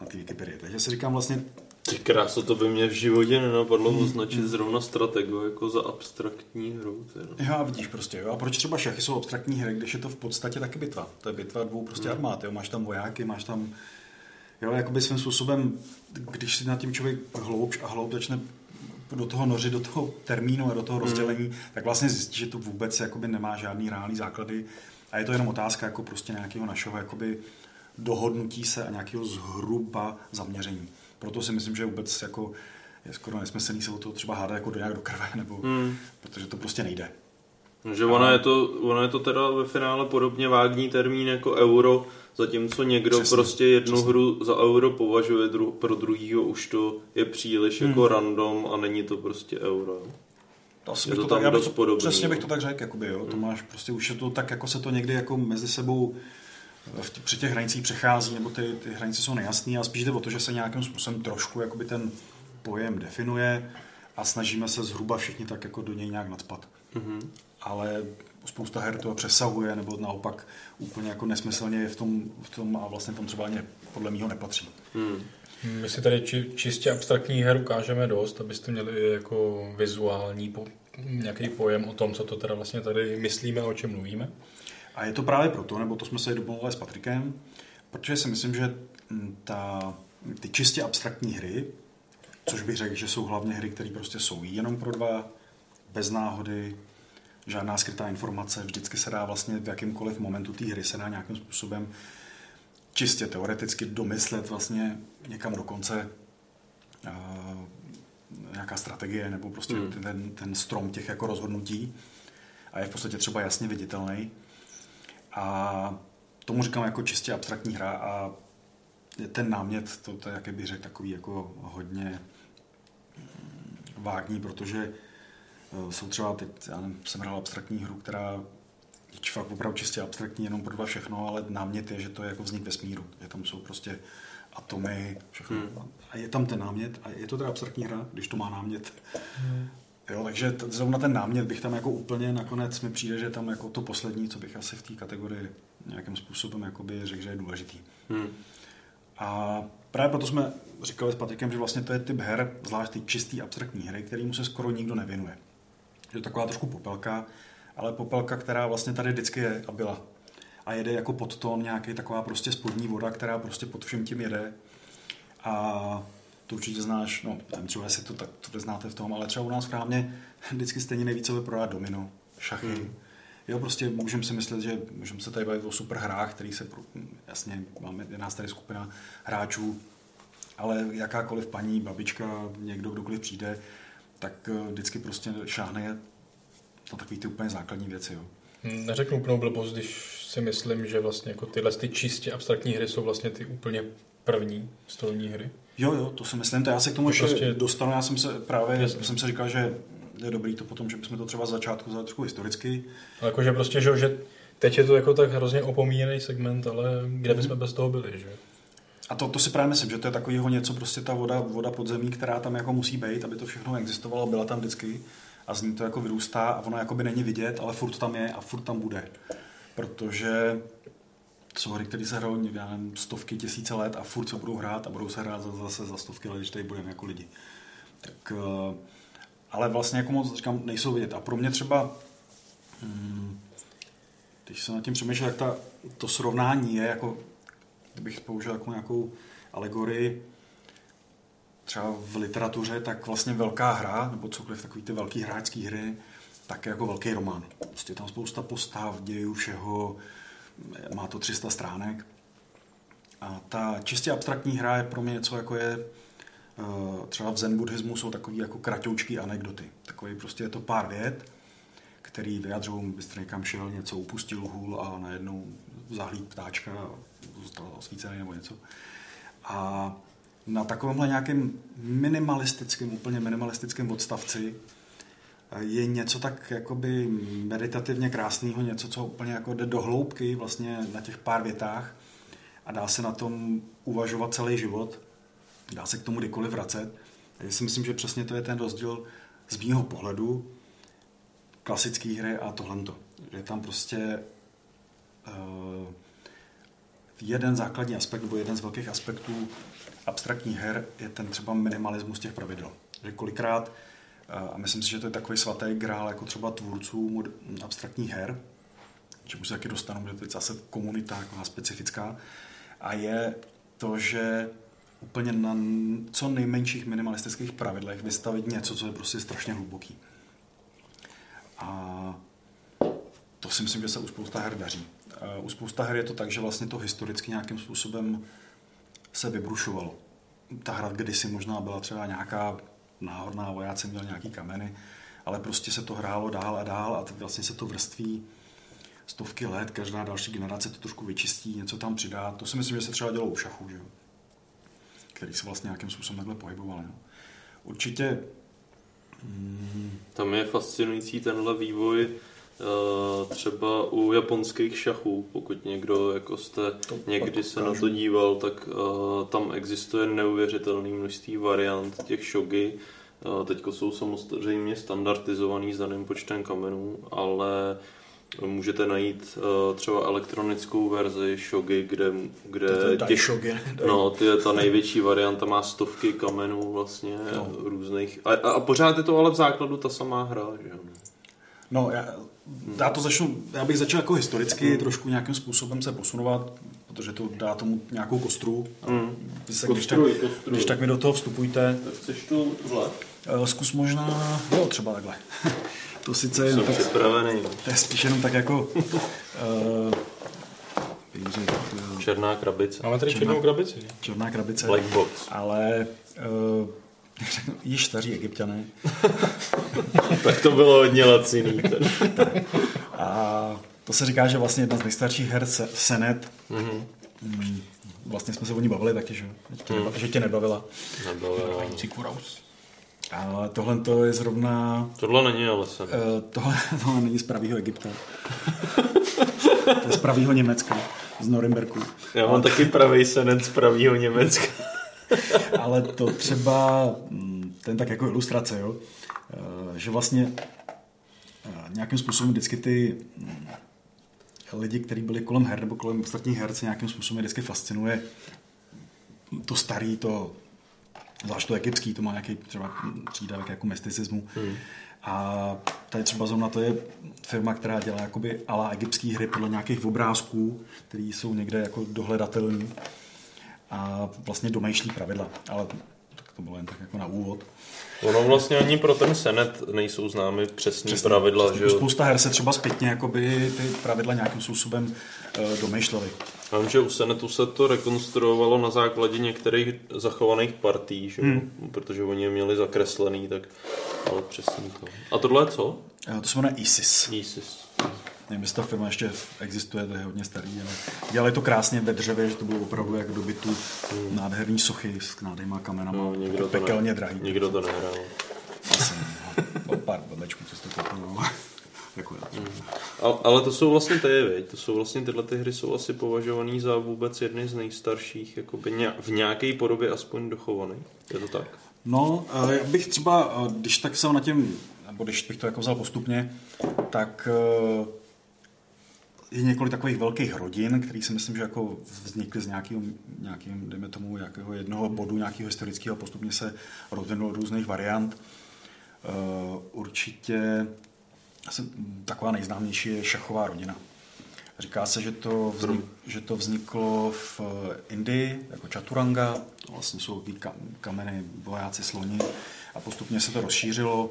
na té Wikipedii. Takže si říkám vlastně, ty kráso, to by mě v životě nenapadlo mm. označit zrovna strategu jako za abstraktní hru. Teda. Jo, vidíš prostě, jo. A proč třeba šachy jsou abstraktní hry, když je to v podstatě taky bitva? To je bitva dvou prostě mm. armád, jo. Máš tam vojáky, máš tam, jo, jakoby svým způsobem, když si nad tím člověk hloubš a hloub začne do toho nořit, do toho termínu a do toho rozdělení, mm. tak vlastně zjistí, že to vůbec jakoby nemá žádný reálný základy a je to jenom otázka jako prostě nějakého našeho jakoby dohodnutí se a nějakého zhruba zaměření. Proto si myslím, že vůbec jako je skoro nesmyslný se o to třeba hádat jako do nějak do krve, nebo, hmm. protože to prostě nejde. Že ono, je to, ono je to teda ve finále podobně vágní termín jako euro, zatímco někdo přesně, prostě jednu přesně. hru za euro považuje dru, pro druhýho už to je příliš hmm. jako random a není to prostě euro. Asi je to, to tak, já bych to, podobný, přesně bych to tak řekl, jakoby, jo. Hmm. To máš prostě už je to tak, jako se to někdy jako mezi sebou v při těch hranicích přechází, nebo ty, ty hranice jsou nejasné a spíš jde o to, že se nějakým způsobem trošku jakoby ten pojem definuje a snažíme se zhruba všichni tak jako do něj nějak nadspat. Mhm. Ale spousta her to přesahuje, nebo naopak úplně jako nesmyslně je v tom, v tom a vlastně tam třeba ani podle mého nepatří. Hmm. My si tady či, čistě abstraktní her ukážeme dost, abyste měli jako vizuální po, nějaký pojem o tom, co to teda vlastně tady myslíme a o čem mluvíme. A je to právě proto, nebo to jsme se domluvili s Patrikem, protože si myslím, že mm, ta, ty čistě abstraktní hry, což bych řekl, že jsou hlavně hry, které prostě jsou jenom pro dva, bez náhody, žádná skrytá informace, vždycky se dá vlastně v jakýmkoliv momentu té hry se dá nějakým způsobem čistě teoreticky domyslet vlastně někam do konce uh, nějaká strategie nebo prostě Hmm. ten, ten strom těch jako rozhodnutí a je v podstatě třeba jasně viditelný. A tomu říkám jako čistě abstraktní hra a ten námět, to, to je, jak bych řekl, takový jako hodně mm, vágní, protože eh, jsou třeba teď, já nevím, jsem hrál abstraktní hru, která je fakt opravdu čistě abstraktní, jenom pro dva všechno, ale námět je, že to je jako vznik vesmíru, že tam jsou prostě atomy, všechno. Hmm. A je tam ten námět, a je to teda abstraktní hra, když to má námět. Jo, takže t- zrovna ten námět bych tam jako úplně nakonec mi přijde, že tam jako to poslední, co bych asi v té kategorii nějakým způsobem jakoby řekl, že je důležitý. Hmm. A právě proto jsme říkali s Patrikem, že vlastně to je typ her, zvlášť ty čistý abstraktní hry, kterýmu se skoro nikdo nevěnuje. Je to taková trošku popelka, ale popelka, která vlastně tady vždycky je a byla. A jede jako podtón nějaký taková prostě spodní voda, která prostě pod vším tím jede. A to určitě znáš, no, nevím třeba, jestli to tak to znáte v tom, ale třeba u nás v krámě vždycky stejně nejvíce vyprodá domino, šachy. Hmm. Jo, prostě můžeme si myslet, že můžeme se tady bavit o super hrách, který se, jasně, máme, je nás tady skupina hráčů, ale jakákoliv paní, babička, někdo, kdokoliv přijde, tak eh, vždycky prostě šáhne na takový ty úplně základní věci. Jo. Hm, Neřeknu úplnou blbost, když si myslím, že vlastně jako tyhle ty čistě abstraktní hry jsou vlastně ty úplně první stolní hry. Jo, jo, to si myslím, to já se k tomu ještě Prostě- dostanu, já jsem se právě, Jasně. jsem se říkal, že je dobrý to potom, že bychom to třeba z začátku vzali trošku historicky. Ale jakože prostě, že, že teď je to jako tak hrozně opomíjený segment, ale kde Mhm. bychom bez toho byli, že? A to, to si právě myslím, že to je takového něco, prostě ta voda, voda podzemí, která tam jako musí být, aby to všechno existovalo, byla tam vždycky a z ní to jako vyrůstá a ono jakoby není vidět, ale furt tam je a furt tam bude. Protože jsou hry, které se hrajou já nevím, stovky, tisíce let a furt se budou hrát a budou se hrát za- zase za stovky let, když tady budeme jako lidi. Tak, eh, ale vlastně jako moc říkám, nejsou vidět. A pro mě třeba, hm, když jsem nad tím přemýšlel, jak ta, to srovnání je, jako, kdybych použil jako nějakou alegorii, třeba v literatuře, tak vlastně velká hra, nebo cokoliv takový ty velký hráčský hry, tak je jako velký román. Prostě tam spousta postav, dějů, všeho, má to 300 stránek. A ta čistě abstraktní hra je pro mě něco jako je eh, třeba v zen buddhismu jsou takový jako kratoučky anekdoty. Takový prostě je to pár vět, který vyjadřují, byste někam šel, něco upustil hůl a najednou zahlíd ptáčka zůstal osvícený nebo něco. A na takovémhle nějakém minimalistickém, úplně minimalistickém odstavci je něco tak jakoby meditativně krásného, něco, co úplně jako jde do hloubky vlastně na těch pár větách a dá se na tom uvažovat celý život. Dá se k tomu kdykoliv vracet. Já si myslím, že přesně to je ten rozdíl z mýho pohledu klasické hry a tohle. Je tam prostě uh, jeden základní aspekt, nebo jeden z velkých aspektů abstraktních her je ten třeba minimalismus těch pravidel. Že kolikrát, eh, a myslím si, že to je takový svatý grál jako třeba tvůrců mod- abstraktních her, čemu se taky dostanu, to je zase komunita jako specifická, a je to, že úplně na co nejmenších minimalistických pravidlech vystavit něco, co je prostě strašně hluboký. A to si myslím, že se u spousta her daří. U spousta her je to tak, že vlastně to historicky nějakým způsobem se vybrušovalo. Ta hra kdysi možná byla třeba nějaká náhodná, vojáci měli nějaký kameny, ale prostě se to hrálo dál a dál a t- vlastně se to vrství stovky let, každá další generace to trošku vyčistí, něco tam přidá. To si myslím, že se třeba dělo u šachu, že jo? který se vlastně nějakým způsobem takhle pohyboval. No. Určitě mm, Tam je fascinující tenhle vývoj třeba u japonských šachů, pokud někdo jako jste někdy se na to díval, tak eh, tam existuje neuvěřitelné množství variant těch shogi, Teď jsou samozřejmě standardizovaný s daným počtem kamenů, ale můžete najít třeba elektronickou verzi Shogi, kde, kde To těch, Shogi. no, ty, ta největší varianta má stovky kamenů vlastně no. různých. A, a, a pořád je to ale v základu ta samá hra, že jo? No, já, já to začnu, já bych začal jako historicky mm. trošku nějakým způsobem se posunovat, protože to dá tomu nějakou kostru. Mm. Vy se, když, tak, Kostruj, kostruj. když tak mi do toho vstupujte. Tak chceš tu tuhle? Eh, Zkus možná, jo, třeba takhle. To sice je, Jsem tak, připravený. to je spíš jenom tak jako... Uh, Černá krabice. Máme tady černou krabici. Černá krabice. Black box. Ale uh, řeknu, již staří egyptiané. tak to bylo hodně laciný. A to se říká, že vlastně jedna z nejstarších her se, Senet, Mhm. mm, vlastně jsme se o ní bavili taky, že, neba, že tě nebavila. Nebavila. Ale tohle to je zrovna... Tohle není ale sen. Uh, tohle, tohle není z pravýho Egypta. to je z pravýho Německa, z Norimberku. Já mám taky pravý senet z pravýho Německa. Ale to třeba, mm, ten tak jako ilustrace, jo, Eh, že vlastně eh, nějakým způsobem vždycky ty mm, lidi, kteří byli kolem her nebo kolem ostatních her, se nějakým způsobem vždycky fascinuje to starý, to zvlášť to egyptský, to má nějaký třeba přídavek jako mysticismu. Hmm. A tady třeba zrovna to je firma, která dělá jakoby ala egyptský hry podle nějakých obrázků, které jsou někde jako dohledatelné a vlastně domýšlí pravidla. Ale tak to bylo jen tak jako na úvod. Ono vlastně ani pro ten senet nejsou známy přesní Přesně, pravidla, přesně. že? Spousta her se třeba zpětně jakoby ty pravidla nějakým způsobem uh, domýšlely. Já vím, že u Senetu se to rekonstruovalo na základě některých zachovaných partí, že? Hmm. Protože oni je měli zakreslený, tak ale přesně to. A tohle je co? Uh, to se jmenuje ISIS. ISIS. Nevím, jestli ta firma ještě existuje, to je hodně starý, ale dělali to krásně ve dřevě, že to bylo opravdu jak dobytu hmm. nádherný sochy s nádejma kamenama, No, nikdo to pekelně ne- drahý. nikdo to nehrál. Asi, no, pár blbečků, co jste koupil, no. jako já. Hmm. Ale, ale to jsou vlastně ty, viď? to jsou vlastně tyhle ty hry jsou asi považovaný za vůbec jedny z nejstarších, jakoby ně, v nějaké podobě aspoň dochovaný. Je to tak? No, eh, já bych třeba, eh, když tak jsem na těm, nebo když bych to jako vzal postupně, tak eh, je několik takových velkých rodin, které si myslím, že jako vznikly z nějakého, nějakým, dejme tomu, nějakého jednoho bodu, nějakého historického, postupně se rozvinulo různých variant. Eh, Určitě taková nejznámější je šachová rodina. Říká se, že to, vznik, že to vzniklo v Indii jako Chaturanga, to vlastně jsou ka- kameny, vojáci, sloni a postupně se to rozšířilo.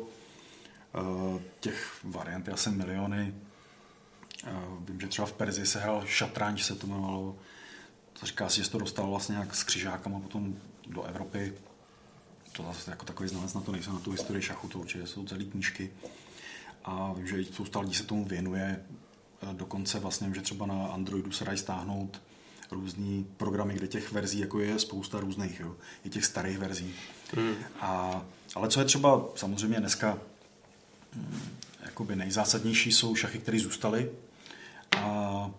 Eh, Těch variant je asi miliony. Vím, že třeba v Perzii se hrál šatranč, se to jmenovalo. To říká se, že se to dostalo vlastně nějak s křižákama potom do Evropy. To zase jako takový znalec na to nejsem, na tu historii šachu, to určitě jsou celý knížky. A vím, že spousta lidí se tomu věnuje. Dokonce vlastně vím, že třeba na Androidu se dají stáhnout různý programy, kde těch verzí jako je spousta různých, jo. i těch starých verzí. Hmm. A, ale co je třeba samozřejmě dneska mm, jakoby nejzásadnější jsou šachy, které zůstaly. A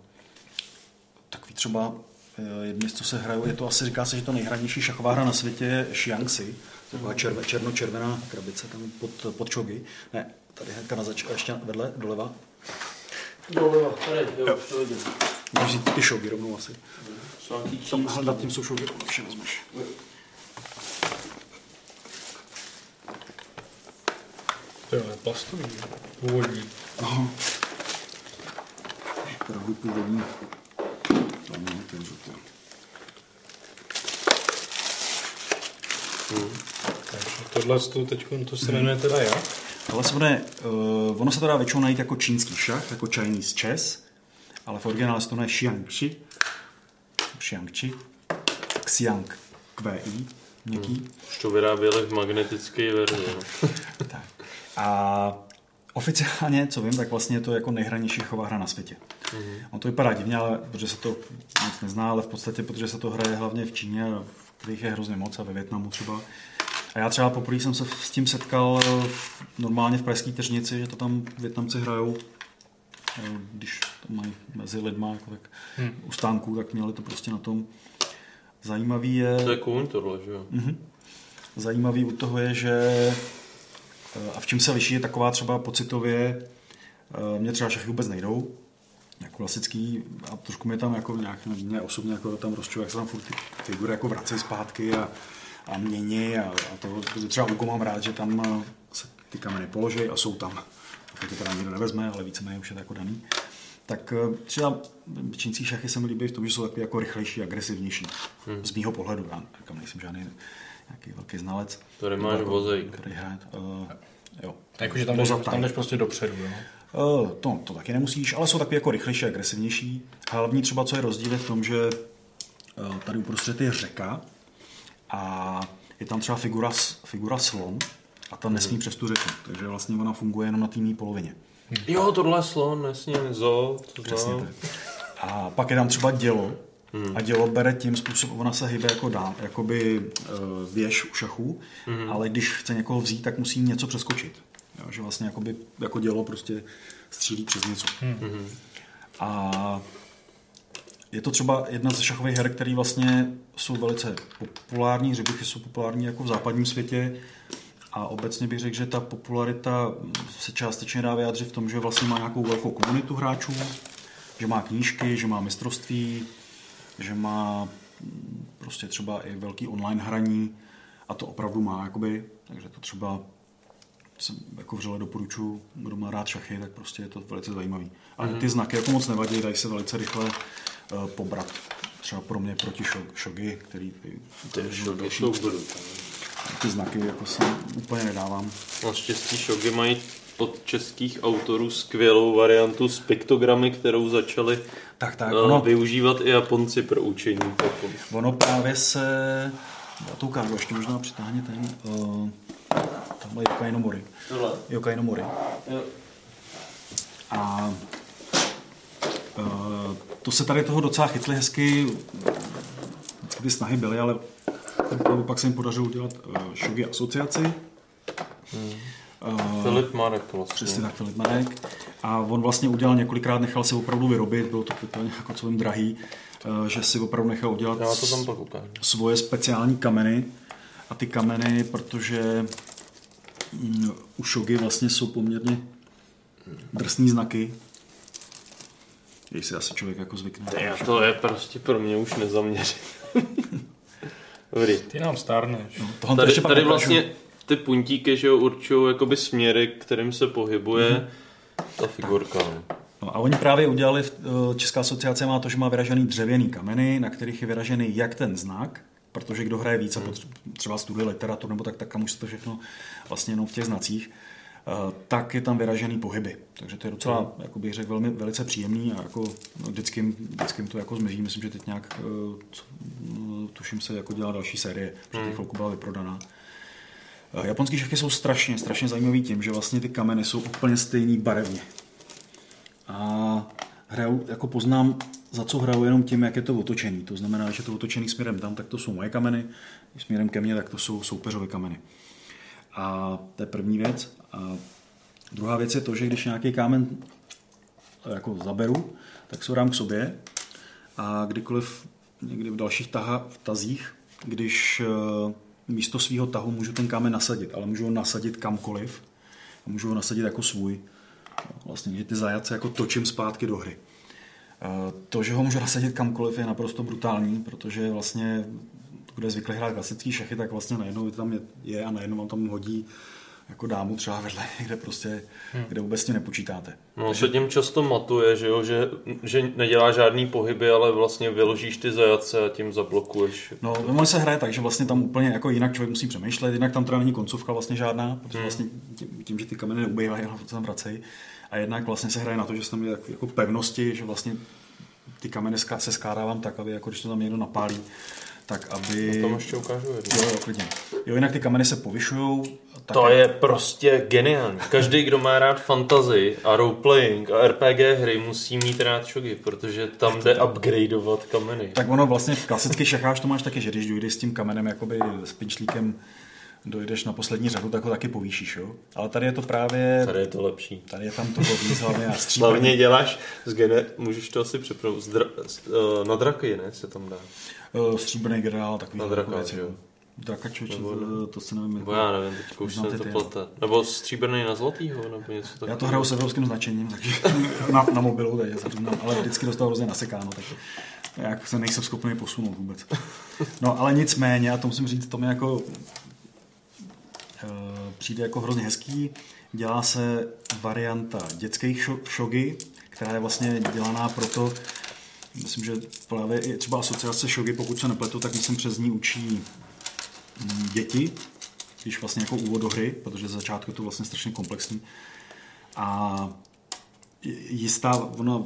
takový třeba eh, jedno, co se hrajou, je to asi, říká se, že to nejhranější šachová hra na světě je Xiangxi. Taková červe, černo-červená krabice tam pod, pod čogy. Ne, tady hnedka na zač, ještě vedle, doleva. Doleva, tady, jo, už to vidím. Můžeš vzít ty šogy rovnou asi. Tam čínský. nad tím jsou šogy, je vezmeš. To je plastový, původní. Aha. Opravdu původní. Tam je ten žlutý. Takže tohle to teď to se jmenuje teda jak? Tohle se jmenuje, uh, ono se to dá většinou najít jako čínský šach, jako Chinese chess, ale v originále se to jmenuje Xiangqi. Xiangqi. Xiang. QI. Měkký. Už to vyráběli v magnetické verzi. No. A oficiálně, co vím, tak vlastně je to jako nejhranější chová hra na světě. Mhm. On to vypadá divně, ale protože se to moc nezná, ale v podstatě, protože se to hraje hlavně v Číně, v kterých je hrozně moc a ve Větnamu třeba. A já třeba poprvé jsem se s tím setkal normálně v pražské tržnici, že to tam Větnamci hrajou, když to mají mezi lidma, jako tak Hmm. u stánků, tak měli to prostě na tom. Zajímavý je... To je kůň tohle, že jo? Mhm. zajímavý u toho je, že a v čem se liší je taková třeba pocitově, eh, mě třeba šachy vůbec nejdou, jako klasický a trošku mě tam jako nějak, mě osobně jako tam rozčuje, jak se tam furt ty figury jako vracejí zpátky a, a mění a, a to, třeba u mám rád, že tam eh, se ty kameny položí a jsou tam. Pokud to teda nikdo nevezme, ale víceméně už je to jako daný. Tak eh, třeba čínský šachy se mi líbí v tom, že jsou takový jako rychlejší, agresivnější. Hmm. Z mýho pohledu, já říkám, nejsem žádný nějaký velký znalec. Tady máš vozejk. Hrát. Uh, jo. Jakože tam jdeš, tam jdeš prostě dopředu, jo? Uh, to, to taky nemusíš, ale jsou takový jako rychlejší, agresivnější. Hlavní třeba, co je rozdíl, je v tom, že uh, tady uprostřed je řeka a je tam třeba figura, figura slon a ta nesmí přes tu řeku, takže vlastně ona funguje jenom na té mý polovině. Jo, tohle je slon, jasně, zo, to Přesně tak. A pak je tam třeba dělo a dělo bere tím způsobem, ona se hýbe jako dám, jakoby uh, věž u šachů, ale když chce někoho vzít, tak musí něco přeskočit. Jo, že vlastně jakoby, jako dělo prostě střílí přes něco. A je to třeba jedna ze šachových her, které vlastně jsou velice populární, hřebichy jsou populární jako v západním světě. A obecně bych řekl, že ta popularita se částečně dá vyjádřit v tom, že vlastně má nějakou velkou komunitu hráčů, že má knížky, že má mistrovství, že má mm, prostě třeba i velký online hraní a to opravdu má, jakoby, takže to třeba jsem jako vřele doporučuji, kdo má rád šachy, tak prostě je to velice zajímavý. A ty znaky jako moc nevadí, dají se velice rychle uh, pobrat. Třeba pro mě proti šog, šogy, který Ty šogy jsou ty znaky jako si úplně nedávám. Naštěstí šogy mají od českých autorů skvělou variantu s piktogramy, kterou začali Tak, tak, eh, ono, využívat i Japonci pro učení. Ono právě se, já to ukážu, ještě možná přitáhně ten, uh, tamhle Yokai no Mori. Tohle. Yokai no Mori. Jo. A uh, to se tady toho docela chytli hezky, vždycky ty snahy byly, ale pak se jim podařilo udělat uh, Shogi asociaci. Uh, Filip Marek vlastně. Přesně tak, Filip Marek. A on vlastně udělal několikrát, nechal si opravdu vyrobit, bylo to úplně jako celým drahý, eh, že si opravdu nechal udělat Já to tam pak ukážu. svoje speciální kameny. A ty kameny, protože mm, u šogy vlastně jsou poměrně drsný znaky, když si asi člověk jako zvykne. Ty, to je prostě pro mě už nezaměřit. Dobrý. Ty nám stárneš. Tohle to Tady, ještě tady vlastně ty puntíky, že jo, určují jakoby směry, kterým se pohybuje Mhm. ta figurka. No. No a oni právě udělali, eh, Česká asociace má to, že má vyražený dřevěný kameny, na kterých je vyražený jak ten znak, protože kdo hraje víc a potře- třeba studuje literaturu nebo tak, tak tam už se to všechno vlastně jenom v těch znacích, eh, tak je tam vyražený pohyby. Takže to je docela, jako bych řekl, velmi, velice příjemný a jako no, vždycky, vždycky to jako zmizí. Myslím, že teď nějak, eh, no, tuším se, jako dělá další série, protože teď chvilku byla vyprodaná. Eh, Japonský šachy jsou strašně, strašně zajímavý tím, že vlastně ty kameny jsou úplně stejný barevně. A hraju, jako poznám, za co hraju jenom tím, jak je to otočený. To znamená, že to otočený směrem tam, tak to jsou moje kameny, směrem ke mně, tak to jsou soupeřové kameny. A to je první věc. A druhá věc je to, že když nějaký kámen eh, jako zaberu, tak se dám k sobě a kdykoliv někdy v dalších taha, v tazích, když eh, místo svého tahu můžu ten kámen nasadit, ale můžu ho nasadit kamkoliv a můžu ho nasadit jako svůj. Vlastně, že ty zajace jako točím zpátky do hry. Eh, To, že ho můžu nasadit kamkoliv, je naprosto brutální, protože vlastně, kdo je zvyklý hrát klasický šachy, tak vlastně najednou tam je, je a najednou vám tam hodí jako dámu třeba vedle, kde prostě, kde vůbec s tím nepočítáte. No, se tím často matuje, že, jo, že, že nedělá žádný pohyby, ale vlastně vyložíš ty zajace a tím zablokuješ. No, ono se hraje tak, že vlastně tam úplně jako jinak člověk musí přemýšlet, jinak tam teda není koncovka vlastně žádná, protože vlastně tím, tím že ty kameny neubývají, ale se tam vracejí. A jednak vlastně se hraje na to, že tam je jako- pevnosti, že vlastně ty kameny se skládávám tak, aby jako když to tam někdo napálí, tak aby... To ještě ukážu jednu. Jo, jo, klidně. Jo, jinak ty kameny se povyšují. To je prostě geniální. Každý, kdo má rád fantasy a roleplaying a RPG hry, musí mít rád šogy, protože tam jde upgradeovat kameny. Tak ono vlastně v klasických šachář to máš taky, že když dojdeš s tím kamenem, jakoby s pinčlíkem, dojdeš na poslední řadu, tak ho taky povýšíš, jo? Ale tady je to právě... Tady je to lepší. Tady je tam to víc hlavně a stříbrný. Hlavně děláš z gene, můžeš to asi přepnout, z dra, z, uh, na draky, ne, se tam dá. Uh, stříbrný generál, takový Na jako draka, věci, jo. jo. Drakačoč, Nebo to, to se nevím. Nebo jako- já nevím, teď už ty to plete. Nebo stříbrný na zlatýho, nebo něco takového. Já to hraju s evropským značením, takže na, na mobilu, takže se přiznám, ale vždycky dostal hrozně nasekáno, takže jak se nejsem schopný posunout vůbec. No ale nicméně, a to musím říct, to mi jako eh, přijde jako hrozně hezký. Dělá se varianta dětských šo- šogy, která je vlastně dělaná proto, myslím, že právě i třeba asociace šogy, pokud se nepletu, tak myslím přes ní učí mm, děti, když vlastně jako úvod do hry, protože začátku je to vlastně strašně komplexní. A jistá, ona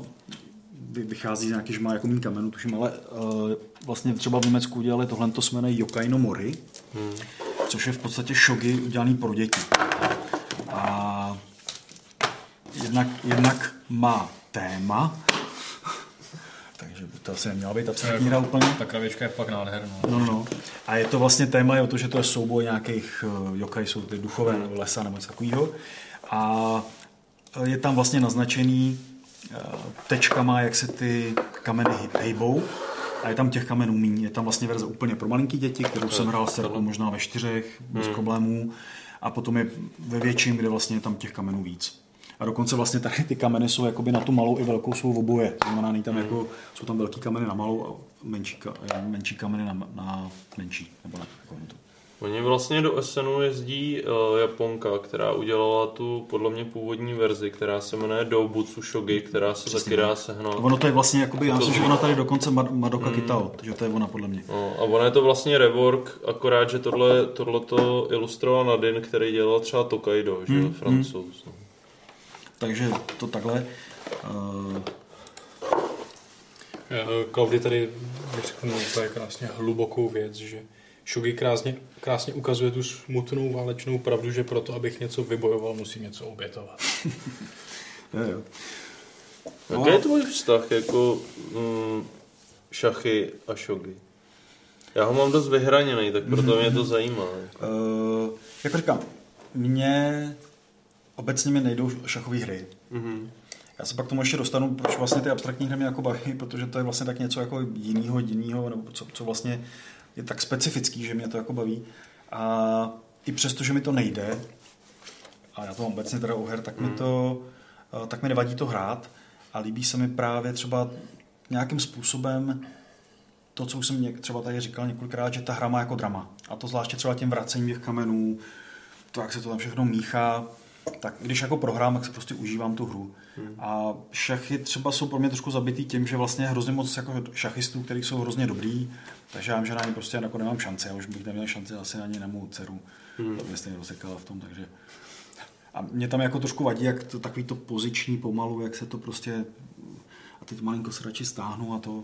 vy- vychází z nějaký, že má jako mý kamenů, tuším, ale uh, vlastně třeba v Německu udělali tohle, to se jmenuje Yokai no Mori, Hmm. Což je v podstatě šogy udělaný pro děti. A jednak, jednak má téma, takže by to asi neměla být abstraktní hra úplně. Ta kravěčka je fakt nádherná. No, no. A je to vlastně téma je o to, že to je souboj nějakých uh, yokai, jsou ty duchové nebo lesa nebo něco takového. A je tam vlastně naznačený uh, tečkama, jak se ty kameny hejbou. A je tam těch kamenů míň. Je tam vlastně verze úplně pro malinký děti, kterou jsem hrál s možná ve čtyřech, bez Hmm. problémů. A potom je ve větším, kde vlastně je tam těch kamenů víc. A dokonce vlastně tady ty kameny jsou jakoby na tu malou i velkou jsou oboje. To znamená, tam Hmm. jako, jsou tam velký kameny na malou a menší, menší kameny na, na menší. Nebo na, jako na to. Oni vlastně do SNu jezdí uh, Japonka, která udělala tu podle mě původní verzi, která se jmenuje Doubutsu Shogi, která se Přesně taky dá sehnat. Ono to je vlastně, jakoby, já To myslím, že ona tady dokonce Mad- Madoka Mm. Kitao, takže to je ona podle mě. No, a ono je to vlastně rework, akorát, že tohle, tohle to ilustroval Nadin, který dělal třeba Tokaido, že jo, Hmm, francouz. No. Takže to takhle. Uh, Klaudy tady řeknu úplně krásně hlubokou věc, že Šugi krásně, krásně ukazuje tu smutnou válečnou pravdu, že proto, abych něco vybojoval, musím něco obětovat. jo, jo. Jaký je tvůj vztah jako mm, šachy a šogy? Já ho mám dost vyhraněný, tak proto mě to zajímá. Uh, jako říkám, mě obecně mi nejdou šachové hry. Mhm. Já se pak k tomu ještě dostanu, proč vlastně ty abstraktní hry mě jako baví, protože to je vlastně tak něco jako jinýho, jinýho, nebo co, co vlastně je tak specifický, že mě to jako baví. A i přesto, že mi to nejde, a já to mám obecně teda u her, tak mi to, eh, tak mi nevadí to hrát a líbí se mi právě třeba nějakým způsobem to, co už jsem třeba tady říkal několikrát, že ta hra má jako drama. A to zvláště třeba tím vracením těch kamenů, to, jak se to tam všechno míchá, tak když jako prohrám, tak si prostě užívám tu hru. Hmm. A šachy třeba jsou pro mě trošku zabitý tím, že vlastně je hrozně moc jako šachistů, kteří jsou hrozně dobrý, takže já vím, že na ně prostě jako nemám šanci, já už bych neměl šanci asi ani na mou dceru. Hmm. To mě stejně rozsekala v tom, takže... A mě tam jako trošku vadí, jak to, takový to poziční pomalu, jak se to prostě... A teď malinko se radši stáhnu a to...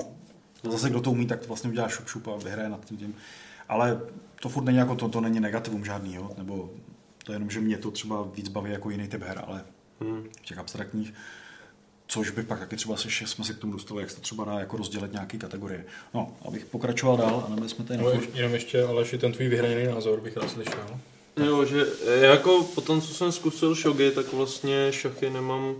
A zase kdo to umí, tak to vlastně udělá šup, šup a vyhraje nad tím, tím. Ale to furt není jako to, to není negativum žádný, jo? nebo to je jenom, že mě to třeba víc baví jako jiný typ her, ale Hmm. v těch abstraktních, což by pak taky třeba se, jsme se k tomu dostali, jak se to třeba dá jako rozdělit nějaký kategorie. No, abych pokračoval dál a nebyli jsme tady No, jenom ještě, Aleši, ten tvůj vyhraněný názor bych rád slyšel. Jo, že já jako po tom, co jsem zkusil šogy, tak vlastně šachy nemám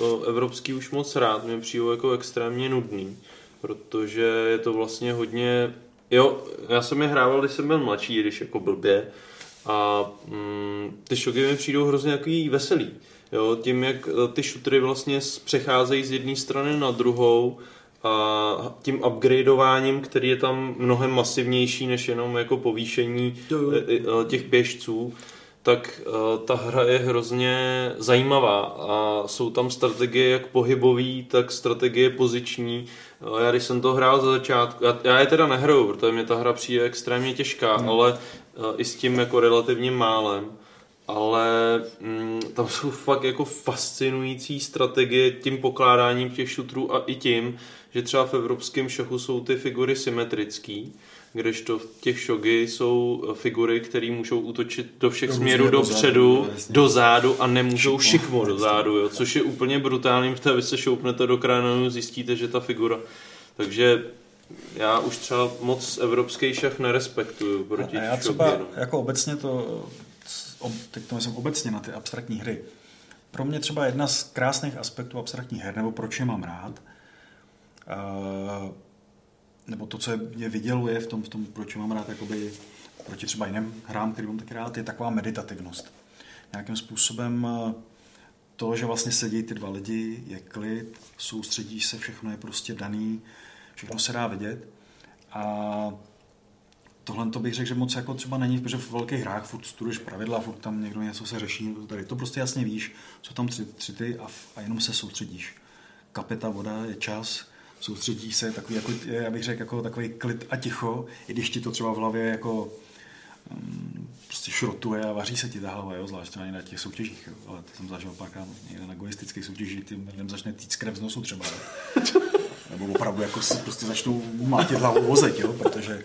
o, evropský už moc rád, mě přijde jako extrémně nudný, protože je to vlastně hodně, jo, já jsem je hrával, když jsem byl mladší, když jako blbě, a mm, ty šogy mi přijdou hrozně takový veselý. Jo, tím, jak eh, ty šutry vlastně přecházejí z jedné strany na druhou a tím upgradeováním, který je tam mnohem masivnější než jenom jako povýšení eh, eh, těch běžců, tak ta hra je hrozně zajímavá a jsou tam strategie jak pohybový, tak strategie poziční. Já když jsem to hrál za začátku, já, já je teda nehraju, protože mě ta hra přijde extrémně těžká, Hmm. ale i s tím jako relativně málem ale mm, tam jsou fakt jako fascinující strategie tím pokládáním těch šutrů a i tím, že třeba v evropském šachu jsou ty figury symetrický, kdežto v těch šogy jsou figury, které můžou útočit do všech Různě směrů dopředu, jasně. dozadu a nemůžou Šikmo, šikmo dozadu, jo, což je úplně brutální, protože vy se šoupnete do krajinu, zjistíte, že ta figura. Takže já už třeba moc evropský šach nerespektuju proti A já třeba no. jako obecně to, teď to myslím obecně na ty abstraktní hry. Pro mě třeba jedna z krásných aspektů abstraktních her, nebo proč je mám rád, nebo to, co je, mě vyděluje v tom, v tom, proč je mám rád jakoby proti třeba jiným hrám, který mám taky rád, je taková meditativnost. Nějakým způsobem to, že vlastně sedí ty dva lidi, je klid, soustředí se, všechno je prostě daný, všechno se dá vidět. A tohle to bych řekl, že moc jako třeba není, protože v velkých hrách furt studuješ pravidla, furt tam někdo něco se řeší, tady to prostě jasně víš, co tam tři, tři ty a, a jenom se soustředíš. Kapeta, voda, je čas, soustředí se, takový, jako, já bych řekl, jako takový klid a ticho, i když ti to třeba v hlavě jako um, prostě šrotuje a vaří se ti ta hlava, jo, zvlášť na těch soutěžích, jo. ale to jsem zažil párkrát někde na egoistických soutěžích, tím lidem začne týct krev z nosu třeba. Nebo opravdu jako si prostě začnou mátit hlavu vozet, jo, protože...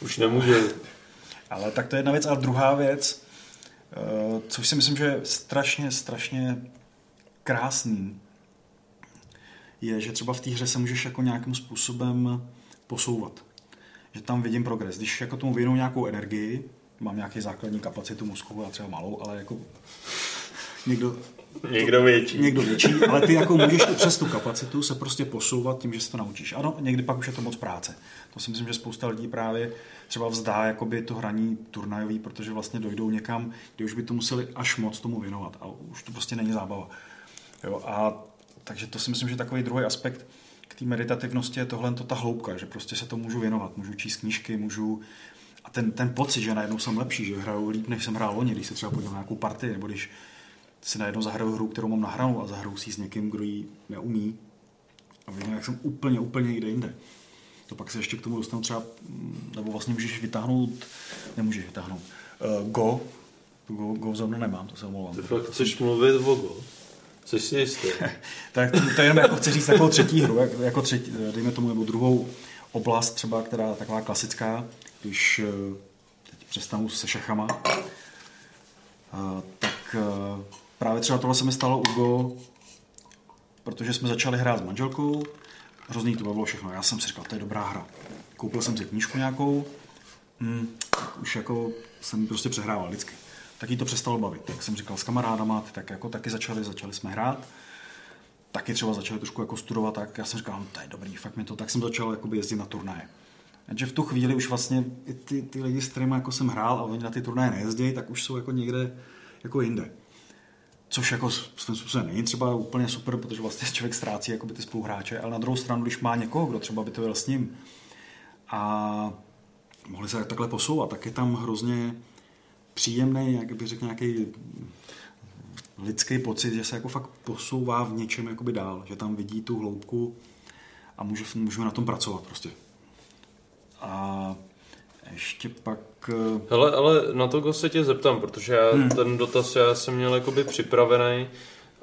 Už nemůže. Ale tak to je jedna věc. A druhá věc, uh, což si myslím, že je strašně, strašně krásný, je, že třeba v té hře se můžeš jako nějakým způsobem posouvat. Že tam vidím progres. Když jako tomu věnu nějakou energii, mám nějaký základní kapacitu mozku a třeba malou, ale jako někdo Někdo větší. Někdo větší, ale ty jako můžeš i přes tu kapacitu se prostě posouvat tím, že se to naučíš. Ano, někdy pak už je to moc práce. To si myslím, že spousta lidí právě třeba vzdá jakoby to hraní turnajový, protože vlastně dojdou někam, kde už by to museli až moc tomu věnovat a už to prostě není zábava. Jo, a takže to si myslím, že takový druhý aspekt k té meditativnosti je tohle to ta hloubka, že prostě se to můžu věnovat, můžu číst knížky, můžu a ten, ten pocit, že najednou jsem lepší, že hraju líp, než jsem hrál loni, když se třeba podívám na nějakou partii, nebo když si najednou zahraju hru, kterou mám nahranou a zahraju si s někým, kdo ji neumí a vidím, jak jsem úplně, úplně někde jinde. To pak se ještě k tomu dostanu třeba, mm, nebo vlastně můžeš vytáhnout, nemůžeš vytáhnout, uh, Go, Go, Go zrovna nemám, to se omlouvám. Ty fakt chceš mluvit o Go? Jsi si jistý? tak to, to jenom jako chci říct takovou třetí hru, jak, jako třetí, dejme tomu, nebo druhou oblast třeba, která taková klasická, když eh, teď přestanu se šachama, uh, tak právě třeba tohle se mi stalo u Go, protože jsme začali hrát s manželkou, hrozný to bylo všechno. Já jsem si říkal, to je dobrá hra. Koupil jsem si knížku nějakou, hmm, tak už jako jsem prostě přehrával vždycky. Tak jí to přestalo bavit. Tak jsem říkal s kamarádama, ty tak jako taky začali, začali jsme hrát. Taky třeba začali trošku jako studovat, tak já jsem říkal, no, to je dobrý, fakt mi to, tak jsem začal jakoby jezdit na turnaje. Takže v tu chvíli už vlastně i ty, ty lidi, s kterými jako jsem hrál a oni na ty turnaje nejezdí, tak už jsou jako někde jako jinde. Což jako svým způsobem není třeba úplně super, protože vlastně člověk ztrácí jakoby ty spoluhráče, ale na druhou stranu, když má někoho, kdo třeba by to byl s ním a mohli se takhle posouvat, tak je tam hrozně příjemný, jak bych řekl, nějaký lidský pocit, že se jako fakt posouvá v něčem jakoby dál, že tam vidí tu hloubku a může, můžeme na tom pracovat prostě. A ještě pak... eh, Hele, ale na to se tě zeptám, protože já hmm. ten dotaz já jsem měl jakoby připravený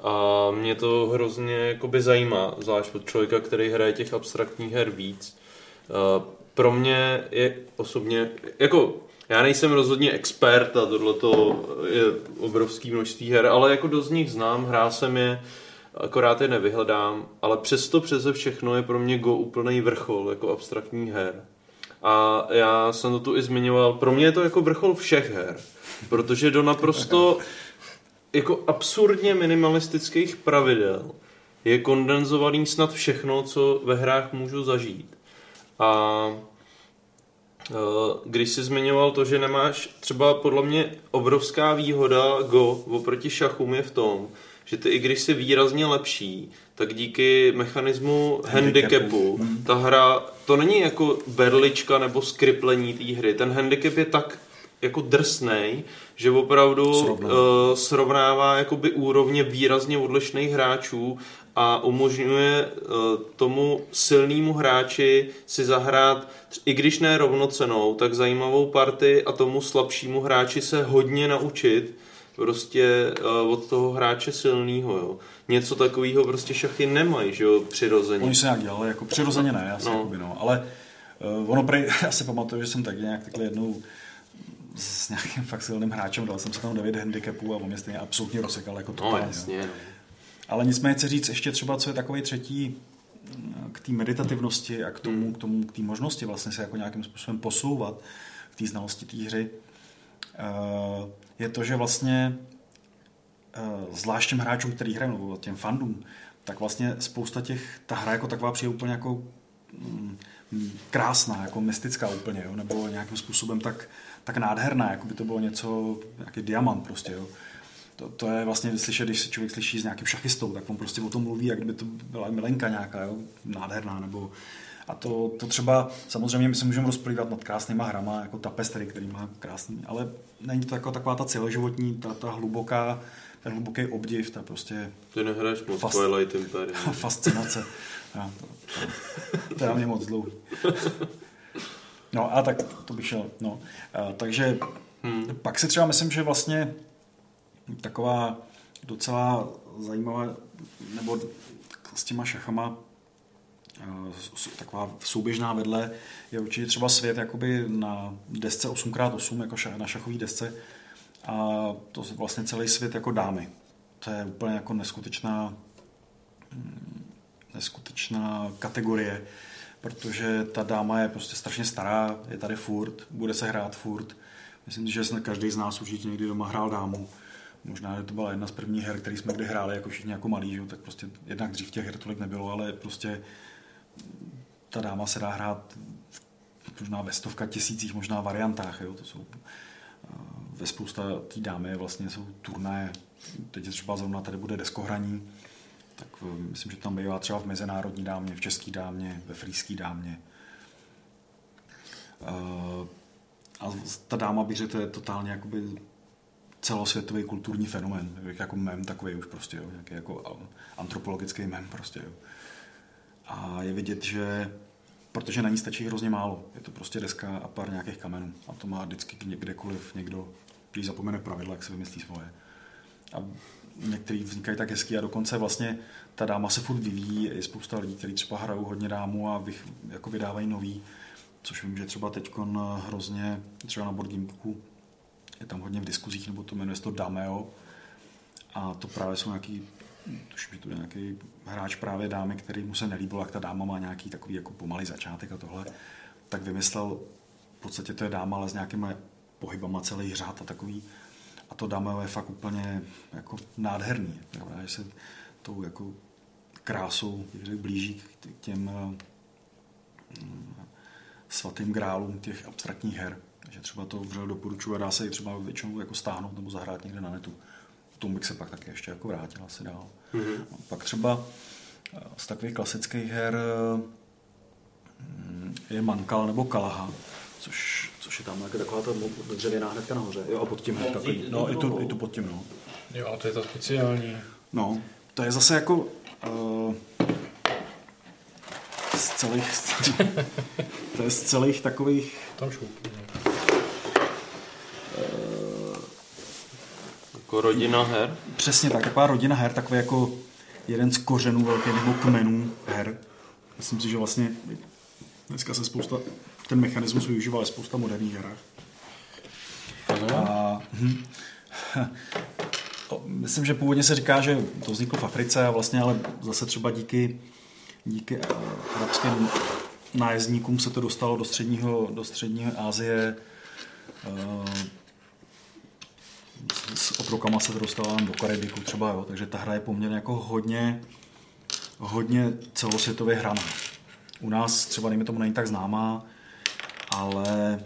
a mě to hrozně jakoby zajímá, zvlášť od člověka, který hraje těch abstraktních her víc. Uh, pro mě je osobně, jako já nejsem rozhodně expert a tohle je obrovský množství her, ale jako dost z nich znám, hrál jsem je, akorát je nevyhledám, ale přesto přeze všechno je pro mě Go úplný vrchol jako abstraktních her. A já jsem to tu i zmiňoval, pro mě je to jako vrchol všech her, protože do naprosto jako absurdně minimalistických pravidel je kondenzovaný snad všechno, co ve hrách můžu zažít. A eh, když jsi zmiňoval to, že nemáš třeba podle mě obrovská výhoda Go oproti šachům je v tom, že ty i když jsi výrazně lepší, tak díky mechanismu handicapu, handicapu ta hra, to není jako berlička nebo skriplení té hry, ten handicap je tak jako drsnej, že opravdu Srovná. uh, srovnává jakoby úrovně výrazně odlišných hráčů a umožňuje uh, tomu silnému hráči si zahrát, i když ne rovnocenou, tak zajímavou party a tomu slabšímu hráči se hodně naučit prostě uh, od toho hráče silného. Něco takového prostě šachy nemají, že jo, přirozeně. Oni se nějak dělali, jako přirozeně ne, asi no. Jakoby, no. ale uh, ono prej, já si pamatuju, že jsem taky nějak takhle jednou s nějakým fakt silným hráčem, dal jsem se tam 9 handicapů a on mě stejně absolutně rozsekal jako to. No, jasně. No. Ale nicméně chci říct ještě třeba, co je takový třetí k té meditativnosti a k tomu, k tomu, k té možnosti vlastně se jako nějakým způsobem posouvat v té znalosti té hry, uh, je to, že vlastně zvlášť těm hráčům, který hrají, nebo těm fandům, tak vlastně spousta těch, ta hra jako taková přijde úplně jako mm, krásná, jako mystická úplně, jo? nebo nějakým způsobem tak, tak nádherná, jako by to bylo něco, nějaký diamant prostě. Jo? To, to, je vlastně slyšet, když se člověk slyší s nějakým šachistou, tak on prostě o tom mluví, jak kdyby to byla milenka nějaká, jo? nádherná, nebo a to, to třeba, samozřejmě my se můžeme rozplývat nad krásnýma hrama, jako tapestry, který má krásný, ale není to jako taková ta celoživotní, ta, ta hluboká, ten hluboký obdiv, ta prostě... Ty nehraješ moc Fast... Twilight Imperium. fascinace. Já, to, to, to je mě moc dlouhý. No a tak to bych šel. No. A, takže hmm. pak si třeba myslím, že vlastně taková docela zajímavá, nebo s těma šachama taková souběžná vedle je určitě třeba svět jakoby na desce 8x8, jako na šachové desce a to vlastně celý svět jako dámy. To je úplně jako neskutečná mm, neskutečná kategorie, protože ta dáma je prostě strašně stará, je tady furt, bude se hrát furt. Myslím, že každý z nás určitě někdy doma hrál dámu. Možná, že to byla jedna z prvních her, které jsme kdy hráli jako všichni jako malí, že? tak prostě jednak dřív těch her tolik nebylo, ale prostě ta dáma se dá hrát možná ve stovka tisících, možná variantách. Jo? To jsou, ve spousta té dámy vlastně jsou turné. Teď třeba zrovna tady bude deskohraní, tak eh, myslím, že tam bývá třeba v mezinárodní dámě, v české dámě, ve frýské dámě. Eh, a ta dáma bych řekl, to je totálně jakoby celosvětový kulturní fenomén, jako mem takový už prostě, jo, nějaký jako antropologický mem prostě. Jo. A je vidět, že protože na ní stačí hrozně málo. Je to prostě deska a pár nějakých kamenů. A to má vždycky kdekoliv někdo, když zapomene pravidla, jak se vymyslí svoje. A některý vznikají tak hezky a dokonce vlastně ta dáma se furt vyvíjí. Je spousta lidí, kteří třeba hrajou hodně dámu a vych, jako vydávají nový. Což vím, že třeba teď hrozně, třeba na Board je tam hodně v diskuzích, nebo to jmenuje se to Dameo. A to právě jsou nějaký tuším, že to je nějaký hráč právě dámy, který mu se nelíbil, jak ta dáma má nějaký takový jako pomalý začátek a tohle, tak vymyslel, v podstatě to je dáma, ale s nějakými pohybama celý řád a takový. A to dáma je fakt úplně jako nádherný. Pravda, že se tou jako krásou blíží k těm mm, svatým grálům těch abstraktních her. Takže třeba to vřel doporučuji a dá se i třeba většinou jako stáhnout nebo zahrát někde na netu tomu bych se pak taky ještě jako vrátil asi dál. Mm-hmm. Pak třeba eh, z takových klasických her mm, je Mankal nebo Kalaha, což, což je tam jako taková ta dřevěná hnedka nahoře. Jo, a pod tím hned takový. No, i tu, i tu pod tím, no. Jo, a to je to speciální. No, to je zase jako uh, z celých, to je z celých takových... Tam šup. Jako rodina her? Přesně tak, taková rodina her, takový jako jeden z kořenů velkých nebo kmenů her. Myslím si, že vlastně dneska se spousta, ten mechanismus využívá ve spousta moderních hrách. A, hm, myslím, že původně se říká, že to vzniklo v Africe a vlastně ale zase třeba díky, díky eh, arabským nájezdníkům se to dostalo do středního, do středního Asie eh, s otrokama se dostala do Karibiku třeba, jo, takže ta hra je poměrně jako hodně, hodně celosvětově hraná. U nás třeba, nejme tomu, není tak známá, ale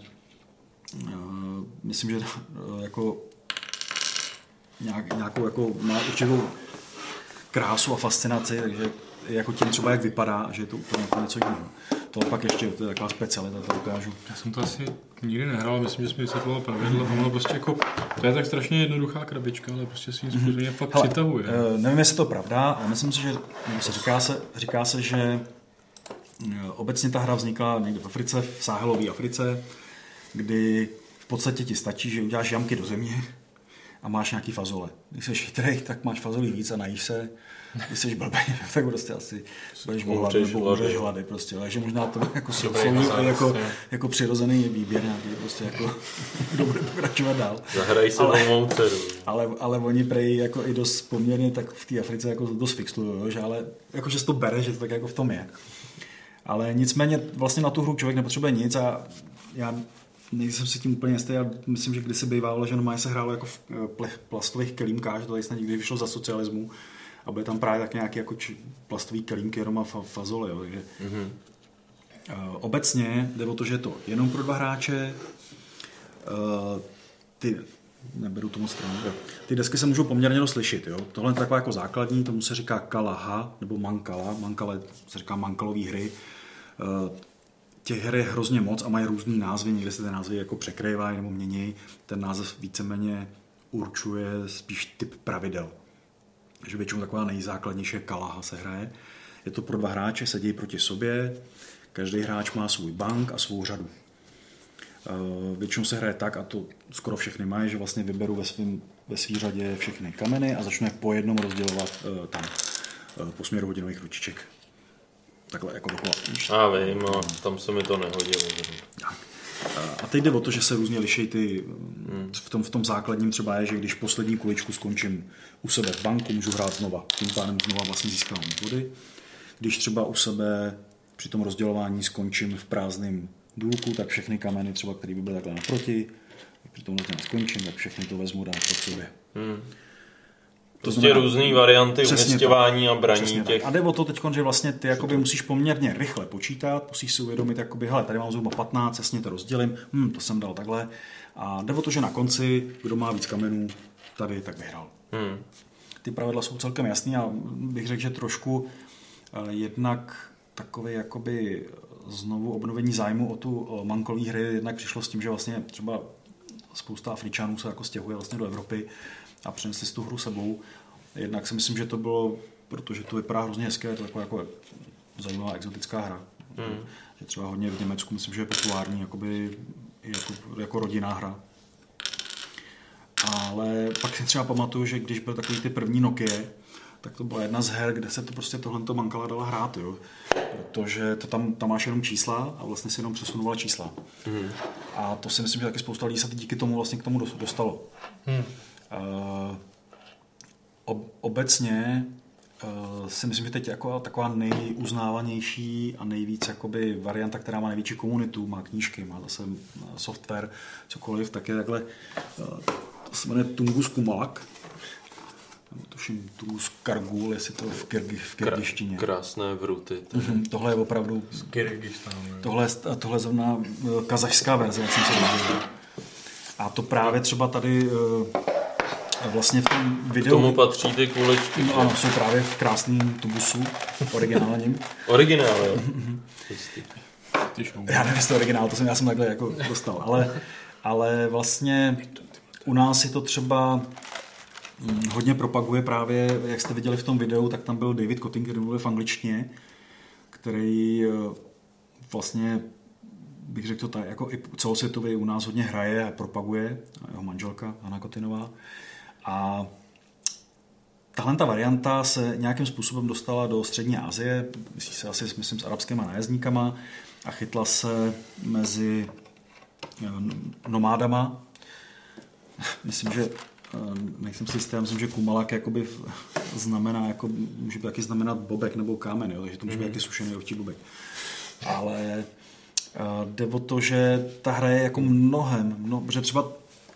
uh, myslím, že uh, jako nějak, nějakou jako, má určitou krásu a fascinaci, takže jako tím třeba jak vypadá, že je to úplně něco jiného. To pak ještě, to je taková specialita, to ukážu. Já jsem to asi nikdy nehrál, myslím, že jsme vysvětloval pravidla, ono prostě jako, to je tak strašně jednoduchá krabička, ale prostě svým způsobem mm-hmm. fakt Hele, přitahuje. Uh, nevím, jestli to pravda, ale myslím si, že se říká se, říká se, že uh, obecně ta hra vznikla někde v Africe, v Sáhelové Africe, kdy v podstatě ti stačí, že uděláš jamky do země a máš nějaký fazole. Když jsi chytrý, tak máš fazolí víc a najíš se když jsi blbý, tak prostě asi budeš volat nebo umřeš hlady prostě, takže možná to jako, jsou, jako, jako přirozený výběr nějaký, prostě jako, kdo bude pokračovat dál. Zahraj se ale, mou dceru. Ale, ale oni prej jako i dost poměrně tak v té Africe jako dost fixují, že ale jako, že to bere, že to tak jako v tom je. Ale nicméně vlastně na tu hru člověk nepotřebuje nic a já nejsem si tím úplně jistý, já myslím, že kdysi bývalo, že normálně se hrálo jako v eh, plastových kelímkách, že to tady snad nikdy vyšlo za socialismu, a bude tam právě tak nějaký jako či, plastový kelímky jenom a fa, fazole, jo, takže mm-hmm. Obecně jde o to, že je to jenom pro dva hráče. Eh, Ty, neberu to moc stranu. jo. Ty desky se můžou poměrně dost lišit. Jo? Tohle je taková jako základní, tomu se říká kalaha nebo mankala. Mankala se říká mankalový hry. Eh, Těch her je hrozně moc a mají různý názvy, někde se ty názvy jako překrývají nebo mění. Ten název víceméně určuje spíš typ pravidel. Takže většinou taková nejzákladnější kalaha se hraje. Je to pro dva hráče, sedí proti sobě, každý hráč má svůj bank a svou řadu. Eh, Většinou se hraje tak, a to skoro všechny mají, že vlastně vyberu ve, svým, ve svý řadě všechny kameny a začnu je po jednom rozdělovat eh, tam, eh, po směru hodinových ručiček. Takhle jako dokola. Já vím, a tam se mi to nehodilo. A teď jde o to, že se různě liší ty, v tom, v tom základním třeba je, že když poslední kuličku skončím u sebe v banku, můžu hrát znova. Tím pádem znova vlastně získám body. Když třeba u sebe při tom rozdělování skončím v prázdném důlku, tak všechny kameny třeba, které by byly takhle naproti, při tom rozdělování skončím, tak všechny to vezmu dát pod sobě. Hmm. Prostě různý varianty Přesně umisťování tak. a braní těch- Tak. A jde o to teď, že vlastně ty jakoby musíš poměrně rychle počítat, musíš si uvědomit, jakoby, hele, tady mám zhruba 15, jasně to rozdělím, hm, to jsem dal takhle. A jde o to, že na konci, kdo má víc kamenů, tady tak vyhrál. Hmm. Ty pravidla jsou celkem jasný a bych řekl, že trošku eh, jednak takové jakoby znovu obnovení zájmu o tu eh, mankolí hry jednak přišlo s tím, že vlastně třeba spousta Afričanů se jako stěhuje vlastně do Evropy a přinesli si tu hru sebou. Jednak si myslím, že to bylo, protože to vypadá hrozně hezké, je to taková jako zajímavá exotická hra. Hmm. Že třeba hodně v Německu myslím, že je populární jakoby, jako, jako rodinná hra. Ale pak si třeba pamatuju, že když byl takový ty první Nokia, tak to byla jedna z her, kde se to prostě tohle to mankala dala hrát, jo. Protože to tam, tam máš jenom čísla a vlastně si jenom přesunovala čísla. Mhm. A to si myslím, že taky spousta lidí se díky tomu vlastně k tomu dos- dostalo. Hmm. Ob, obecně uh, si myslím, že teď jako taková nejuznávanější a nejvíc jakoby varianta, která má největší komunitu, má knížky, má zase uh, software, cokoliv, tak je takhle, to se jmenuje Tungus Kumalak, nebo tuším Tungus Kargul, jestli to v, Kyrgy, v kyrgyzštině. Krásné vruty. Mhm, Tohle je opravdu... Tohle, je- tohle je zrovna eh, kazašská verze, jak jsem se dozvěděl. A to právě třeba tady eh, vlastně v tom K videu... tomu patří ty kuličky. No, ano, jsou právě v krásném tubusu, originálním. Originál, jo. Mhm. Já nevím, jestli to je originál, to jsem, já jsem takhle jako dostal, ale, ale vlastně u nás je to třeba hm, hodně propaguje právě, jak jste viděli v tom videu, tak tam byl David Cotting, který mluvil v angličtině, který eh, vlastně bych řekl to tak, jako i celosvětově u nás hodně hraje a propaguje, a jeho manželka Anna Kotinová. A Tahle ta varianta se nějakým způsobem dostala do střední Asie, myslí se asi myslím, s arabskými nájezdníkama a chytla se mezi eh, nomádama. Myslím, že eh, nejsem si jistý, myslím, že kumalak jakoby znamená, jako, může taky znamenat bobek nebo kámen, jo, takže to může být Mhm. taky sušený ovčí bobek. Ale eh, jde o to, že ta hra je jako mnohem, mno, protože třeba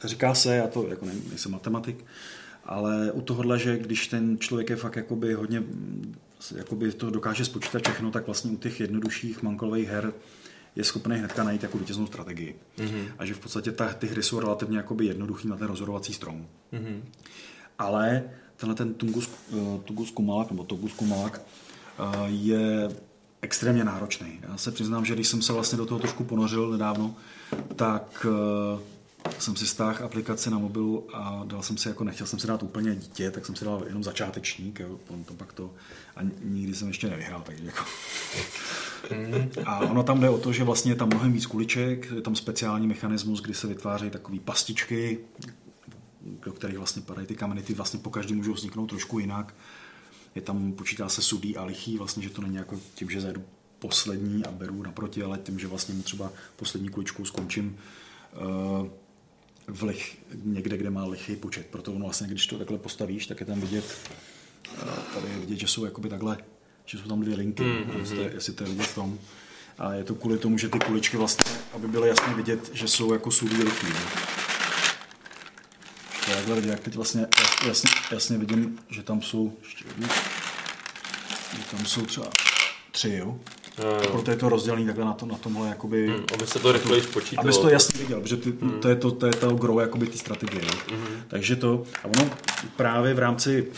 říká se, já to jako ne, nejsem matematik, ale u tohohle, že když ten člověk je fakt jakoby hodně, jakoby to dokáže spočítat všechno, tak vlastně u těch jednodušších mankolových her je schopný hnedka najít jako vítěznou strategii. Mhm. A že v podstatě ta, ty hry jsou relativně jakoby jednoduchý na ten rozhodovací strom. Mhm. Ale tenhle ten Tungus, eh, Tungus Kumalak, nebo Togus Kumalak, eh, je extrémně náročný. Já se přiznám, že když jsem se vlastně do toho trošku ponořil nedávno, tak eh, jsem si stáhl aplikaci na mobilu a dal jsem si, jako nechtěl jsem si dát úplně dítě, tak jsem si dal jenom začátečník, jo, to pak to, a nikdy jsem ještě nevyhrál, takže jako. A ono tam jde o to, že vlastně je tam mnohem víc kuliček, je tam speciální mechanismus, kdy se vytvářejí takové pastičky, do kterých vlastně padají ty kameny, ty vlastně po každý můžou vzniknout trošku jinak. Je tam, počítá se sudý a lichý, vlastně, že to není jako tím, že zajdu poslední a beru naproti, ale tím, že vlastně mu třeba poslední kuličku skončím uh, v lich, někde, kde má lichý počet. Proto ono vlastně, když to takhle postavíš, tak je tam vidět, uh, tady je vidět, že jsou jakoby takhle, že jsou tam dvě linky, Mhm. mm-hmm. jestli, to je- jestli to je vidět v tom. A je to kvůli tomu, že ty kuličky vlastně, aby byly jasně vidět, že jsou jako sudý lichý. Ne? To je takhle vidět, jak teď vlastně jasně, jasně vidím, že tam jsou ještě jednu, že tam jsou třeba tři, jo? Proto je to rozdělený takhle na, to, na tomhle jakoby... Hmm, aby se to rychleji počítalo. Aby to jasně viděl, protože ty, hmm. to je to, to je to gro jakoby ty strategie. Hmm. Takže to, a ono právě v rámci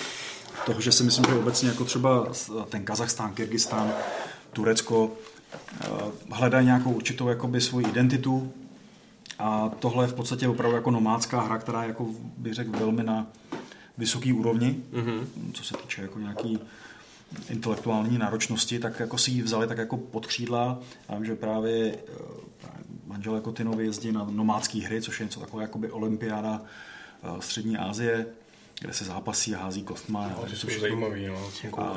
toho, že si myslím, že obecně jako třeba ten Kazachstán, Kyrgyzstán, Turecko eh, hledají nějakou určitou jakoby svoji identitu a tohle je v podstatě opravdu jako nomádská hra, která je jako bych řekl velmi na vysoký úrovni, mm-hmm. co se týče jako nějaký intelektuální náročnosti, tak jako si ji vzali tak jako pod křídla. Já vím, že právě, eh, právě manžel jako Tinovi jezdí na nomádské hry, což je něco takové jako by olympiáda eh, střední Asie, kde se zápasí a hází kostma. No, to jsou zajímavý, no, a,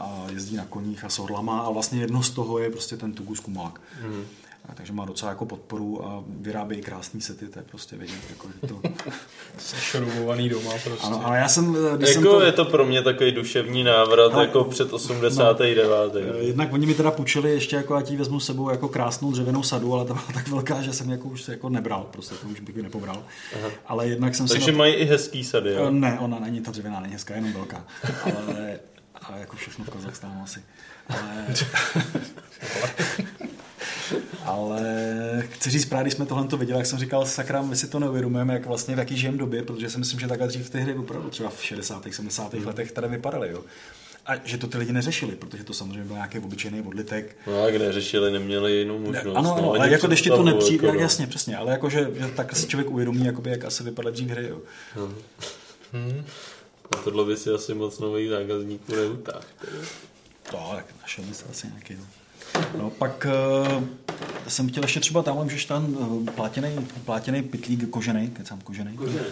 a, jezdí na koních a s orlama a vlastně jedno z toho je prostě ten Tugus Kumák. Mm-hmm. A takže má docela jako podporu a vyrábějí krásný sety, to je prostě vidět. Jako, že to... Sešrubovaný doma prostě. Ano, ale já jsem... Když jako jsem to... je to pro mě takový duševní návrat ale, jako před 89. No, jednak oni mi teda půjčili ještě jako, ať vezmu sebou jako krásnou dřevěnou sadu, ale ta byla tak velká, že jsem jako už jako nebral, prostě to už bych ji nepobral. Aha. Ale jednak jsem Takže na... mají i hezký sady, jo? Ne, ona není ta dřevěná, není hezká, jenom velká. Ale, ale jako všechno v Kazachstánu asi. Ale... Ale chci říct, právě když jsme tohle to viděli, jak jsem říkal, sakra, my si to neuvědomujeme, jak vlastně v jaký žijem době, protože si myslím, že takhle dřív ty hry opravdu třeba v 60. 70. Mm. letech tady vypadaly. Jo. A že to ty lidi neřešili, protože to samozřejmě byl nějaký obyčejný odlitek. No a kde řešili, neměli jinou možnost. Ne, ano, ano, no, ale jako když ti to nepřijde, jak jasně, přesně, ale jako, že, že tak si člověk uvědomí, jakoby, jak asi vypadaly dřív hry. Jo. Hmm. Hmm. A tohle by si asi moc nových zákazníků neutáhl. To, tak našel by se asi nějaký. No. No pak uh, jsem chtěl ještě třeba tam, že tam uh, plátěný, plátěný pitlík kožený, kecám kožený. kožený.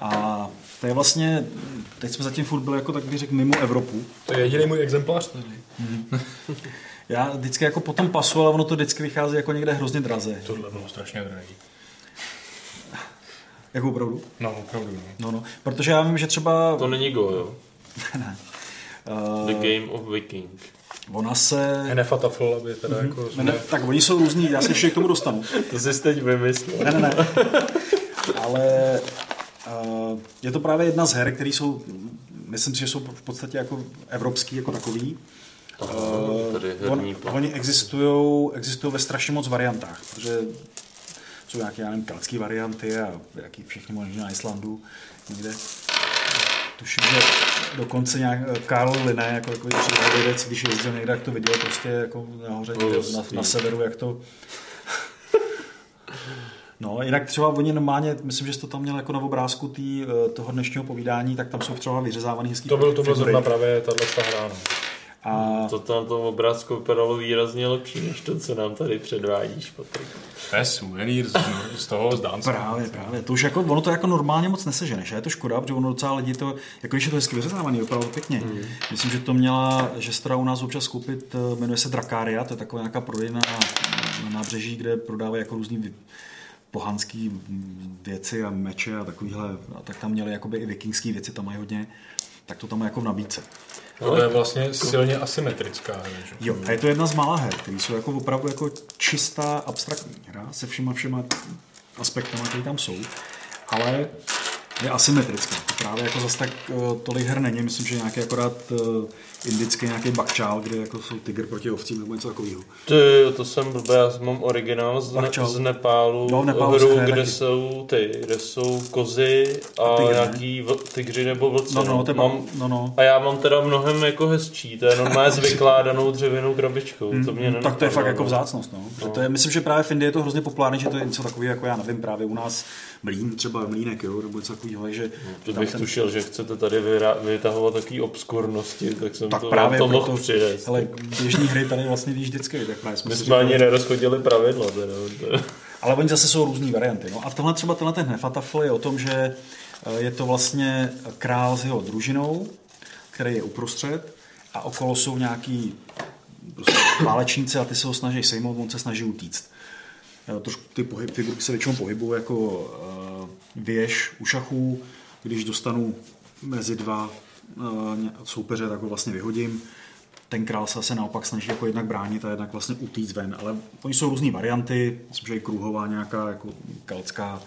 A to je vlastně, teď jsme zatím furt byli jako tak bych řekl mimo Evropu. To je jediný můj exemplář tady. Mm. Já vždycky jako potom pasu, ale ono to vždycky vychází jako někde hrozně draze. Tohle bylo strašně drahý. Jako opravdu? No, opravdu. No. no, no. Protože já vím, že třeba... To není Go, jo? ne. Uh, The Game of Viking. Ona se... Nefatafl, aby teda mm-hmm. jako... Jsme... Ne, tak oni jsou různý, já se ještě k tomu dostanu. to jsi teď vymyslel. Ne, ne, ne. Ale uh, je to právě jedna z her, které jsou, myslím si, že jsou v podstatě jako evropský jako takový. uh, on, oni existují existují ve strašně moc variantách, protože jsou nějaké, já nevím, keltské varianty a jaký všechny možná na Islandu někde tuším, že dokonce nějak eh, Karl Linné, jako takový přírodovědec, když jezdil někde, jak to viděl prostě jako nahoře, no, na, na, severu, jak to No, jinak třeba oni normálně, myslím, že jste to tam měl jako na obrázku tý, eh, toho dnešního povídání, tak tam jsou třeba vyřezávaný hezký To byl to byl zrovna právě tato hra, no. A... To tam tom obrázku vypadalo výrazně lepší, než to, co nám tady předvádíš, Patrik. To je suvenýr z, z toho z Dánska. Právě, právě. To už jako, ono to jako normálně moc neseženeš, a je to škoda, protože ono docela lidi to, jako když je to hezky vyřezávaný, opravdu pěkně. Mm. Myslím, že to měla, že se u nás občas koupit, eh, jmenuje se Drakária, to je taková nějaká prodejna na, na nábřeží, kde prodávají jako různý pohanský věci a meče a takovýhle, a tak tam měli jakoby i vikingský věci, tam mají hodně, tak to tam je jako v nabídce. No, to je vlastně silně asymetrická hra. Že? Jo, a je to jedna z mála her, které jsou jako opravdu jako čistá abstraktní hra se všema všema aspektama, které tam jsou, ale je asymetrická. Právě jako zase tak uh, tolik her není, myslím, že nějaký akorát uh, indický nějaký bakčál, kde jako jsou tygr proti ovcím nebo něco takového. Ty, to jsem blbý, já mám originál z, ne, z Nepálu, no, Nepálu hru, kde taky. jsou ty, kde jsou kozy a, a tygry, nějaký v, tygři nebo vlci. No, no, mám, no, no. A já mám teda mnohem jako hezčí, to je normálně s vykládanou dřevěnou krabičkou, mm, to mě Tak to je fakt jako no. vzácnost, no. no. To je, myslím, že právě v Indii je to hrozně populární, že to je něco takového, jako já nevím, právě u nás mlín, třeba mlínek, jo, nebo něco takového, že... No, to bych ten... tušil, že chcete tady vytahovat takové obskurnosti, tak jsem tak to, právě to mohl přinést. Ale běžní hry tady vlastně víš vždycky, tak právě jsme My jsme ani nerozchodili pravidla. Teda. Ale oni zase jsou různé varianty. No a tohle třeba tenhle ten Nefatafl je o tom, že eh, je to vlastně král s jeho družinou, který je uprostřed a okolo jsou nějaký prostě válečníci a ty se ho snaží sejmout, on se snaží utíct. Eh, trošku ty pohyb, figurky se většinou pohybují jako uh, věž u šachů, když dostanu mezi dva uh, soupeře, tak ho vlastně vyhodím. Ten král se se naopak snaží jako jednak bránit a jednak vlastně utíct ven, ale oni jsou různé varianty, myslím, že i kruhová nějaká jako keltská,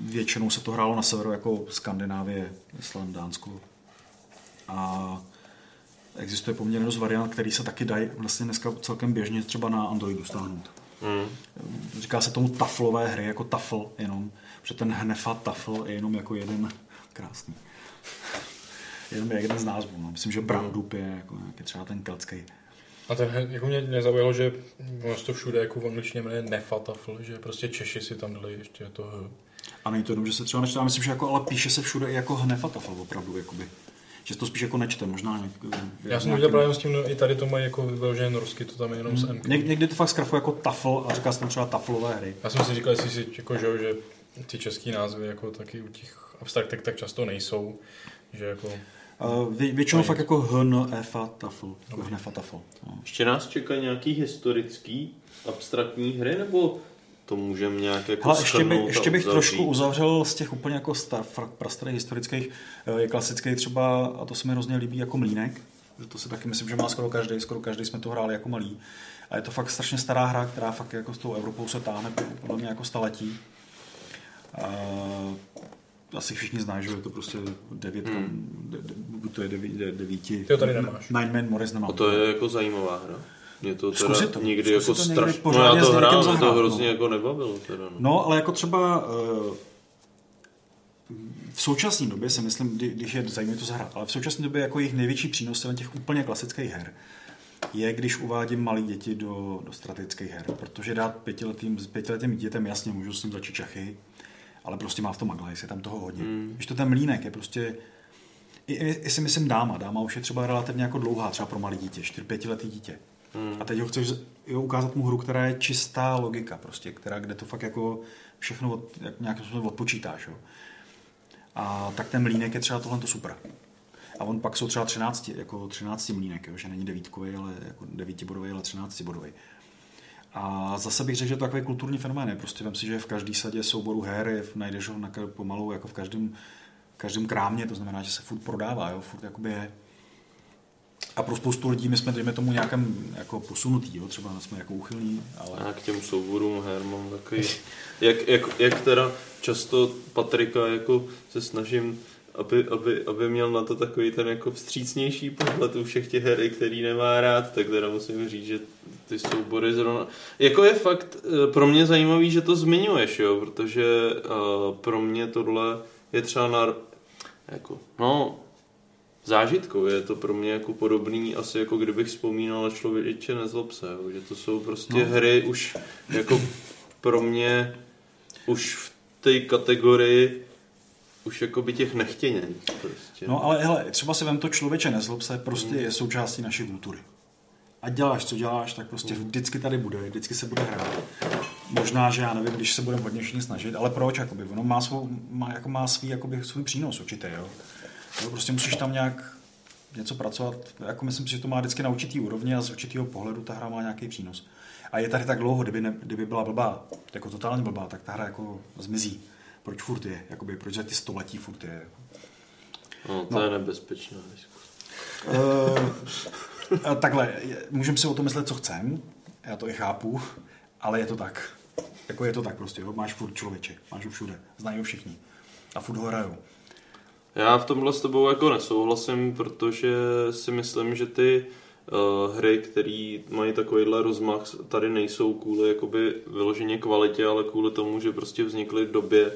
většinou se to hrálo na severu jako Skandinávie, Island, Dánsko. A existuje poměrně dost variant, který se taky dají vlastně dneska celkem běžně třeba na Androidu stáhnout. Mm. Říká se tomu taflové hry, jako tafl jenom, protože ten hnefa tafl je jenom jako jeden krásný. Jenom je jeden z názvů. No. Myslím, že Brandub je jako nějaký třeba ten keltský. A ten, jako mě nezaujalo, že ono se to všude jako v angličtině jmenuje nefatafl, že prostě Češi si tam dali ještě to H. A není to jenom, že se třeba nečte, já myslím, že jako, ale píše se všude i jako hnefatafl opravdu, jakoby. Že to spíš jako nečte, možná. Jako, Já jsem viděl právě s tím, no, i tady to mají jako vyložené norsky, to tam je jenom s M. Ně, někdy to fakt zkrafuje jako tafl a říká se tam třeba taflové hry. Já jsem si říkal, jestli si, jako, že, že ty český názvy jako taky u těch abstraktek tak často nejsou, že jako... Uh, vě, většinou fakt jako hn, efa, tafl, jako hnefa, tafl. No. Ještě nás čeká nějaký historický abstraktní hry, nebo to můžeme nějak jako Hele, ještě, by, ještě bych trošku uzavřel z těch úplně jako star, prastarých historických, eh, je klasický třeba, a to se mi hrozně líbí, jako Mlínek. Že To si taky myslím, že má skoro každý, skoro každý jsme to hráli jako malý. A je to fakt strašně stará hra, která fakt jako s tou Evropou se táhne podle mě jako staletí. A asi všichni znají, že je to prostě devět, hmm. de, de, buď to je deví, de, devíti. Ty ho tady nemáš. Nine Man Morris nemám. A to je jako zajímavá hra. Mě to teda Zkusit to. nikdy Zkusit jako strašně... No já to hrál, mě to zahrát, hrozně no. jako nebavilo. Teda, no. No, ale jako třeba eh, v současné době si myslím, kdy- když je zajímavé to zahrát, ale v současné době jako jejich největší přínos těch úplně klasických her je, když uvádím malé děti do, do strategických her, protože dát pětiletým, pětiletým dítětem jasně můžu s ním začít čachy, ale prostě má v tom magla, je tam toho hodně. Mm. Když to ten mlínek je prostě, i, i, i si myslím dáma, dáma už je třeba relativně jako dlouhá, třeba pro malé dítě, 4-5 letý dítě. Mm. A teď ho chceš jo, ukázat mu hru, která je čistá logika, prostě, která, kde to fakt jako všechno od, jak nějakým způsobem odpočítáš. Jo. A tak ten mlínek je třeba tohle super. A on pak jsou třeba 13, jako 13 mlínek, jo, že není devítkový, ale jako devítibodový, ale 13 bodový. A zase bych řekl, že to takový kulturní fenomén. Prostě vem si, že v každé sadě souboru her najdeš ho na, pomalu jako v každém, každém krámě, to znamená, že se furt prodává, jo, furt jakoby je. A pro spoustu lidí my jsme, dejme tomu, nějakém jako posunutý, jo, třeba jsme jako uchylní, ale... Já k těm souborům her mám takový... Jak, jak, jak teda často Patrika jako se snažím aby, aby, aby měl na to takový ten jako vstřícnější pohled u všech těch her, který nemá rád, tak teda musím říct, že ty soubory zrovna... Jako je fakt eh, pro mě zajímavý, že to zmiňuješ, jo, protože uh, pro mě tohle je třeba na... Jako, no, zážitkou. Je to pro mě jako podobný, asi jako kdybych vzpomínal na člověče nezlob se, že to jsou prostě No. hry už jako pro mě už v té kategorii už jako by těch nechtěně. Prostě. No ale hele, třeba si vem to člověče nezlob se, prostě je součástí naší kultury. A děláš, co děláš, tak prostě vždycky tady bude, vždycky se bude hrát. Možná, že já nevím, když se budeme hodně všichni snažit, ale proč, jakoby, ono má, svou, má, jako má svý, jakoby, svůj přínos určitý, jo. Jo. Prostě musíš tam nějak něco pracovat, jako myslím si, že to má vždycky na určitý úrovni a z určitého pohledu ta hra má nějaký přínos. A je tady tak dlouho, kdyby, ne, kdyby byla blbá, jako totálně blbá, tak ta hra jako zmizí. Proč furt je, jakoby, proč za ty století furt je. No, to No. je nebezpečná diskuse. Uh, takhle, můžeme si o tom myslet, co chcem, já to i chápu, ale je to tak. Jako je to tak prostě, jo? máš furt člověče, máš ho všude, znají ho všichni a furt ho hrajou. Já v tomhle s tebou jako nesouhlasím, protože si myslím, že ty uh, hry, které mají takovýhle rozmach, tady nejsou kvůli jakoby vyloženě kvalitě, ale kvůli tomu, že prostě vznikly v době,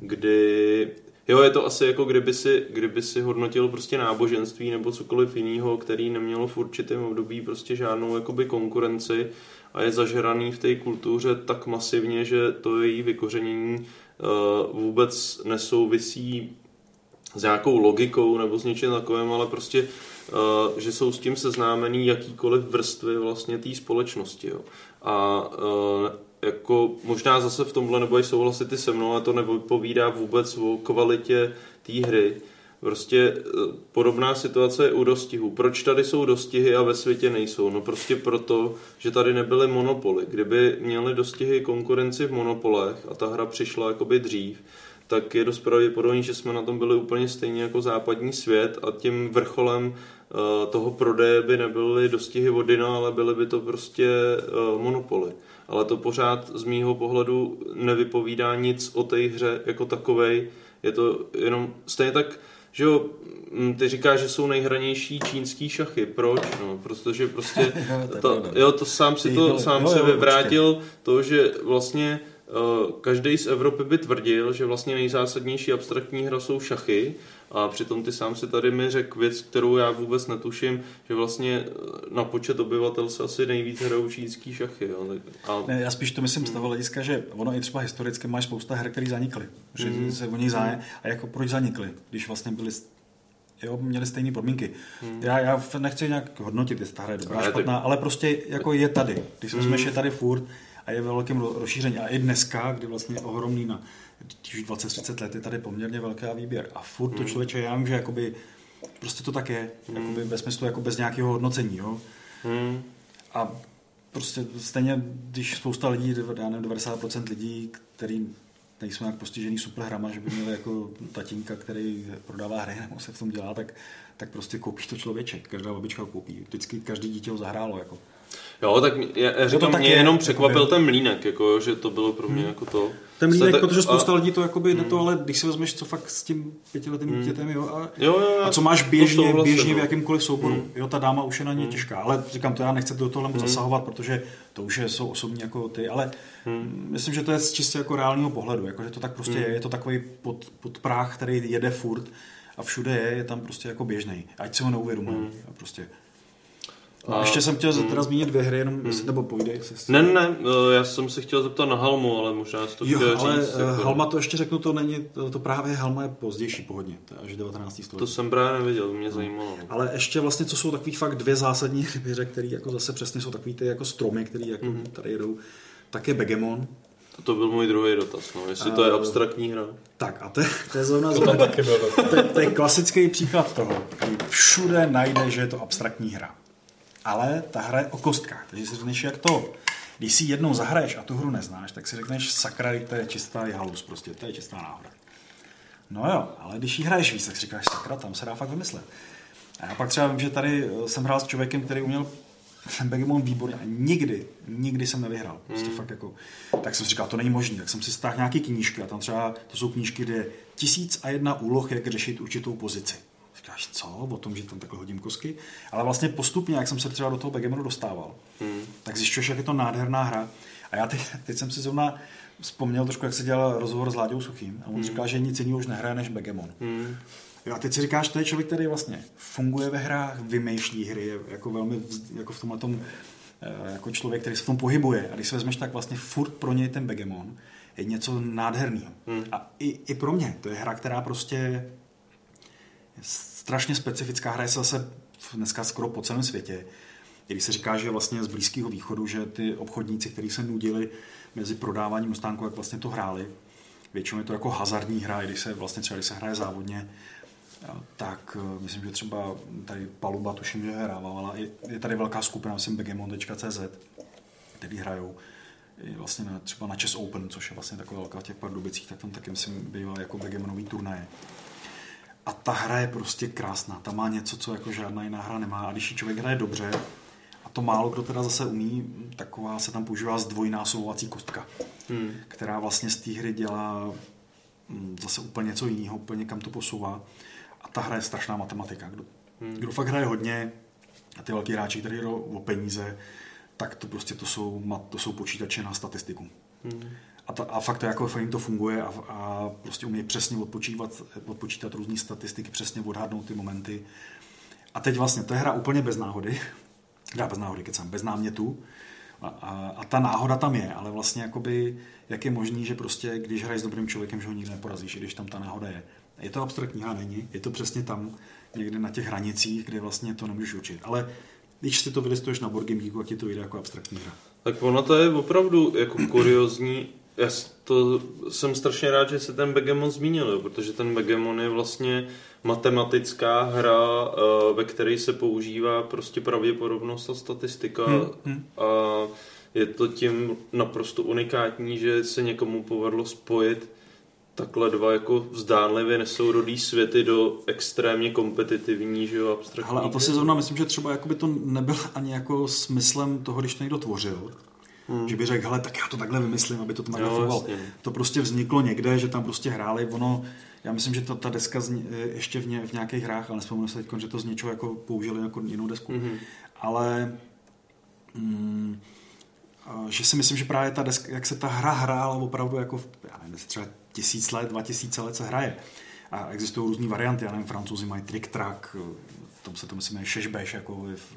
kdy Jo, je to asi jako kdyby si, kdyby si hodnotil prostě náboženství nebo cokoliv jiného, který nemělo v určitém období prostě žádnou jakoby konkurenci a je zažraný v té kultuře tak masivně, že to její vykořenění uh, vůbec nesouvisí s nějakou logikou nebo s něčím takovým, ale prostě, uh, že jsou s tím seznámený jakýkoliv vrstvy vlastně té společnosti. Jo. A uh, jako možná zase v tomhle nebo souhlasit ty se mnou, ale to nepovídá vůbec o kvalitě té hry. Prostě eh, podobná situace je u dostihů. Proč tady jsou dostihy a ve světě nejsou? No prostě proto, že tady nebyly monopoly. Kdyby měly dostihy konkurenci v monopolech a ta hra přišla jakoby dřív, tak je dost pravděpodobný, že jsme na tom byli úplně stejně jako západní svět a tím vrcholem eh, toho prodeje by nebyly dostihy vodina, ale byly by to prostě eh, monopoly. Ale to pořád z mýho pohledu nevypovídá nic o té hře jako takovej. Je to jenom stejně tak že jo, mm, ty říkáš, že jsou nejhranější čínský šachy. Proč? No, protože prostě, to, pravda. jo, to sám si to, sám se vyvrátil to, že vlastně každý z Evropy by tvrdil, že vlastně nejzásadnější abstraktní hra jsou šachy a přitom ty sám si tady mi řekl věc, kterou já vůbec netuším, že vlastně eh, na počet obyvatel se asi nejvíc hrajou čínský šachy. Jo. A, Ne, já spíš to myslím z toho hlediska, že ono i třeba historicky máš spousta her, které zanikly. Že Mhm. se o nich zájem. A jako proč zanikly, když vlastně byly jo, měli stejné podmínky. Já, já f- nechci nějak hodnotit, jestli ta hra je dobrá, Ale špatná, ale prostě jako je tady. Když Mhm. vezmeš, je tady furt a je ve velkém ro- rozšíření. A i dneska, kdy vlastně je ohromný na když už 20-30 let je tady poměrně velký výběr. A furt to Mhm. člověče, já vím, že jakoby, prostě to tak je, jakoby ve smyslu jako bez nějakého hodnocení. Jo? hmm, A prostě stejně, když spousta lidí, já nevím, 90% lidí, který nejsou nějak postižený super hrama, že by měli jako tatínka, který prodává hry nebo se v tom dělá, tak, tak prostě koupí to člověček. Každá babička ho koupí. Vždycky každý dítě ho zahrálo. Jako. Jo, tak mě- já, já říkám, tak mě je, jenom překvapil ten mlínek, jako, že to bylo pro mě jako to. Ten Se mlínek, te- protože spousta a- lidí to jakoby hmm. to, ale když si vezmeš, co fakt s tím pětiletým Hmm. dítětem, jo, a, Jo, jo, a co máš to běžně, souhlasím, běžně v no. jakýmkoliv souboru. Hmm. Jo, ta dáma už je na ně Hmm. těžká, ale říkám to, já nechci do tohle moc Hmm. zasahovat, protože to už je, jsou osobní jako ty, ale Hmm. myslím, že to je z čistě jako reálního pohledu, jako, že to tak prostě Hmm. je, je to takový pod, podpráh, který jede furt a všude je, je tam prostě jako běžný. Ať si ho neuvědomujeme. Hmm. Prostě. No, A- ještě jsem chtěl hmm. teda zmínit dvě hry, jenom, jestli- nebo povídej. jestli- Ne, ne, eh, já jsem se chtěl zeptat na Halmu, ale možná jsi to Jo, chtěl ale říct. eh, jako- Halma to ještě řeknu, to není, to, to právě Halma je pozdější pohodně, to je až 19. století. To jsem právě neviděl, to mě zajímalo. no. Ale ještě vlastně, co jsou takový fakt dvě zásadní rybiře, které jako zase přesně jsou takový ty jako stromy, které jako Mhm. tady jedou, tak je Begemon. To, to byl můj druhý dotaz, no, jestli to je Eh, abstraktní hra. Tak a to, je- to je zrovna To tam taky bylo. to, je- to je klasický příklad toho, kdy všude najde, že je to abstraktní hra. Ale ta hra je o kostkách, takže si řekneš, jak to. Když si jednou zahraješ a tu hru neznáš, tak si řekneš, sakra, to je čistá halus, prostě, to je čistá náhoda. No jo, ale když ji hraješ víc, tak si říkáš, sakra, tam se dá fakt vymyslet. A já pak třeba vím, že tady eh, jsem hrál s člověkem, který uměl ten Begemon výborně a nikdy, nikdy jsem nevyhrál. Prostě Hmm. fakt jako, tak jsem si říkal, to není možné. Tak jsem si stáhl nějaké knížky a tam třeba, to jsou knížky, kde je tisíc a jedna úloh, jak řešit určitou pozici. Říkáš, co? O tom, že tam takhle hodím kosky. Ale vlastně postupně, jak jsem se třeba do toho Begemonu dostával, Hmm. tak zjišťuješ, jak je to nádherná hra. A já teď, teď jsem si zrovna vzpomněl trošku, jak se dělal rozhovor s Láďou Suchým. A on Hmm. říkal, že nic jiného už nehraje než Begemon. Hmm. Jo, a teď si říkáš, to je člověk, který vlastně funguje ve hrách, vymýšlí hry, je jako velmi jako v tomhle tom, eh, jako člověk, který se v tom pohybuje. A když si vezmeš, tak vlastně furt pro něj ten Begemon je něco nádherného. Hmm. A i, i pro mě to je hra, která prostě strašně specifická. Hraje se zase dneska skoro po celém světě. Když se říká, že vlastně z Blízkého východu, že ty obchodníci, kteří se nudili mezi prodáváním stánku, jak vlastně to hráli, většinou je to jako hazardní hra, když se vlastně třeba, když se hraje závodně, tak eh, myslím, že třeba tady Paluba, tuším, že hrávala, je, je tady velká skupina, myslím begemon.cz, který hrajou vlastně na, třeba na Chess Open, což je vlastně taková velká těch Pardubicích, tak tam taky myslím bývá jako begemonový turnaje. A ta hra je prostě krásná, ta má něco, co jako žádná jiná hra nemá a když ji člověk hraje dobře, a to málo kdo teda zase umí, taková se tam používá zdvojnásobovací kostka, Hmm. která vlastně z té hry dělá mm, zase úplně něco jiného, úplně kam to posouvá. A ta hra je strašná matematika. Kdo, Hmm. kdo fakt hraje hodně, a ty velký hráči, kteří jdou o peníze, tak to prostě to jsou, to jsou počítače na statistiku. Hmm. A, ta, a fakt to jako jim to funguje a, a prostě umí přesně odpočívat, odpočítat různé statistiky, přesně odhadnout ty momenty. A teď vlastně, to je hra úplně bez náhody, teda bez náhody, kecám, bez námětu. A, a, a, ta náhoda tam je, ale vlastně jakoby, jak je možný, že prostě, když hraješ s dobrým člověkem, že ho nikdy neporazíš, i když tam ta náhoda je. Je to abstraktní hra, není, je to přesně tam, někde na těch hranicích, kde vlastně to nemůžeš určit. Ale když si to vylistuješ na Board Game tak ti to vyjde jako abstraktní hra. Tak ono to je opravdu jako kuriozní. Já to jsem strašně rád, že se ten Begemon zmínil, protože ten Begemon je vlastně matematická hra, eh, ve které se používá prostě pravděpodobnost a statistika Hmm, hmm. a je to tím naprosto unikátní, že se někomu povedlo spojit takhle dva jako zdánlivě nesourodý světy do extrémně kompetitivní, že jo, abstraktní. Ale a to si zrovna myslím, že třeba jakoby to nebyl ani jako smyslem toho, když to někdo tvořil. Hmm. Že by řekl, hele, tak já to takhle vymyslím, aby to takhle Jo, fungovalo. jasně. To prostě vzniklo někde, že tam prostě hráli, ono, já myslím, že ta, ta deska zní, eh, ještě v, ně, v nějakých hrách, ale nespomenu se teď, že to z něčeho jako použili jako jinou desku, mm-hmm. ale mm, že si myslím, že právě ta deska, jak se ta hra hrála opravdu jako, já nevím, třeba tisíc let, dva tisíce let se hraje. A existují různé varianty, já nevím, francouzi mají trick track, tom se to myslím je šešbeš, jako v,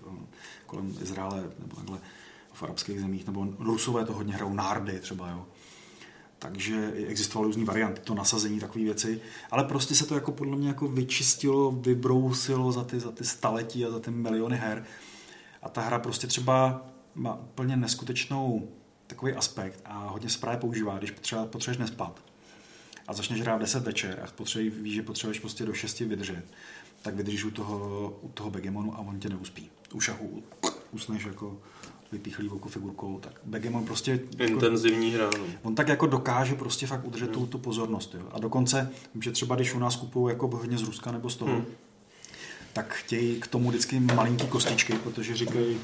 kolem Izraele, nebo takhle v arabských zemích, nebo Rusové to hodně hrajou nárdy třeba, jo. Takže existovaly různé varianty, to nasazení, takové věci, ale prostě se to jako podle mě jako vyčistilo, vybrousilo za ty, za ty staletí a za ty miliony her. A ta hra prostě třeba má úplně neskutečnou takový aspekt a hodně se právě používá, když potřeba, potřebuješ nespat a začneš hrát v 10 večer a potřebuješ, víš, že potřebuješ prostě do 6 vydržet, tak vydržíš u toho, u toho Begemonu a on tě neuspí. U šachu usneš jako vypíchlý oku figurkou, tak Begemon prostě... Intenzivní hra. No. On tak jako dokáže prostě fakt udržet hmm. tu, tu pozornost. Jo. A dokonce, vím, že třeba když u nás kupují jako hodně z Ruska nebo z toho, hmm. tak chtějí k tomu vždycky malinký kostičky, protože říkají,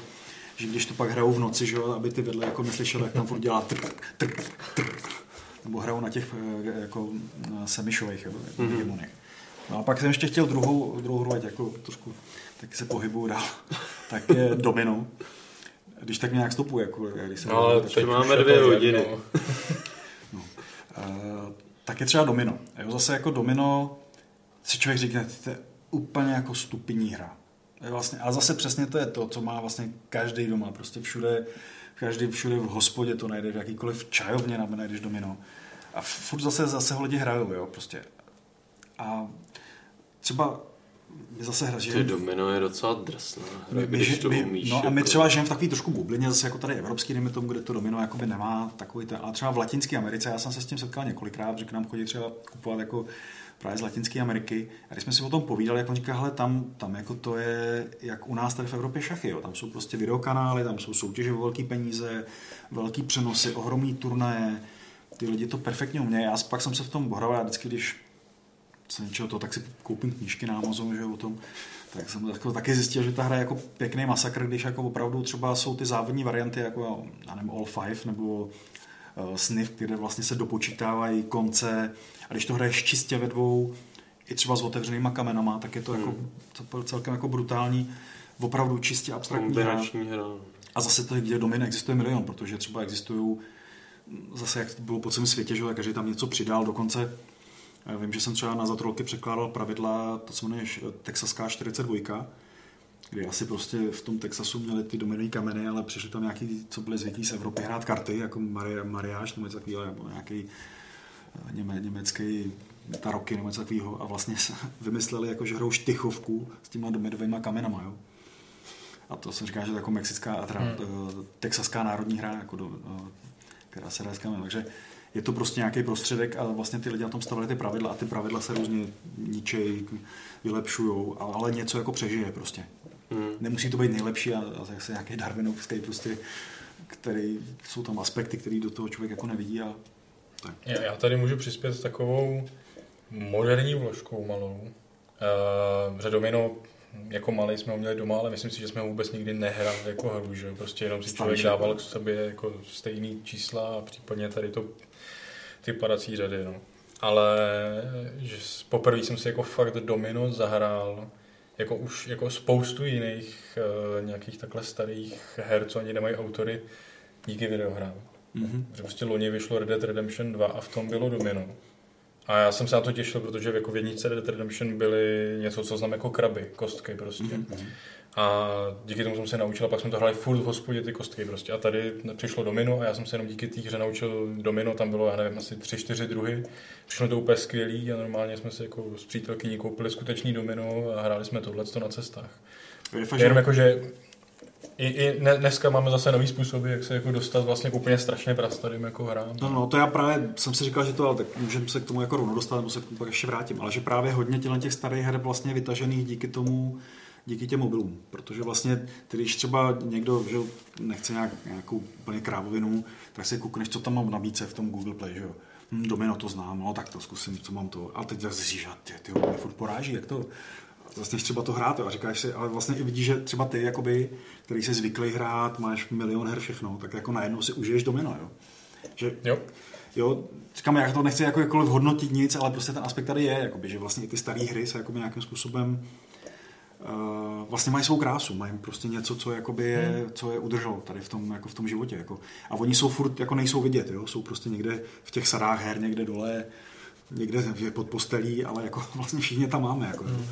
že když to pak hrajou v noci, že jo, aby ty vedle jako neslyšeli, jak tam furt dělá trk, trk, trk, nebo hrajou na těch eh, jako semišových jo, mm-hmm. No a pak jsem ještě chtěl druhou, druhou hru, ať jako trošku taky se pohybuju dál, tak je Domino. Když tak nějak stopu, jako když se... No, ale teď máme dvě hodiny. no. Uh, tak je třeba Domino. Jo, zase jako Domino si člověk říká, to je úplně jako stupidní hra. Je vlastně, ale zase přesně to je to, co má vlastně každý doma. Prostě všude, každý všude v hospodě to najdeš, v jakýkoliv čajovně najdeš Domino. A furt zase, zase ho lidi hrajou, jo, prostě. A třeba my zase hra, Ty domino je docela drsná hra, my, když to my, umíš. No a my jako... třeba žijeme v takový trošku bublině, zase jako tady evropský, dejme tomu, kde to domino jakoby nemá takový ten, ale třeba v Latinské Americe, já jsem se s tím setkal několikrát, že k nám chodí třeba kupovat jako právě z Latinské Ameriky. A když jsme si o tom povídali, jak on říká, hele, tam, tam jako to je, jak u nás tady v Evropě šachy, jo. tam jsou prostě videokanály, tam jsou soutěže o velké peníze, velký přenosy, ohromný turnaje, ty lidi to perfektně umějí. Já pak jsem se v tom bohral, já vždycky, když se něčeho to, tak si koupím knížky na Amazonu, že o tom, tak jsem jako taky zjistil, že ta hra je jako pěkný masakr, když jako opravdu třeba jsou ty závodní varianty, jako já nevím, All Five, nebo uh, Sniff, kde vlastně se dopočítávají konce a když to hraješ čistě ve dvou, i třeba s otevřenýma kamenama, tak je to jako hmm. jako celkem jako brutální, opravdu čistě abstraktní hra. hra. A zase to, kde domin existuje milion, protože třeba existují zase jak bylo po celém světě, že každý tam něco přidal, dokonce vím, že jsem třeba na zatrolky překládal pravidla, to se jmenuje Texaská 42, kdy asi prostě v tom Texasu měli ty dominový kameny, ale přišli tam nějaký, co byli zvyklí z Evropy hrát karty, jako mariáš nebo něco takového, nebo nějaký eh, něme, německý taroky nebo něco takového a vlastně vymysleli, jako, že hrajou štychovku s těma dominovými kamenama, jo. A to se říká, že je jako mexická teda hmm. Eh, texaská národní hra, jako do, eh, která se hraje s kamenem. Takže je to prostě nějaký prostředek a vlastně ty lidi na tom stavili ty pravidla a ty pravidla se různě ničej, vylepšují, ale něco jako přežije prostě. Hmm. Nemusí to být nejlepší a, a zase nějaký darwinovský prostě, který, jsou tam aspekty, které do toho člověk jako nevidí a tak. Já, já tady můžu přispět takovou moderní vložkou malou. Uh, že domino jako malý jsme ho měli doma, ale myslím si, že jsme ho vůbec nikdy nehrali jako hru, že prostě jenom si člověk dával k sobě jako stejný čísla a případně tady to ty padací řady, no. Ale že poprvé jsem si jako fakt domino zahrál jako už jako spoustu jiných uh, nějakých takhle starých her, co ani nemají autory, díky videohrám. Mm-hmm. Že prostě loni vyšlo Red Dead Redemption 2 a v tom bylo domino. A já jsem se na to těšil, protože jako v jedničce Red Dead Redemption byly něco, co znám jako kraby, kostky prostě. Mm-hmm. A díky tomu jsem se naučil a pak jsme to hráli furt v hospodě ty kostky prostě. A tady přišlo domino a já jsem se jenom díky té hře naučil domino, tam bylo, já nevím, asi tři, čtyři druhy. Přišlo to úplně skvělý a normálně jsme si jako s přítelkyní koupili skutečný domino a hráli jsme tohle na cestách. Je fakt, jenom jako, že i, i dneska máme zase nový způsoby, jak se jako dostat vlastně k úplně strašně prastarým jako hrám. No, no, to já právě jsem si říkal, že to, ale tak můžeme se k tomu jako rovno dostat, nebo se k tomu pak ještě vrátím, ale že právě hodně těch starých her vlastně vytažených díky tomu, díky těm mobilům, protože vlastně, když třeba někdo že nechce nějak, nějakou úplně krávovinu, tak si koukneš, co tam mám v nabídce v tom Google Play, že jo. Hm, domino to znám, no tak to zkusím, co mám to. A teď zjistíš, že ty, ty mě furt poráží, jak to, vlastně třeba to hrát a říkáš si, ale vlastně i vidíš, že třeba ty, jakoby, který jsi zvyklý hrát, máš milion her všechno, tak jako najednou si užiješ domino, jo. Že, jo. Jo, říkám, já to nechci jako jakkoliv hodnotit nic, ale prostě ten aspekt tady je, jakoby, že vlastně i ty staré hry se jakoby nějakým způsobem uh, vlastně mají svou krásu, mají prostě něco, co, jakoby je, Hmm. co je udrželo tady v tom, jako v tom životě. Jako. A oni jsou furt, jako nejsou vidět, jo? jsou prostě někde v těch sadách her, někde dole, někde pod postelí, ale jako vlastně všichni tam máme. Jako. Hmm.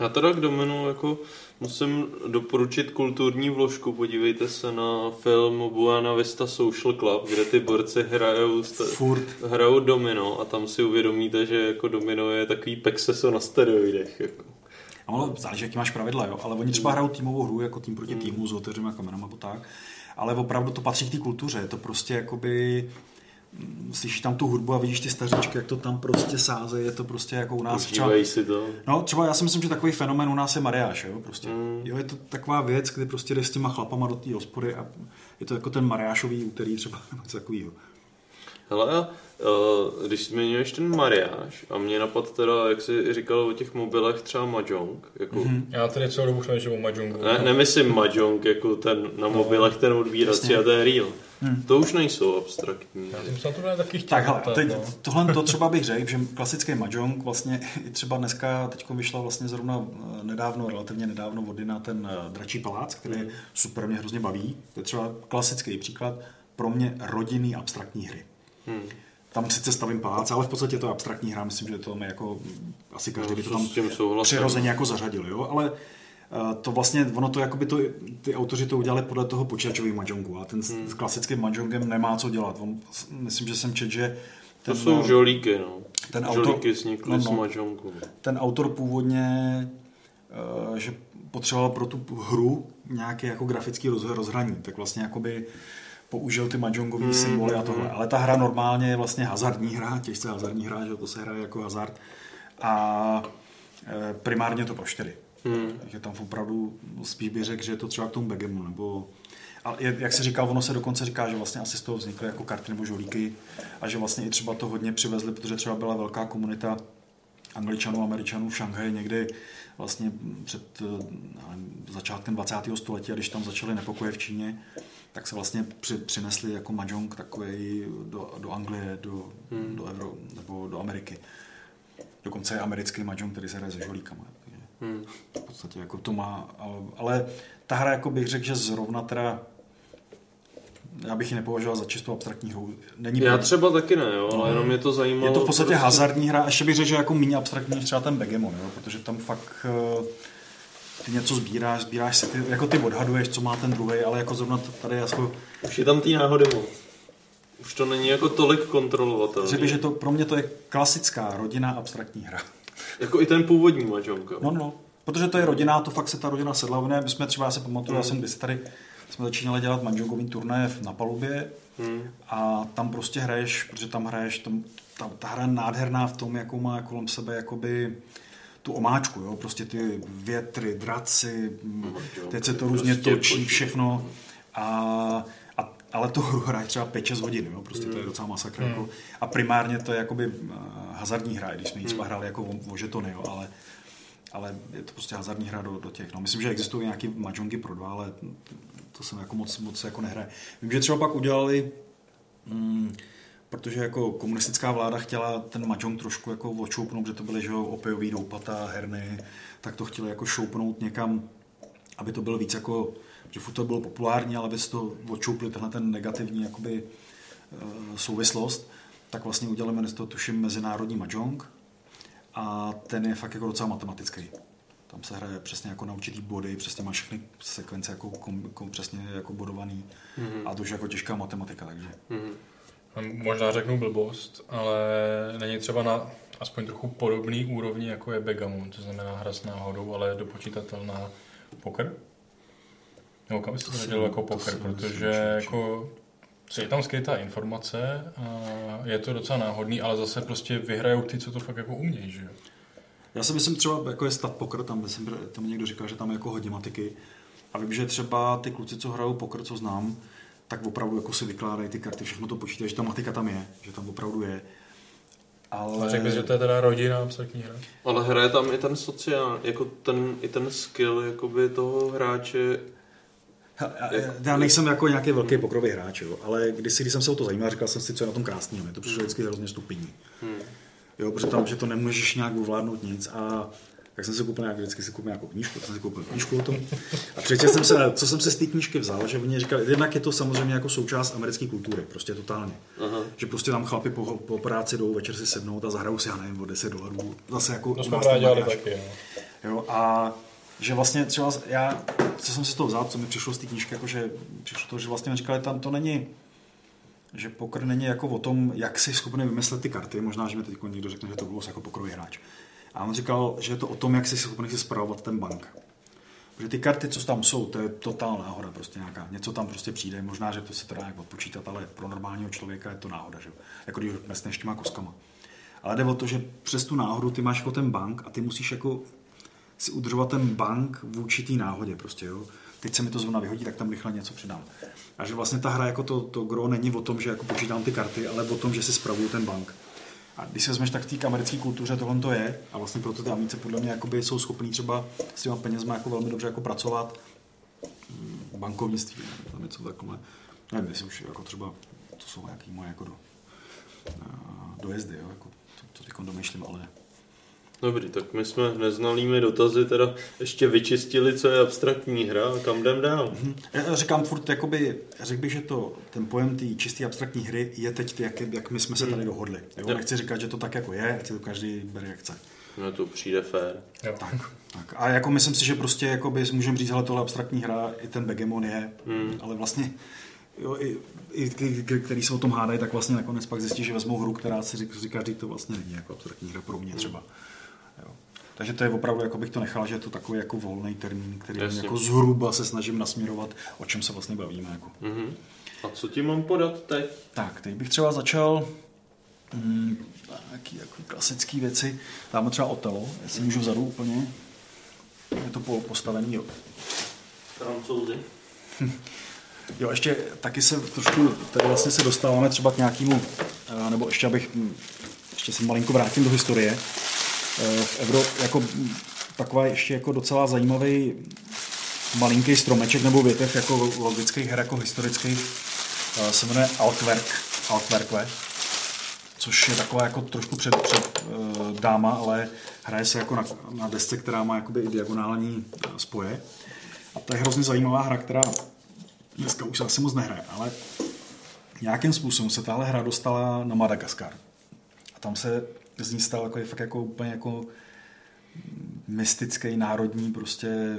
Já teda k Dominu jako musím doporučit kulturní vložku. Podívejte se na film Buena Vista Social Club, kde ty borci hrajou, Furt. hrajou domino a tam si uvědomíte, že jako domino je takový pexeso na steroidech. Jako. A ono záleží, jaký máš pravidla, jo? ale oni třeba hrajou týmovou hru, jako tým proti týmu s otevřenýma kamerama a tak, ale opravdu to patří k té kultuře, je to prostě jakoby mm, slyšíš tam tu hudbu a vidíš ty stařičky, jak to tam prostě sáze, je to prostě jako u nás třeba... Si to. No, třeba já si myslím, že takový fenomén u nás je mariáš, jo, prostě. Mm. Jo, je to taková věc, kdy prostě jdeš s těma chlapama do té hospody a je to jako ten mariášový úterý třeba, nebo něco takového. Hele, když zmiňuješ ten mariáž, a mě napad teda, jak jsi říkal o těch mobilech, třeba Mahjong, jako, Mhm. mm-hmm. Já tady celou dobu přemýšlím o Mahjongu. ne, nemyslím Mahjong, jako ten na mobilech ten odbírací jasně. a ten real. Hmm. To už nejsou abstraktní. Já jsem se na to taky chtěl. Tak hele, zeptat, teď, no. tohle to třeba bych řekl, že klasický mahjong vlastně i třeba dneska, teď vyšla vlastně zrovna eh, nedávno, relativně nedávno vody na ten eh, dračí palác, který je super, mě hrozně baví. To je třeba klasický příklad pro mě rodinný abstraktní hry. Hmm. Tam sice stavím palác, ale v podstatě to je abstraktní hra, myslím, že to mi jako asi každý No, by to tam přirozeně jako zařadil, jo, ale eh, to vlastně, ono to jakoby to, ty autoři to udělali podle toho počítačového mahjongu a ten s, Hmm. s klasickým mahjongem nemá co dělat. On, myslím, že jsem čet, že To ten, jsou eh, žolíky, no. ten autor- žolíky vznikly no, z no. Mahjongu. ten autor původně, eh, že potřeboval pro tu hru nějaký jako grafický roz, rozhraní, tak vlastně jakoby použil ty mahjongový Hmm, symboly a tohle. Ale ta hra normálně je vlastně hazardní hra, těžce hazardní hra, že to se hraje jako hazard. A eh, primárně to pro čtyři. Hmm. Takže tam opravdu spíš bych řekl, že je to třeba k tomu Begemu, nebo ale jak se říkal, ono se dokonce říká, že vlastně asi z toho vznikly jako karty nebo žolíky a že vlastně i třeba to hodně přivezli, protože třeba byla velká komunita Angličanů, Američanů v Šanghaji někdy vlastně před já nevím, začátkem 20. století, a když tam začaly nepokoje v Číně, tak se vlastně při, přinesli jako mahjong takový do, do Anglie, do, Hmm. do Euro, nebo do Ameriky. Dokonce je americký mahjong, který se hraje se žolíkama. Hmm. v podstatě jako to má, ale, ale ta hra jako bych řekl, že zrovna teda já bych ji nepovažoval za čistou abstraktní hru. Není Já pro- třeba taky ne, jo, ale No. jenom mě to zajímalo. je to v podstatě prostě- hazardní hra, a ještě bych řekl, že jako méně abstraktní než třeba ten Begemon, jo? protože tam fakt eh, ty něco sbíráš, sbíráš si, ty, jako ty odhaduješ, co má ten druhý, ale jako zrovna tady jako, Už je tam té náhody moc. Už to není jako tolik kontrolovatelné. řekl že to pro mě to je klasická rodinná abstraktní hra. Jako i ten původní jo. No, no, protože to je rodina, to fakt se ta rodina sedla. Ne, my jsme třeba, já se pamatuju, já Hmm. jsem kdysi tady, jsme začínali dělat manžongový turné na palubě Hmm. a tam prostě hraješ, protože tam hraješ, tam, ta, ta hra je nádherná v tom, jakou má kolem sebe jakoby tu omáčku, jo? prostě ty větry, draci, mm, teď se to různě prostě točí, všechno. A, a, ale to hru hraje třeba 5-6 hodin, jo? prostě to je docela masakr. Hmm. Jako, a primárně to je jakoby hazardní hra, i když jsme ji třeba Hmm. hráli jako o, žetony, jo? ale ale je to prostě hazardní hra do, do těch. No, myslím, že existují nějaký mahjongy pro dva, ale to jsem jako moc, moc jako nehraje. Vím, že třeba pak udělali, mm, protože jako komunistická vláda chtěla ten mahjong trošku jako odšoupnout, že to byly že jo, opijový doupata, herny, tak to chtěli jako šoupnout někam, aby to bylo víc jako, že furt to bylo populární, ale aby se to odšoupli tenhle ten negativní jakoby, eh, souvislost, tak vlastně udělali to, tuším, Mezinárodní mahjong, a ten je fakt jako docela matematický. Tam se hraje přesně jako na určitý body, přesně má všechny sekvence jako kom, kom, přesně jako bodovaný Mhm. a to už jako těžká matematika, takže. Mhm. Možná řeknu blbost, ale není třeba na aspoň trochu podobný úrovni, jako je Begamon, to znamená hra s náhodou, ale dopočítatelná poker? Nebo kam byste To nedělal jako poker, protože že- jako je tam skrytá informace a je to docela náhodný, ale zase prostě vyhrajou ty, co to fakt jako umějí, že jo? Já si myslím třeba, jako je stat poker, tam, myslím, tam někdo říká, že tam je jako hodně matiky. A vím, že třeba ty kluci, co hrajou poker, co znám, tak opravdu jako si vykládají ty karty, všechno to počítají, že ta matika tam je, že tam opravdu je. Ale... Ale... Řekl bys, že to je teda rodina abstraktní hra? Ale hraje tam i ten sociál, jako ten, i ten skill jakoby toho hráče, Já, já nejsem jako nějaký velký pokrový hráč, jo, ale když, když jsem se o to zajímal, říkal jsem si, co je na tom krásného. Mě to přišlo vždycky hrozně stupidní. Hmm. Jo, protože tam, že to nemůžeš nějak ovládnout nic a tak jsem si koupil nějak, vždycky si koupil nějakou knížku, tak jsem si koupil knížku o tom. A přečetl jsem se, co jsem si z té knížky vzal, že oni říkali, jednak je to samozřejmě jako součást americké kultury, prostě totálně. Aha. Že prostě tam chlapi po, po práci jdou večer si sednout a zahrajou si, já nevím, o 10 dolarů. Zase jako To u jsme dělali taky, jo. Jo, a že vlastně třeba já, co jsem si z toho vzal, co mi přišlo z té knížky, jako že přišlo to, že vlastně mi říkali, tam to není, že pokr není jako o tom, jak si schopný vymyslet ty karty, možná, že mi teď někdo řekne, že to bylo jako pokrový hráč. A on říkal, že je to o tom, jak jsi schopný si spravovat ten bank. Protože ty karty, co tam jsou, to je totální náhoda prostě nějaká. Něco tam prostě přijde, možná, že to se to dá nějak odpočítat, ale pro normálního člověka je to náhoda, že? Jako když mesneš těma koskama. Ale jde o to, že přes tu náhodu ty máš jako ten bank a ty musíš jako si udržovat ten bank v určitý náhodě prostě, jo. Teď se mi to zrovna vyhodí, tak tam rychle něco přidám. A že vlastně ta hra jako to, to gro není o tom, že jako počítám ty karty, ale o tom, že si spravuju ten bank. A když si vezmeš, tak v té americké kultuře tohle to je a vlastně proto ty amice podle mě jakoby jsou schopní třeba s těma penězma jako velmi dobře jako pracovat Mm, bankovnictví, tam něco takhle. Nevím, jestli už jako třeba, to jsou nějaký moje jako do, a, dojezdy, jo, jako to, to teď ale Dobrý, tak my jsme neznalými dotazy teda ještě vyčistili, co je abstraktní hra a kam jdem dál. Já říkám furt, jakoby, řekl bych, že to, ten pojem té čisté abstraktní hry je teď, jak, jak my jsme se tady dohodli. Jo? Nechci říkat, že to tak jako je, ať si to každý bere jak chce. No to přijde fér. Tak, tak. A jako myslím si, že prostě jakoby můžeme říct, hele, tohle abstraktní hra, i ten Begemon je, Hmm. ale vlastně jo, i, i ty, který se o tom hádají, tak vlastně nakonec pak zjistí, že vezmou hru, která si řík- říká, že to vlastně není jako abstraktní hra pro mě třeba. Jo. Takže to je opravdu, jako bych to nechal, že je to takový jako volný termín, který Jasně. jako zhruba se snažím nasměrovat, o čem se vlastně bavíme. Jako. Mhm. A co ti mám podat teď? Tak, teď bych třeba začal mm, nějaký jako klasické věci. Dáme třeba Otelo, jestli můžu vzadu úplně. Je to po, postavený, jo. Francouzi. Jo, ještě taky se trošku, tady vlastně se dostáváme třeba k nějakému, eh, nebo ještě abych, hm, ještě se malinko vrátím do historie. Eh, V Euro, jako taková ještě jako docela zajímavý malinký stromeček nebo větev jako logických her, jako historických, eh, se jmenuje Altwerk, Altwerkle, což je taková jako trošku před, před uh, dáma, ale hraje se jako na, na desce, která má jakoby i diagonální eh, spoje. A to je hrozně zajímavá hra, která dneska už se asi moc nehraje, ale nějakým způsobem se tahle hra dostala na Madagaskar. A tam se z ní stal jako, fakt jako úplně jako mystický, národní prostě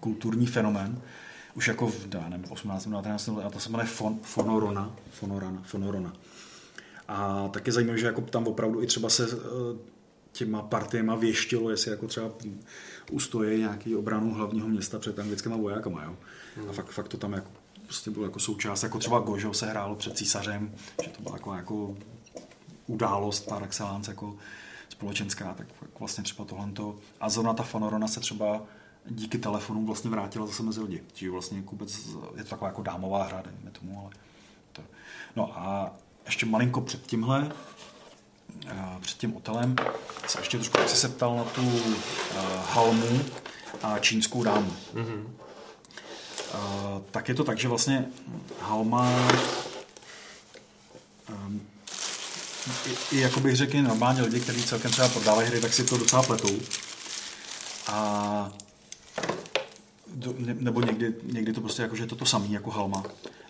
kulturní fenomén. Už jako v já nevím, 18. 19. a to se jmenuje Fon, Fonorona, Fonorana, Fonorona. A tak je zajímavé, že jako tam opravdu i třeba se eh, těma partiema věštilo, jestli jako třeba ustojí nějaký obranu hlavního města před anglickými vojákama. Jo? A fakt, fakt to tam jako, prostě bylo jako součást, jako třeba Gožo se hrálo před císařem, že to byla jako, jako událost par excellence jako společenská, tak vlastně třeba tohle. A zrovna ta Fanorona se třeba díky telefonům vlastně vrátila zase mezi lidi. Že vlastně jako vůbec, je to taková jako dámová hra, dejme tomu, ale to. No a ještě malinko před tímhle, a před tím hotelem, se ještě trošku si se ptal na tu uh, halmu a čínskou dámu. Mhm. Uh, tak je to tak, že vlastně halma um, i, i jako bych řekl, normálně lidi, kteří celkem třeba prodávají hry, tak si to docela pletou. A do, ne, nebo někdy, někdy to prostě jako, že je to to samý jako halma.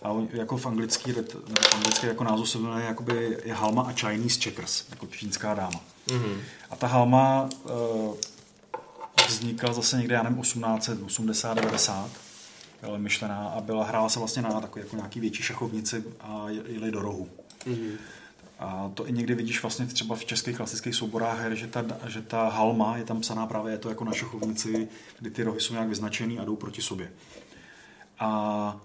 A on- jako v anglický, nebo v anglický jako název se jmenuje jakoby je halma a Chinese checkers, jako čínská dáma. Mhm. A ta halma uh, vznikla zase někde, já nevím, 1880, 90 byla myšlená a byla, hrála se vlastně na takový jako nějaký větší šachovnici a jeli do rohu. Mhm. A to i někdy vidíš vlastně třeba v českých klasických souborách her, že ta, že ta halma je tam psaná právě je to jako na šachovnici, kdy ty rohy jsou nějak vyznačený a jdou proti sobě. A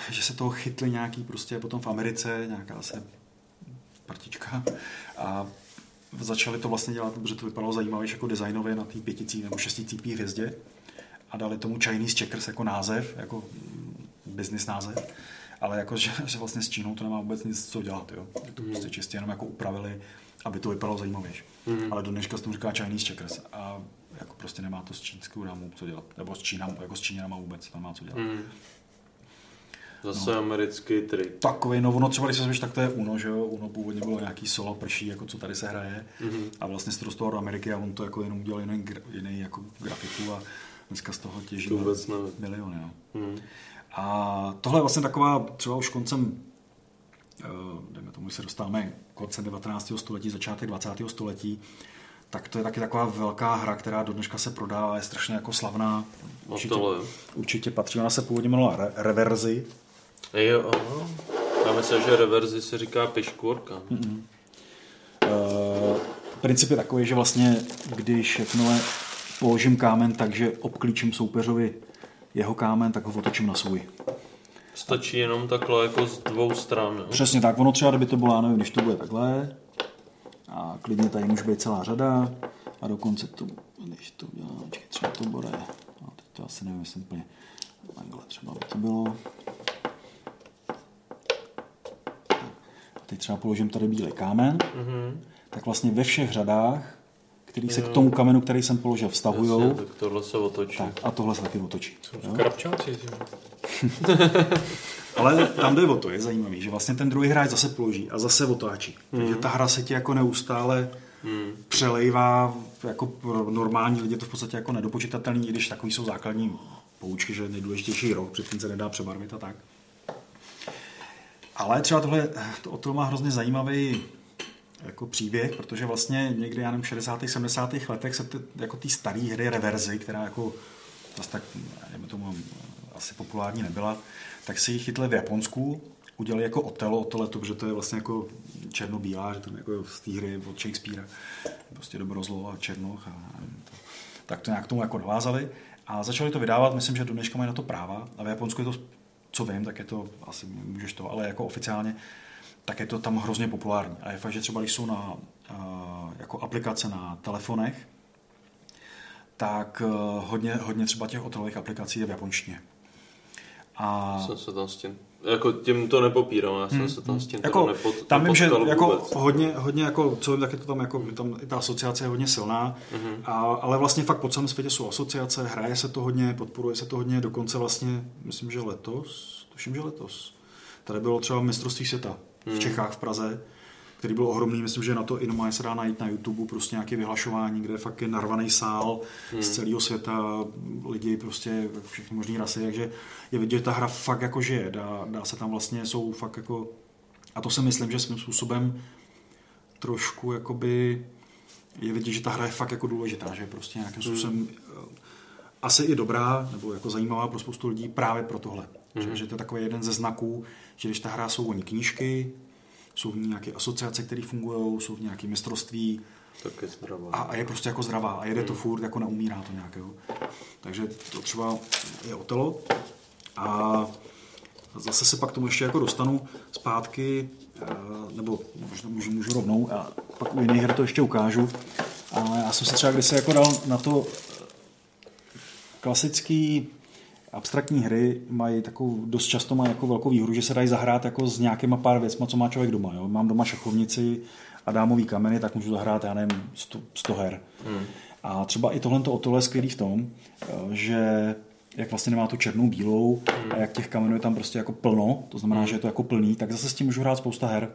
že se toho chytli nějaký prostě potom v Americe, nějaká se partička a začali to vlastně dělat, protože to vypadalo zajímavě jako designově na té pěticí nebo šesticípí hvězdě a dali tomu Chinese Checkers jako název, jako mm, business název, ale jako, že, že vlastně s Čínou to nemá vůbec nic co dělat, jo. Že to prostě čistě jenom jako upravili, aby to vypadalo zajímavější. Mhm. Ale do dneška se tomu říká Chinese Checkers a jako prostě nemá to s čínskou dámou co dělat, nebo s Čínám, jako s Číňanama vůbec to nemá co dělat. Hmm. Zase no. americký trik. Takový, no ono třeba, když se zvíš, tak to je Uno, že jo, Uno původně bylo nějaký solo prší, jako co tady se hraje Mhm. a vlastně se to dostalo do Ameriky a on to jako jenom udělal jiný, jiný jako grafiku a dneska z toho těží miliony, no. Hmm. A tohle je vlastně taková třeba už koncem, eh, dejme tomu, když se dostáváme koncem 19. století, začátek 20. století, tak to je taky taková velká hra, která do dneška se prodává, je strašně jako slavná. No Určitě, jo. určitě patří, ona se původně jmenovala Re- Reverzi. Jo, aha. Já myslím, že reverzi se říká piškvorka. Mm-mm. Uh, princip je takový, že vlastně, když jakmile položím kámen tak, že obklíčím soupeřovi jeho kámen, tak ho otočím na svůj. Stačí jenom takhle jako z dvou stran. Jo? Přesně tak, ono třeba, kdyby to bylo, nevím, když to bude takhle, a klidně tady může být celá řada, a dokonce to, když to udělám, třeba to bude, no, teď to asi nevím, jestli úplně, takhle třeba by to bylo. A teď třeba položím tady bílý kámen, Mhm. tak vlastně ve všech řadách, který se Jo. k tomu kamenu, který jsem položil, vztahujou, Jasně, tak tohle se otočí. tak, a tohle se taky otočí. Krapčáci, Ale tam jde o to, je zajímavý, že vlastně ten druhý hráč zase položí a zase otáčí. Takže Mhm. ta hra se ti jako neustále Hmm. přelejvá, jako pro normální lidi to v podstatě jako nedopočitatelný, i když takový jsou základní poučky, že nejdůležitější rok, předtím se nedá přebarvit a tak. Ale třeba tohle, to, o to má hrozně zajímavý jako příběh, protože vlastně někdy, já nevím, v 60. 70. letech se ty, jako ty staré hry reverzy, která jako zase tak, dejme tomu, asi populární nebyla, tak si ji chytli v Japonsku, udělali jako Otelo, to, protože to je vlastně jako černobílá, že je jako z té hry od Shakespearea, prostě dobro, zlo a černoch a nevím, to. tak to nějak k tomu jako navázali a začali to vydávat, myslím, že do dneška mají na to práva a v Japonsku je to, co vím, tak je to, asi můžeš to, ale jako oficiálně, tak je to tam hrozně populární. A je fakt, že třeba když jsou na jako aplikace na telefonech, tak uh, hodně, hodně třeba těch hotelových aplikací je v japonštině. A Jsem se tam s tím, jako tím to nepopírám, já jsem Hmm, se tam s tím jako, nepot, tam vím, že jako vůbec. hodně, hodně jako, co vím, tak je to tam jako, tam i ta asociace je hodně silná, Mhm. a, ale vlastně fakt po celém světě jsou asociace, hraje se to hodně, podporuje se to hodně, dokonce vlastně, myslím, že letos, tuším, že letos, tady bylo třeba mistrovství světa v Hmm. Čechách, v Praze, který byl ohromný, myslím, že na to i normálně se dá najít na YouTube prostě nějaké vyhlašování, kde fakt je narvaný sál Hmm. z celého světa, lidi prostě všechny možné rasy, takže je vidět, že ta hra fakt jako žije, dá, dá se tam vlastně, jsou fakt jako, a to si myslím, že svým způsobem trošku jakoby je vidět, že ta hra je fakt jako důležitá, že je prostě nějakým způsobem eh, asi i dobrá, nebo jako zajímavá pro spoustu lidí právě pro tohle. Mhm. Že, že to je takový jeden ze znaků, že když ta hra jsou oni knížky, jsou v ní nějaké asociace, které fungují, jsou v ní nějaké mistrovství Tak je zdravá. a, a je prostě jako zdravá a jede to furt, jako neumírá to nějakého. Takže to třeba je Otelo a zase se pak tomu ještě jako dostanu zpátky, eh, nebo možná můžu, můžu rovnou a pak u jiných her to ještě ukážu. Ale já jsem se třeba kdysi jako dal na to klasický abstraktní hry mají takovou, dost často mají jako velkou výhodu, že se dají zahrát jako s nějakýma pár věcma, co má člověk doma. Jo? Mám doma šachovnici a dámový kameny, tak můžu zahrát, já nevím, 100, 100 her. Hmm. A třeba i tohle to je skvělý v tom, eh, že jak vlastně nemá tu černou bílou a jak těch kamenů je tam prostě jako plno, to znamená, že je to jako plný, tak zase s tím můžu hrát spousta her.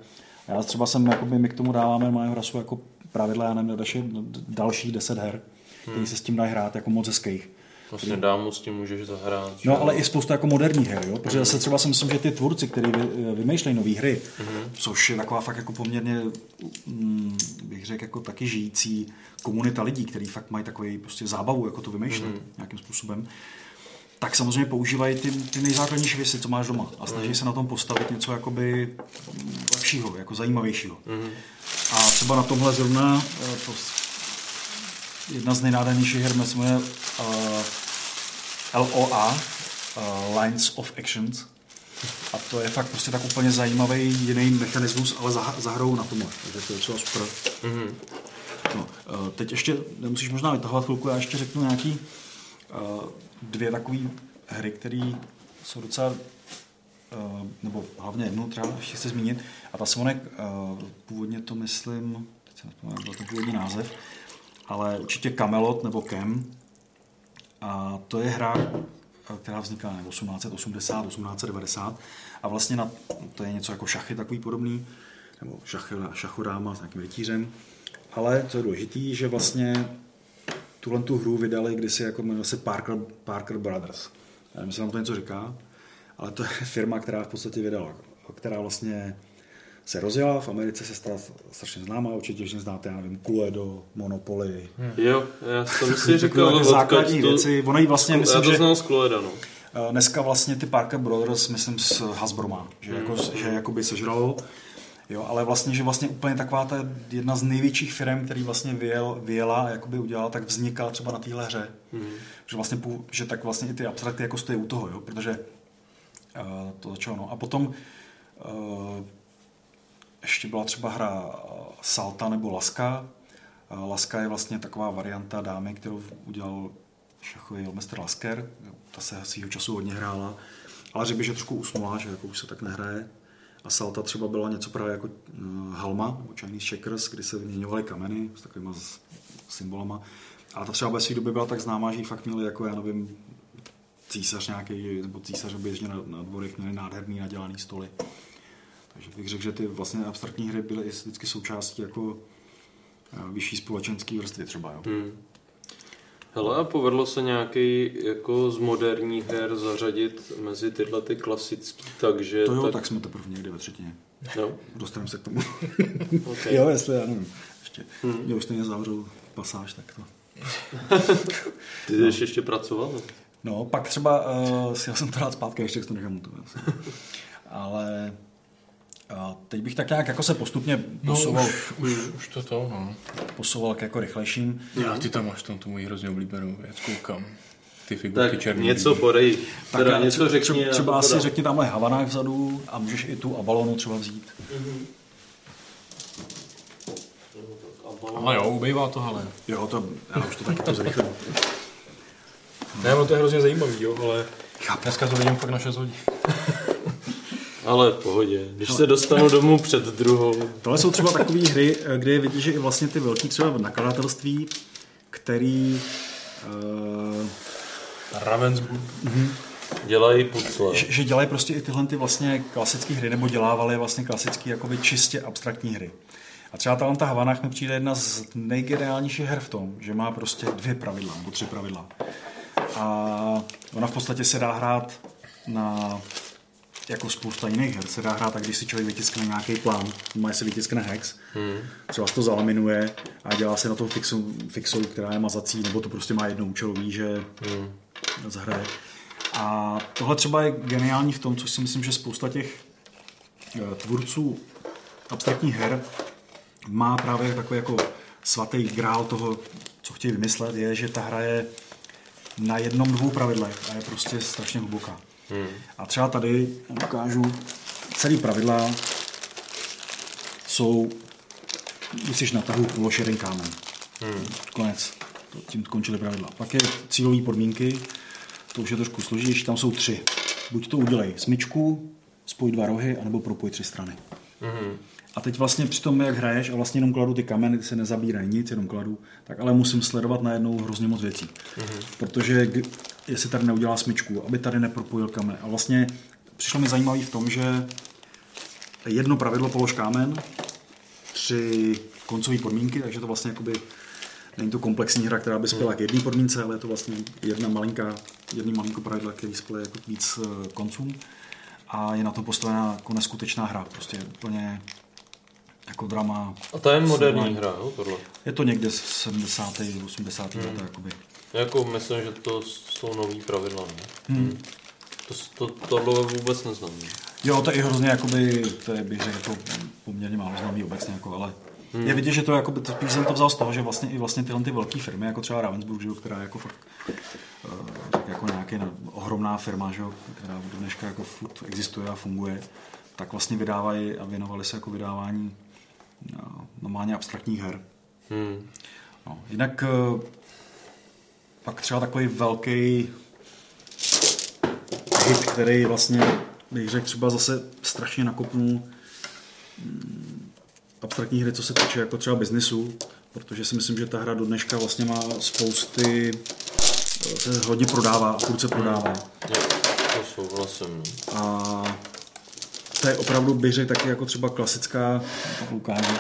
A já třeba jsem, jakoby, my k tomu dáváme moje hrasu jako pravidla, já nevím, další, dalších 10 her, který se s tím dají hrát jako moc hezkých. Vlastně dámu s tím můžeš zahrát. že No, jo? ale i spousta jako moderních her, jo? protože zase třeba si myslím, že ty tvůrci, kteří vy, vymýšlejí nové hry, Mhm. což je taková fakt jako poměrně, mm, bych řekl, jako taky žijící komunita lidí, kteří fakt mají takový prostě zábavu, jako to vymýšlet Mhm. nějakým způsobem, tak samozřejmě používají ty, ty nejzákladnější věci, co máš doma a snaží Mhm. se na tom postavit něco jakoby lepšího, jako zajímavějšího. Mhm. A třeba na tomhle zrovna eh, to, jedna z nejnádhernějších her se jmenuje uh, LOA, uh, Lines of Actions. A to je fakt prostě tak úplně zajímavý jiný mechanismus, ale za, za hrou na tomhle. Takže to je třeba super. Mhm. No, uh, teď ještě nemusíš možná vytahovat chvilku, já ještě řeknu nějaký uh, dvě takové hry, které jsou docela uh, nebo hlavně jednu třeba ještě chci zmínit, a ta se jmenuje, uh, původně to myslím, teď se nespomínám, byl to původní název, ale určitě Camelot nebo Kem. A to je hra, která vznikla ne, 1880, 1890 a vlastně na, to je něco jako šachy takový podobný, nebo šachy, šachoráma s nějakým rytířem. Ale co je důležité, že vlastně tuhle tu hru vydali kdysi jako se Parker, Parker Brothers. Já nevím, jestli vám to něco říká, ale to je firma, která v podstatě vydala, která vlastně se rozjela, v Americe se stala strašně známá, určitě že znáte, já nevím, Cluedo, Monopoly. Hmm. Jo, já jsem si říkal, základní to, věci. Ono jí vlastně, myslím, já to znal z Cluedo, no. Dneska vlastně ty Parker Brothers, myslím, z Hasbroma, že, hmm. jako, že jakoby sežralo. Jo, ale vlastně, že vlastně úplně taková ta jedna z největších firm, který vlastně vyjel, vyjela a jakoby udělala, tak vznikala třeba na téhle hře. Hmm. Že vlastně, že tak vlastně i ty abstrakty jako stojí u toho, jo, protože uh, to začalo, no. A potom uh, ještě byla třeba hra Salta nebo Laska. Laska je vlastně taková varianta dámy, kterou udělal šachový mistr Lasker. Ta se svýho času hodně hrála. Ale řekl bych, že trošku usnula, že jako už se tak nehraje. A Salta třeba byla něco právě jako Halma, nebo Chinese Checkers, kdy se vyměňovaly kameny s takovými symbolama. A ta třeba ve své době byla tak známá, že ji fakt měli jako, já nevím, císař nějaký, nebo císař běžně na, na dvorech měli nádherný nadělaný stoly. Takže bych řekl, že ty vlastně abstraktní hry byly vždycky součástí jako vyšší společenský vrstvy třeba. Jo. Hmm. Hele, a povedlo se nějaký jako z moderních her zařadit mezi tyhle ty klasické, takže... To jo, tak, tak jsme teprve někde ve třetině. No. Dostaneme se k tomu. okay. jo, jestli, já nevím. Ještě, hmm. mě už stejně zavřel pasáž, tak to... Ty no. jsi ještě pracoval? No, pak třeba, uh, si já jsem to rád zpátky, ještě to nechám to. Ale teď bych tak nějak jako se postupně posouval. No, už, už, už to to, no. Posouval k jako rychlejším. Já, ty tam máš tam tu moji hrozně oblíbenou věc, koukám. Ty figurky tak černý. něco podej. Tak teda něco řekni. Třeba, třeba asi řekni tamhle Havana vzadu a můžeš i tu Abalonu třeba vzít. Mm-hmm. Ale jo, ubejvá to, ale. Jo, to, já už to taky to zrychlím. Ne, no to je hrozně zajímavý, jo, ale Chápu. dneska to vidím fakt na 6 hodin. Ale v pohodě. Když se dostanu domů před druhou. Tohle jsou třeba takové hry, kde vidět, že i vlastně ty velký třeba nakladatelství, který... Uh, Ravensburg. Uh-huh. Dělají pucle. Že, že, dělají prostě i tyhle ty vlastně klasické hry, nebo dělávali vlastně klasické jakoby čistě abstraktní hry. A třeba ta Havanách mi přijde jedna z nejgeniálnějších her v tom, že má prostě dvě pravidla, nebo tři pravidla. A ona v podstatě se dá hrát na jako spousta jiných her se dá hrát tak, když si člověk vytiskne nějaký plán, má si vytiskne hex, hmm. třeba to zalaminuje a dělá se na tom fixu, fixu, která je mazací, nebo to prostě má jedno účelový, že hmm. zahraje. A tohle třeba je geniální v tom, co si myslím, že spousta těch eh, tvůrců abstraktních her má právě takový jako svatý grál toho, co chtějí vymyslet, je, že ta hra je na jednom dvou pravidlech a je prostě strašně hluboká. Hmm. A třeba tady ukážu celý pravidla jsou, jsi na tahu, jeden kámen. Hmm. Konec. Tím končily pravidla. Pak je cílové podmínky, to už je trošku složitější, tam jsou tři. Buď to udělej smyčku, spoj dva rohy, anebo propoj tři strany. Hmm. A teď vlastně při tom, jak hraješ a vlastně jenom kladu ty kameny, ty se nezabírají nic, jenom kladu, tak ale musím sledovat najednou hrozně moc věcí. Mm-hmm. Protože jestli tady neudělá smyčku, aby tady nepropojil kamen. A vlastně přišlo mi zajímavý v tom, že jedno pravidlo polož kámen, tři koncové podmínky, takže to vlastně jakoby není to komplexní hra, která by spěla k jedné podmínce, ale je to vlastně jedna malinká, jedný malinko pravidla, který spěje jako víc eh, koncům. A je na to postavená jako neskutečná hra, prostě úplně jako drama. A to je moderní hra, jo, tohle? Je to někde z 70. 80. Hmm. let, jakoby. Jako myslím, že to jsou nový pravidla, ne? Hmm. To, to, tohle vůbec neznám. Ne? Jo, to je hrozně, jakoby, to je, bych řekl, jako poměrně málo známý obecně, jako, ale hmm. je vidět, že to jakoby, spíš jsem to vzal z toho, že vlastně i vlastně tyhle ty velké firmy, jako třeba Ravensburg, že, která je jako fakt uh, jako nějaká ohromná firma, že, která do dneška jako furt existuje a funguje, tak vlastně vydávají a věnovali se jako vydávání no, normálně abstraktních her. Hmm. No, jinak uh, pak třeba takový velký hit, který vlastně, bych řekl, třeba zase strašně nakopnul mm, abstraktní hry, co se týče jako třeba biznisu, protože si myslím, že ta hra do dneška vlastně má spousty, se hodně prodává a furt se prodává. To souhlasím. A to je opravdu, bych řekl, taky jako třeba klasická, ukážu,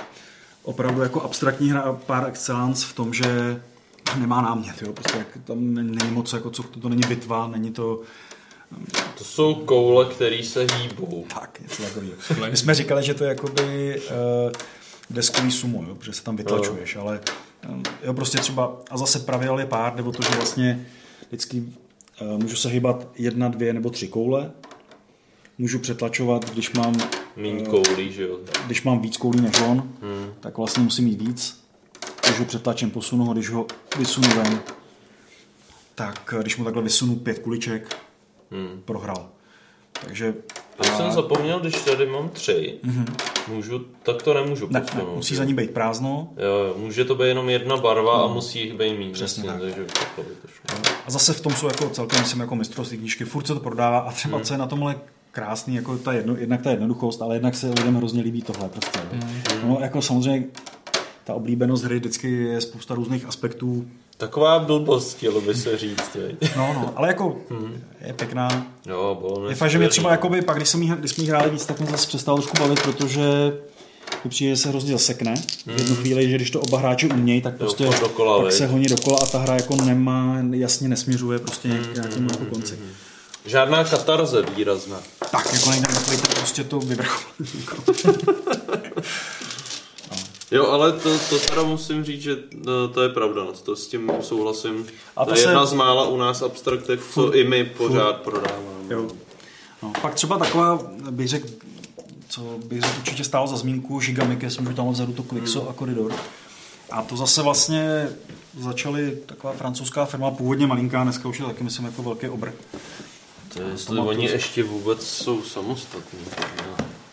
opravdu jako abstraktní hra par excellence v tom, že nemá námět, jo, prostě jak tam není moc, jako co, to není bitva, není to, To jsou koule, které se hýbou. tak, něco takového. My jsme říkali, že to je jakoby uh, deskový sumo, jo, protože se tam vytlačuješ, ale um, jo, prostě třeba, a zase pravidel je pár, nebo to, že vlastně vždycky uh, můžu se hýbat jedna, dvě nebo tři koule, můžu přetlačovat, když mám, Míň eh, koulí, že jo. když mám víc koulí než on, Hmm. tak vlastně musím mít víc. Když ho přetlačím, posunu ho, když ho vysunu ven, tak eh, když mu takhle vysunu pět kuliček, Hmm. prohrál. Takže Já jsem zapomněl, když tady mám tři, můžu, tak to nemůžu ne, ne, posunout. musí jo. za ní být prázdno. Jo, může to být jenom jedna barva a No. musí jich být méně. Přesně tak. Takže to. A zase v tom jsou jako celkem, myslím, jako mistrovství knížky, furt se to prodává a třeba Hmm. co je na tomhle krásný, jako ta jedno, jednak ta jednoduchost, ale jednak se lidem hrozně líbí tohle prostě. Hmm. No, jako samozřejmě ta oblíbenost hry vždycky je spousta různých aspektů. Taková blbost, chtělo by se říct. veď. No, no, ale jako je pěkná. Jo, bylo Je fakt, že mě třeba jakoby, pak když, jsem jí, když jsme jí hráli víc, tak mě zase přestalo trošku bavit, protože mi přijde, že se hrozně zasekne. V jednu chvíli, že když to oba hráči umějí, tak prostě furt dokola, pak se honí dokola a ta hra jako nemá, jasně nesměřuje prostě nějak, nějakému jako konci. Žádná katarze výrazná. Tak, jako nejde takový to prostě to vyvrcholení. Jo, ale to, to teda musím říct, že no, to je pravda, no, to s tím souhlasím. A to to je se- jedna z mála u nás abstraktek, co i my pořád prodáváme. Jo. No, pak třeba taková, bych řekl, co bych řekl určitě stálo za zmínku, Gigamic, jestli můžu tam vzadu to Quixo a Corridor. A to zase vlastně začali taková francouzská firma, původně malinká, dneska už je taky, myslím, jako velký obr. To je, jestli oni ještě vůbec jsou samostatní.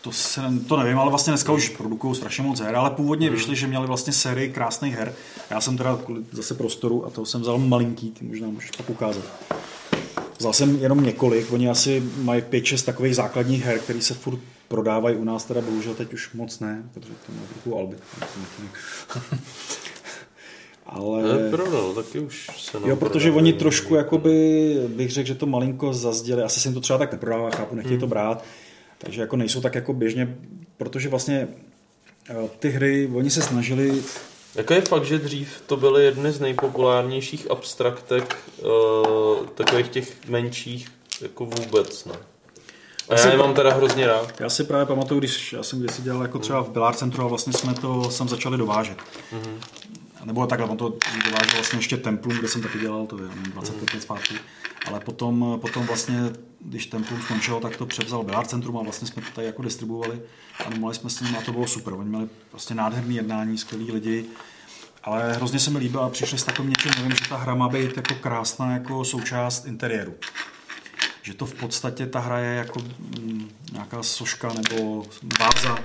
To, se, to nevím, ale vlastně dneska už produkují strašně moc her, ale původně vyšli, že měli vlastně sérii krásných her. Já jsem teda kvůli zase prostoru a toho jsem vzal malinký, ty možná můžeš pak ukázat. Vzal jsem jenom několik, oni asi mají 5-6 takových základních her, které se furt prodávají u nás, teda bohužel teď už moc ne, protože to má trochu alby. Ale... Pravda, no, taky už se Jo, protože oni trošku, jakoby, bych řekl, že to malinko zazděli, asi se jim to třeba tak neprodává, chápu, nechtějí Hmm. to brát, takže jako nejsou tak jako běžně, protože vlastně eh, ty hry, oni se snažili, Jako je fakt, že dřív to byly jedny z nejpopulárnějších abstraktek uh, takových těch menších jako vůbec, ne? A Asi já je mám teda hrozně rád. já si právě pamatuju, když já jsem kdysi dělal jako třeba v Bilar Centru a vlastně jsme to sem začali dovážet. Mhm. Nebo takhle, on to dovážel vlastně ještě Templum, kde jsem taky dělal, to je nevím, 25 let zpátky. Ale potom, potom vlastně, když Templum skončilo, tak to převzal Bilar Centrum a vlastně jsme to tady jako distribuovali a mohli jsme s nimi a to bylo super. Oni měli prostě nádherný jednání, skvělí lidi. Ale hrozně se mi líbilo a přišli s takovým něčím novým, že ta hra má být jako krásná jako součást interiéru. Že to v podstatě ta hra je jako mm, nějaká soška nebo váza.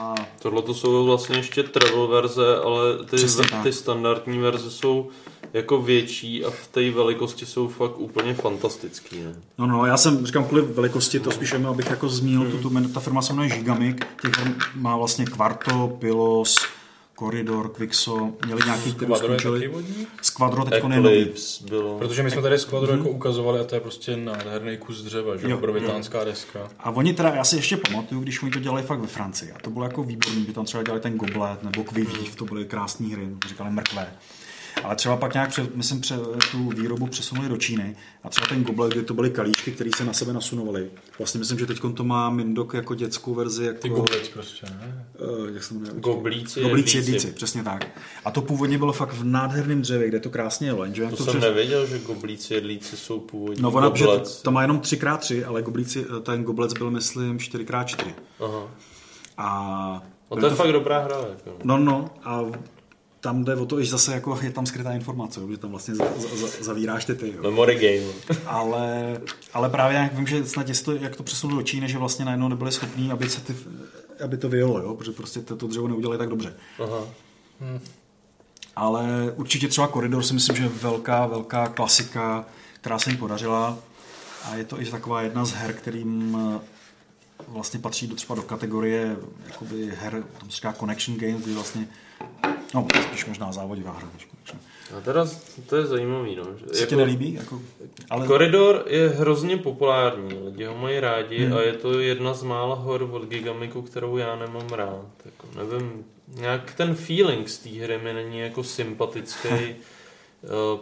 A Tohle to jsou vlastně ještě travel verze, ale ty, Přesně tak. ty standardní verze jsou jako větší a v té velikosti jsou fakt úplně fantastický. Ne? No, no, já jsem, říkám, kvůli velikosti, to spíš jenom, abych jako zmínil, Hmm. mm. tuto, ta firma se jmenuje Gigamic, těch má vlastně Quarto, Pilos, Corridor, Quixo, měli nějaký, který skončili. Squadro teď je nový. Eclipse bylo. Protože my jsme tady Squadro Mhm. jako ukazovali a to je prostě nádherný kus dřeva, že Jo, jo, obrovitánská deska. A oni teda, já si ještě pamatuju, když oni to dělali fakt ve Francii. A to bylo jako výborný, že tam třeba dělali ten Goblet nebo Quiviv, to byly krásné hry, říkali mrkvé. Ale třeba pak nějak, před, myslím, pře, tu výrobu přesunuli do Číny a třeba ten goblet, kde to byly kalíčky, které se na sebe nasunovaly. Vlastně myslím, že teď to má Mindok jako dětskou verzi. Jako, Ty goblec prostě, ne? Uh, jak se jmenuje? Goblíci, Goblíci jedlíci. přesně tak. A to původně bylo fakt v nádherném dřevě, kde to krásně jelo. Jenže jak To, to jsem přes- nevěděl, že goblíci jedlíci jsou původní No ona, že to, to má jenom 3x3, ale goblíci, ten goblec byl, myslím, 4x4. Aha. A... No to je fakt dobrá hra. Jako. No, no, a tam jde o to, že zase jako je tam skrytá informace, jo, že tam vlastně za, za, za, zavíráš ty ty. Jo. Memory game. Ale, ale právě jak vím, že snad to, jak to přesunuli do Číny, že vlastně najednou nebyli schopní, aby, se ty, aby to vyjelo, jo, protože prostě to, to dřevo neudělali tak dobře. Aha. Ale určitě třeba Koridor si myslím, že je velká, velká klasika, která se jim podařila. A je to i taková jedna z her, kterým eh, vlastně patří do třeba do kategorie jakoby her, tam se říká connection games, kdy vlastně No, spíš možná závodivá hra. než. A teda to je zajímavý, no. že Se ti nelíbí? Jako, ale Koridor je hrozně populární, lidi ho mají rádi Hmm. a je to jedna z mála hor od Gigamiku, kterou já nemám rád. Jako, nevím, nějak ten feeling z té hry mi není jako sympatický eh,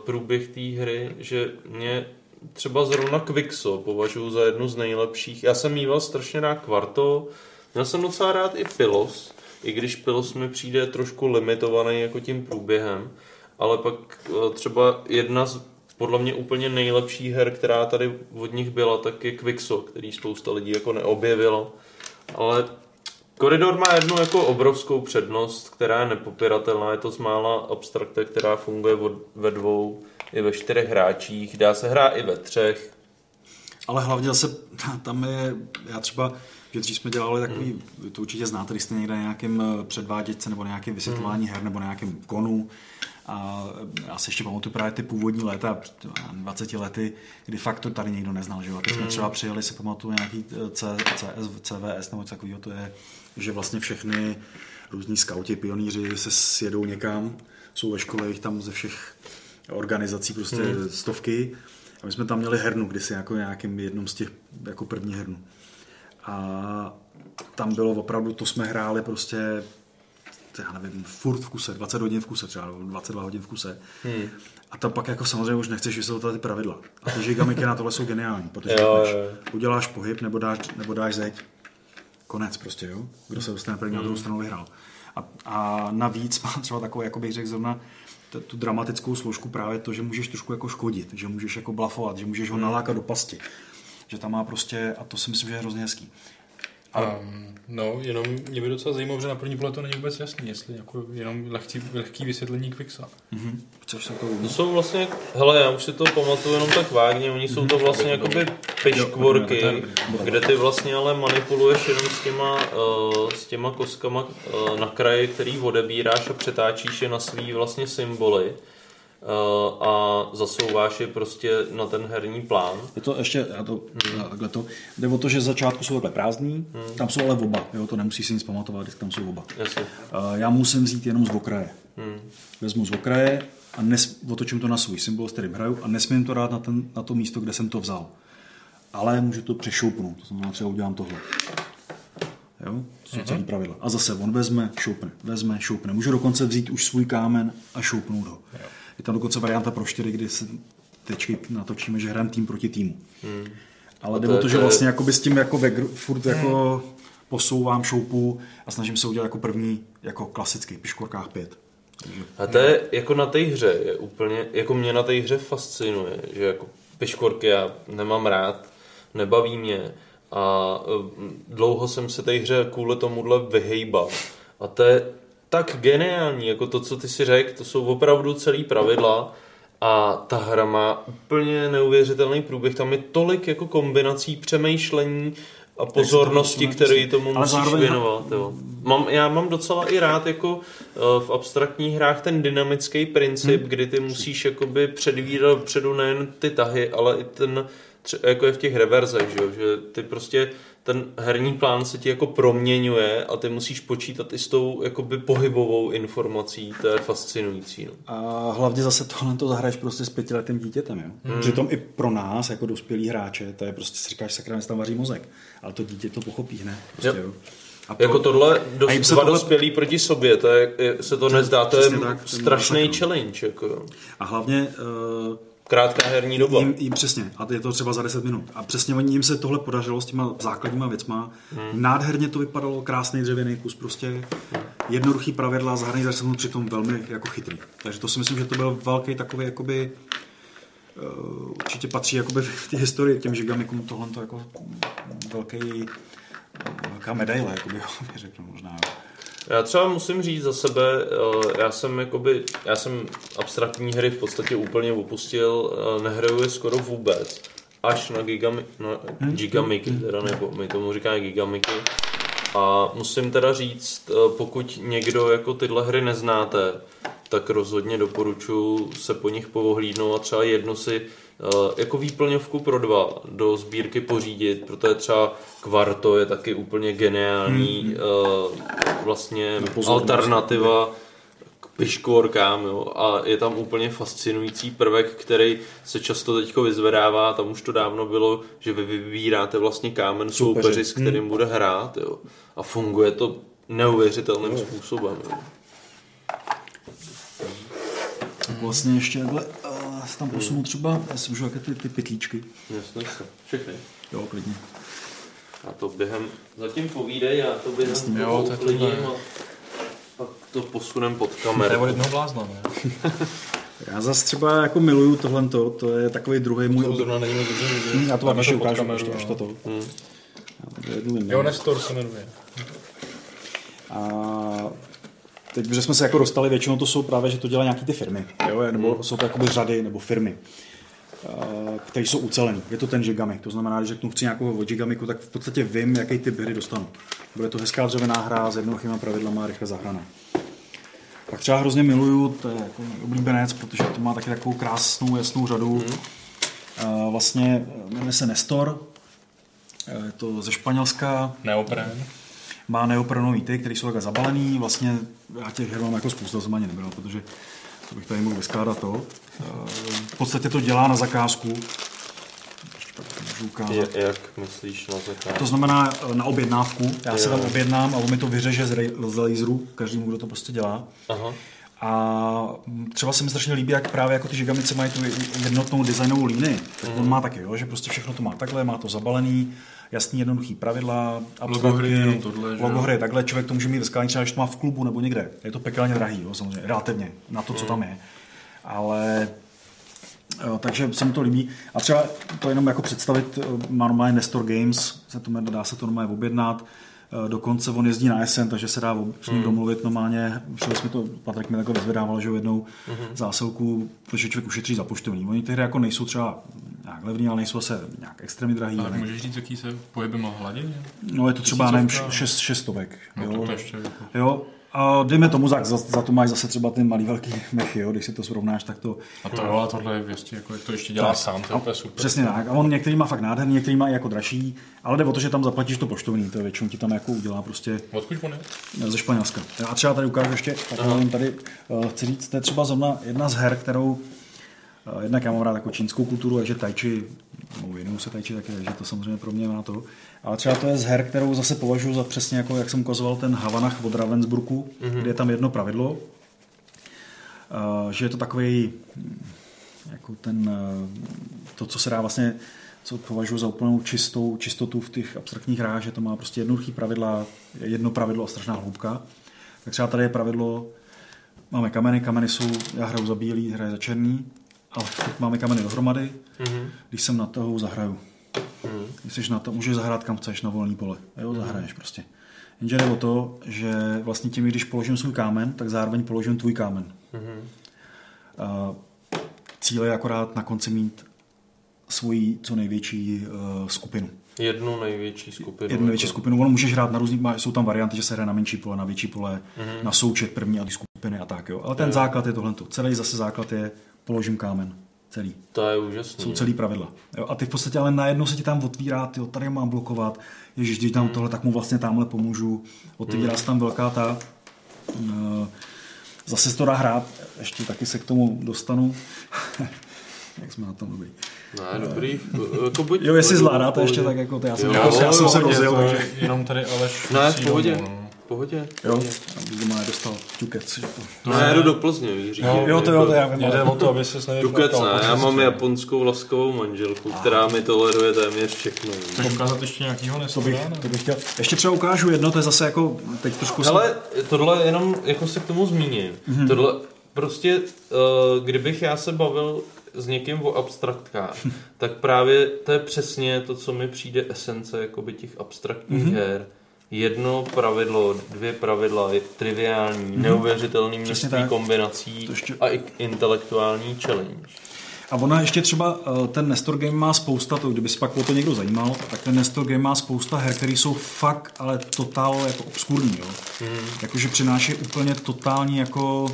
průběh té hry, že mě třeba zrovna Quixo považuji za jednu z nejlepších. Já jsem mýval strašně rád Quarto, měl jsem docela rád i Pilos, i když Pilos mi přijde trošku limitovaný jako tím průběhem, ale pak eh, třeba jedna z podle mě úplně nejlepší her, která tady od nich byla, tak je Quixo, který spousta lidí jako neobjevilo. Ale Koridor má jednu jako obrovskou přednost, která je nepopiratelná. Je to z mála abstrakte, která funguje ve dvou i ve čtyřech hráčích. Dá se hrát i ve třech. Ale hlavně zase tam je, já třeba, že dřív jsme dělali takový, vy to určitě znáte, když jste někde na nějakém eh, předváděčce nebo na nějakém vysvětlování her nebo na nějakém konu. A já si ještě pamatuju právě ty původní léta, před 20 lety, kdy fakt to tady nikdo neznal. Že? A teď jsme Mm. třeba přijeli, si pamatuju nějaký eh, C, CS, CVS nebo něco takového, to je, že vlastně všechny různí skauti, pionýři se sjedou někam, jsou ve škole, jich tam ze všech organizací prostě Mm. stovky. A my jsme tam měli hernu, kdysi jako nějakým jednom z těch jako první hernu. A tam bylo opravdu, to jsme hráli prostě, já nevím, furt v kuse, 20 hodin v kuse třeba, nebo 22 hodin v kuse. Hmm. A tam pak jako samozřejmě už nechceš vysvětlovat ty pravidla. A ty žigamiky na tohle jsou geniální, protože Jo, jo, jo. uděláš pohyb nebo dáš, nebo dáš zeď. Konec prostě, jo. Kdo se dostane první na druhou Hmm. stranu vyhrál. A, a navíc má třeba takovou, jako bych řekl zrovna, t- tu dramatickou složku právě to, že můžeš trošku jako škodit, že můžeš jako blafovat, že můžeš ho Hmm. nalákat do pasti. Že tam má prostě, a to si myslím, že je hrozně hezký. Um, no, jenom mě by docela zajímalo, že na první pohled to není vůbec jasný, jestli jako jenom lehký, lehký vysvětlení Quixa. Mhm. Chceš se to To jsou vlastně, hele, já už si to pamatuju jenom tak vágně, oni jsou to vlastně jakoby pitchworky, Jo, jo, kde ty vlastně ale manipuluješ jenom s těma, uh, s těma koskama uh, na kraji, který odebíráš a přetáčíš je na svý vlastně symboly a zasouváš je prostě na ten herní plán. Je to ještě, já to, hmm. takhle to, jde o to, že začátku jsou takhle prázdní, hmm. tam jsou ale oba, jo, to nemusíš si nic pamatovat, když tam jsou oba. Jasně. Uh, já musím vzít jenom z okraje. Hmm. Vezmu z okraje a nes, otočím to na svůj symbol, s kterým hraju a nesmím to dát na, ten, na to místo, kde jsem to vzal. Ale můžu to přešoupnout, to znamená třeba udělám tohle. Jo? To jsou Mhm. celý pravidla. A zase on vezme, šoupne, vezme, šoupne. Můžu dokonce vzít už svůj kámen a šoupnout ho. Je tam dokonce varianta pro čtyři, kdy se tečky natočíme, že hrajeme tým proti týmu. Hmm. Ale jde to o to, že vlastně jakoby s tím jako ve, furt jako posouvám šoupu a snažím se udělat jako první, jako klasický, piškorkách pět. Takže, A to je jako na té hře, je úplně, jako mě na té hře fascinuje, že jako piškorky já nemám rád, nebaví mě a eh, dlouho jsem se té hře kvůli tomuhle vyhejbal. A to je tak geniální, jako to, co ty si řekl, to jsou opravdu celý pravidla a ta hra má úplně neuvěřitelný průběh, tam je tolik jako kombinací přemýšlení a pozornosti, to- které tomu musíš zároveň- věnovat. Jo. Mám, já mám docela i rád jako eh, v abstraktních hrách ten dynamický princip, Hmm. kdy ty musíš jakoby předvídat předu nejen ty tahy, ale i ten, jako je v těch reverzech, že, jo? že ty prostě ten herní plán se ti jako proměňuje a ty musíš počítat i s tou jakoby pohybovou informací, to je fascinující. No. A hlavně zase tohle to zahraješ prostě s pětiletým dítětem, jo. Hmm. Přitom i pro nás, jako dospělí hráče, to je prostě si říkáš, sakra, tam vaří mozek. Ale to dítě to pochopí hned. Prostě, Jo. jo. A Jako tohle dos, a se dva tohle- dospělí proti sobě, to je, se to nezdá, to je tak, strašný challenge. Jako. A hlavně... Uh, Krátká herní doba. Jim, jim přesně, a je to třeba za 10 minut. A přesně oni, jim se tohle podařilo s těma základníma věcma. Hmm. Nádherně to vypadalo, krásný dřevěný kus, prostě jednoduchý pravidla, zahraný za 10 minut, přitom velmi jako chytrý. Takže to si myslím, že to byl velký takový, jakoby, uh, určitě patří jakoby v té historii těm žigamikům tohle to jako velký, velká medaile, jakoby, řekl možná. jo. Já třeba musím říct za sebe, eh, já jsem jakoby, já jsem abstraktní hry v podstatě úplně opustil, eh, nehraju je skoro vůbec, až na, gigami, na gigamiky, teda nebo my tomu říkáme gigamiky. A musím teda říct, eh, pokud někdo jako tyhle hry neznáte, tak rozhodně doporučuji se po nich povohlídnout a třeba jednu si eh, jako výplňovku pro dva do sbírky pořídit, protože třeba Kvarto je taky úplně geniální Hmm. eh, vlastně alternativa k piškvorkám, jo, a je tam úplně fascinující prvek, který se často teďko vyzvedává, tam už to dávno bylo, že vy vybíráte vlastně kámen Soupeři. soupeři, s kterým Hmm. bude hrát, jo, a funguje to neuvěřitelným způsobem, jo. Vlastně ještě takhle uh, se tam posunu třeba, já si můžu jaké ty, ty pytlíčky. Jasně, všechny. Jo, klidně. A to během, zatím povídej, já to během Jasně, toho jo, to je uklidím a pak to posunem pod To je kameru. od jednoho blázna, ne? Já zase třeba jako miluju tohle, to je takový druhý můj... To zrovna není moc dobře. Hm, Já to vám ještě ukážu, kameru, až to, až to, no. Hmm. Já to jednu vyndám. Jo, Nestor se jmenuje. A teď, že jsme se jako dostali, většinou to jsou právě, že to dělají nějaký ty firmy, jo? nebo Hmm. jsou to jakoby řady nebo firmy, a, které jsou ucelený. Je to ten Gigami, to znamená, že řeknu chci nějakou od Gigamiku, tak v podstatě vím, jaký typ hry dostanu. Bude to hezká dřevěná hra s jednoduchýma pravidlama a rychle zahraná. Pak třeba hrozně miluju, to je jako oblíbenec, protože to má taky takovou krásnou, jasnou řadu. A vlastně jmenuje se Nestor, je to ze Španělska, Neopren. má neoprenový ty, které jsou takhle zabalený. Vlastně já těch her mám jako spousta, jsem ani nebral, protože to bych tady mohl vyskládat to. Eh, V podstatě to dělá na zakázku. Je, jak myslíš na zakázku? To znamená eh, na objednávku. Já se tam objednám a on mi to vyřeže z, z laseru, každému, kdo to prostě dělá. Aha. A mm, třeba se mi strašně líbí, jak právě jako ty žigamice mají tu jednotnou designovou línii. Tak on má taky, jo, že prostě všechno to má takhle, má to zabalený, jasný, jednoduchý pravidla, Logo hry je jenom tohle, že logo jo? hry je takhle, člověk to může mít ve skání, třeba když to má v klubu nebo někde. Je to pekelně drahý, jo, samozřejmě, relativně, na to, co tam je. Ale Jo, takže se mi to líbí. A třeba to jenom jako představit, eh, má normálně Nestor Games, se to dá se to normálně objednat. Eh, Dokonce on jezdí na Essen, takže se dá s ním Hmm. domluvit normálně. Šli jsme to, Patrik mi takhle vyzvedával, že jednou Mhm. zásilku, protože člověk ušetří za poštovní. Oni ty hry jako nejsou třeba nějak levný, ale nejsou se nějak extrémně drahý. Ale ale- můžeš říct, jaký se pohybem na hladině? No je to třeba, nevím, šest, šestovek. No, jo. to ještě jako- Jo, a dejme tomu, za, za, za to máš zase třeba ty malý velký mechy, jo, když si to srovnáš, tak to... A to jo, a tohle je věstí, jako jak to ještě dělá Tak. sám, to je úplně super. Přesně tak. A on některý má fakt nádherný, některý má i jako dražší, ale jde o to, že tam zaplatíš to poštovní, to většinou ti tam jako udělá prostě Odkud on je? ze Španělska. A třeba tady ukážu ještě, tak tady uh, chci říct, to je třeba zrovna jedna z her, kterou uh, jednak já mám rád jako čínskou kulturu, takže tai chi, no, věnuju se tai chi taky, takže to samozřejmě pro mě má to. Ale třeba to je z her, kterou zase považuji za přesně jako, jak jsem ukazoval, ten Havanach od Ravensburgu, Mhm. mm-hmm. kde je tam jedno pravidlo, uh, že je to takový jako ten, eh, to, co se dá vlastně, co považuji za úplnou čistou, čistotu v těch abstraktních hrách, že to má prostě jednoduchý pravidla, jedno pravidlo a strašná hloubka. Tak třeba tady je pravidlo, máme kameny, kameny jsou, já hraju za bílý, hraje za černý, ale máme kameny dohromady, Mhm. když jsem na toho zahraju. Mhm. Jsi na to, můžeš zahrát kam chceš na volný pole. Jo, zahraješ prostě. Jenže jde o to, že vlastně tím, když položím svůj kámen, tak zároveň položím tvůj kámen. Mhm. A cíl je akorát na konci mít svoji co největší uh, skupinu. Jednu největší skupinu. Jednu největší jako- skupinu. Ono můžeš hrát na různých, jsou tam varianty, že se hraje na menší pole, na větší pole, Mhm. na součet první a ty skupiny a tak. Jo. Ale ten Jo. základ je tohle. Celý zase základ je položím kámen. Celý. To je úžasný. Jsou celý pravidla. Jo, a ty v podstatě ale najednou se ti tam otvírá, ty tady mám blokovat, ježiš, když tam tohle, tak mu vlastně tamhle pomůžu. Otevírá se tam velká ta, eh, zase se to dá hrát, ještě taky se k tomu dostanu. Jak jsme na tom dobrý. Ne, dobrý. Jako buď, Jo, jestli zvládáte ještě, tak jako to já jsem, Jo, já, já jsem se rozjel, takže... Jenom tady Aleš Ne, v pohodě. domů, no. V pohodě. Jo, abych doma nedostal ťukec. že to- To ne, jdu do Plzně, víš, říkám. Jo, jo, to jo, to já vím. Jde ale- o to, aby se s Tukec ne, já mám japonskou laskovou manželku, která mi toleruje téměř všechno. Chceš ukázat ještě nějakýho To Nestora? bych, to bych chtěl. Ještě třeba ukážu jedno, to je zase jako, teď trošku Hele, tohle jenom jako se k tomu zmíním. Mhm. Tohle prostě, uh, kdybych já se bavil s někým o abstraktkách, tak právě to je přesně to, co mi přijde esence jakoby těch abstraktních Mhm. her. Jedno pravidlo, dvě pravidla, je triviální, Mhm. neuvěřitelný množství kombinací To ještě- a i intelektuální challenge. A ona ještě třeba, eh, ten Nestor Game má spousta, to kdyby se pak o to někdo zajímal, tak ten Nestor Game má spousta her, které jsou fakt, ale totál jako obskurní, jo. Hmm. Jakože přináší úplně totální jako,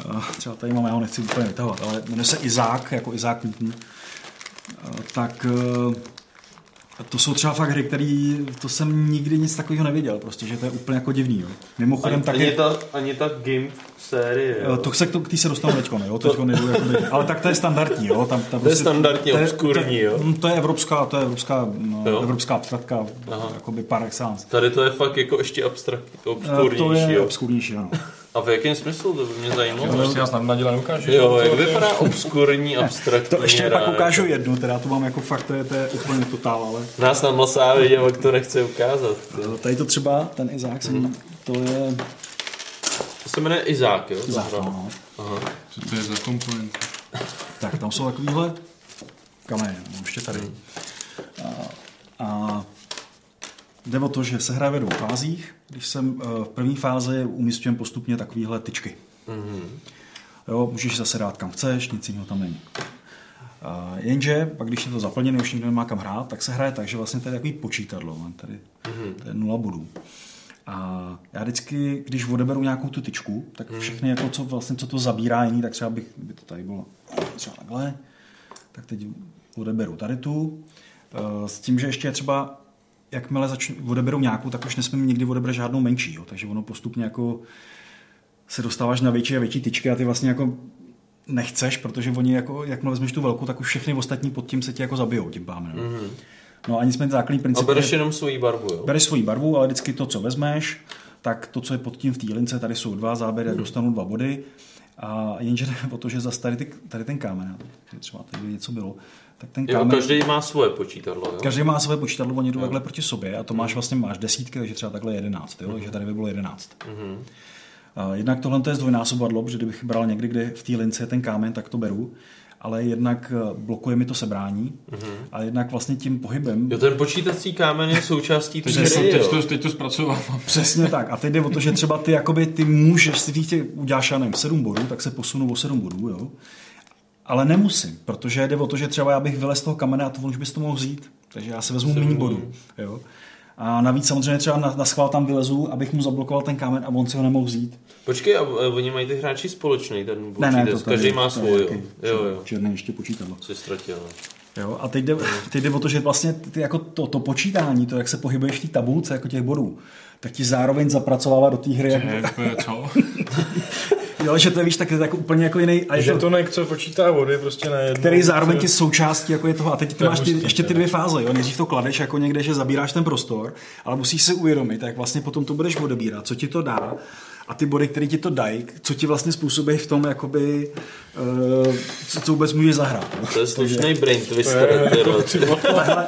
eh, třeba tady mám, já ho nechci úplně vytahovat, ale jmenuje se Izák, jako Izák Newton, Eh, tak to jsou třeba fakt hry, které, to jsem nikdy nic takového neviděl, prostě, že to je úplně jako divný. Jo. Mimochodem Ani, taky... ani, ta, ani ta game série. Eh, Jo. To se k, to, k tý se dostanu teďko, jo? Teďko nejdu, jakoby, ale tak to je standardní, jo? Tam, tam To je standardní, to je- obskurní, to, je- jo? mm, To je evropská, to je evropská, no, evropská abstraktka, Aha. jakoby par excellence. Tady to je fakt jako ještě abstraktní, Eh, obskurnější, To je jo. obskurnější, ano. A v jakém smyslu? To by mě zajímalo. Jo, prostě nás na díle neukážeš. Jo, To- jak to- vypadá obskurní, abstraktní To ještě pak ukážu jednu, teda to mám jako fakt, to je, to je úplně totál, ale Nás na Mlasávě divák to nechce ukázat. eh, tady to třeba, ten Izák, jsem, to je To se jmenuje Izák, jo? Izák, no. Aha. Co to je za komponent? Tak tam jsou takovýhle kameny, mám ještě tady. A, a jde o to, že se hraje ve dvou fázích. Když jsem eh, v první fázi umístím postupně takovýhle tyčky. Mhm. Jo, můžeš zase dát kam chceš, nic jiného tam není. A jenže, pak když je to zaplněné, už nikdo nemá kam hrát, tak se hraje tak, že vlastně tady je takový počítadlo, mám tady Mhm. to je nula bodů. A já vždycky, když odeberu nějakou tu tyčku, tak Mhm. všechny, jako co, vlastně, co to zabírá jiný, tak třeba bych, by to tady bylo třeba takhle, tak teď odeberu tady tu, eh, s tím, že ještě třeba jakmile začnu, odeberu nějakou, tak už nesmím nikdy odebrat žádnou menší, jo? takže ono postupně jako se dostáváš na větší a větší tyčky a ty vlastně jako nechceš, protože oni jako, jakmile vezmeš tu velkou, tak už všechny ostatní pod tím se ti jako zabijou tím pádem. Mm-hmm. Mhm. No a nicméně základní A princip bereš je- jenom svoji barvu, jo? Bereš svoji barvu, ale vždycky to, co vezmeš, tak to, co je pod tím v té lince, tady jsou dva záběry, Hmm. dostanu dva body. A jenže o to, že zase tady, ty, tady ten kámen, třeba tady něco bylo, tak ten Jo, kámen, každý má svoje počítadlo, jo? každý má své počítadlo, oni jdou Jo. takhle proti sobě a to máš vlastně, máš desítky, takže třeba takhle jedenáct, jo? takže tady by bylo jedenáct. Mhm. A Jednak tohle to je zdvojnásobadlo, protože kdybych bral někdy, kde v té lince je ten kámen, tak to beru. Ale jednak eh, blokuje mi to sebrání Mhm. a jednak vlastně tím pohybem Jo, ten počítací kámen je součástí té hry, teď jo? to- Teď to zpracovávám. Přesně tak. A teď jde o to, že třeba ty, jakoby, ty můžeš, si tě uděláš, já nevím, 7 bodů, tak se posunu o 7 bodů, jo. Ale nemusím, protože jde o to, že třeba já bych vylez z toho kamene a to on už bys to mohl vzít. Takže já si vezmu méně bodů. Jo. A navíc samozřejmě třeba na, na schvál tam vylezu, abych mu zablokoval ten kámen a on si ho nemohl vzít. Počkej, a a oni mají ty hráči společný, ten Ne, ne, počítač? to tady- Každý má svůj, jo? Jo, jo. Černé ještě počítadlo. Si ztratil, no. Jo, a teď jde, teď jde o to, že vlastně ty, jako to, to, počítání, to, jak se pohybuješ v té tabulce jako těch bodů, tak ti zároveň zapracovává do té hry. Je, Jako, je, co? jo, že to je, víš, tak je to jako úplně jako jiný. A je Že to, to co počítá vody, prostě na jedno. který zároveň ti součástí jako je toho. A teď ty máš ty, hustý, ještě ty dvě fáze. Jo? Nejdřív to kladeš jako někde, že zabíráš ten prostor, ale musíš si uvědomit, jak vlastně potom to budeš odebírat, co ti to dá a ty body, které ti to dají, co ti vlastně způsobí v tom, jakoby, uh, co, co vůbec můžeš zahrát. To je slušný brain To twister.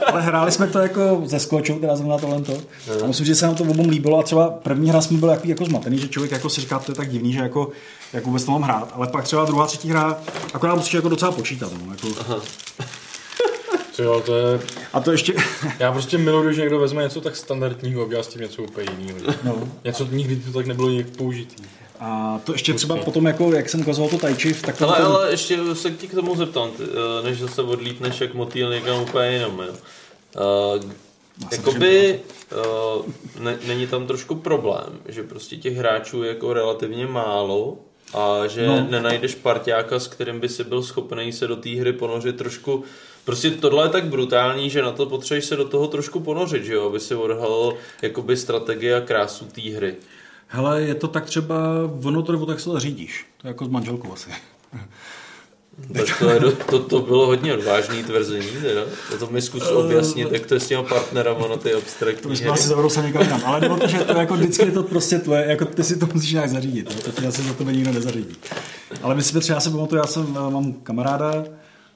ale, hráli jsme to jako ze skočou, teda zrovna tohle to. A myslím, že se nám to obou líbilo a třeba první hra jsme byl jako, jako zmatený, že člověk jako si říká, to je tak divný, že jako, jak vůbec to mám hrát, ale pak třeba druhá, třetí hra, akorát musíš jako docela počítat. No, jako. Co jo, to je... A to ještě... Já prostě miluji, když někdo vezme něco tak standardního a udělá s tím něco úplně jiného. No. Něco nikdy to tak nebylo nějak použitý. A to ještě třeba potom, jako, jak jsem ukazoval to Tai Chi, tak to Ale, potom- ale ještě se ti k tomu zeptám, ty, eh, než zase odlítneš jak motýl někam úplně jinam. Jo. Uh, jakoby uh, ne, není tam trošku problém, že prostě těch hráčů je jako relativně málo a že No. no. nenajdeš parťáka, s kterým by si byl schopný se do té hry ponořit trošku Prostě tohle je tak brutální, že na to potřebuješ se do toho trošku ponořit, že jo, aby si odhalil jakoby strategie a krásu té hry. Hele, je to tak třeba, ono to nebo tak se to řídíš. To je jako s manželkou asi. Tak to, je, to, to bylo hodně odvážný tvrzení, teda. To, to mi zkus objasnit, jak to je s těma partnerama na ty To abstraktní bychom hry. asi zavrou se někam jinam. Ale jde o to, že to jako vždycky je to prostě tvoje, jako ty si to musíš nějak zařídit. Jo? To ti asi za tebe nikdo nezařídí. Ale my si třeba, já se pamatuju, já jsem, eh, mám kamaráda,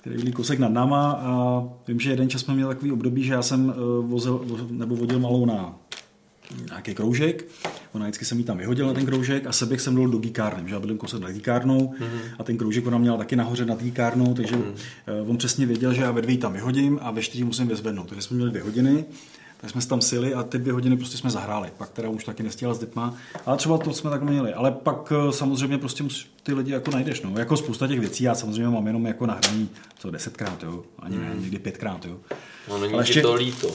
který byl kousek nad náma a vím, že jeden čas jsme měli takový období, že já jsem eh, vozil, vo- nebo vodil malou na nějaký kroužek. Ona vždycky jsem jí tam vyhodil na ten kroužek a seběh jsem byl do gíkárny, že já byl kousek nad gíkárnou Mhm. a ten kroužek ona měla taky nahoře nad gíkárnou, takže mm. on přesně věděl, že já ve dvě tam vyhodím a ve čtyři musím vyzvednout. Takže jsme měli dvě hodiny, tak jsme se tam sili a ty dvě hodiny prostě jsme zahráli. Pak teda už taky nestíhala s dětma, ale třeba to jsme tak měli. Ale pak eh, samozřejmě prostě ty lidi jako najdeš. No. Jako spousta těch věcí, já samozřejmě mám jenom jako nahraný co desetkrát, jo. ani ne, Mm. někdy pětkrát. Jo. No, není Ale ještě- to líto.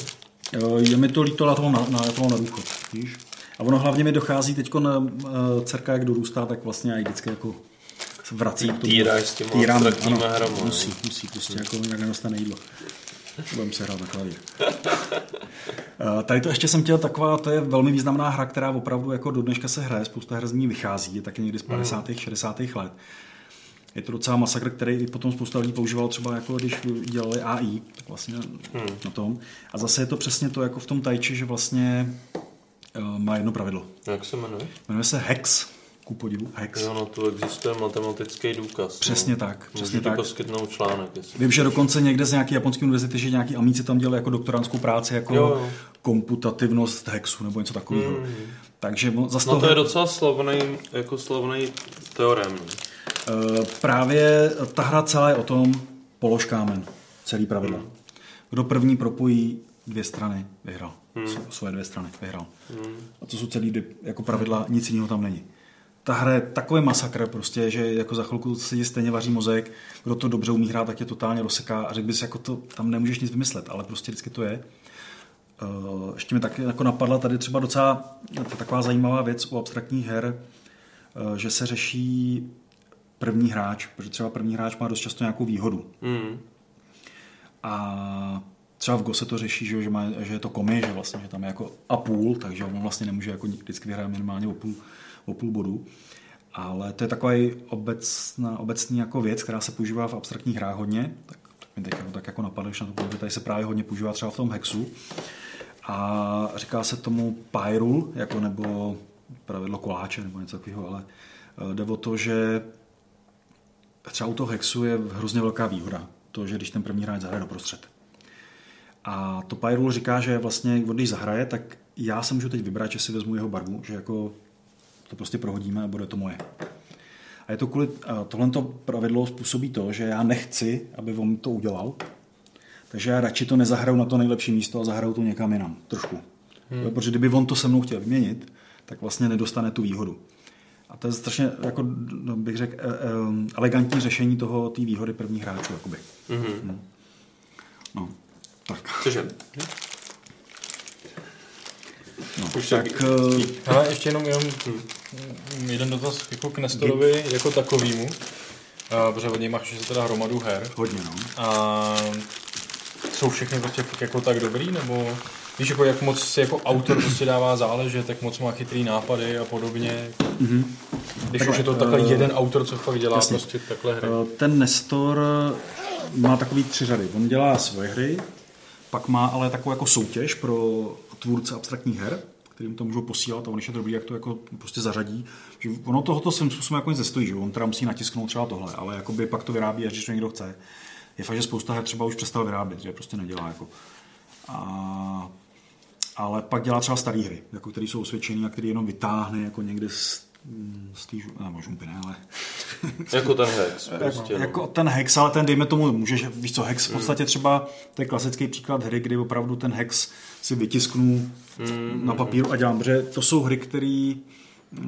Jo, Je mi to líto, ale to mám na, na, to mám na důchod, víš? A ono hlavně mi dochází teď na dcerka, jak dorůstá, tak vlastně já ji vždycky jako vrací. k tomu. Týráš s těma Týrám, abstraktníma ano. hrama, Musí, musí, prostě jako jak nedostane jídlo. Budeme se hrát na klavír. Eh, Tady to ještě jsem chtěl taková, to je velmi významná hra, která opravdu jako do dneška se hraje, spousta her z ní vychází, je taky někdy z 50. 60. let. Je to docela masakr, který i potom spousta lidí používalo třeba jako když dělali AI, tak vlastně na tom. A zase je to přesně to jako v tom tajči, že vlastně uh, má jedno pravidlo. Jak se jmenuje? Jmenuje se Hex, ku podivu, Hex. Jo, no tu existuje matematický důkaz. Přesně no. tak, přesně Můžu tak. poskytnout článek. Jestli Vím, že dokonce někde z nějaké japonské univerzity, že nějaký amíci tam dělali jako doktorantskou práci, jako Jo, jo. komputativnost hexu nebo něco takového. Mm. Takže mo- zase No to je docela slavný, jako slavný teorem. no. Eh, Právě ta hra celá je o tom položkámen, celý pravidla. Hmm. Kdo první propojí dvě strany, vyhrál. Sv- Svoje dvě strany, vyhrál. Hmm. A to jsou celý jako pravidla, nic jiného tam není. Ta hra je takový masakr prostě, že jako za chvilku se jí stejně vaří mozek, kdo to dobře umí hrát, tak je totálně rozseká a řekl bys, jako to, tam nemůžeš nic vymyslet, ale prostě vždycky to je. Uh, ještě mi taky jako napadla tady třeba docela to taková zajímavá věc u abstraktních her, uh, že se řeší první hráč, protože třeba první hráč má dost často nějakou výhodu. Mm. A třeba v Go se to řeší, že, že, má, že je to komi, že vlastně že tam je jako a půl, takže on vlastně nemůže jako vždycky vyhrát minimálně o půl, o půl bodu. Ale to je takový obecná, obecný jako věc, která se používá v abstraktních hrách hodně. Tak, tak mi teď jako, tak jako napadlo, že na to tady se právě hodně používá třeba v tom hexu. A říká se tomu Pyrule, jako nebo pravidlo koláče nebo něco takového, ale eh, jde o to, že třeba u toho hexu je hrozně velká výhoda. To, že když ten první hráč zahraje doprostřed. A to Pyrule říká, že vlastně, když zahraje, tak já se můžu teď vybrat, že si vezmu jeho barvu, že jako to prostě prohodíme a bude to moje. A je to kvůli, tohle pravidlo způsobí to, že já nechci, aby on to udělal, takže já radši to nezahraju na to nejlepší místo a zahraju to někam jinam, trošku. Hmm. Hmm. Protože kdyby on to se mnou chtěl vyměnit, tak vlastně nedostane tu výhodu. A to je strašně, jako, no, bych řekl, e- e- elegantní řešení toho, té výhody prvních hráčů. Jakoby. Mhm. Hmm. No, tak. Cože? No, Už tak, eh, Ale ještě jenom, jenom jeden dotaz jako k Nestorovi jako takovýmu. Uh, protože od něj máš se teda hromadu her. Hodně, no. A jsou všechny prostě jako tak dobrý, nebo víš, jako jak moc si jako autor prostě dává záležet, tak moc má chytrý nápady a podobně. Mhm. Když Takhle, už je to takhle eh, jeden autor, co fakt dělá jasně. prostě takhle hry. Eh, Ten Nestor má takový tři řady. On dělá svoje hry, pak má ale takovou jako soutěž pro tvůrce abstraktních her, kterým to můžou posílat a on ještě dobrý, jak to jako prostě zařadí. Že ono tohoto svým způsobem jako nic nestojí, že on teda musí natisknout třeba tohle, ale jakoby pak to vyrábí, až když to někdo chce. Je fakt, že spousta her třeba už přestal vyrábět, že prostě nedělá jako. A, ale pak dělá třeba staré hry, jako které jsou osvědčené a které jenom vytáhne jako někde z, z té nebo žumpy, ne, ale Jako ten hex, jako, prostě. no. jako ten hex, ale ten dejme tomu, můžeš, víš co, hex v podstatě třeba, to je klasický příklad hry, kdy opravdu ten hex si vytisknu Mm, na papíru a dělám, protože to jsou hry, které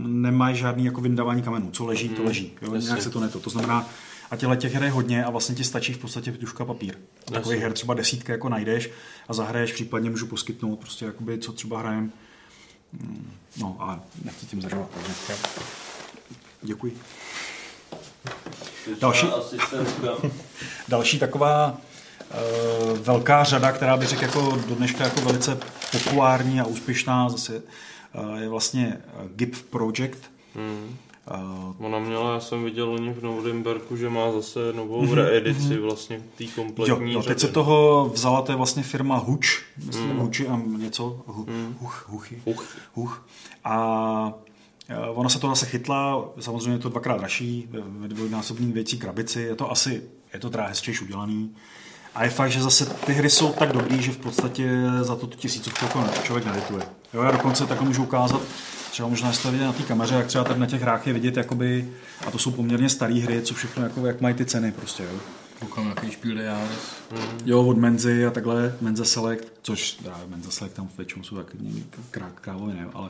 nemají žádný jako vyndávání kamenů, co leží, to leží, jo, jasně. nějak se to neto. To znamená, a těchto těch her je hodně a vlastně ti stačí v podstatě tuška papír. Takový her třeba desítka jako najdeš a zahraješ, případně můžu poskytnout prostě jakoby, co třeba hrajem. Mm, No, ale nechci tím zažovat, takže děkuji. Další, další taková velká řada, která by řekl jako do dneška jako velice populární a úspěšná, zase uh, je vlastně uh, GIF Project. Hmm. Uh, Ona měla, já jsem viděl loni v Novodimberku, že má zase novou Mhm, reedici mhm. vlastně té kompletní jo, teď řady. se toho vzala, to je vlastně firma Huč, myslím, Mm. Huči a něco, hu, Mm. huch, huchy, Huch. huch. A eh, ona se to zase chytla, samozřejmě je to dvakrát dražší, ve- dvojnásobný věcí krabici, je to asi, je to teda hezčejš udělaný. A je fakt, že zase ty hry jsou tak dobrý, že v podstatě za to tu tisícovku jako člověk nelituje. Jo, já dokonce takhle můžu ukázat, třeba možná jste vidět na té kameře, jak třeba tady na těch hrách je vidět, jakoby, a to jsou poměrně staré hry, co všechno, jako, jak mají ty ceny prostě, jo. Koukám, jaký špíl Jahres. Jo, od Menzy a takhle, Menza Select, což teda Menza Select tam většinou jsou taky krá, krávoviny, ale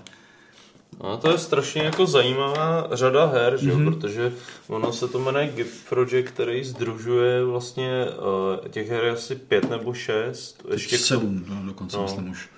A to je strašně jako zajímavá řada her, že? Mhm. Mm-hmm. protože ono se to jmenuje GIF Project, který združuje vlastně uh, těch her asi pět nebo šest. Ještě k tomu, sedm no, dokonce no. myslím už.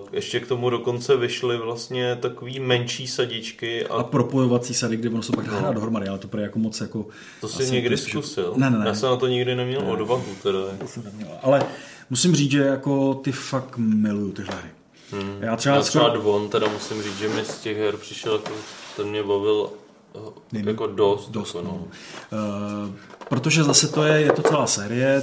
uh, ještě k tomu dokonce vyšly vlastně takový menší sadičky. A, A propojovací sady, kdy ono se pak No. dá dohromady, ale to pro jako moc jako... to jsi někdy to- zkusil? Ne, ne, ne. Já jsem na to nikdy neměl Ne. odvahu teda. To jsem neměl. Ale musím říct, že jako ty fakt miluju tyhle hry. Hmm. Já třeba, Já třeba Dvon, teda musím říct, že mi z těch her přišel, jako, ten mě bavil eh, jako dost. Dost, jako, no. no. Uh, protože zase to je, je to celá série,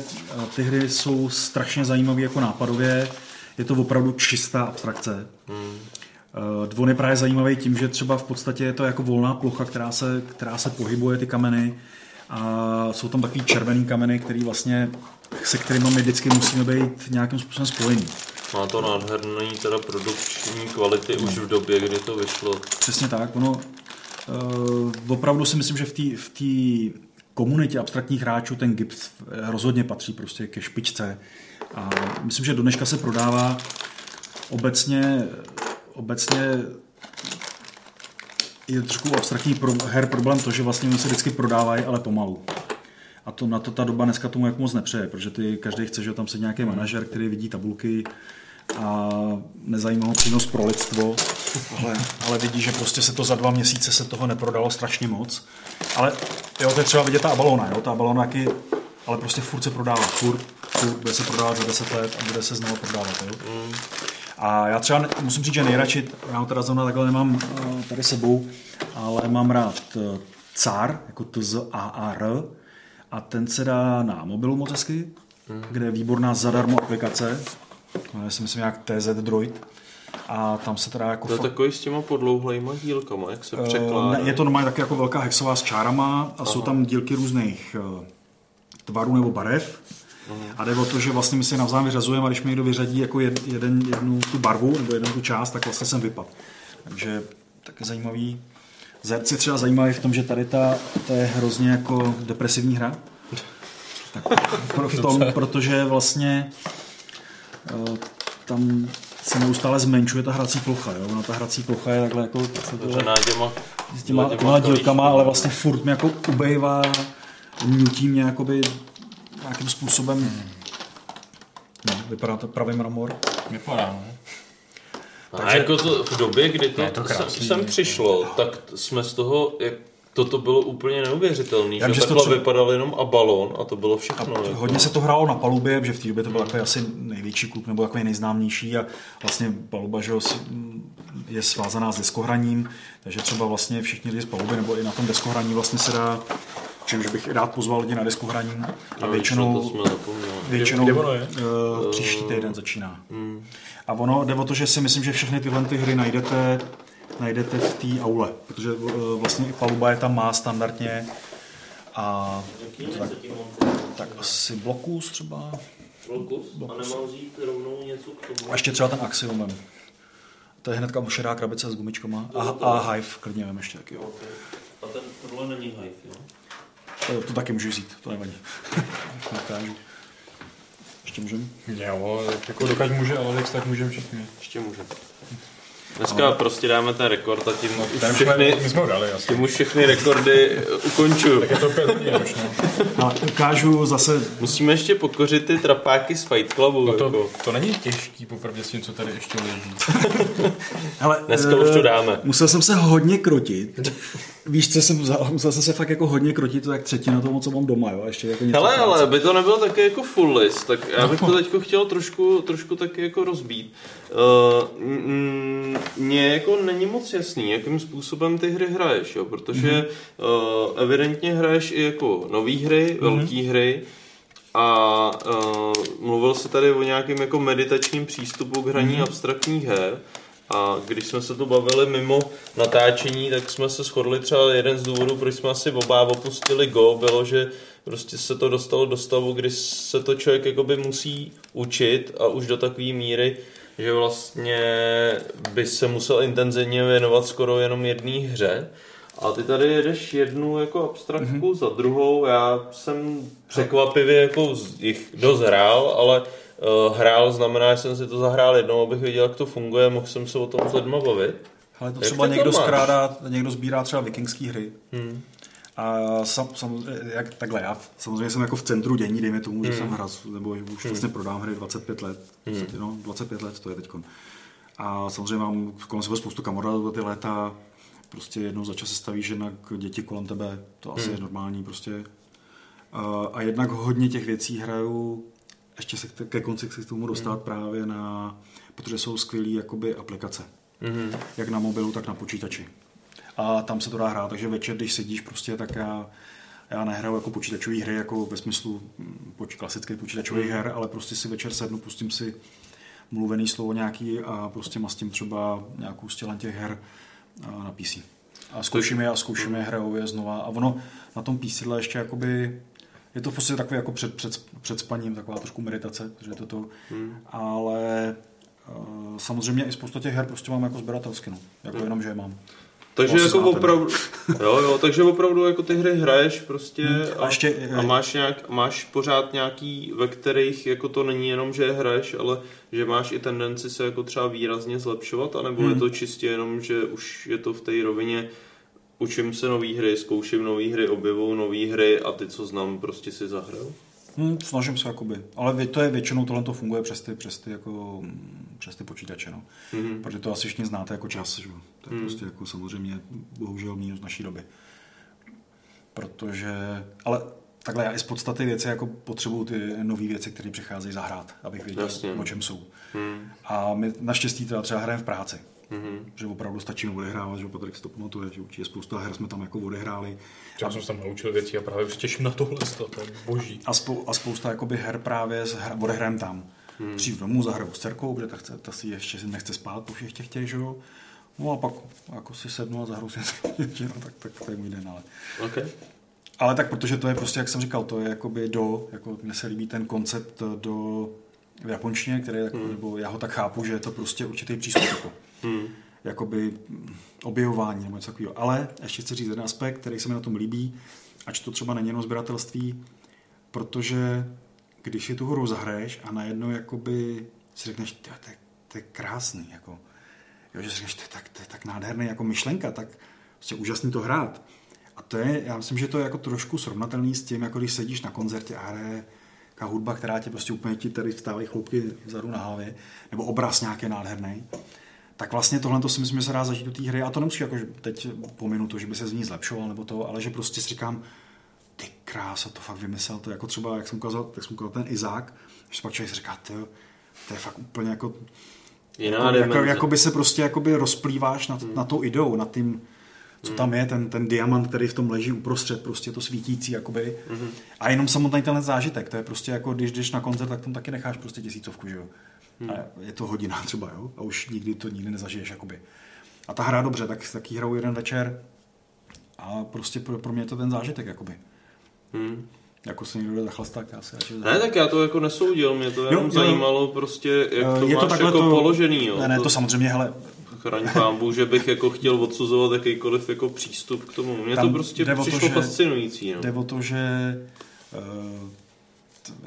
ty hry jsou strašně zajímavé jako nápadově, je to opravdu čistá abstrakce. Hmm. Uh, Dvon je právě zajímavý tím, že třeba v podstatě je to jako volná plocha, která se, která se pohybuje, ty kameny, a jsou tam takový červený kameny, který vlastně, se kterými my vždycky musíme být nějakým způsobem spojení. Má to nádherný teda produkční kvality už v době, kdy to vyšlo. Přesně tak. Ono, uh, opravdu si myslím, že v té v tý komunitě abstraktních hráčů ten Gips rozhodně patří prostě ke špičce. A myslím, že do dneška se prodává obecně, obecně je trošku u abstraktních pro, her problém to, že vlastně oni se vždycky prodávají, ale pomalu. A to na to ta doba dneska tomu jak moc nepřeje, protože ty, každý chce, že tam se nějaký manažer, který vidí tabulky a nezajímá ho přínos pro lidstvo, ale, ale vidí, že prostě se to za dva měsíce se toho neprodalo strašně moc. Ale jo, to je třeba vidět ta Abalona, jo, ta Abalona taky, ale prostě furt se prodává, furt, furt bude se prodávat za 10 let a bude se znovu prodávat, jo. A já třeba musím říct, že nejradši, já ho teda zrovna takhle nemám eh, tady sebou, ale mám rád eh, CAR, jako T-Z-A-A-R, a ten se dá na mobilu moc hezky, kde je výborná zadarmo aplikace, jmenuje se myslím jak TZ Droid, a tam se teda jako To je fakt- takový s těma podlouhlejma dílkama, jak se Eh, překládá. Ne, je to normálně taky jako velká hexová s čárama a jsou Aha. tam dílky různých eh, tvarů nebo barev. A jde o to, že vlastně my si navzájem vyřazujeme a když mi někdo vyřadí jako jed, jeden, jednu tu barvu nebo jednu tu část, tak vlastně jsem vypad. Takže taky zajímavý. Zerc je třeba zajímavý v tom, že tady ta, to je hrozně jako depresivní hra. Tak pro, v tom, protože vlastně eh, tam se neustále zmenšuje ta hrací plocha. Jo? Ona ta hrací plocha je takhle jako... S těma, těma dílkama, ale vlastně furt mě jako ubejvá, nutí mě jakoby nějakým způsobem, no, vypadá to pravý mramor. Vypadá, A jako to v době, kdy to, to sem, krásný, sem přišlo, tak jsme z toho, jak toto bylo úplně neuvěřitelné, že že takhle třeba- vypadal jenom a balón a to bylo všechno. jako. Hodně se to hrálo na palubě, že v té době to byl takový asi největší klub nebo takový nejznámější a vlastně paluba že je svázaná s deskohraním, takže třeba vlastně všichni lidi z paluby nebo i na tom deskohraní vlastně se dá Čímž bych rád pozval lidi na deskohraní a No, většinou, většinou ono je? eh, příští týden začíná. Hmm. A ono jde o to, že si myslím, že všechny tyhle ty hry najdete, najdete v té aule, protože eh, vlastně i paluba je tam má standardně a tak, tak asi blokus třeba Blokus? A nemám vzít rovnou něco k tomu? a ještě třeba ten Axiomem. To je hnedka šedá krabice s gumičkama a, a Hive klidně vem ještě taky. Jo. A ten, tohle není Hive, jo? To, to taky můžu vzít, to nevadí. Ukážu. Ještě můžem? Jo, jako dokud může Alex, tak můžeme všichni. Ještě může. Dneska prostě dáme ten rekord a tím už všechny, jsme- my jsme ho dali, jasně. tím už všechny rekordy eh, ukončuju. Tak je to pět hodin už, no. Ale ukážu zase... Musíme ještě pokořit ty trapáky z Fight Clubu. No to, jako. to není těžký popravdě s tím, co tady ještě leží. Hele, Dneska už to eh, dáme. Musel jsem se hodně krotit. Víš, co jsem vzal? Musel jsem se fakt jako hodně krotit, to jak třetina toho, co mám doma, jo? A ještě jako něco Hele, práce. ale aby to nebylo taky jako full list, tak já bych No. to teď chtěl trošku, trošku taky jako rozbít. Uh, Mně jako není moc jasný, jakým způsobem ty hry hraješ, jo? protože Mhm. uh, evidentně hraješ i jako nové hry, Mhm. velké hry, a uh, mluvil se tady o nějakém jako meditačním přístupu k hraní Mhm. abstraktních her. A když jsme se tu bavili mimo natáčení, tak jsme se shodli třeba jeden z důvodů, proč jsme asi oba opustili Go, bylo, že prostě se to dostalo do stavu, kdy se to člověk jakoby musí učit a už do takové míry, že vlastně by se musel intenzivně věnovat skoro jenom jedné hře. A ty tady jedeš jednu jako abstraktku mm-hmm. za druhou. Já jsem překvapivě jako jich dost hrál, ale hrál znamená, že jsem si to zahrál jednou, abych věděl, jak to funguje, mohl jsem se o tom s lidma bavit. Ale to třeba to někdo máš? skrádá, někdo sbírá třeba vikingské hry. Hmm. A sam, sam, jak, takhle, já samozřejmě jsem jako v centru dění, dejme tomu, že Hmm. jsem hra, nebo že už Hmm. vlastně prodám hry 25 let. Hmm. No, 25 let to je teď. A samozřejmě mám kolem sebe spoustu kamarádů za ty léta. Prostě jednou za čas se staví jednak děti kolem tebe, to asi Hmm. je normální prostě. A, a jednak hodně těch věcí hraju ještě se ke konci chci k tomu dostat Mhm. právě na, protože jsou skvělé jakoby aplikace. Mhm. Jak na mobilu, tak na počítači. A tam se to dá hrát, takže večer, když sedíš prostě, tak já, já nehraju jako počítačové hry, jako ve smyslu mm, poč, klasických počítačových Mhm. her, ale prostě si večer sednu, pustím si mluvený slovo nějaký a prostě mastím třeba nějakou z těch her na PC. A zkouším je a zkouším je, hraju je znova. A ono na tom PC ještě jakoby, je to v podstatě takové jako před, před, před spaním, taková trošku meditace, že je to to. Hmm. Ale uh, samozřejmě i spousta těch her prostě mám jako sběratelsky, no. Jako jenom, že je mám. Takže asi jako znáte, opravdu, jo, jo, takže opravdu jako ty hry hraješ prostě Hmm. a, A ještě- a máš, nějak, máš pořád nějaký, ve kterých jako to není jenom, že je hraješ, ale že máš i tendenci se jako třeba výrazně zlepšovat, anebo Hmm. je to čistě jenom, že už je to v té rovině učím se nové hry, zkouším nové hry, objevuju nové hry a ty, co znám, prostě si zahraju. Hmm, snažím se jakoby. Ale to je většinou, tohle to funguje přes ty, přes ty, jako, mm, přes ty počítače, no. Mhm. Protože to asi všichni znáte jako čas, že? To je Hmm. prostě jako samozřejmě bohužel mínus naší doby. Protože, ale takhle já i z podstaty věci jako potřebuju ty nové věci, které přicházejí zahrát, abych věděl, Jasně. o čem jsou. Hmm. A my naštěstí teda třeba hrajeme v práci. Mhm. Že opravdu stačí odehrávat, že Patrik si to pamatuje, že určitě spousta her jsme tam jako odehráli. Já jsem se tam naučil věci a právě už se těším na tohle, to je boží. A, spou, a spousta jakoby her právě z- hra- odehrajem tam. Hmm. Dřív domů zahraju s dcerkou, protože ta, chce, ta si ještě nechce spát, po všech těch těch, že jo. No a pak jako si sednu a zahraju si něco, no, tak, tak to je můj den, ale. Okay. Ale tak protože to je prostě, jak jsem říkal, to je jakoby do, jako mně se líbí ten koncept do v japonštině, který, jako, Hmm. nebo já ho tak chápu, že je to prostě určitý přístup, jako, Hmm. jakoby objevování nebo něco takového. Ale ještě chci říct jeden aspekt, který se mi na tom líbí, ač to třeba není jenom sběratelství, protože když si tu hru zahraješ a najednou jakoby si řekneš, "Tyjo, to, je, to je krásný, jako, jo, že si řekneš, to je tak, to je tak nádherný jako myšlenka, tak prostě úžasný to hrát. A to je, já myslím, že to je jako trošku srovnatelný s tím, jako když sedíš na koncertě a hraje nějaká hudba, která tě prostě úplně ti tady vstávají chloupky vzadu na hlavě, nebo obraz nějaký nádherný. Tak vlastně tohle to si myslím, že se dá zažít do té hry. A to nemusí jako že teď pominu to, že by se z ní zlepšoval, nebo to, ale že prostě si říkám, ty krása, to fakt vymyslel. To jako třeba, jak jsem ukázal, jak jsem ukázal ten Izák, že pak člověk si říká, ty, to je fakt úplně jako Jiná jako, jako, jako by se prostě jakoby rozplýváš nad, hmm. na tou ideou, nad tím, co Hmm. tam je, ten, ten diamant, který v tom leží uprostřed, prostě to svítící, jakoby. Mhm. A jenom samotný tenhle zážitek, to je prostě jako, když jdeš na koncert, tak tam taky necháš prostě tisícovku, že jo. Hmm. A je to hodina třeba, jo. A už nikdy to nikdy nezažiješ, jakoby. A ta hra dobře, tak taky hrajou jeden večer a prostě pro, pro mě je to ten zážitek, jakoby. Hmm. Jako se někdo zachlastat, já se radši Ne, tak já to jako nesoudil, mě to Jo, jenom jo. zajímalo prostě, jak to Eh, je máš to jako to, položený, jo. Ne, ne, to samozřejmě, hele, Chraň pámbu, že bych jako chtěl odsuzovat jakýkoliv jako přístup k tomu. Mně to Tam prostě to, přišlo že- fascinující. No. Jde o to, že uh,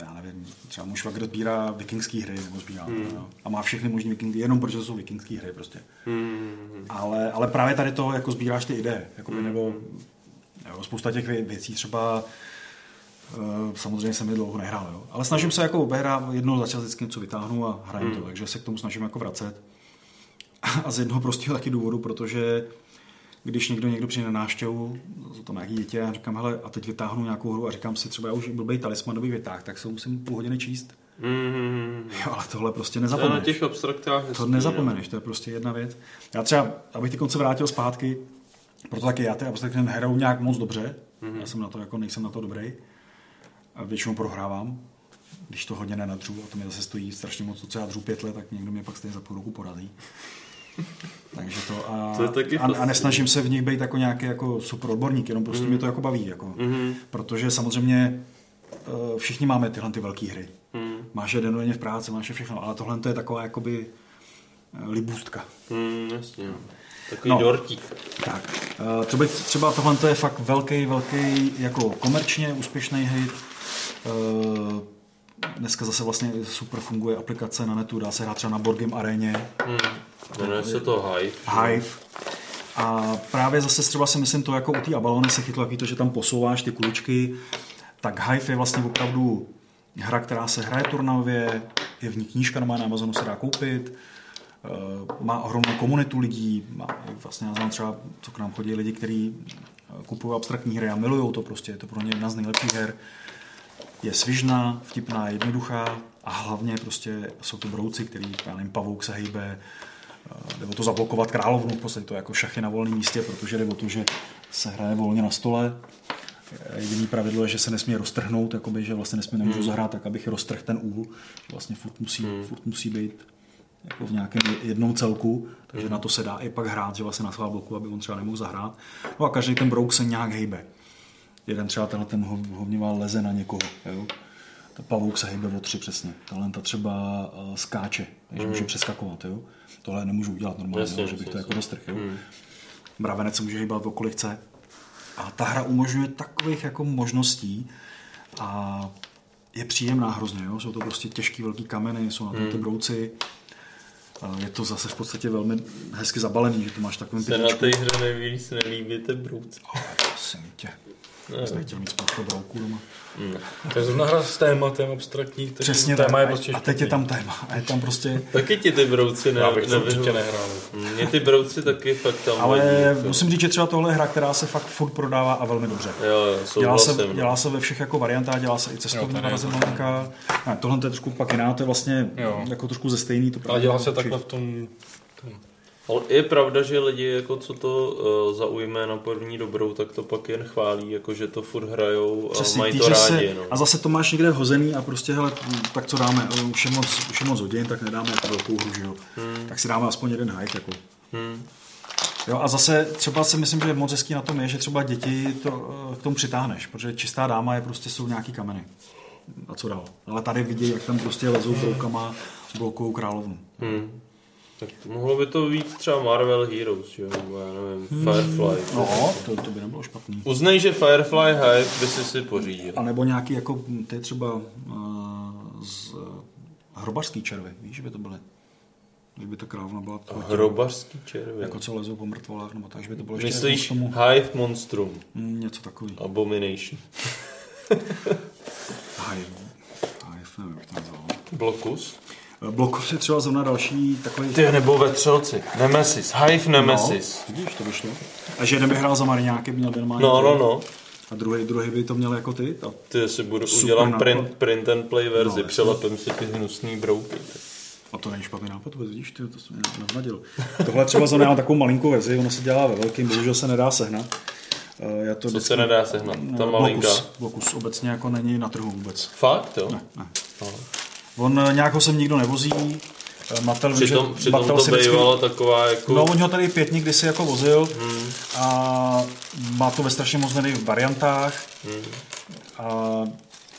já nevím, třeba můj švagr sbírá vikingské hry, nebo sbírá, Hmm. hmm. a má všechny možné vikingské, jenom protože to jsou vikingské hry prostě. Hmm. Ale, ale právě tady to, jako sbíráš ty ideje, jakoby, Hmm. nebo jo, spousta těch vě- věcí třeba Uh, samozřejmě jsem je dlouho nehrál, jo. ale snažím se jako obehrát jednou za čas vždycky něco vytáhnu a hraju Hmm. to, takže se k tomu snažím jako vracet. A z jednoho prostého taky důvodu, protože když někdo někdo přijde na návštěvu, jsou tam nějaký děti, a říkám, hele, a teď vytáhnu nějakou hru a říkám si třeba, já už blbej talismanový vytáh, tak se musím půl hodiny číst. Hmm. Jo, ale tohle prostě To je na nezapomeneš. těch abstraktách To nezapomeneš, to je prostě jedna věc. Já třeba, abych ty konce vrátil zpátky, proto taky já ty abstraktně nehraju nějak moc dobře, Mhm. já jsem na to jako, nejsem na to dobrý. A většinou prohrávám, když to hodně nenadřu, a to mi zase stojí strašně moc, to, co já dřu pět let, tak někdo mě pak stejně za půl roku porazí. Takže to a, To je taky a, a nesnažím se v nich být jako nějaký jako super odborník, jenom prostě Mhm. mě to jako baví. Jako. Mhm. Protože samozřejmě eh, všichni máme tyhle ty velké hry. Hmm. Máš je denně v práci, máš je všechno, ale tohle to je taková jakoby eh, libůstka. Hmm, jasně. Takový No. dortík. Tak, eh, třeba, třeba tohle to je fakt velký, velký, jako komerčně úspěšný hit. Dneska zase vlastně super funguje aplikace na netu, dá se hrát třeba na Board Game Areně. Jmenuje se to Hive. Hive. A právě zase třeba si myslím to, jako u té Abalony se chytlo takový to, že tam posouváš ty kuličky, tak Hive je vlastně opravdu hra, která se hraje turnavě, je v ní knížka, normálně na Amazonu se dá koupit, eh, má ohromnou komunitu lidí, má, vlastně já znám třeba, co k nám chodí lidi, kteří kupují abstraktní hry a milují to prostě, je to pro ně jedna z nejlepších her. je svižná, vtipná, jednoduchá a hlavně prostě jsou to brouci, který, já nevím, pavouk se hejbe, eh, jde o to zablokovat královnu, v podstatě to je jako šachy na volném místě, protože jde o to, že se hraje volně na stole. Jediný pravidlo je, že se nesmí roztrhnout, jakoby, že vlastně nesmí nemůžu Hmm. zahrát tak, abych roztrhl ten úhl. Že vlastně furt musí, furt musí být jako v nějakém jednom celku, takže Hmm. na to se dá i pak hrát, že vlastně na svá bloku, aby on třeba nemohl zahrát. No a každý ten brouk se nějak hejbe. Jeden třeba tenhle ten hov- hovnival leze na někoho, jo. Ta pavouk se hejbe o tři přesně. Tahle ta třeba uh, skáče, takže může přeskakovat, jo. Tohle nemůžu udělat normálně, Jasně, jo, že bych jasně, to jako jasně. dostrhl, jo. Mm. Mravenec se může hýbat okolik chce. A ta hra umožňuje takových jako možností a je příjemná hrozně. Jo? Jsou to prostě těžký velký kameny, jsou na tom ty Hmm. brouci. A Je to zase v podstatě velmi hezky zabalený, že to máš takovým Se na té hře nejvíc nelíbí ty brouci. Prosím tě. Nechtěl mít spoustu brouků doma. Ne. To je zrovna hra s tématem abstraktní, který Přesně téma tak. je prostě a teď je tam téma. A je tam prostě... Taky ti ty brouci ne, Já bych to určitě nehrál. Mě ty brouci taky fakt tam Ale vadí, jako. musím říct, že třeba tohle je hra, která se fakt furt prodává a velmi dobře. Jo, jo, dělá, se, dělá se ve všech jako variantách, dělá se i Jo, cestovní verze to. tohle to je trošku pak jiná, to je vlastně Jo. jako trošku ze stejný. To Ale dělá se takhle v tom... Ale je pravda, že lidi, jako co to uh, zaujme na první dobrou, tak to pak jen chválí, jako že to furt hrajou a Přesně, mají to rádi. se, no. A zase to máš někde hozený a prostě, hele, tak co dáme, už je moc, už je moc hodin, tak nedáme jako velkou hru, že jo. Hmm. Tak si dáme aspoň jeden hype, jako. Hmm. Jo, a zase třeba si myslím, že moc hezký na tom je, že třeba děti to, eh, k tomu přitáhneš, protože čistá dáma je prostě jsou nějaký kameny. A co dál? Ale tady vidí, jak tam prostě lezou broukama, blokují královnu. Hmm. Tak to mohlo by to být třeba Marvel Heroes, jo, nebo já nevím, Firefly. No, to, to by nebylo špatný. Uznej, že Firefly Hype by si si pořídil. A nebo nějaký jako, ty třeba uh, z uh, hrobařský červy, víš, že by to byly? Že by ta krávna byla... Hrobařský červy. Jako co lezou po mrtvolách, nebo tak, že by to bylo ještě Myslíš jako k tomu... Hive Monstrum? Mm, něco takový. Abomination. Hive. Hive, nevím, jak to nazval. Blokus? Blokus je třeba zrovna další takový... Ty nebo vetřelci. Nemesis. Hive Nemesis. No, vidíš, to vyšlo. A že jeden by hrál za Mariňáky, měl by normálně... No, no, no. A druhý, druhý by to měl jako ty. A Ty si budu, udělám nápad. print, print and play verzi, No, no, jasně. přelepem si ty hnusný brouky. A to není špatný nápad, vidíš, ty, to jsem mě navnadil. Tohle třeba mám takovou malinkou verzi, ono se dělá ve velkým, bohužel se nedá sehnat. Eh, Já to Co se nedá sehnat? Ta Eh, malinká? Blokus, blokus obecně jako není na trhu vůbec. Fakt, jo? Ne, ne. No. On eh, nějak ho sem nikdo nevozí. Eh, Mattel, vím, Přitom, že přitom Mattel to si vždycky- bývala taková jako... No, on ho tady pět někdy si jako vozil Hmm. a má to ve strašně moc variantách. Hmm. A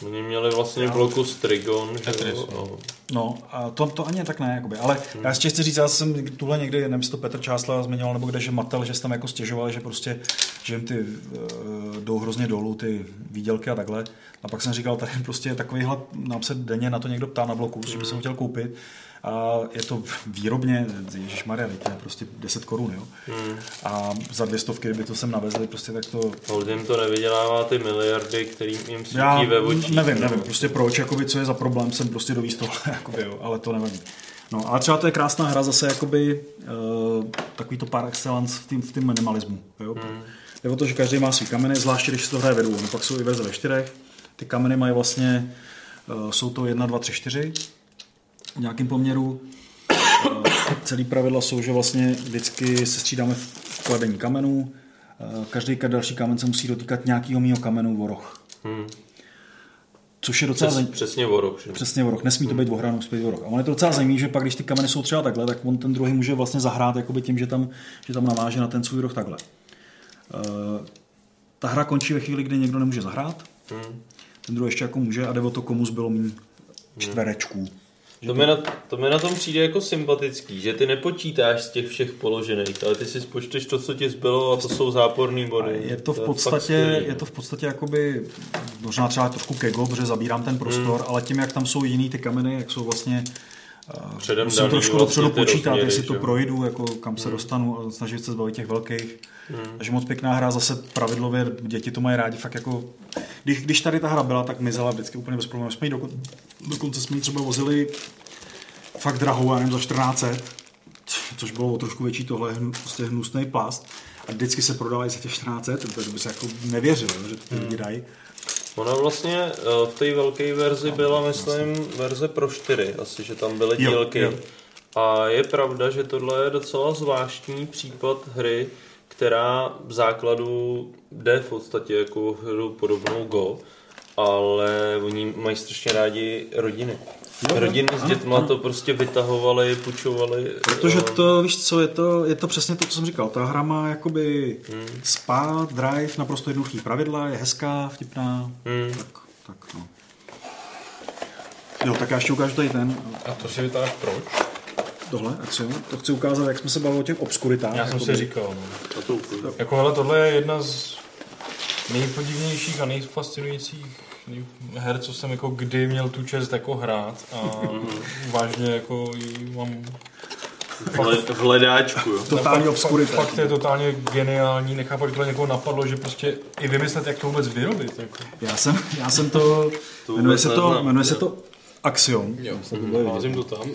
Oni měli vlastně blokus Trigon, že Tetris, jo? no. No. A to, to ani tak ne, jakoby. ale hmm. já ještě chci říct, já jsem tuhle někdy, nevím, to Petr Čásla zmiňoval, nebo kde, že Mattel, že se tam jako stěžovali, že prostě, že jim ty uh, jdou hrozně dolů, ty výdělky a takhle. A pak jsem říkal, tady prostě takovýhle, nám se denně na to někdo ptá na bloku, že by se ho chtěl koupit. A je to výrobně, ježišmarja, to je prostě 10 korun, jo. Hmm. A za dvě stovky, kdyby to sem navezli, prostě tak to... Holdem to nevydělává ty miliardy, který jim svítí ve očích. nevím, nevím, prostě proč, jakoby, co je za problém, jsem prostě dovíz tohle, jakoby, jo, ale to nevím. No, ale třeba to je krásná hra zase, jakoby, uh, takový to par excellence v tím, v tím minimalismu, jo. Hmm. Jde o to, že každý má svý kameny, zvláště když se to hraje ve dvou, no, pak jsou i verze ve čtyřech. Ty kameny mají vlastně, uh, jsou to 1, 2, 3, 4 v nějakém poměru. Uh, celý pravidla jsou, že vlastně vždycky se střídáme v kladení kamenů. Uh, každý další kamen se musí dotýkat nějakého mýho kamenu roh. Hmm. Což je docela Přes, zajímavé. přesně že? Přesně o rok. Nesmí to být ohranou, musí být. A on je to docela zajímavé, že pak, když ty kameny jsou třeba takhle, tak on ten druhý může vlastně zahrát jakoby tím, že tam, že tam naváže na ten svůj roh takhle. Uh, ta hra končí ve chvíli, kdy někdo nemůže zahrát. Hmm. Ten druhý ještě jako může a jde o to, komu zbylo méně čtverečků. To mi, na, to mi na tom přijde jako sympatický, že ty nepočítáš z těch všech položených, ale ty si spočteš to, co ti zbylo a to jsou záporný body. Je to v podstatě, skvělý, je to v podstatě jakoby, možná třeba trošku kego, protože zabírám ten prostor, Hmm. ale tím, jak tam jsou jiný ty kameny, jak jsou vlastně Předem musím trošku dopředu počítat, rozměry, jestli to že? projdu, jako kam se Hmm. dostanu a snažit se zbavit těch velkých. Hmm. Takže moc pěkná hra, zase pravidlově, děti to mají rádi, fakt jako, když, když tady ta hra byla, tak mizela vždycky úplně bez problémů. Jsme jí doko, dokonce jsme ji třeba vozili fakt drahou, já nevím, za 1400, což bylo o trošku větší tohle, hnu, prostě hnusný plast. A vždycky se prodávají za těch 1400, takže by se jako nevěřil, jo, že to ty lidi dají. Ona vlastně eh, v té velké verzi byla, myslím, verze pro čtyři, asi, že tam byly Jo, dílky. jo. A je pravda, že tohle je docela zvláštní případ hry, která v základu jde v podstatě jako hru podobnou Go, ale oni mají strašně rádi rodiny. Jo, Rodiny s dětma ano. to prostě vytahovali, půjčovali. Protože to, víš co, je to, je to přesně to, co jsem říkal. Ta hra má jakoby Hmm. spa, drive, naprosto jednoduchý pravidla, je hezká, vtipná. Hmm. Tak, tak no. Jo, tak já ještě ukážu tady ten, A to si vytáhl proč? tohle, Axiom. To chci ukázat, jak jsme se bavili o těch obskuritách. Já jsem jakoby. si říkal, no. To. Jako hele, tohle je jedna z nejpodivnějších a nejfascinujících nej- her, co jsem jako kdy měl tu čest jako hrát a vážně jako ji mám V hle- v hledáčku, jo. Totální obskurita. Fakt, fakt je totálně geniální, nechápu, jak tohle někoho napadlo, že prostě i vymyslet, jak to vůbec vyrobit. Jako. Já jsem, já jsem to, To jmenuje se to, jmenuje se jo. to Axiom. Jo, to házím to tam.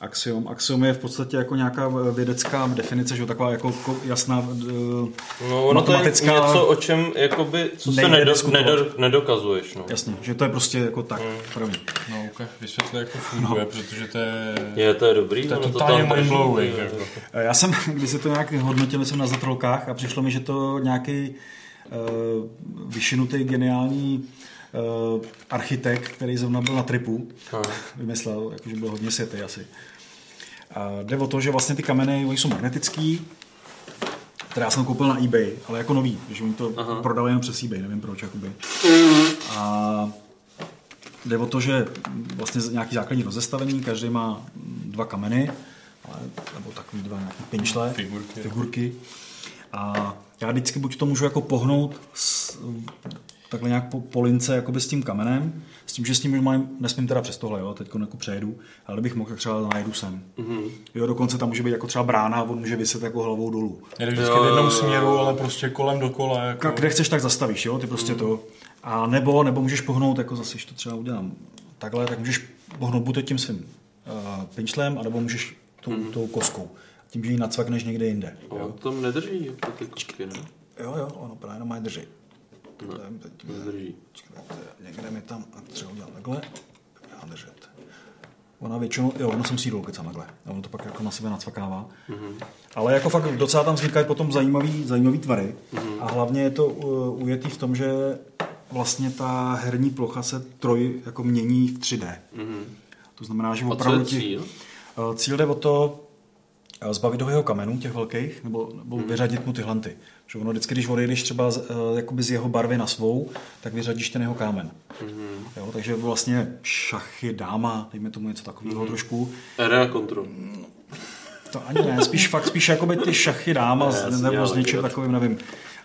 Axiom. Axiom je v podstatě jako nějaká vědecká definice, že jo, taková jako ko- jasná eh, No, ono to je něco, o čem, jakoby, co se nedo, nedo, nedokazuješ, no. Jasně, že to je prostě jako tak, Hmm. první. No, okay. vysvětli, jak to funguje, no. protože to je... Je, to je dobrý, To je totálně tam mindblowing. jo. Jako. Eh, Já jsem, když se to nějak hodnotil, jsem na zatrolkách a přišlo mi, že to nějaký uh, vyšinutý geniální uh, architekt, který zrovna byl na tripu, Aha. vymyslel, jakože byl hodně světý asi. A jde o to, že vlastně ty kameny, oni jsou magnetický, které já jsem koupil na eBay, ale jako nový, že oni to Aha. prodali jenom přes eBay, nevím proč, jakoby. A jde o to, že vlastně nějaký základní rozestavení, každý má dva kameny, ale, nebo takový dva nějaký pinčle, Figurky. figurky. A já vždycky buď to můžu jako pohnout s, takhle nějak po, po lince jakoby s tím kamenem, s tím, že s tím mám, nesmím teda přes tohle, jo, teď jako přejedu, ale bych mohl, tak třeba najdu sem. Mhm. Jo, dokonce tam může být jako třeba brána a on může vyset jako hlavou dolů. Jde vždycky v jednom směru, ale prostě kolem dokola. Jako... Kde chceš, tak zastavíš, jo, ty prostě to. A nebo, nebo můžeš pohnout, jako zase, když to třeba udělám takhle, tak můžeš pohnout buď tím svým uh, pinčlem, anebo můžeš tou, Mhm. tou koskou. Tím, že ji nacvakneš někde jinde. Jo, Jo, tam nedrží jako ty kostky, ne? jo, jo ono právě jenom má drží. Někde mi tam, a třeba udělám takhle, já držet. Ona většinou, jo, ono jsem si jdou kecám takhle. A ono to pak jako na sebe nacvakává. Ale jako fakt docela tam vznikají potom zajímavý, zajímavý tvary. A hlavně je to uh, ujetý v tom, že vlastně ta herní plocha se troj jako mění v 3D. To znamená, že A co opravdu je ti- cíl? Uh, Cíl jde o to uh, zbavit ho jeho kamenů, těch velkých, nebo, nebo vyřadit mu ty hlanty. Že ono vždycky, když odejdeš třeba z, uh, jakoby z jeho barvy na svou, tak vyřadíš ten jeho kámen. Jo, takže vlastně šachy, dáma, dejme tomu něco takového trošku. Area control. To ani ne, spíš fakt spíš jakoby ty šachy dáma, Ne, nebo s něčím takovým, nevím.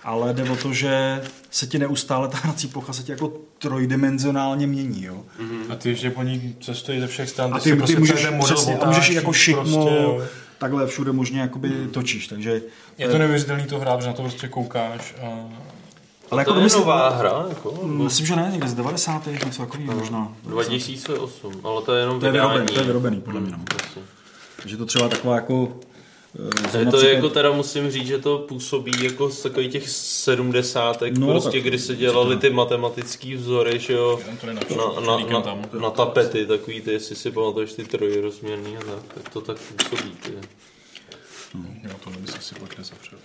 Ale jde o to, že se ti neustále ta hrací plocha se ti jako trojdimenzionálně mění, jo. A ty ještě po ní cestují ze všech stran, A si ty, ty prostě můžeš, přesně, a můžeš jako šikmo, prostě, jo. Takhle všude možně jakoby točíš, takže... Je to neuvěřitelný to hrát, že na to prostě koukáš a... Ale to je domyslím- nová hra, jako? Myslím, že ne, někde z 90. něco takového možná. 2008, ale to je jenom To je vyrobený, to je vyrobený, podle mě. No. Jasně. Takže to třeba taková jako... eh, Je zrovna to jako teda musím říct, že to působí jako z takových těch sedmdesátek, No, no, prostě, tak- kdy se dělali ty matematický vzory, že jo, to na, na, na, na, tam. na, tapety, takový ty, jestli si pamatuješ ty trojrozměrný a tak, tak to tak působí. Ty. Jo, to by se si pak nezavřel.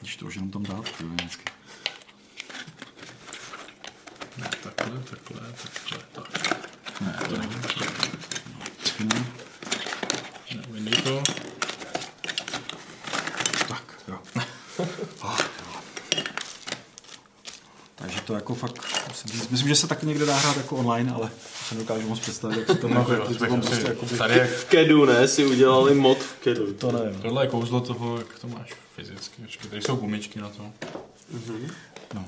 Když to už jenom tam dát, to je vždycky. Ne, takhle, takhle, takhle, takhle. Ne, To není takhle. ne. To. Tak, jo. Ah, jo. Takže to jako fakt, musím říct, myslím, že se taky někde dá hrát jako online, ale to si nedokážu moc představit, jak se to jako, jak to tam prostě jako Tady jak V Kedu, ne, si udělali mod v Kedu. to ne. Tohle je kouzlo toho, jak to máš fyzicky. Počkej, tady jsou gumičky na to. No.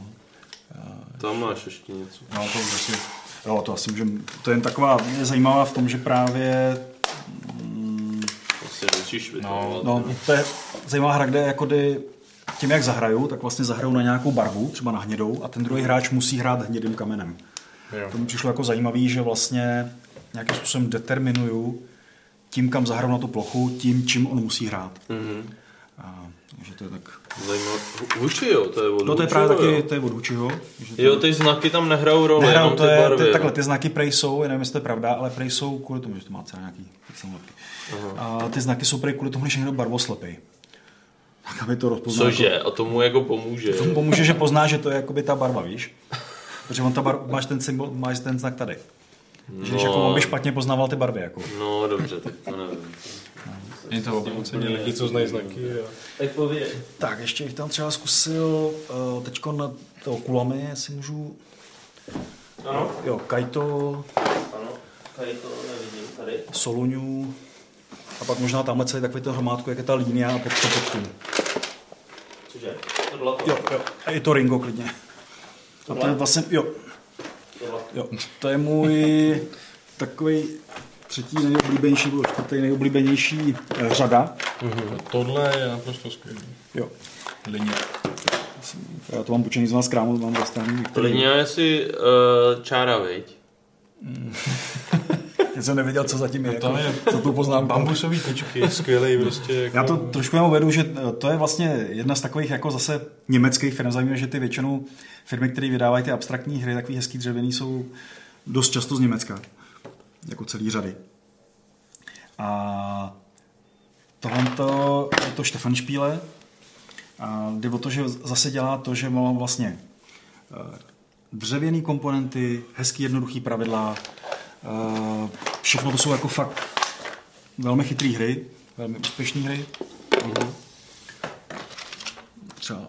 Tam máš ještě něco. No, to už asi... Jo, to asi můžem, to je jen taková, je zajímavá v tom, že právě Asi musíš vytahovat. No, to je zajímavá hra, kde jako kdy tím, jak zahrajou, tak vlastně zahrajou na nějakou barvu, třeba na hnědou, a ten druhý hráč musí hrát hnědým kamenem. Jo. To mi přišlo jako zajímavý, že vlastně nějakým způsobem determinuju tím, kam zahraju na tu plochu, tím, čím on musí hrát. Mhm. A, takže to je tak... Zajímavé. Huči, jo, to je od No to je Hučiho, právě taky, to je od Hučiho. že Jo, ty znaky tam nehrajou roli, Nehrajou, jenom to ty je, barvy. ty, no. takhle, ty znaky prej jsou, já nevím, jestli to je pravda, ale prej jsou kvůli tomu, že to má třeba nějaký pixelnotky. A ty znaky jsou prej kvůli tomu, že někdo barvoslepý. Tak aby to rozpoznal. Cože? A tomu jako pomůže. Tomu pomůže, že pozná, že to je jakoby ta barva, víš? Protože on ta bar, máš ten symbol, máš ten znak tady. Že když No. jako on by špatně poznával ty barvy, jako. No dobře, tak to nevím. Je to opravdu lidi, co znají znaky. A... Tak pověď. Tak, ještě bych tam třeba zkusil uh, teďko na to kulami, jestli můžu. Ano. Jo, Kaito, Ano, tady to nevidím, tady. Soluňu a pak možná tamhle celý takový ten hromádku, jak je ta línia a pod to pod tím. Cože? Tohle to. Jo, jo, a i to Ringo klidně. A to je vlastně, jo, jo, to je můj takový třetí nejoblíbenější, nebo čtvrtý nejoblíbenější eh, řada. Tohle je naprosto skvělý. Jo. Linie. Já to mám počený z vás krámu, mám zastavený. Linia je si uh, čára, viď? Já jsem nevěděl, co zatím je. Tam jako, je za tu poznámku. bambusový tyčky, skvělý prostě. Jako... Já to trošku jenom uvedu, že eh, to je vlastně jedna z takových jako zase německých firm. Zajímavé, že ty většinou firmy, které vydávají ty abstraktní hry, takový hezký dřevěný, jsou dost často z Německa. Jako celý řady. A tohle je to Stefan Špíle. A jde o to, že zase dělá to, že má vlastně eh, dřevěný komponenty, hezký jednoduchý pravidla, všechno to jsou jako fakt velmi chytré hry, velmi úspěšné hry. Třeba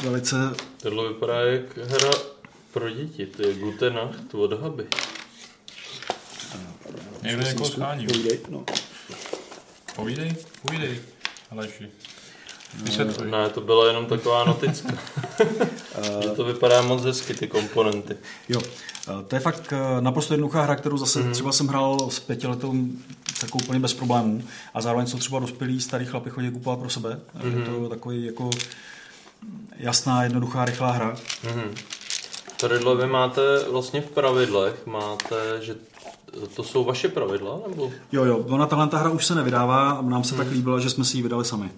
velice... Tohle vypadá jak hra pro děti, to je Gute Nacht od Haby. Někde někoho schání. Povídej, no. Povídej, povídej. Aleši. Vysvětluj. Ne, to byla jenom taková noticka. že to vypadá moc hezky, ty komponenty. Jo, eh, to je fakt eh, naprosto jednoduchá hra, kterou zase mm. třeba jsem hrál s pětiletou jako úplně bez problémů a zároveň jsou třeba dospělí starý chlapi chodí kupovat pro sebe. Mm. Je to takový jako jasná, jednoduchá, rychlá hra. Mhm. Tadyhle vy máte vlastně v pravidlech, máte, že to jsou vaše pravidla, nebo? Jo, jo, ona tahle ta hra už se nevydává a nám se tak líbila, že jsme si ji vydali sami.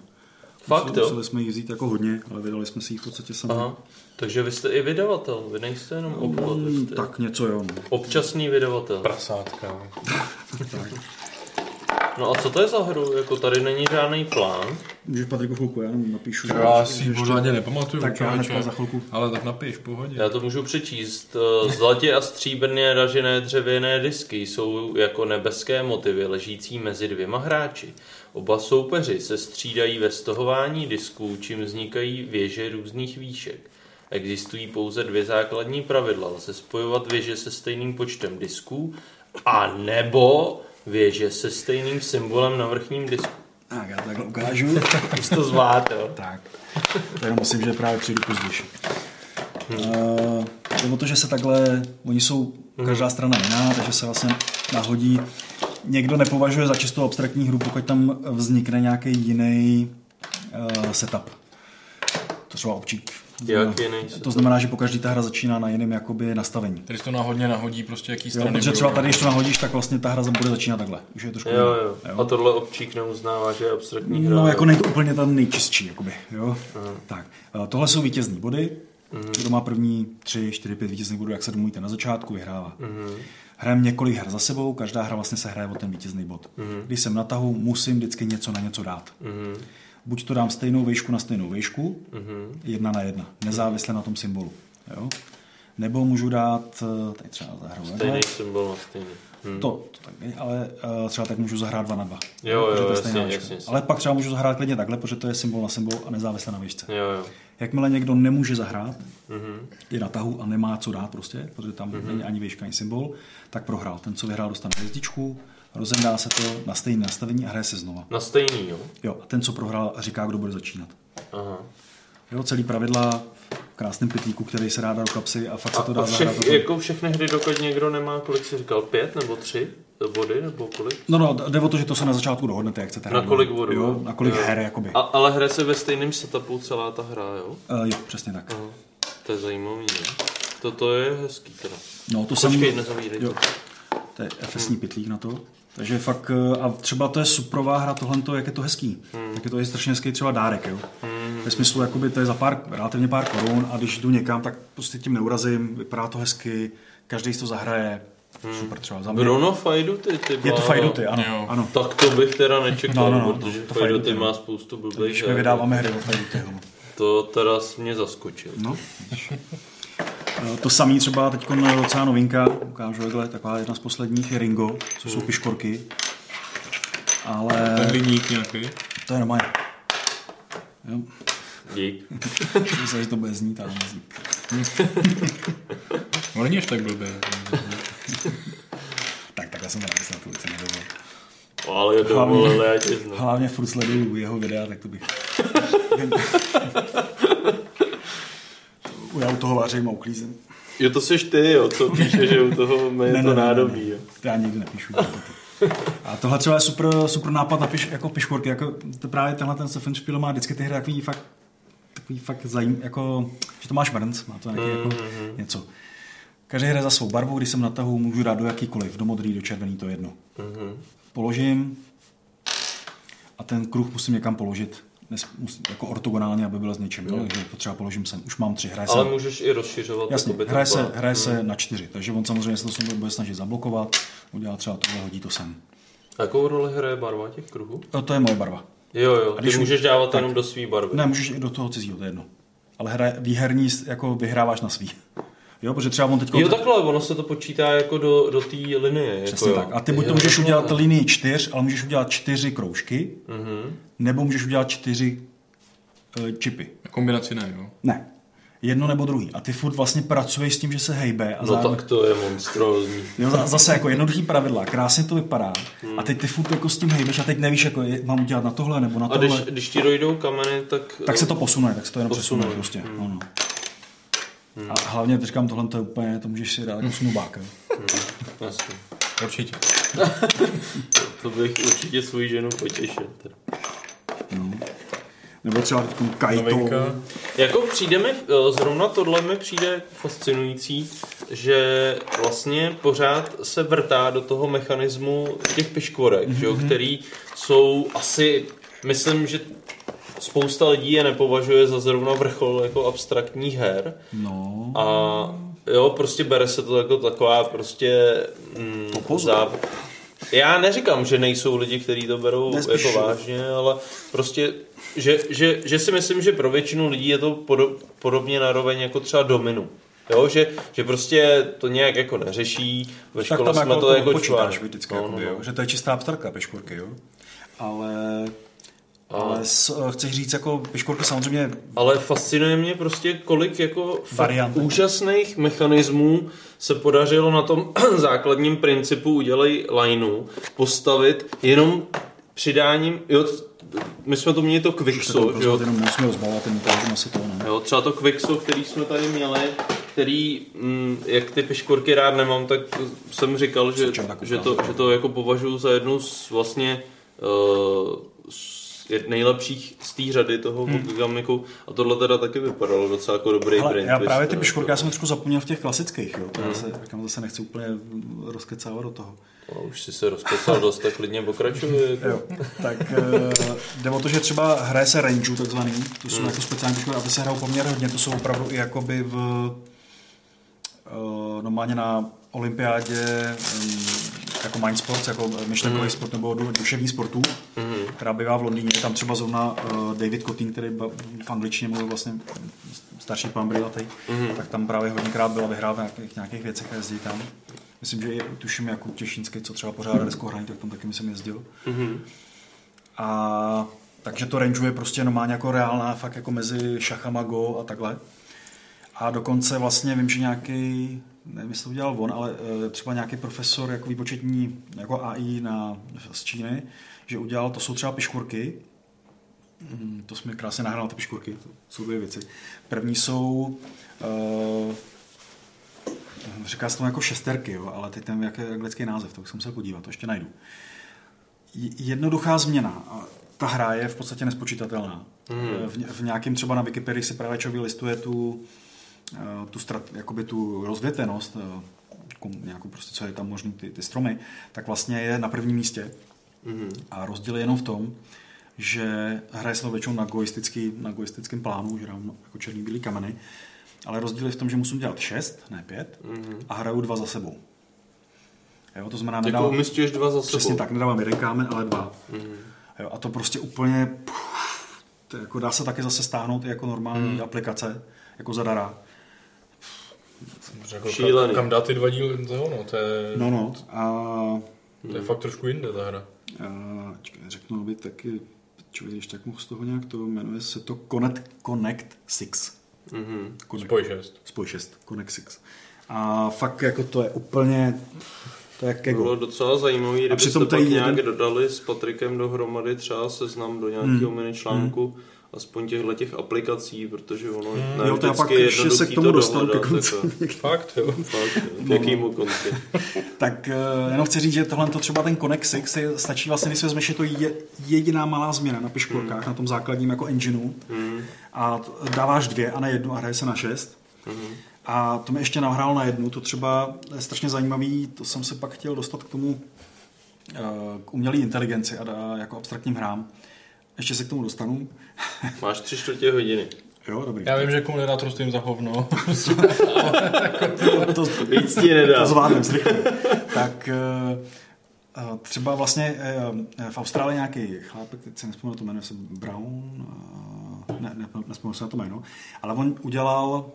Fakt, jo? Museli jsme ji vzít jako hodně, ale vydali jsme si ji v podstatě sami. Aha. Takže vy jste i vydavatel, vy nejste jenom obchod, vy Mm, jste tak něco jo. No. občasný vydavatel. Prasátka. No a co to je za hru? Jako tady není žádný plán. Můžeš Patriku chvilku, já jenom napíšu. Tak já si ji pořádně nepamatuju, Tak já hnedka za chvilku. Ale tak napiš, v pohodě. Já to můžu přečíst. Eh, Zlatě a stříbrně ražené dřevěné disky jsou jako nebeské motivy ležící mezi dvěma hráči. Oba soupeři se střídají ve stohování disků, čím vznikají věže různých výšek. Existují pouze dvě základní pravidla. Lze spojovat věže se stejným počtem disků a nebo věže se stejným symbolem na vrchním disku. Tak, já to takhle ukážu. Jsi to zvlád, jo? tak. To jenom myslím, že právě přijdu později. Uh, jde o to, že se takhle, oni jsou každá strana jiná, takže se vlastně nahodí. Někdo nepovažuje za čistou abstraktní hru, pokud tam vznikne nějaký jiný uh, setup. To třeba občík. To Jak znamená- jiný setup? To znamená, že pokaždý ta hra začíná na jiném jakoby nastavení. Tady to náhodně nahodí prostě jaký Jo, strany protože budou. třeba tady, když to nahodíš, tak vlastně ta hra bude začínat takhle. Už je trošku Jo, jiná, jo. A tohle občík neuznává, že je abstraktní hra. No, jo? jako není to úplně ten nejčistší, jakoby, jo. Tak, eh, tohle jsou vítězní body. Kdo má první tři, čtyři, pět vítězných bodů, jak se domluvíte na začátku, vyhrává. Hrajeme několik her za sebou, každá hra vlastně se hraje o ten vítězný bod. Když jsem na tahu, musím vždycky něco na něco dát. Buď to dám stejnou výšku na stejnou výšku, jedna na jedna, nezávisle na tom symbolu. Jo? Nebo můžu dát, eh, tady třeba zahraju. Stejný symbol na stejný. Hm. To, to tak není, ale uh, třeba tak můžu zahrát dva na dva. Jo, jo, protože to je jasně, jasně, jasně. Ale pak třeba můžu zahrát klidně takhle, protože to je symbol na symbol a nezávisle na výšce. Jo, jo. Jakmile někdo nemůže zahrát, Mhm. je na tahu a nemá co dát prostě, protože tam není ani výška, ani symbol, tak prohrál. Ten, co vyhrál, dostane hvězdičku, rozendá se to na stejné nastavení a hraje se znova. Na stejný, jo? Jo, a ten, co prohrál, říká, kdo bude začínat. Aha. Jo, celý pravidla v krásném pitlíku, který se ráda do kapsy a fakt se to A, dá a zahrát. všech, jako všechny hry, dokud někdo nemá, kolik jsi říkal, pět nebo tři body, nebo kolik? No, no, jde o to, že to se na začátku dohodnete, jak chcete Na hrát. kolik bodů? Jo, na kolik her, jakoby. A, ale hraje se ve stejném setupu celá ta hra, jo? Uh, jo, přesně tak. Aha. To je zajímavý, ne? Toto je hezký teda. No, to Počkej, jsem... nezavírej jo, to. to je FSní pitlík na to. Takže fakt, eh, a třeba to je suprová hra, tohle, jak je to hezký. Hmm. Tak je to je strašně hezký třeba dárek, jo. Hmm. Ve smyslu, jakoby to je za pár, relativně pár korun a když jdu někam, tak prostě tím neurazím, vypadá to hezky, každý si to zahraje, Hmm. Super třeba. Za mě... Bruno Fajduty, ty Je to Fajduty, ano, Jo. ano. Tak to bych teda nečekal, No, no, no, protože to Fajduty Fajduty, má no. spoustu blbých Když my her. vydáváme hry od Fajdutyho. no. To teda mě zaskočil. No. Eh, To samý třeba teď docela novinka, ukážu takhle, taková jedna z posledních je Ringo, co jsou piškorky. Ale Ten hliník nějaký. to je normálně. Jo. Dík. Myslím, že to bude znít, ale nezní. No není až tak blbý. Tak, takhle jsem to nemyslel, to bych se nedovolil. Ale je dovolil, já tě znám. hlavně furt sleduju jeho videa, tak to bych... Já u toho vařím a uklízím. Jo, to jsi ty, jo, co píše, že u toho mi je to nádobí, jo. To já nikdy nepíšu. A tohle třeba je super, super nápad na piš, jako piškorky, jako to právě tenhle ten Stefan Spiel má vždycky ty hry takový fakt, takový fakt zajím, jako, že to máš mrnc, má to nějaký jako Mhm. něco. Každý hraje za svou barvu, když jsem na tahu, můžu dát do jakýkoliv, do modrý, do červený, to je jedno. Mhm. Položím a ten kruh musím někam položit, jako ortogonálně, aby byl s něčím, jo? takže to třeba položím sem. Už mám tři, hraje Ale se, můžeš i rozšiřovat jasně, hraje se, hraje se Mhm. na čtyři, takže on samozřejmě se to sem bude snažit zablokovat, udělá třeba tohle, hodí to sem. A Jakou roli hraje barva těch kruhů? To, to je moje barva. Jo, jo, A ty když můžeš už- dávat tak. jenom do své barvy. Ne, můžeš i do toho cizího, to je jedno. Ale hraje, výherní jako vyhráváš na svý. Jo, protože třeba on teď... Jo, takhle, ono se to počítá jako do, do té linie. Přesně jako tak. jo. A ty buď to můžeš udělat linii čtyř, ale můžeš udělat čtyři kroužky, Mhm. nebo můžeš udělat čtyři uh, čipy. Kombinaci ne, jo. Ne. Jedno nebo druhý. A ty furt vlastně pracuješ s tím, že se hejbe. A No zároveň... tak to je monstrózní. Jo, za- zase jako jednoduchý pravidla, krásně to vypadá. Hmm. A teď ty furt jako s tím hejbeš a teď nevíš, jako je, mám udělat na tohle nebo na A tohle. když, když ti dojdou kameny, tak... Tak se to posune, tak se to jenom Posune. přesune prostě. No, no. A hlavně teď říkám, tohle to je úplně, to můžeš si dát jako snubák. jo. Jasně. Určitě. To bych určitě svou ženu potěšil. Teda. Nebo třeba teď Kaito. Novinka. Jako přijde mi, eh, zrovna tohle mi přijde fascinující, že vlastně pořád se vrtá do toho mechanismu těch piškvorek, mm-hmm. že jo, který jsou asi, myslím, že spousta lidí je nepovažuje za zrovna vrchol jako abstraktních her. No. A jo, prostě bere se to jako taková prostě mm, zá... Já neříkám, že nejsou lidi, kteří to berou Nespíš. jako vážně, ale prostě, že, že, že si myslím, že pro většinu lidí je to podo, podobně naroveň jako třeba dominu. Jo, že, že prostě to nějak jako neřeší, ve tak škole tam jsme jako to jako počítáš vždycky, No, no, no, no, jo? že to je čistá abstraktka piškorky, jo. Ale, ale s, chceš říct, jako piškorky samozřejmě Ale fascinuje mě prostě, kolik jako Variant. úžasných mechanismů se podařilo na tom základním principu udělej lineu postavit jenom přidáním, jo, my jsme to měli to Quickso, že jo, jenom musíme rozbalovat, ten asi to, ne? Jo, třeba to Quickso, který jsme tady měli, který, mm, jak ty piškorky rád nemám, tak jsem říkal, že, že, to, že to jako považuji za jednu z vlastně uh, z nejlepších z té řady toho Hmm. hmm. Gamiku a tohle teda taky vypadalo docela jako dobrý Ale brain já twist, právě ty no. piškorky, já jsem trošku zapomněl v těch klasických, jo. To já se, říkám, zase nechci úplně rozkecávat do toho. No, už si se rozkecal dost, tak klidně pokračuje. Jako. Jo, tak uh, jde o to, že třeba hraje se range takzvaný, to jsou Hmm. jako speciální piškorky, a ty se hrajou poměrně hodně, to jsou opravdu i jakoby v uh, normálně na olympiádě jako mind sports, jako myšlenkový Mhm. sport nebo du, duševní sportů, Mhm. která bývá v Londýně. Je tam třeba zrovna uh, David Kotin, který v angličtině mluvil vlastně starší pán Brilatej, Mhm. tak tam právě hodněkrát byla vyhrává v nějakých, nějakých věcech a jezdí tam. Myslím, že i tuším Jakub Těšínský, co třeba pořádá deskou hraní, tak tam taky myslím jezdil. Mhm. A takže to rangeuje prostě normálně jako reálná, fakt jako mezi šachama, go a takhle. A dokonce vlastně vím, že nějaký, nevím, jestli to udělal on, ale eh, třeba nějaký profesor jako výpočetní, jako AI na, z Číny, že udělal, to jsou třeba piškurky, Mm, to jsme krásně nahrál ty piškurky, to jsou dvě věci. První jsou, uh, říká se to jako šesterky, jo, ale teď ten jaký je anglický název, to bych se musel podívat, to ještě najdu. Jednoduchá změna. Ta hra je v podstatě nespočítatelná. Mhm. V, ně- v nějakém třeba na Wikipedii si právě člověk listuje tu, eh, tu, strat, jakoby tu rozvětvenost, eh, jako nějakou prostě, co je tam možný, ty, ty stromy, tak vlastně je na prvním místě. Mhm. A rozdíl je jenom v tom, že hraje se většinou na, goistický, na goistickém plánu, že dám jako černý bílý kameny, ale rozdíl je v tom, že musím dělat šest, ne pět, Mhm. a hraju dva za sebou. Jo, to znamená, Jako nedávám, dva za Přesně sebou. tak, nedávám jeden kámen, ale dva. Mhm. Jo, a to prostě úplně, puf, to jako dá se taky zase stáhnout i jako normální Hmm. aplikace, jako zadara. Řekl, Šílený. Kam, kam dát ty dva díly toho, no, to je, No, no, a to je fakt trošku jinde ta hra. A, čekaj, řeknu, aby taky člověk, když tak mohl z toho nějak to jmenuje se to Connect, Connect 6. Mhm. Connect, Spoj 6. Spoj 6, Connect 6. A fakt jako to je úplně, to je To kego. bylo docela zajímavý, kdybyste přitom pak tady nějak jeden- dodali s Patrikem dohromady třeba seznam do nějakého Hmm. mini článku, aspoň těchto těch aplikací, protože ono Hmm. ne Jo, to já pak je ještě se k tomu to dostanu ke konci. jako. Fakt, jo. Fakt, jo. No, jakýmu konci? Tak uh, jenom chci říct, že tohle to třeba ten Connect 6 je, stačí vlastně, když vezmeš, že to je jediná malá změna na piškolkách, na tom základním jako engineu Hmm. a dáváš dvě a ne jednu a hraje se na šest. Mhm. A to mi ještě nahrál na jednu, to třeba je strašně zajímavý, to jsem se pak chtěl dostat k tomu, eh, k umělé inteligenci a jako abstraktním hrám. Ještě se k tomu dostanu. Máš tři čtvrtě hodiny. Jo, dobrý. Já vím, že komunitátor stojím za hovno. to, to, Víc ti nedá. to zvládnem zrychle. Tak eh, eh, třeba vlastně eh, v Austrálii nějaký chlápek, teď se nespomínám to jméno, se Brown, ne, ne, nespomínám se na to jméno, ale on udělal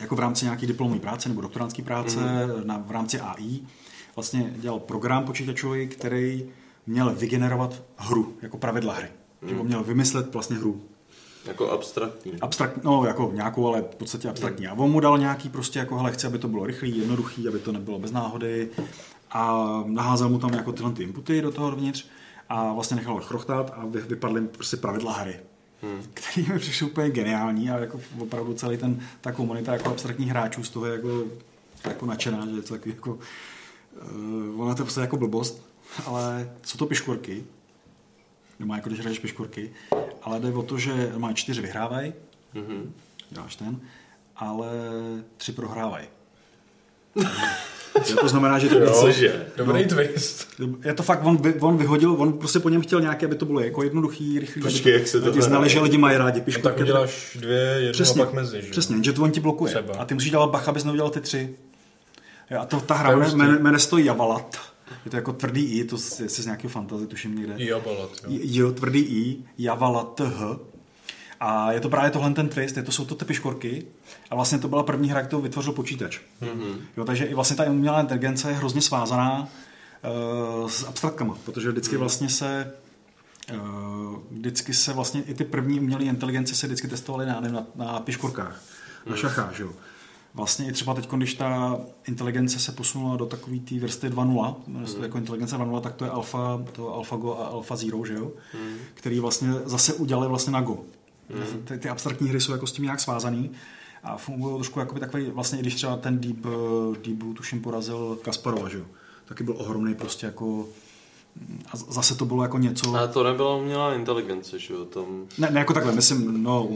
jako v rámci nějaké diplomové práce nebo doktorantské práce Mhm. na, v rámci AI, vlastně dělal program počítačový, který měl vygenerovat hru, jako pravidla hry. Že on měl vymyslet vlastně hru. Jako abstraktní. Abstrakt, no jako nějakou, ale v podstatě abstraktní. A on mu dal nějaký prostě jako, hele, chci, aby to bylo rychlý, jednoduchý, aby to nebylo bez náhody. A naházel mu tam jako tyhle ty inputy do toho dovnitř a vlastně nechal ho chrochtat a vy- vypadly prostě pravidla hry. Hmm. Který mi přišel úplně geniální a jako opravdu celý ten, ta komunita jako abstraktních hráčů z toho je jako, jako nadšená, že je to takový jako, uh, ona to je prostě jako blbost, ale jsou to piškorky, nemá jako když hraješ piškorky, ale jde o to, že má čtyři vyhrávají, Mhm. dáš ten, ale tři prohrávají. Jo, to znamená, že ty Cože? Dobrý No. twist. je to fakt, on, vy, on vyhodil, on prostě po něm chtěl nějaké, aby to bylo jako jednoduchý, rychlý, Počkej, aby jak se to lidi znali, že lidi mají rádi No, piškorky. tak uděláš dvě, jednu Přesně, a pak mezi, že? přesně, že to on ti blokuje. Třeba. A ty musíš dělat bacha, abys neudělal ty tři. A to, ta To hra je jmenuje, to Javalat. Je to jako tvrdý I, to je z nějakého fantasy, tuším někde. Jabalat, jo. Jo, tvrdý I, Javalat H. A je to právě tohle ten twist, je to, jsou to ty piškorky a vlastně to byla první hra, kterou vytvořil počítač. Mhm. Jo, takže i vlastně ta umělá inteligence je hrozně svázaná uh, s abstraktkama, protože vždycky vlastně se uh, vždycky se vlastně i ty první umělé inteligence se vždycky testovaly na, na, na piškorkách, na šachách, že jo. Vlastně i třeba teď, když ta inteligence se posunula do takové té vrsty 2.0, jmenuje se to jako inteligence 2.0, tak to je alfa, to AlphaGo a AlphaZero, že jo? který vlastně zase udělali vlastně na Go. Ty, ty abstraktní hry jsou jako s tím nějak svázaný a fungují trošku jako takový, vlastně i když třeba ten Deep, eh, Deep Blue tuším porazil Kasparova, že jo? Taky byl ohromný prostě jako a zase to bylo jako něco... A to nebyla umělá inteligence, že jo? Tam... Ne, ne jako takhle, myslím, no,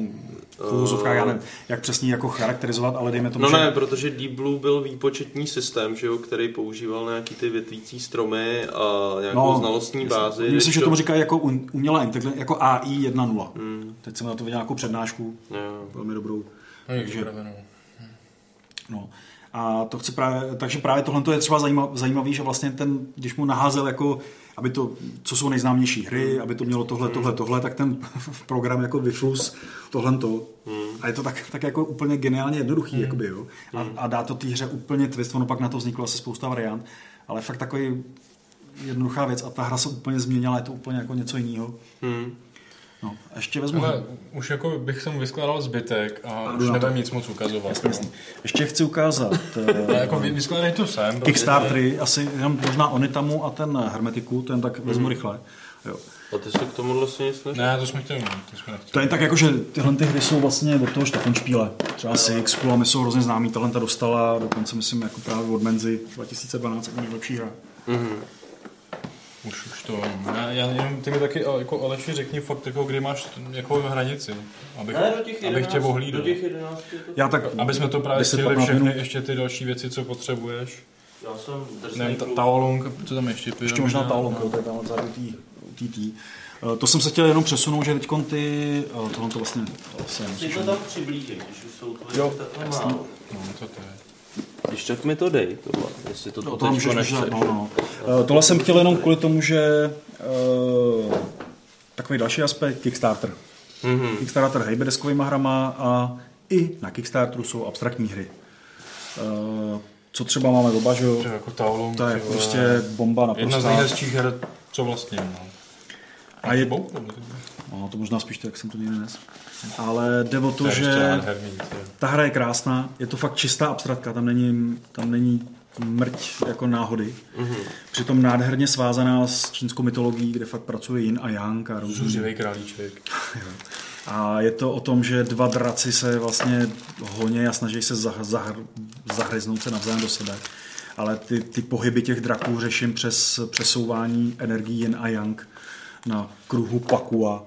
v úvozovkách, já nevím, jak přesně jako charakterizovat, ale dejme tomu, No že... ne, protože Deep Blue byl výpočetní systém, že jo, který používal nějaký ty větvící stromy a nějakou znalostní jasně. bázi. Myslím, že kdežto- tomu říkají jako umělá inteligence, jako AI 1.0. Hmm. Teď jsem na to viděl nějakou přednášku, Jo. velmi dobrou. No, Takže- připravenou. No. A to chci právě, takže právě tohle je třeba zajímav, zajímavý, že vlastně ten, když mu naházel jako, aby to, co jsou nejznámější hry, aby to mělo tohle, tohle, tohle, tak ten program jako vyflus tohle to. A je to tak, tak jako úplně geniálně jednoduchý, Hmm. jakoby, jo. A, a, dá to té hře úplně twist, ono pak na to vzniklo asi spousta variant, ale fakt takový jednoduchá věc a ta hra se úplně změnila, je to úplně jako něco jiného. Hmm. No, a ještě vezmu... Ale už jako bych sem vyskládal zbytek a, A už nebudem nic moc ukazovat. Jasně, jasně. Ještě chci ukázat Ale jako vy- vyskládej to sem. Kickstartery, asi jenom možná Onitamu a ten Hermetiku, ten tak vezmu rychle. Jo. A ty se k tomuhle si nic neřekl? Ne, to jsme chtěli mít, to jsme nechtěli. To je tak jako, že tyhle ty hry jsou vlastně od toho Stafenšpíle. Třeba Six, Kulamy jsou hrozně známý, talenta dostala, dokonce myslím jako právě od Menzy 2012 jako nejlepší hra. Mhm. Už, už to. Já, já jenom ty mi taky, a- jako Aleši, řekni fakt, jako, kdy máš jako hranici, abych, Ne, do těch abych 11, tě ohlídal. do těch 11 je to- Já tak Aby jsme to právě 10, stihli 15 všechny, minut. ještě ty další věci, co potřebuješ. Já jsem drsný Nevím, ta. Taolong, co tam ještě? Ještě možná Taolong, to je tam vzadu tý- TT. Eh, To jsem se chtěl jenom přesunout, že teď ty, eh, tohle to vlastně, to Si nemusíš to tam přiblížím, když už jsou tvoje Jo, takhle jasný. málo. No, to to je. Když tak mi to dej, tohle, jestli to, No, to to můžeš můžeš nechceš. dát, no, no. Eh, Tohle jsem chtěl jenom kvůli tomu, že uh, takový další aspekt, Kickstarter. Mhm. Kickstarter hejbe deskovýma hrama a i na Kickstarteru jsou abstraktní hry. Eh, co třeba máme oba, že jo? To je jako. To je ty vole. prostě bomba Jedna z nejhezčích her, co vlastně, no. A je, no, to možná spíš to, jak jsem to někdy nes. Ale jde o to, že ta hra je krásná, je to fakt čistá abstraktka, tam není, tam není mrť jako náhody. Mhm. Přitom nádherně svázaná s čínskou mytologií, kde fakt pracuje Yin a Yang a různý. Zuřivej králíček. A je to o tom, že dva draci se vlastně honě a snaží se zah, zahr, zahryznout se navzájem do sebe. Ale ty, ty pohyby těch draků řeším přes přesouvání energií yin a yang na kruhu Pakua.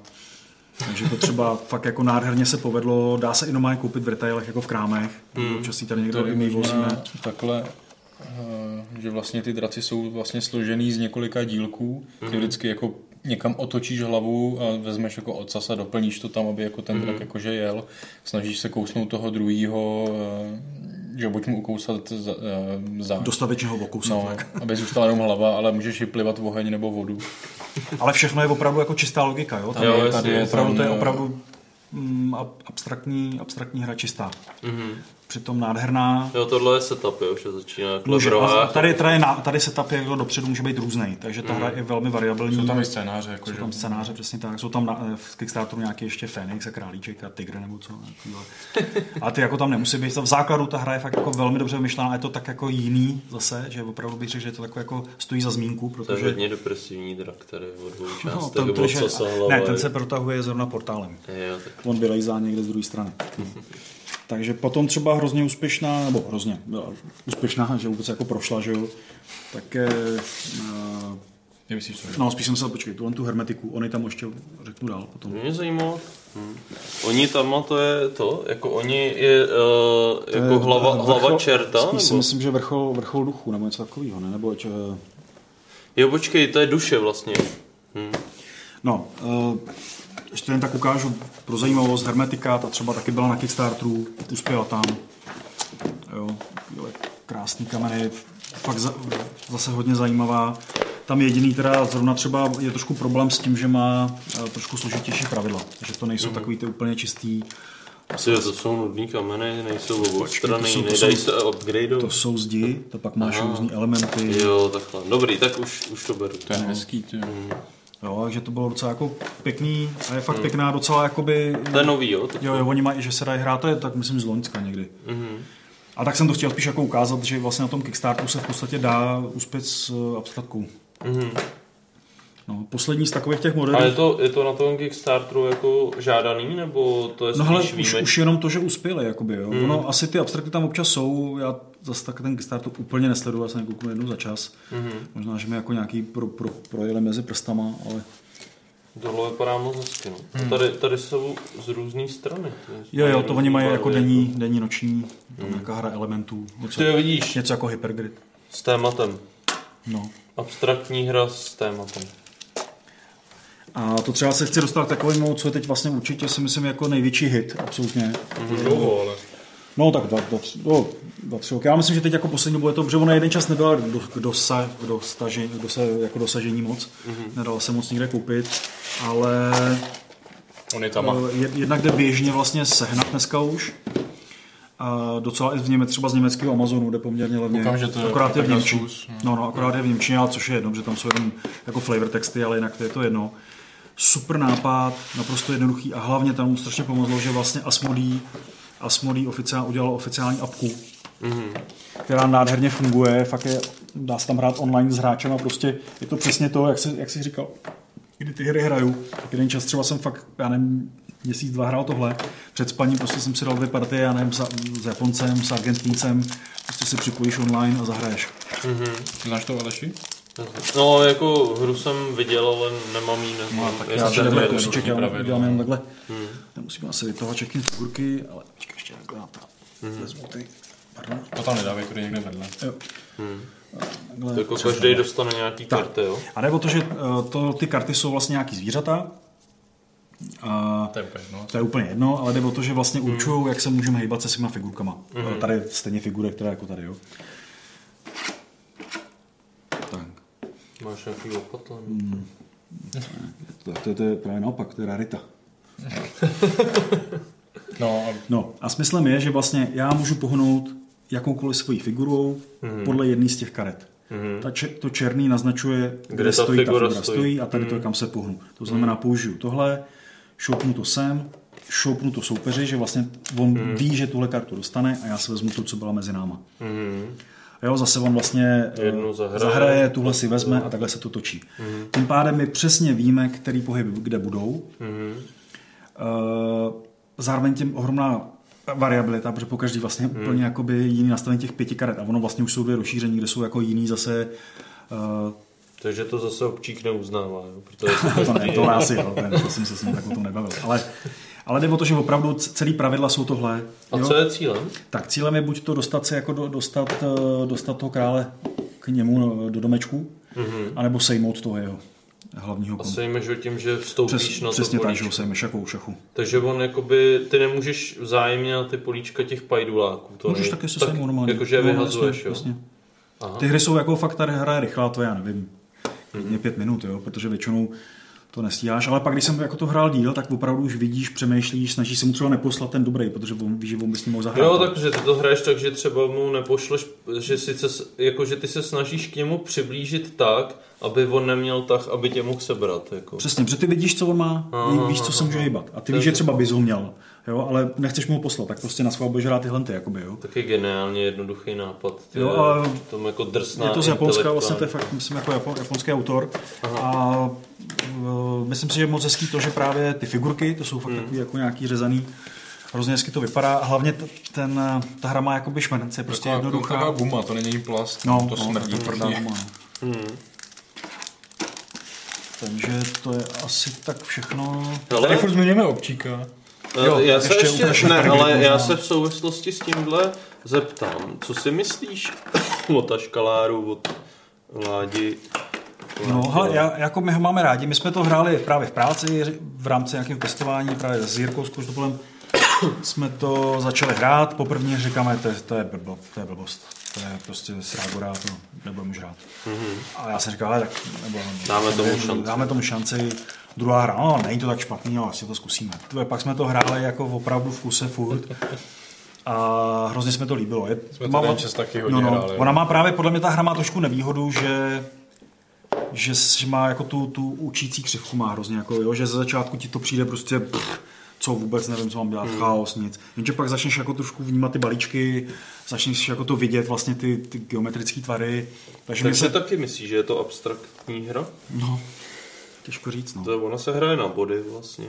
Takže to třeba fakt jako nádherně se povedlo. Dá se i normálně koupit v retailech jako v krámech. Hmm. Občas si tady někde To i my vozíme. takhle, eh, že vlastně ty draci jsou vlastně složený z několika dílků. Ty Mhm. vždycky jako někam otočíš hlavu a vezmeš jako ocas a doplníš to tam, aby jako ten drak jakože jel. Snažíš se kousnout toho druhýho, eh, že buď mu ukousat za, eh, za Dostatečně ho okousat. no, tak. aby zůstala jenom hlava, ale můžeš i plivat oheň nebo vodu. Ale všechno je opravdu jako čistá logika. Jo? Tady, Jo, je, jasně, tady je, tam, opravdu, to je eh, opravdu mm, ab- abstraktní, abstraktní hra čistá. Mhm. Přitom nádherná. Jo, tohle je setup, jo, že začíná jako Může, rohách. a tady, tady, na, tady setup je jako dopředu může být různý, takže ta Mhm. hra je velmi variabilní. Jsou tam i scénáře, jako Jsou že- tam scénáře, přesně tak. Jsou tam na, v Kickstarteru nějaký ještě Fénix a Králíček a Tigr nebo co. A ty jako tam nemusí být. V základu ta hra je fakt jako velmi dobře vymyšlená a je to tak jako jiný zase, že opravdu bych řekl, že to takové jako stojí za zmínku, To je protože... hodně depresivní drak, tady o dvou No, částech, to, no, to, že, co se ne, ten se protahuje zrovna portálem. Jo, tak. On vylejzá někde z druhé strany. Takže potom třeba hrozně úspěšná, nebo hrozně byla úspěšná, že vůbec jako prošla, že jo, tak je, uh, Nemyslíš to? no spíš jsem se, počkej, tuhle tu hermetiku, oni tam ještě řeknu dál potom. Mě zajímalo. Hm. Oni tam, to je to, jako oni je uh, To jako je hlava, vrchol- hlava čerta? Spíš si Nebo? myslím, že vrchol, vrchol duchu, nebo něco takového, ne? Nebo, č, Jo, počkej, to je duše vlastně. Hm. no, uh, ještě jen tak ukážu pro zajímavost, Hermetika, ta třeba taky byla na Kickstarteru, uspěla tam. Jo, krásný kameny, fakt za, zase hodně zajímavá. Tam jediný teda zrovna třeba je trošku problém s tím, že má eh, trošku složitější pravidla, že to nejsou Mhm. takový ty úplně čistý, Asi to jsou nudný kameny, nejsou obou strany, to jsou- to nedají jsou- se upgradeovat. to jsou zdi, to pak máš Aha. různý elementy. Jo, takhle. Dobrý, tak už, už to beru. To je hezký, ty. Jo, takže to bylo docela jako pěkný a je fakt Hmm. pěkná docela jakoby... To je nový, jo? Jo, jo, oni mají, že se dají hrát, to je tak myslím z Loňska někdy. Mhm. A tak jsem to chtěl spíš jako ukázat, že vlastně na tom Kickstarteru se v podstatě dá uspět s eh, abstraktkou. Mhm. No, poslední z takových těch A je moderních... to, je to na tom Kickstarteru jako žádaný, nebo to je No spíš hele, už, už jenom to, že uspěli, jakoby, jo. Hmm. Ono, asi ty abstrakty tam občas jsou, já zase tak ten Kickstarter úplně nesleduju, já jsem kouknu jednou za čas. Mhm. Možná, že mi jako nějaký pro, pro, projeli mezi prstama, ale... Tohle vypadá moc hezky, no. Hmm. Tady, tady jsou z různé strany. Jo, jo, to oni mají jako denní, denní noční, tam Hmm. nějaká hra elementů. Něco, Ty jo, vidíš. Něco jako Hypergrid. S tématem. No. Abstraktní hra s tématem. A to třeba se chci dostat k takovému, co je teď vlastně určitě si myslím jako největší hit, absolutně. Mhm. Dlouho, ale. No tak dva, dva, no, dva, tři roky. Já myslím, že teď jako poslední dobu je to, protože ona jeden čas nebyla do, k, dosa, k, dostažení, k dosa, jako dosažení moc. Mhm. Nedala se moc nikde koupit, ale On je tam. eh, jed- jednak jde běžně vlastně sehnat dneska už. A docela i v Němec, třeba z německého Amazonu jde poměrně levně. Koukám, že to je akorát je v Němčině. No, no, akorát je v Němčině, ale což je jedno, že tam jsou jenom jako flavor texty, ale jinak to je to jedno. Super nápad, naprosto jednoduchý a hlavně tam mu strašně pomohlo, že vlastně Asmodee, Asmodee oficiál, udělal oficiální apku, Mhm. která nádherně funguje, fakt je, dá se tam hrát online s hráčem a prostě je to přesně to, jak jsi, jak jsi říkal, kdy ty hry hraju, tak jeden čas třeba jsem fakt, já nevím, měsíc, dva hrál tohle, před spaním prostě jsem si dal dvě partie, já nevím, s, s Japoncem, s Argentincem, prostě si připojíš online a zahraješ. Mhm. Znáš to, Aleši? No, jako hru jsem viděl, ale nemám jí. Ne, No, tak já tady jedno. kousíček, já udělám jenom takhle. Hmm. Nemusíme asi vytahovat všechny figurky, ale počkej, ještě takhle na to. Hmm. Vezmu ty. Pardon. To tam nedávej, kudy někde vedle. Jo. Hmm. Takhle jako každý dostane nějaký Tak. karty, jo? A jde o to, že eh, to, ty karty jsou vlastně nějaký zvířata. A To je úplně jedno. to je úplně jedno, ale jde o to, že vlastně Hmm. určují, jak se můžeme hýbat se svýma figurkama. Mhm. Tady stejně figurek, které jako tady, jo. Tak. Máš nějaký opatlen? Hmm. To, to, to je právě naopak, to je rarita. No, a No a smyslem je, že vlastně já můžu pohnout jakoukoliv svojí figurou Mhm. podle jedné z těch karet. Mhm. Ta če- to černý naznačuje, kde, Kde ta stojí ta figura figura stojí. stojí a tady to, Mhm. kam se pohnu. To znamená, použiju tohle, šoupnu to sem, šoupnu to soupeři, že vlastně on Mhm. ví, že tuhle kartu dostane a já si vezmu to, co byla mezi náma. Mhm. Jo, zase on vlastně eh, Jednu zahraje. zahraje, tuhle si vezme a takhle se to točí. Mhm. Tím pádem my přesně víme, který pohyb kde budou. Mhm. Eh, Zároveň tím ohromná variabilita, protože po každý vlastně Hmm. úplně jakoby jiný nastavení těch pěti karet. A ono vlastně už jsou dvě rozšíření, kde jsou jako jiný zase uh, Takže to zase občík neuznává, jo? Protože to ne, to asi, jo, to, to jsem se s ním tak o tom nebavil. Ale, ale jde o to, že opravdu celý pravidla jsou tohle. A jo? co je cílem? Tak cílem je buď to dostat se jako do, dostat, eh, dostat toho krále k němu no, do domečku, Mhm. anebo sejmout toho jeho hlavního A konu. sejmeš ho tím, že vstoupíš Přes, na to přesně tak, že ho sejmeš jako u šachu. Takže on jakoby, ty nemůžeš vzájemně na ty políčka těch pajduláků. To Můžeš taky se tak, sejmout normálně. Jakože je No, vyhazuješ, jasně, jo? jasně. Aha. Ty hry jsou jako fakt tady hraje rychlá, to já nevím. Mhm. Mě pět minut, jo, protože většinou to nestíháš, ale pak, když jsem jako to hrál díl, tak opravdu už vidíš, přemýšlíš, snažíš se mu třeba neposlat ten dobrý, protože on ví, že on by s ním mohl zahrát. Jo, takže ty to hraješ tak, že třeba mu nepošleš, že sice, jako, že ty se snažíš k němu přiblížit tak, aby on neměl tak, aby tě mohl sebrat. Jako. Přesně, protože ty vidíš, co on má, Aha, víš, co se může hýbat. A ty víš, že třeba bys ho měl, jo, ale nechceš mu ho poslat, tak prostě na svého budeš hrát tyhle ty, jakoby, jo. Taky geniálně jednoduchý nápad. Ty Jo, ale tom jako drsná Je to z Japonska, vlastně to je fakt, myslím, jako japo, japonský autor. A uh, myslím si, že je moc hezký to, že právě ty figurky, to jsou fakt Hmm. takový jako nějaký řezaný, hrozně hezky to vypadá. A hlavně t- ten, ta hra má jakoby šmrnce, je prostě Taková- jednoduchá. taková guma, to není plast, no, to no, smrdí tvrdá tvrdě. guma, no. Hmm. Takže to je asi tak všechno. Ale- Tady furt zmiňujeme občíka. Jo, já se ještě, ještě ne, první ale já možná. se v souvislosti s tímhle zeptám, co si myslíš o taškaláru, od Ládi? No, hele, já, jako my ho máme rádi. My jsme to hráli právě v práci, v rámci nějakého testování, právě s Jirkou Skoždopolem jsme to začali hrát. Poprvé říkáme, to je, to je, blbo, to je blbost. To je prostě srágora, to nebudeme už hrát. Mhm. A já jsem říkal, ale tak nebo, Dáme tomu šanci. Dáme tomu šanci. Druhá hra, no, není to tak špatný, ale asi to zkusíme. To, pak jsme to hráli jako opravdu v kuse furt. A hrozně jsme to líbilo. Je, Jsme to ten čas taky hodně no, no, hráli. Ona má právě, podle mě ta hra má trošku nevýhodu, že že má jako tu, tu učící křivku má hrozně, jako, jo, že ze začátku ti to přijde prostě pff, co vůbec nevím, co mám dělat, Hmm. chaos, nic. Jenže pak začneš jako trošku vnímat ty balíčky, začneš jako to vidět, vlastně ty, ty geometrické tvary. Takže, Takže se, taky myslíš, že je to abstraktní hra? no, těžko říct, no. To, ona se hraje na body vlastně.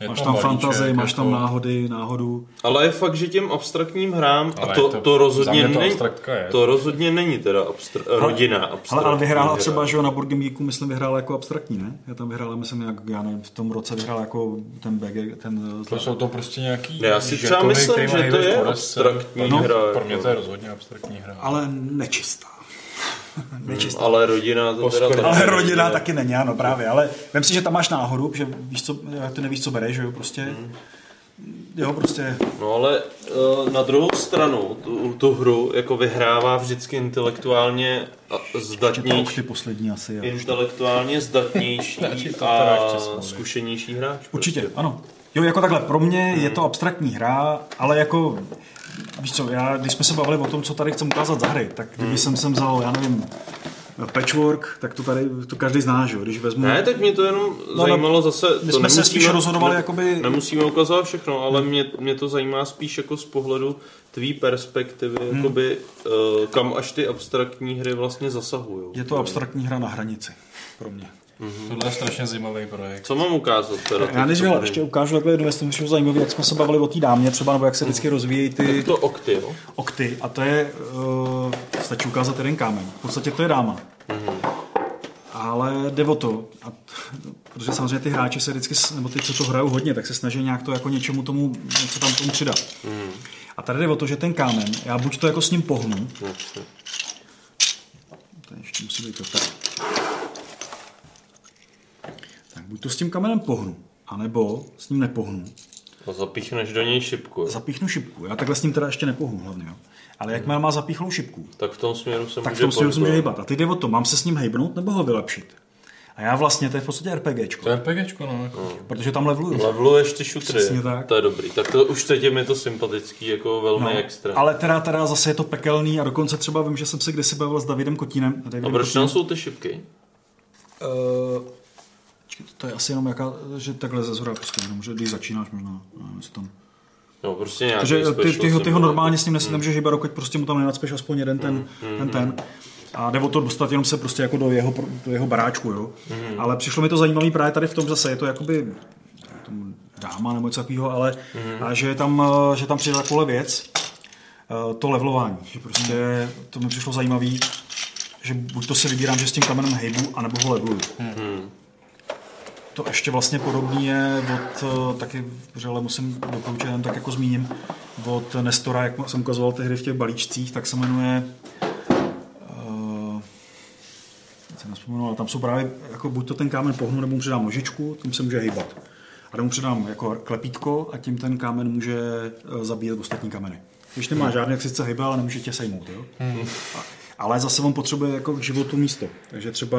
Je Máš to tam fantazii, máš tam jako- náhody, náhodu. Ale je fakt, že těm abstraktním hrám, a Ale to, to- to, to rozhodně to není, je. to rozhodně není teda abstra- rodina abstraktní Ale, ale vyhrála hra. třeba, že jo, na Board Game Geeku, myslím, vyhrála jako abstraktní, ne? Já tam vyhrála, myslím, jak, já nevím, v tom roce vyhrál jako ten BG, ten... To jsou to prostě nějaký Já si třeba myslím, že to je abstraktní No, hra, Pro mě jako. to je rozhodně abstraktní hra. Ale nečistá. nečistá. Ale rodina to teda taky Ale není, rodina ne? taky není, ano, právě. Ale vem si, že tam máš náhodu, že víš, co, ty nevíš, co bereš, že jo, prostě. Hmm. Jo, prostě. No ale uh, na druhou stranu tu, tu hru jako vyhrává vždycky intelektuálně zdatnější, ty poslední asi. Jo. intelektuálně zdatnější a teda zkušenější hráč. Určitě, ano. Jo, jako takhle, pro mě je Hmm. to abstraktní hra, ale jako, víš co, já, když jsme se bavili o tom, co tady chcem ukázat za hry, tak kdyby Hmm. jsem sem vzal, já nevím, patchwork, tak to tady, to každý zná, že jo, když vezmu... Ne, tak mě to jenom no, zajímalo zase... my jsme se spíš rozhodovali, ne- jakoby- Nemusíme ukazovat všechno, ale mě, mě to zajímá spíš jako z pohledu tvý perspektivy, Hmm. jakoby uh, kam až ty abstraktní hry vlastně zasahují. Je to abstraktní hra na hranici, pro mě. Tohle je strašně zajímavý projekt. Co mám ukázat teda? Já než jo, ještě ukážu takhle jednu věc, to je zajímavé, jak jsme se bavili o té dámě třeba, nebo jak se vždycky rozvíjejí ty Tak to okty, jo? okty. A to je, uh, stačí ukázat jeden kámen. V podstatě to je dáma. ale jde o to, a, protože samozřejmě ty hráči se vždycky, nebo ty, co to hrajou hodně, tak se snaží nějak to jako něčemu tomu, něco tam tomu přidat. Mm. A tady jde o to, že ten kámen, já buď to jako s ním pohnu, to ještě musí být to tak. Tak buď to s tím kamenem pohnu, anebo s ním nepohnu. A zapíchneš do něj šipku. jo? Zapíchnu šipku, já takhle s ním teda ještě nepohnu hlavně, jo. Ale jakmile má zapíchlou šipku, Tak v tom směru se tak v může tom směru se může hýbat. A ty jde o to, mám se s ním hejbnout nebo ho vylepšit? A já vlastně, to je v podstatě RPGčko. To je RPGčko, no. Jako. Protože tam levluju. Leveluješ ty šutry, Přesně tak. to je dobrý. Tak to už teď je mi to sympatický, jako velmi No, extra. ale teda, teda zase je to pekelný a dokonce třeba vím, že jsem se kdysi bavil s Davidem Kotínem. A Davidem proč tam jsou ty šipky? Uh, to je asi jenom jaká, že takhle ze zhora prostě, jenom, že když začínáš možná, nevím, tam. No, prostě nějaký Takže ty, ty, ty, ho, ty ho normálně s ním nes, nemůžeš hýbat, dokud prostě mu tam nenacpeš aspoň jeden ten, ten, ten. A jde o to dostat jenom se prostě jako do jeho, do jeho baráčku, jo. Mhm. Ale přišlo mi to zajímavé právě tady v tom zase, je to jakoby dáma nebo něco takového, ale Mhm. a že je tam, že tam přijde takovou věc, eh, to levelování, že prostě to mi přišlo zajímavý, že buď to si vybírám, že s tím kamenem hejbu, anebo ho leveluju. Mhm. To ještě vlastně podobný je od, eh, taky vřele musím doporučit, tak jako zmíním, od Nestora, jak jsem ukazoval tehdy v těch balíčcích, tak se jmenuje uh, se nespomenu, ale tam jsou právě, jako buď to ten kámen pohnu, nebo mu přidám nožičku, tím se může hýbat. A nebo mu přidám jako klepítko a tím ten kámen může eh, zabíjet ostatní kameny. Když nemá žádný, jak sice hýbe, ale nemůže tě sejmout. Jo? A- Ale zase on potřebuje jako k životu místo. Takže třeba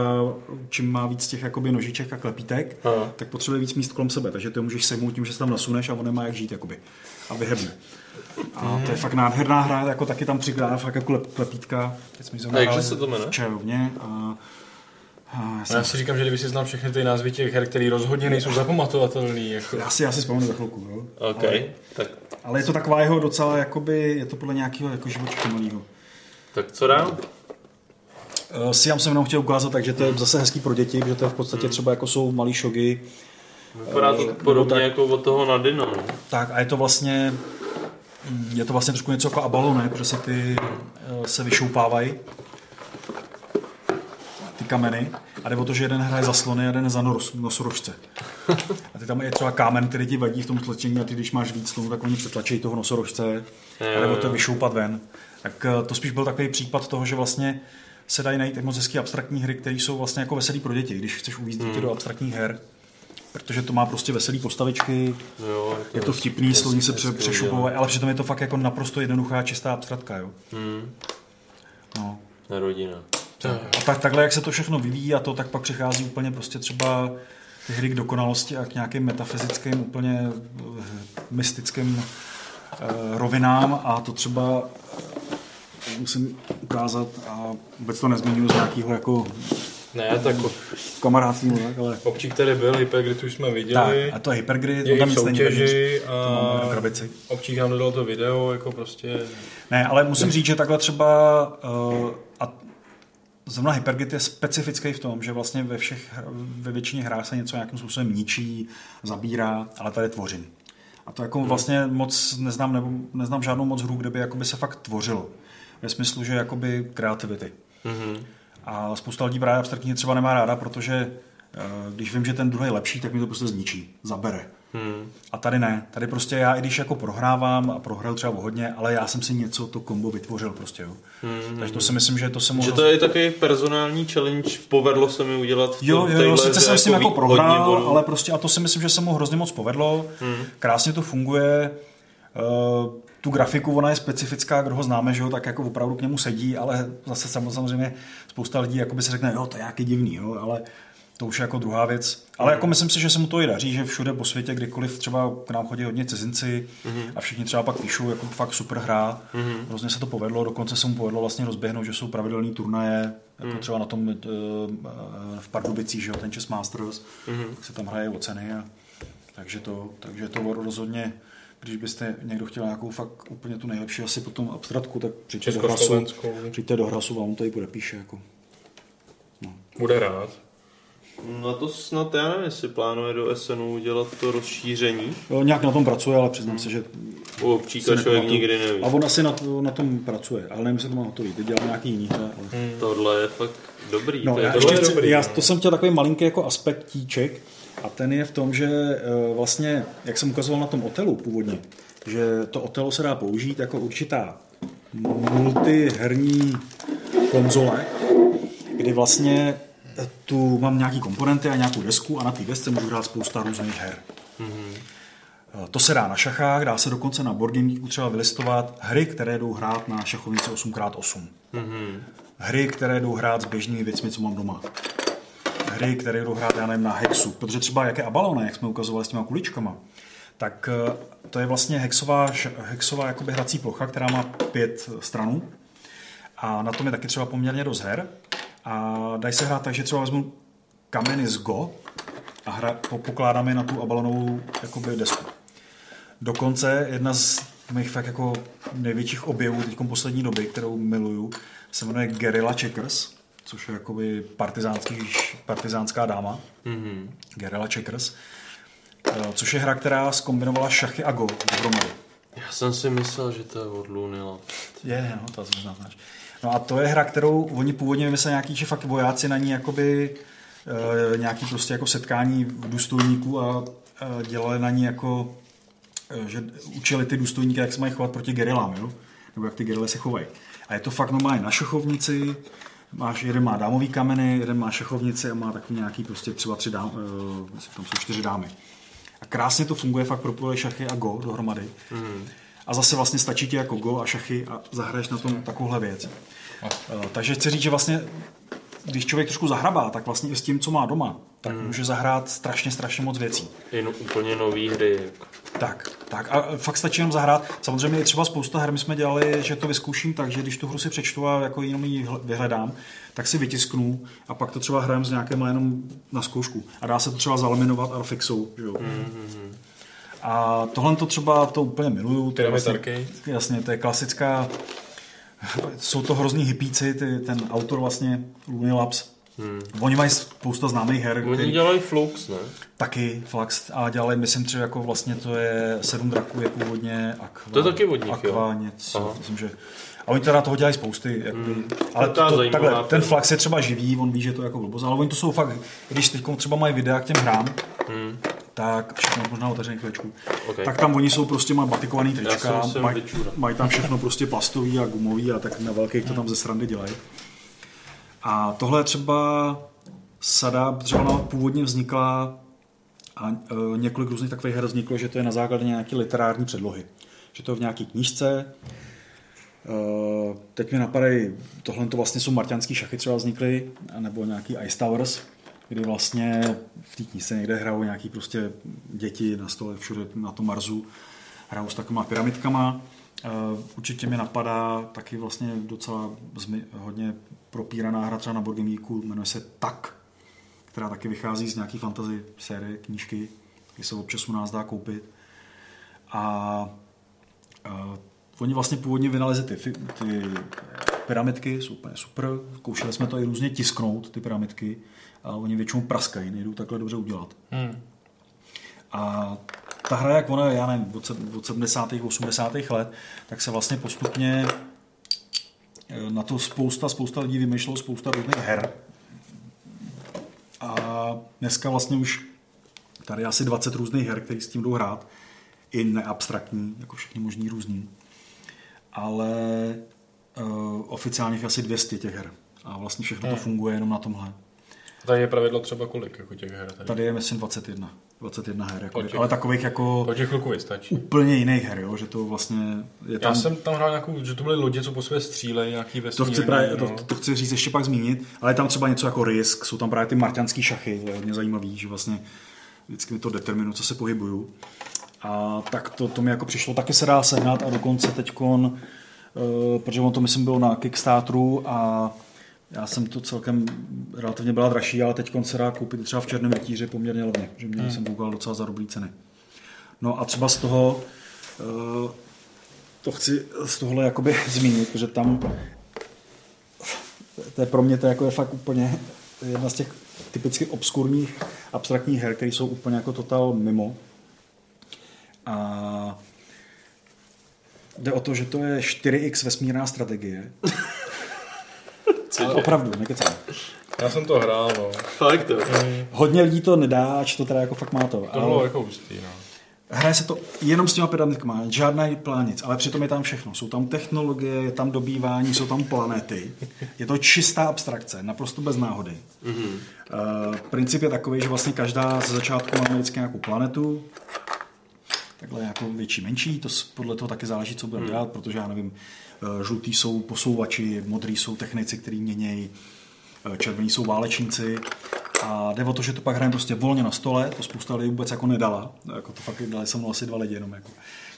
čím má víc těch jakoby nožiček a klepítek, Aha. tak potřebuje víc míst kolem sebe. Takže ty můžeš sejmout tím, že se tam nasuneš a on nemá jak žít. Jakoby. A vyhebne. A to je fakt nádherná hra, jako taky tam přikládá fakt jako klep, klepítka. Teď jsme ji A jakže se to jmenuje? A, a já, Já jsem, si říkám, že kdyby si znal všechny ty názvy těch her, které rozhodně nejsou zapamatovatelný. Jako. já, si, já si vzpomenu za chvilku. Jo? OK, Ale, tak, ale je to taková jeho docela, jakoby, je to podle nějakého jako živočicha malého. Tak co dál? Uh, Siam jsem jenom chtěl ukázat, takže to je zase hezký pro děti, že to je v podstatě třeba jako jsou malý šogy. Vypadá to Eh, podobně nebo tak. jako od toho Nadino. no. Tak a je to vlastně, mm, je to vlastně trošku něco jako abalo, ne? Protože se ty eh, se vyšoupávají ty kameny a jde o to, že jeden hraje za slony a jeden za nos, nosorožce. A ty tam je třeba kámen, který ti vadí v tom tlačení a ty, když máš víc slonů, tak oni přetlačí toho nosorožce a nebo to vyšoupat ven. Tak eh, to spíš byl takový případ toho, že vlastně se dají najít moc hezký abstraktní hry, které jsou vlastně jako veselý pro děti, když chceš uvízt dítě Hmm. do abstraktních her. Protože to má prostě veselý postavičky, Jo, je to vtipný, sloní se pře- hezky přešupovají, ale přitom je to fakt jako naprosto jednoduchá, čistá abstraktka, jo. Hmm. No. Rodina. A tak, takhle, jak se to všechno vyvíjí a to, tak pak přichází úplně prostě třeba ty hry k dokonalosti a k nějakým metafyzickým, úplně eh, mystickým rovinám a to třeba eh, musím ukázat a vůbec to nezmiňuji z nějakého jako Ne, tak kamarádství, tak, ale občík tady byl, Hypergrid už jsme tak, viděli. a to je Hypergrid, je tam soutěži to a krabici. občík nám dodal to video, jako prostě... Ne, ale musím říct, že takhle třeba uh, a zrovna Hypergrid je specifický v tom, že vlastně ve všech, ve většině hrách se něco nějakým způsobem ničí, zabírá, ale tady tvořím. A to jako vlastně moc neznám, nebo neznám žádnou moc hru, kde by jakoby se fakt tvořilo. Ve smyslu, že jakoby kreativity. Mhm. A spousta lidí právě abstraktně třeba nemá ráda, protože eh, když vím, že ten druhý je lepší, tak mi to prostě zničí, zabere. Hmm. A tady ne. Tady prostě já, i když jako prohrávám a prohrál třeba o hodně, ale já jsem si něco, to kombo vytvořil prostě, jo. Hmm. Takže to si myslím, že to se mohlo... Že to je takový personální challenge, povedlo se mi udělat v Jo, jo, jo, sice jsem s tím jako hodně prohrál, ale prostě a to si myslím, že se mu hrozně moc povedlo. Hmm. Krásně to funguje. Uh, tu grafiku, ona je specifická, kdo ho známe, že jo, tak jako opravdu k němu sedí, ale zase sam- samozřejmě spousta lidí jako by se řekne, jo, to je nějaký divný, jo, ale to už je jako druhá věc. Ale jako myslím si, že se mu to i daří, že všude po světě, kdykoliv třeba k nám chodí hodně cizinci Mhm. a všichni třeba pak píšou, jako fakt super hra, Mhm. hrozně se to povedlo, dokonce se mu povedlo vlastně rozběhnout, že jsou pravidelné turnaje, jako Mhm. třeba na tom eh, v Pardubicích, že jo, ten Chess Masters, Mhm. tak se tam hraje o ceny a takže to, takže to rozhodně, když byste někdo chtěl nějakou fakt úplně tu nejlepší asi potom abstratku, tak přijďte do hrasu, přijďte do hrasu a on to i podepíše. Jako. Bude rád. No to snad, já nevím, jestli plánuje do SNU udělat to rozšíření. Jo, nějak na tom pracuje, ale přiznám se, že... U občíka člověk nikdy neví. A on asi na, to, na tom pracuje, ale nevím, jestli to má hotový. Teď dělá nějaký jiný ale... Hmm. Tohle je fakt dobrý. No, to je já, tohle ještě je chci, já to jsem chtěl takový malinký jako aspektíček a ten je v tom, že eh, vlastně, jak jsem ukazoval na tom Otelu původně, že to Otelo se dá použít jako určitá multiherní konzole, kdy vlastně tu mám nějaký komponenty a nějakou desku a na té desce můžu hrát spousta různých her. Mhm. Eh, To se dá na šachách, dá se dokonce na board Geeku třeba vylistovat hry, které jdou hrát na šachovnici 8x8. Mhm. Hry, které jdou hrát s běžnými věcmi, co mám doma. Hry, které jdou hrát, já nevím, na hexu. Protože třeba jak je Abalone, jak jsme ukazovali s těma kuličkama, tak eh, to je vlastně hexová, hexová jakoby hrací plocha, která má pět stranů. A na tom je taky třeba poměrně dost her. A dají se hrát tak, že třeba vezmu kameny z Go a hra, po- pokládám je na tu abalonovou jakoby desku. Dokonce jedna z mých fakt jako největších objevů teď poslední doby, kterou miluju, se jmenuje Guerrilla Checkers, což je jakoby partizánský, partizánská dáma. Mhm. Guerrilla Checkers. Eh, Což je hra, která skombinovala šachy a go dohromady. Já jsem si myslel, že to je od Lunila. Je, no, to znáš. No a to je hra, kterou oni původně vymysleli nějaký, že fakt vojáci na ní jakoby e, nějaký prostě jako setkání důstojníků a e, dělali na ní jako, e, že učili ty důstojníky, jak se mají chovat proti gerilám, jo? Nebo jak ty gerily se chovají. A je to fakt normálně na šachovnici, máš, jeden má dámový kameny, jeden má šachovnici a má takový nějaký prostě třeba tři dám, e, myslím, tam jsou čtyři dámy. A krásně to funguje, fakt propojuje šachy a go dohromady. Mhm. A zase vlastně stačí ti jako go a šachy a zahraješ na tom takovouhle věc. Eh, Takže chci říct, že vlastně když člověk trošku zahrabá, tak vlastně i s tím, co má doma, tak Mhm. může zahrát strašně, strašně moc věcí. Je no, úplně nový hry. Tak, tak a fakt stačí jenom zahrát. Samozřejmě je třeba spousta her, my jsme dělali, že to vyzkouším tak, že když tu hru si přečtu a jako jenom ji hl- vyhledám, tak si vytisknu a pak to třeba hrajem s nějakým jenom na zkoušku. A dá se to třeba zalaminovat a fixou. Že jo? Mhm. A tohle to třeba to úplně miluju. To je vlastně, jasně, to je klasická, jsou to hrozný hippíci, ty, ten autor vlastně Looney Labs. Hmm. Oni mají spousta známých her. Oni který- dělají Flux, ne? Taky Flax a dělali, myslím třeba jako vlastně to je Sedm draků je původně Aqua. To je taky od nich, Aqua jo? něco, Aha. myslím, že oni teda toho dělají spousty, jakoby, Hmm. ale To to, takhle, ten firma. Flax je třeba živý, on ví, že to je jako blbost, ale oni to jsou fakt, když teď třeba mají videa k těm hrám, Hmm. tak všechno možná otevřený chvíličku, Ok. tak tam oni jsou prostě mají batikovaný trička, mají, mají tam všechno prostě plastový a gumový a tak na velkých to tam ze srandy dělají. A tohle třeba sada, třeba ona původně vznikla a e, několik různých takových her vzniklo, že to je na základě nějaké literární předlohy. Že to je v nějaké knížce. E, teď mi napadají, tohle to vlastně jsou marťanský šachy třeba vznikly, nebo nějaký Ice Towers, kdy vlastně v té knížce někde hrajou nějaký prostě děti na stole všude na tom Marsu, hrajou s takovýma pyramidkama. E, Určitě mi napadá taky vlastně docela zmi, hodně propíraná hra třeba na Geeku, jmenuje se Tak, která taky vychází z nějaký fantasy série, knížky, které se občas u nás dá koupit. A uh, oni vlastně původně vynalezli ty, ty pyramidky, jsou úplně super. Zkoušeli jsme to i různě tisknout, ty pyramidky, a oni většinou praskají, nejdou takhle dobře udělat. Hmm. A ta hra, jak ona je, já nevím, od, se- od 70. 80. let, tak se vlastně postupně eh, na to spousta, spousta lidí vymýšlelo spousta různých her. A dneska vlastně už tady je asi 20 různých her, které s tím jdou hrát. I neabstraktní, jako všechny možný různý. Ale uh, oficiálně je asi 200 těch her. A vlastně všechno to Hmm. funguje jenom na tomhle. Tady je pravidlo třeba kolik jako těch her? Tady, Tady je, myslím, 21. 21 her, jako, To těch- ale takových jako To těch vystačí. úplně jiných her, jo? že to vlastně je tam... Já jsem tam hrál nějakou, že to byly lodě, co po sobě střílejí, nějaký to vesmírný. chci, právě, to, no. to, chci říct ještě pak zmínit, ale je tam třeba něco jako Risk, jsou tam právě ty marťanský šachy, to je hodně zajímavý, že vlastně vždycky mi to determinuje, co se pohybuju. A tak to, to mi jako přišlo, taky se dá sehnat a dokonce teďkon, uh, protože on to myslím bylo na Kickstarteru a já jsem to celkem relativně byla dražší, ale teď se dá koupit třeba v Černém rytíři poměrně levně, že mě Hmm. jsem koukal docela za dobrý ceny. No a třeba z toho, uh, to chci z tohohle jakoby zmínit, protože tam to je pro mě to jako je fakt úplně jedna z těch typicky obskurních abstraktních her, které jsou úplně jako total mimo. A jde o to, že to je 4x vesmírná strategie. Ale opravdu, nekecám. Já jsem to hrál, no. Fakt to. Hodně lidí to nedá, ač to teda jako fakt má to. To bylo jako hustý, no. Hraje se to jenom s těma pyramidkama, žádný plán nic, ale přitom je tam všechno. Jsou tam technologie, je tam dobývání, jsou tam planety. Je to čistá abstrakce, naprosto bez náhody. Mm-hmm. Uh, princip je takový, že vlastně každá ze začátku má vždycky nějakou planetu, takhle jako větší, menší, to podle toho taky záleží, co budeme dělat, protože já nevím, eh, žlutý jsou posouvači, modrý jsou technici, který měnějí, eh, červení jsou válečníci a jde o to, že to pak hrajeme prostě volně na stole, to spousta lidí vůbec jako nedala, jako to fakt dali se mnou asi dva lidi jenom, jako,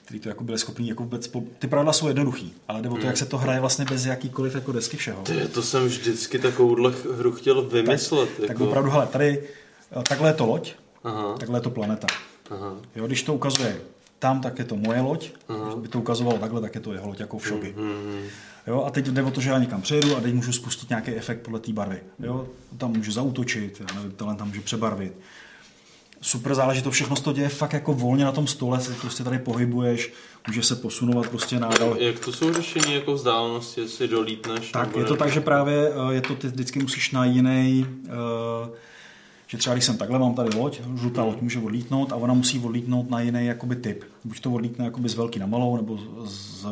kteří to jako byli schopni jako vůbec, po... ty pravidla jsou jednoduchý, ale jde o to, jak se to hraje vlastně bez jakýkoliv jako desky všeho. Ty, to jsem vždycky takovouhle hru chtěl vymyslet. Tak jako. opravdu, hele, tady eh, takhle je to loď, Aha, takhle je to planeta. Aha. Jo, když to ukazuje tam, tak je to moje loď. Když by to ukazovalo takhle, tak je to jeho loď jako v šoky. Mhm. Jo, a teď jde o to, že já někam přejdu a teď můžu spustit nějaký efekt podle té barvy. Jo, tam může zautočit, já nevím, tohle tam může přebarvit. Super záleží, to všechno se to děje fakt jako volně na tom stole, se prostě tady pohybuješ, může se posunovat prostě nádal. Jak to jsou řešení jako vzdálenosti, jestli dolítneš? Tak je to ne? tak, že právě eh, je to, ty vždycky musíš na jiný, eh, že třeba když jsem takhle, mám tady loď, žlutá loď může odlítnout a ona musí odlítnout na jiný jakoby typ. Buď to odlítne jakoby z velký na malou, nebo z, z,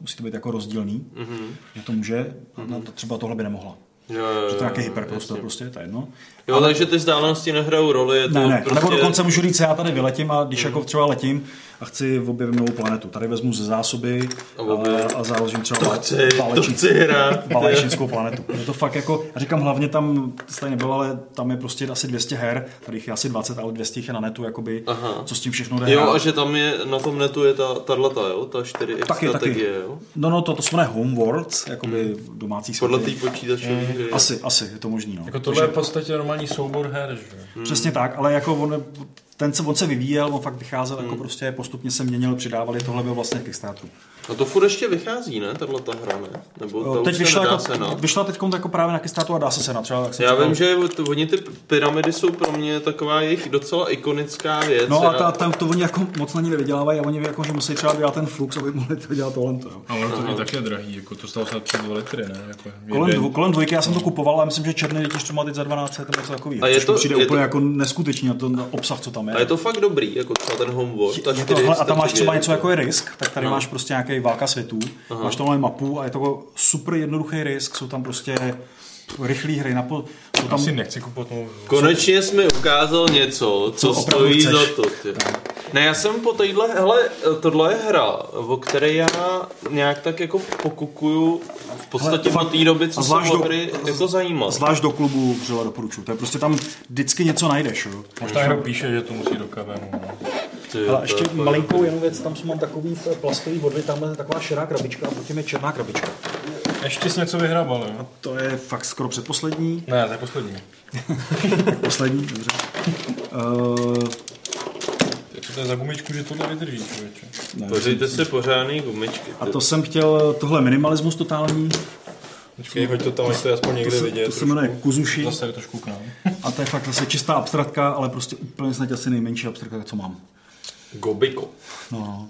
musí to být jako rozdílný, Mhm. že to může, na to třeba tohle by nemohla. Jo, jo, Že to je nějaký jo, hyperprostor prostě, to je jedno. Jo, takže ty vzdálenosti nehrajou roli, je to Ne, ne, prostě... nebo dokonce můžu říct, já tady vyletím a když jako třeba letím a chci objevit novou planetu, tady vezmu ze zásoby A a, a založím třeba To chci, chci planetu. Je to fakt jako, já říkám hlavně tam, stejně nebylo, ale tam je prostě asi 200 her, tady jich je asi 20, ale 200 jich je na netu, jakoby, Aha. co s tím všechno jde Jo, a že tam je, na tom netu je ta, tato, jo, ta 4X Taky, strategie, taky. jo? No, no, to, to se jmenuje Homeworlds, jakoby domácí Podle té počítačové hry. Asi, asi, je to možný. No. Jako tohle je v podstatě normální soubor her, že? Přesně tak, ale jako on, ten se, on se vyvíjel, on fakt vycházel, Hmm. jako prostě postupně se měnil, přidávali, tohle byl vlastně Kickstarteru. A to furt ještě vychází, ne, tahle ta hra, ne? Nebo to Teď už se vyšla, jako, senat? vyšla teď jako právě na Kickstarteru a dá se senat. Třeba, jak jsem Já říkal. vím, že to, oni ty pyramidy jsou pro mě taková jejich docela ikonická věc. No a ta, ta, to oni jako moc na ní nevydělávají a oni jako, že musí třeba dělat ten flux, aby mohli to dělat tohle. Jo. A ono to je také drahý, jako to stalo snad 3 litry, ne? Jako Kolem, dvou, kolem dvojky já jsem to kupoval, ale myslím, že černý to má teď za 12 nebo něco takový. A je to- přijde je úplně to- jako neskutečný na to na obsah, co tam je. A je to fakt dobrý, jako třeba ten Homeworld. ta je to, 4X hele, a tam máš třeba něco jako je risk, tak tady No. máš prostě nějaký válka světů, Aha. máš tam mapu a je to super jednoduchý risk, jsou tam prostě rychlý hry, na po, jsou tam Asi nechci kupovat novou. Konečně jsi mi ukázal něco, co Co stojí chceš. za to. Ty. Ne, já jsem po téhle, hele, tohle je hra, o které já nějak tak jako pokukuju v podstatě Hele, od té doby, co a jsem do- hry jako zajímal. Zvlášť do klubu vřele doporučuji. To je prostě tam vždycky něco najdeš. Jo. Možná někdo píše, že to musí do kavenu. no. Ty, Ale ještě je malinkou jenom věc, tam mám takový plastový vodvy, tam je taková šedá krabička a potom je černá krabička. Ještě jsi něco vyhrabal, jo? To je fakt skoro předposlední. Ne, to je poslední. Poslední, dobře. Uh, to je za gumičku, že tohle vydrží, člověče? Pořijte si pořádný gumičky. a to jsem chtěl, tohle minimalismus totální, Počkej, hoď to tam, ať to je aspoň to někde se, vidět. to se jmenuje Kuzushi Zase trošku k nám. a to je fakt zase čistá abstraktka, ale prostě úplně snad asi nejmenší abstraktka, co mám. Gobiko. No, no.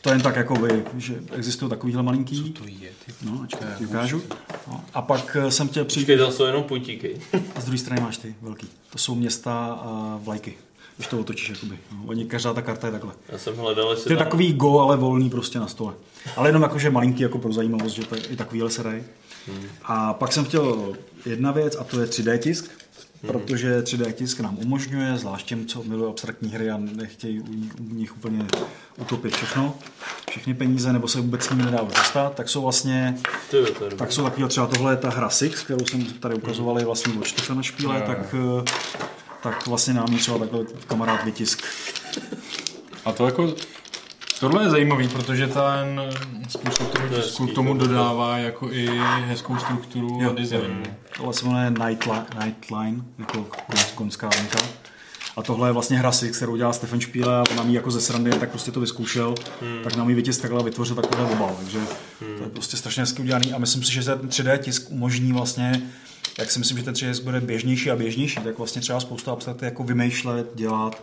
To je jen tak, jako by, že existují takovýhle malinký. To je, ty. No, ačkej, ti ukážu. No. A pak eh, jsem chtěl přijít, Počkej, tam jsou jenom puntíky. a z druhé strany máš ty velký. To jsou města a vlajky. Když to otočíš, jakoby. No, oni, každá ta karta je takhle. Já jsem hledal, jestli To je tam... takový go, ale volný prostě na stole. Ale jenom jakože malinký jako pro zajímavost, že to je i takovýhle se dají. A pak jsem chtěl jedna věc a to je 3D tisk, protože 3D tisk nám umožňuje, zvlášť těm, co milují abstraktní hry a nechtějí u u nich úplně utopit všechno, všechny peníze, nebo se vůbec s nimi nedá už dostat, tak jsou vlastně, Ty, tak jsou takový třeba tohle je ta hra Six, kterou jsem tady ukazovali vlastně od Štefana Špíle, tak, eh, tak vlastně nám ji třeba takhle kamarád vytisk. A to jako... Tohle je zajímavý, protože ten způsob toho tisku hezký, tomu dodává jako i hezkou strukturu a design. Tohle se jmenuje Nightline, Nightline jako kon- konská linka. A tohle je vlastně hra Six, kterou dělá Stefan Špíle a on nám ji jako ze srandy tak prostě to vyzkoušel, hmm. tak nám ji vytisk takhle a vytvořil takovýhle obal. Takže hmm. to je prostě strašně hezky udělaný a myslím si, že ten 3D tisk umožní vlastně jak si myslím, že ten 3DS bude běžnější a běžnější, tak vlastně třeba spousta abstrakty jako vymýšlet, dělat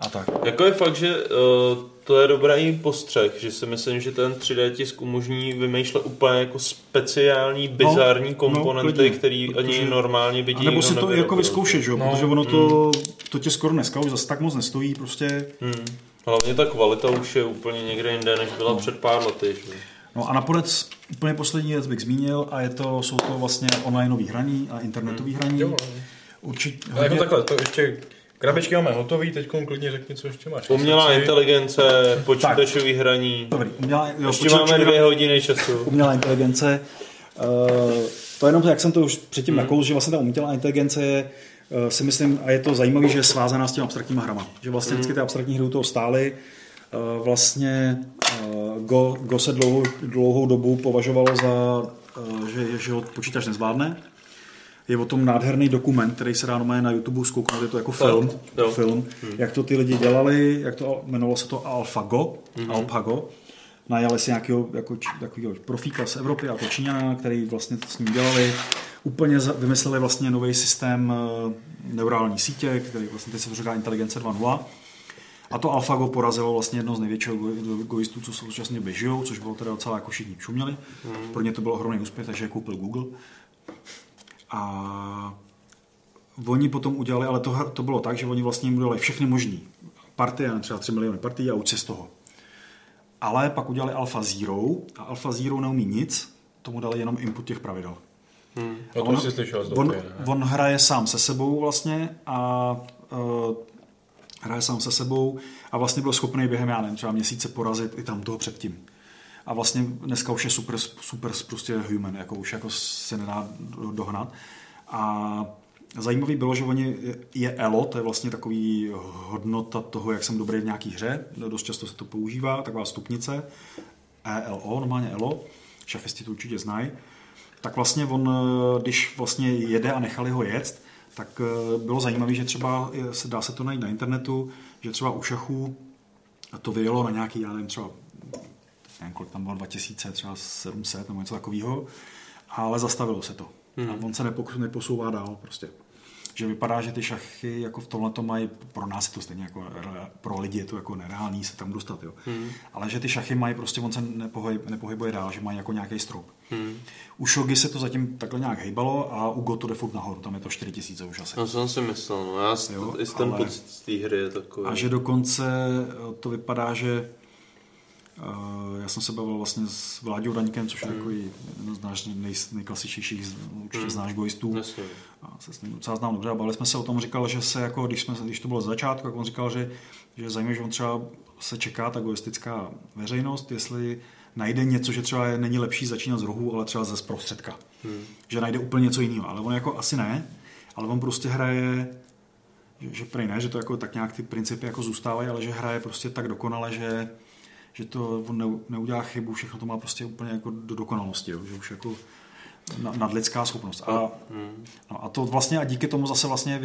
a tak. Jako je fakt, že uh, to je dobrý postřeh, že si myslím, že ten 3D tisk umožní vymýšlet úplně jako speciální, bizarní no, komponenty, no, který ani normálně by A nebo si to jako vyzkoušet, že? No, protože ono to, mm. to tě skoro dneska už zase tak moc nestojí, prostě. Hmm. Hlavně ta kvalita už je úplně někde jinde, než byla no. před pár lety. Že? No a nakonec úplně poslední věc bych zmínil a je to, jsou to vlastně onlineový hraní a internetový hmm. hraní. Jo. Určitě. Hodně... Jako takhle, to ještě Krabičky máme hotový, teď klidně řekni, co ještě máš. Umělá inteligence, počítačový hraní. Dobrý, umělá, jo, ještě máme dvě hodiny času. Umělá inteligence. Uh, to jenom, jak jsem to už předtím hmm. nakous, že vlastně ta umělá inteligence je, uh, si myslím, a je to zajímavé, že je svázaná s těmi abstraktními hrama. Že vlastně vždycky hmm. ty abstraktní hry u toho stály. Uh, vlastně uh, Go, Go se dlouhou, dlouhou dobu považovalo za, uh, že, že ho počítač nezvládne je o tom nádherný dokument, který se dá na YouTube zkouknout, je to jako film, jo. film hmm. jak to ty lidi dělali, jak to jmenovalo se to AlphaGo, hmm. AlphaGo. Najali si nějakého jako, takového profíka z Evropy a to Číňana, který vlastně to s ním dělali. Úplně vymysleli vlastně nový systém eh, neurální sítě, který vlastně teď se to říká inteligence 2.0. A to AlphaGo porazilo vlastně jedno z největších egoistů, co současně běží, což bylo teda docela jako všichni šuměli. Hmm. Pro ně to bylo ohromný úspěch, takže je koupil Google. A oni potom udělali, ale to, to bylo tak, že oni vlastně udělali všechny možný partie, třeba 3 miliony partií a uč z toho. Ale pak udělali Alpha Zero a Alpha Zero neumí nic, tomu dali jenom input těch pravidel. Hmm. A on, si slyšel on, on hraje sám se sebou vlastně a uh, hraje sám se sebou a vlastně byl schopný během, já nevím, třeba měsíce porazit i tam toho předtím. A vlastně dneska už je super, super prostě human, jako už jako se nedá dohnat. A zajímavý bylo, že oni je ELO, to je vlastně takový hodnota toho, jak jsem dobrý v nějaký hře, dost často se to používá, taková stupnice, ELO, normálně ELO, šachisti to určitě znají, tak vlastně on, když vlastně jede a nechali ho jet, tak eh, bylo zajímavé, že třeba se dá se to najít na internetu, že třeba u šachů to vyjelo na nějaký, já nevím, třeba nevím, kolik tam bylo, 2000, třeba 700 nebo něco takového, ale zastavilo se to. Hmm. A on se neposouvá dál prostě. Že vypadá, že ty šachy jako v tomhle to mají, pro nás je to stejně jako, pro lidi je to jako nereálný se tam dostat, jo. Hmm. Ale že ty šachy mají prostě, on se nepohyb, nepohybuje dál, že mají jako nějaký strop. Hmm. U Shogi se to zatím takhle nějak hejbalo a u Go to jde furt nahoru, tam je to 4000 už asi. No jsem si myslel, no já jo, ten ale... pocit z té hry je takový. A že dokonce to vypadá, že já jsem se bavil vlastně s Vláďou Daňkem, což je hmm. takový jeden z náš nej, nejklasičnějších, určitě hmm. znáš gojistů. A se s ním docela znám dobře. A bavili jsme se o tom, říkal, že se jako, když, jsme, když to bylo z začátku, tak on říkal, že, že zajímavé, že on třeba se čeká ta goistická veřejnost, jestli najde něco, že třeba není lepší začínat z rohu, ale třeba ze zprostředka. Hmm. Že najde úplně něco jiného. Ale on jako asi ne, ale on prostě hraje že, že prej ne, že to jako tak nějak ty principy jako zůstávají, ale že hraje prostě tak dokonale, že že to on neudělá chybu, všechno to má prostě úplně jako do dokonalosti, jo, že už jako nadlidská schopnost. A, no a to vlastně a díky tomu zase vlastně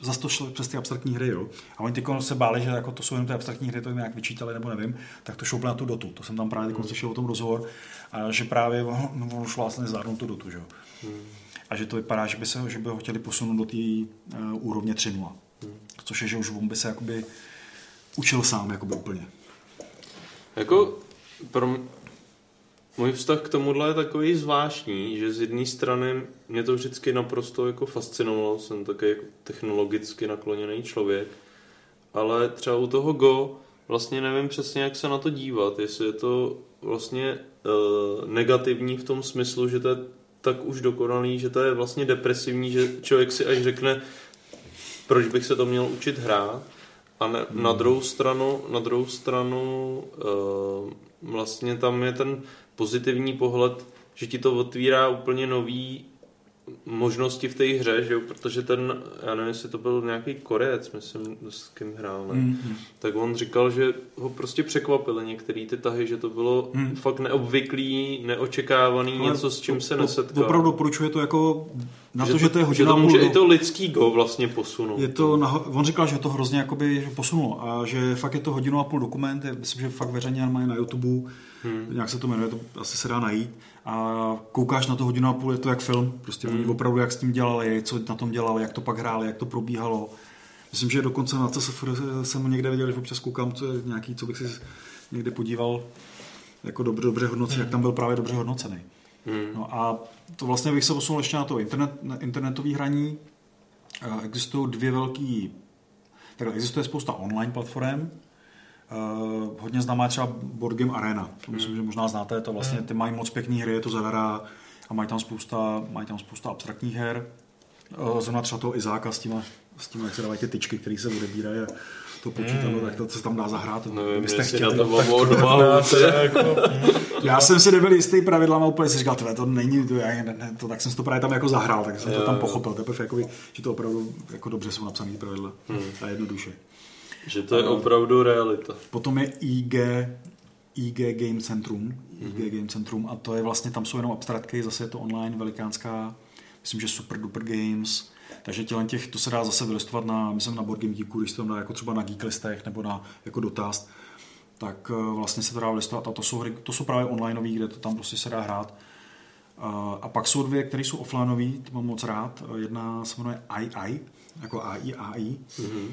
zase to šlo přes ty abstraktní hry, jo. A oni teď se báli, že jako to jsou jenom ty abstraktní hry, to jim nějak vyčítali nebo nevím, tak to šlo na tu dotu. To jsem tam právě teď slyšel o tom rozhovor, a že právě on, on šlo vlastně zvládnout tu dotu, jo. Hmm. A že to vypadá, že by, se, že by ho chtěli posunout do té uh, úrovně 3.0. Hmm. Což je, že už on by se jakoby učil sám jakoby úplně. Jako pro můj vztah k tomuhle je takový zvláštní, že z jedné strany mě to vždycky naprosto jako fascinovalo, jsem taky jako technologicky nakloněný člověk, ale třeba u toho Go vlastně nevím přesně, jak se na to dívat, jestli je to vlastně uh, negativní v tom smyslu, že to je tak už dokonalý, že to je vlastně depresivní, že člověk si až řekne, proč bych se to měl učit hrát, a ne, hmm. na druhou stranu, na druhou stranu uh, vlastně tam je ten pozitivní pohled, že ti to otvírá úplně nový možnosti v té hře, že jo? protože ten, já nevím, jestli to byl nějaký korec, myslím, s kým hrál, ne? Mm-hmm. tak on říkal, že ho prostě překvapily některé ty tahy, že to bylo mm. fakt neobvyklý, neočekávaný, Ale něco, s čím se nesetkal. Opravdu doporučuje to jako na že to, že to je hodina že to může půl, i to lidský go vlastně posunout. Je to, na, on říkal, že to hrozně jakoby posunulo a že fakt je to hodinu a půl dokument, je, myslím, že fakt veřejně mají na YouTube Hmm. Nějak se to jmenuje, to asi se dá najít. A koukáš na to hodinu a půl, je to jak film. Prostě hmm. oni opravdu, jak s tím dělali, co na tom dělali, jak to pak hráli, jak to probíhalo. Myslím, že dokonce na CSFR jsem někde viděl, že občas koukám, co je nějaký, co bych si někdy podíval jako dobře, dobře hodnocen, hmm. jak tam byl právě dobře hodnocený. Hmm. No a to vlastně bych se posunul ještě na to internet, na internetové hraní. Existují dvě velký, takhle existuje spousta online platform, hodně známá je třeba Board Game Arena. To myslím, že možná znáte, to vlastně ty mají moc pěkný hry, je to zadará a mají tam spousta, mají tam spousta abstraktních her. Uh, zrovna třeba toho Izáka s tím, s tím, jak se dávají ty tyčky, které se odebírají a to počítalo, mm. tak to se tam dá zahrát. Nevím, jestli chtěli, na to mám odvahu. jako, já jsem si nebyl jistý pravidlama, úplně si říkal, to není, to, já, ne, to, tak jsem si to právě tam jako zahrál, tak jsem jo, to tam pochopil, teprve, jakoby, že to opravdu jako dobře jsou napsané pravidla hmm. a jednoduše. Že to je opravdu realita. Potom je IG, IG Game Centrum, mm-hmm. IG Game Centrum a to je vlastně, tam jsou jenom abstraktky, zase je to online, velikánská, myslím, že Super Duper Games, takže tělen těch, to se dá zase vylistovat na, myslím, na Board Game Geeku, když to dá jako třeba na Geeklistech nebo na jako dotaz, tak eh, vlastně se to dá vylistovat a to jsou, hry, to jsou právě onlineové, kde to tam prostě se dá hrát. Eh, a pak jsou dvě, které jsou offlineové, to mám moc rád. Jedna se jmenuje II, jako AI, AI. Mm-hmm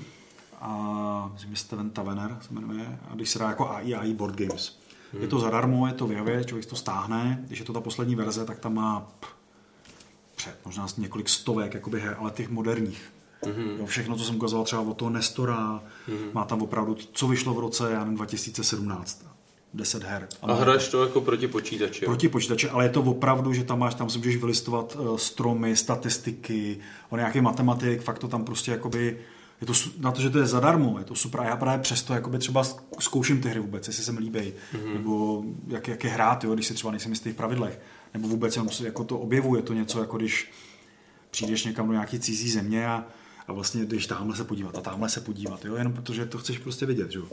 a myslím, že Steven Tavener se jmenuje, a když se dá jako AI, AI Board Games. Hmm. Je to zadarmo, je to v Javě, člověk to stáhne, když je to ta poslední verze, tak tam má před možná několik stovek jakoby her, ale těch moderních. Mm-hmm. Jo, všechno, co jsem ukazoval třeba od toho Nestora, mm-hmm. má tam opravdu, co vyšlo v roce, já nevím, 2017. 10 her. A hraješ to jako proti počítači? Proti počítači, ale je to opravdu, že tam máš, tam si můžeš vylistovat uh, stromy, statistiky, on nějaký matematik, fakt to tam prostě jakoby je to, na to, že to je zadarmo, je to super. A já právě přesto jakoby třeba zkouším ty hry vůbec, jestli se mi líbí, mm-hmm. nebo jak, jak je hrát, jo, když si třeba nejsem jistý v pravidlech, nebo vůbec jenom jako to objevuje, to něco, jako když přijdeš někam do nějaké cizí země a, a vlastně jdeš tamhle se podívat a tamhle se podívat, jo, jenom protože to chceš prostě vidět, jo.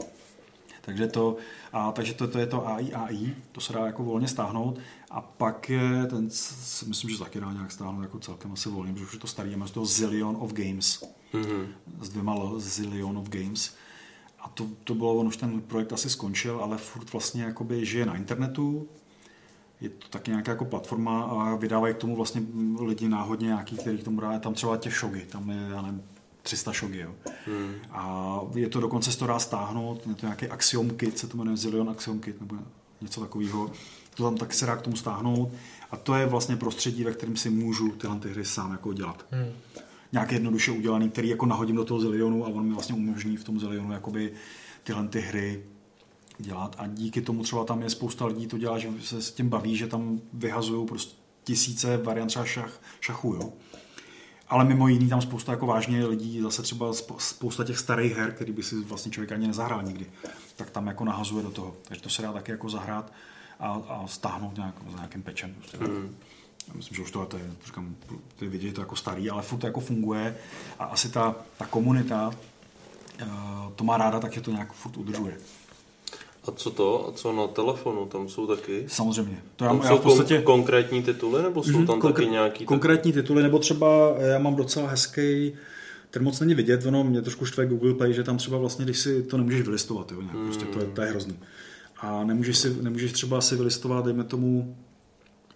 Takže to, a, takže to, to je to AI, AI, to se dá jako volně stáhnout. A pak je ten, myslím, že taky dá nějak stáhnout jako celkem asi volně, protože už je to starý, je to Zillion of Games mm-hmm. s dvěma Zillion of Games. A to, to bylo, on už ten projekt asi skončil, ale furt vlastně jakoby žije na internetu, je to taky nějaká jako platforma a vydávají k tomu vlastně lidi náhodně nějaký, který k tomu dá, tam třeba těch šogy, tam je, já nevím, 300 šogy, jo. Hmm. A je to dokonce se to dá stáhnout, je to nějaký Axiom Kit, se to jmenuje Zillion Axiom Kit, nebo něco takového. To tam taky se dá k tomu stáhnout. A to je vlastně prostředí, ve kterém si můžu tyhle ty hry sám jako dělat. Hmm nějak jednoduše udělaný, který jako nahodím do toho zilionu a on mi vlastně umožní v tom zilionu jakoby tyhle ty hry dělat a díky tomu třeba tam je spousta lidí, to dělá, že se s tím baví, že tam vyhazují prostě tisíce variant třeba šach, šachu, jo. Ale mimo jiný tam spousta jako vážně lidí, zase třeba spousta těch starých her, který by si vlastně člověk ani nezahrál nikdy, tak tam jako nahazuje do toho. Takže to se dá taky jako zahrát a, a stáhnout nějak, za nějakým pečem. Prostě. Mm. Já myslím, že už tohle je, říkám, ty vidět to jako starý, ale furt to jako funguje a asi ta, ta komunita eh, to má ráda, tak je to nějak furt udržuje. A co to? A co na telefonu? Tam jsou taky? Samozřejmě. To já, tam já jsou v podstatě... konkrétní tituly, nebo jsou mm, tam konkr- taky nějaký? Konkrétní tituly, nebo třeba já mám docela hezký ten moc není vidět, ono mě trošku štve Google Play, že tam třeba vlastně, když si to nemůžeš vylistovat, jo, nějak, mm. prostě to je, to je hrozný. A nemůžeš, si, nemůžeš třeba si vylistovat, dejme tomu,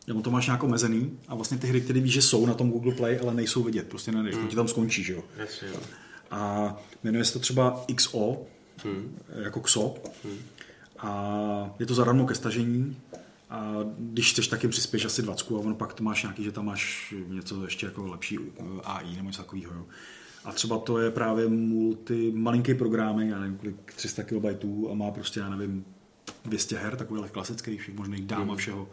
nebo to máš nějak omezený a vlastně ty hry, které víš, že jsou na tom Google Play, ale nejsou vidět, prostě nejdeš, hmm. ti tam skončí, že jo. Jasně, jo. A jmenuje se to třeba XO, hmm. jako XO. Hmm. A je to zadarmo ke stažení. A když chceš, taky přispěš asi 20 a ono pak to máš nějaký, že tam máš něco ještě jako lepší eh, AI nebo něco takového. A třeba to je právě multi, malinký program, já nevím, kolik 300 KB a má prostě, já nevím, 200 her, takových klasických, všech možných dám a hmm. všeho.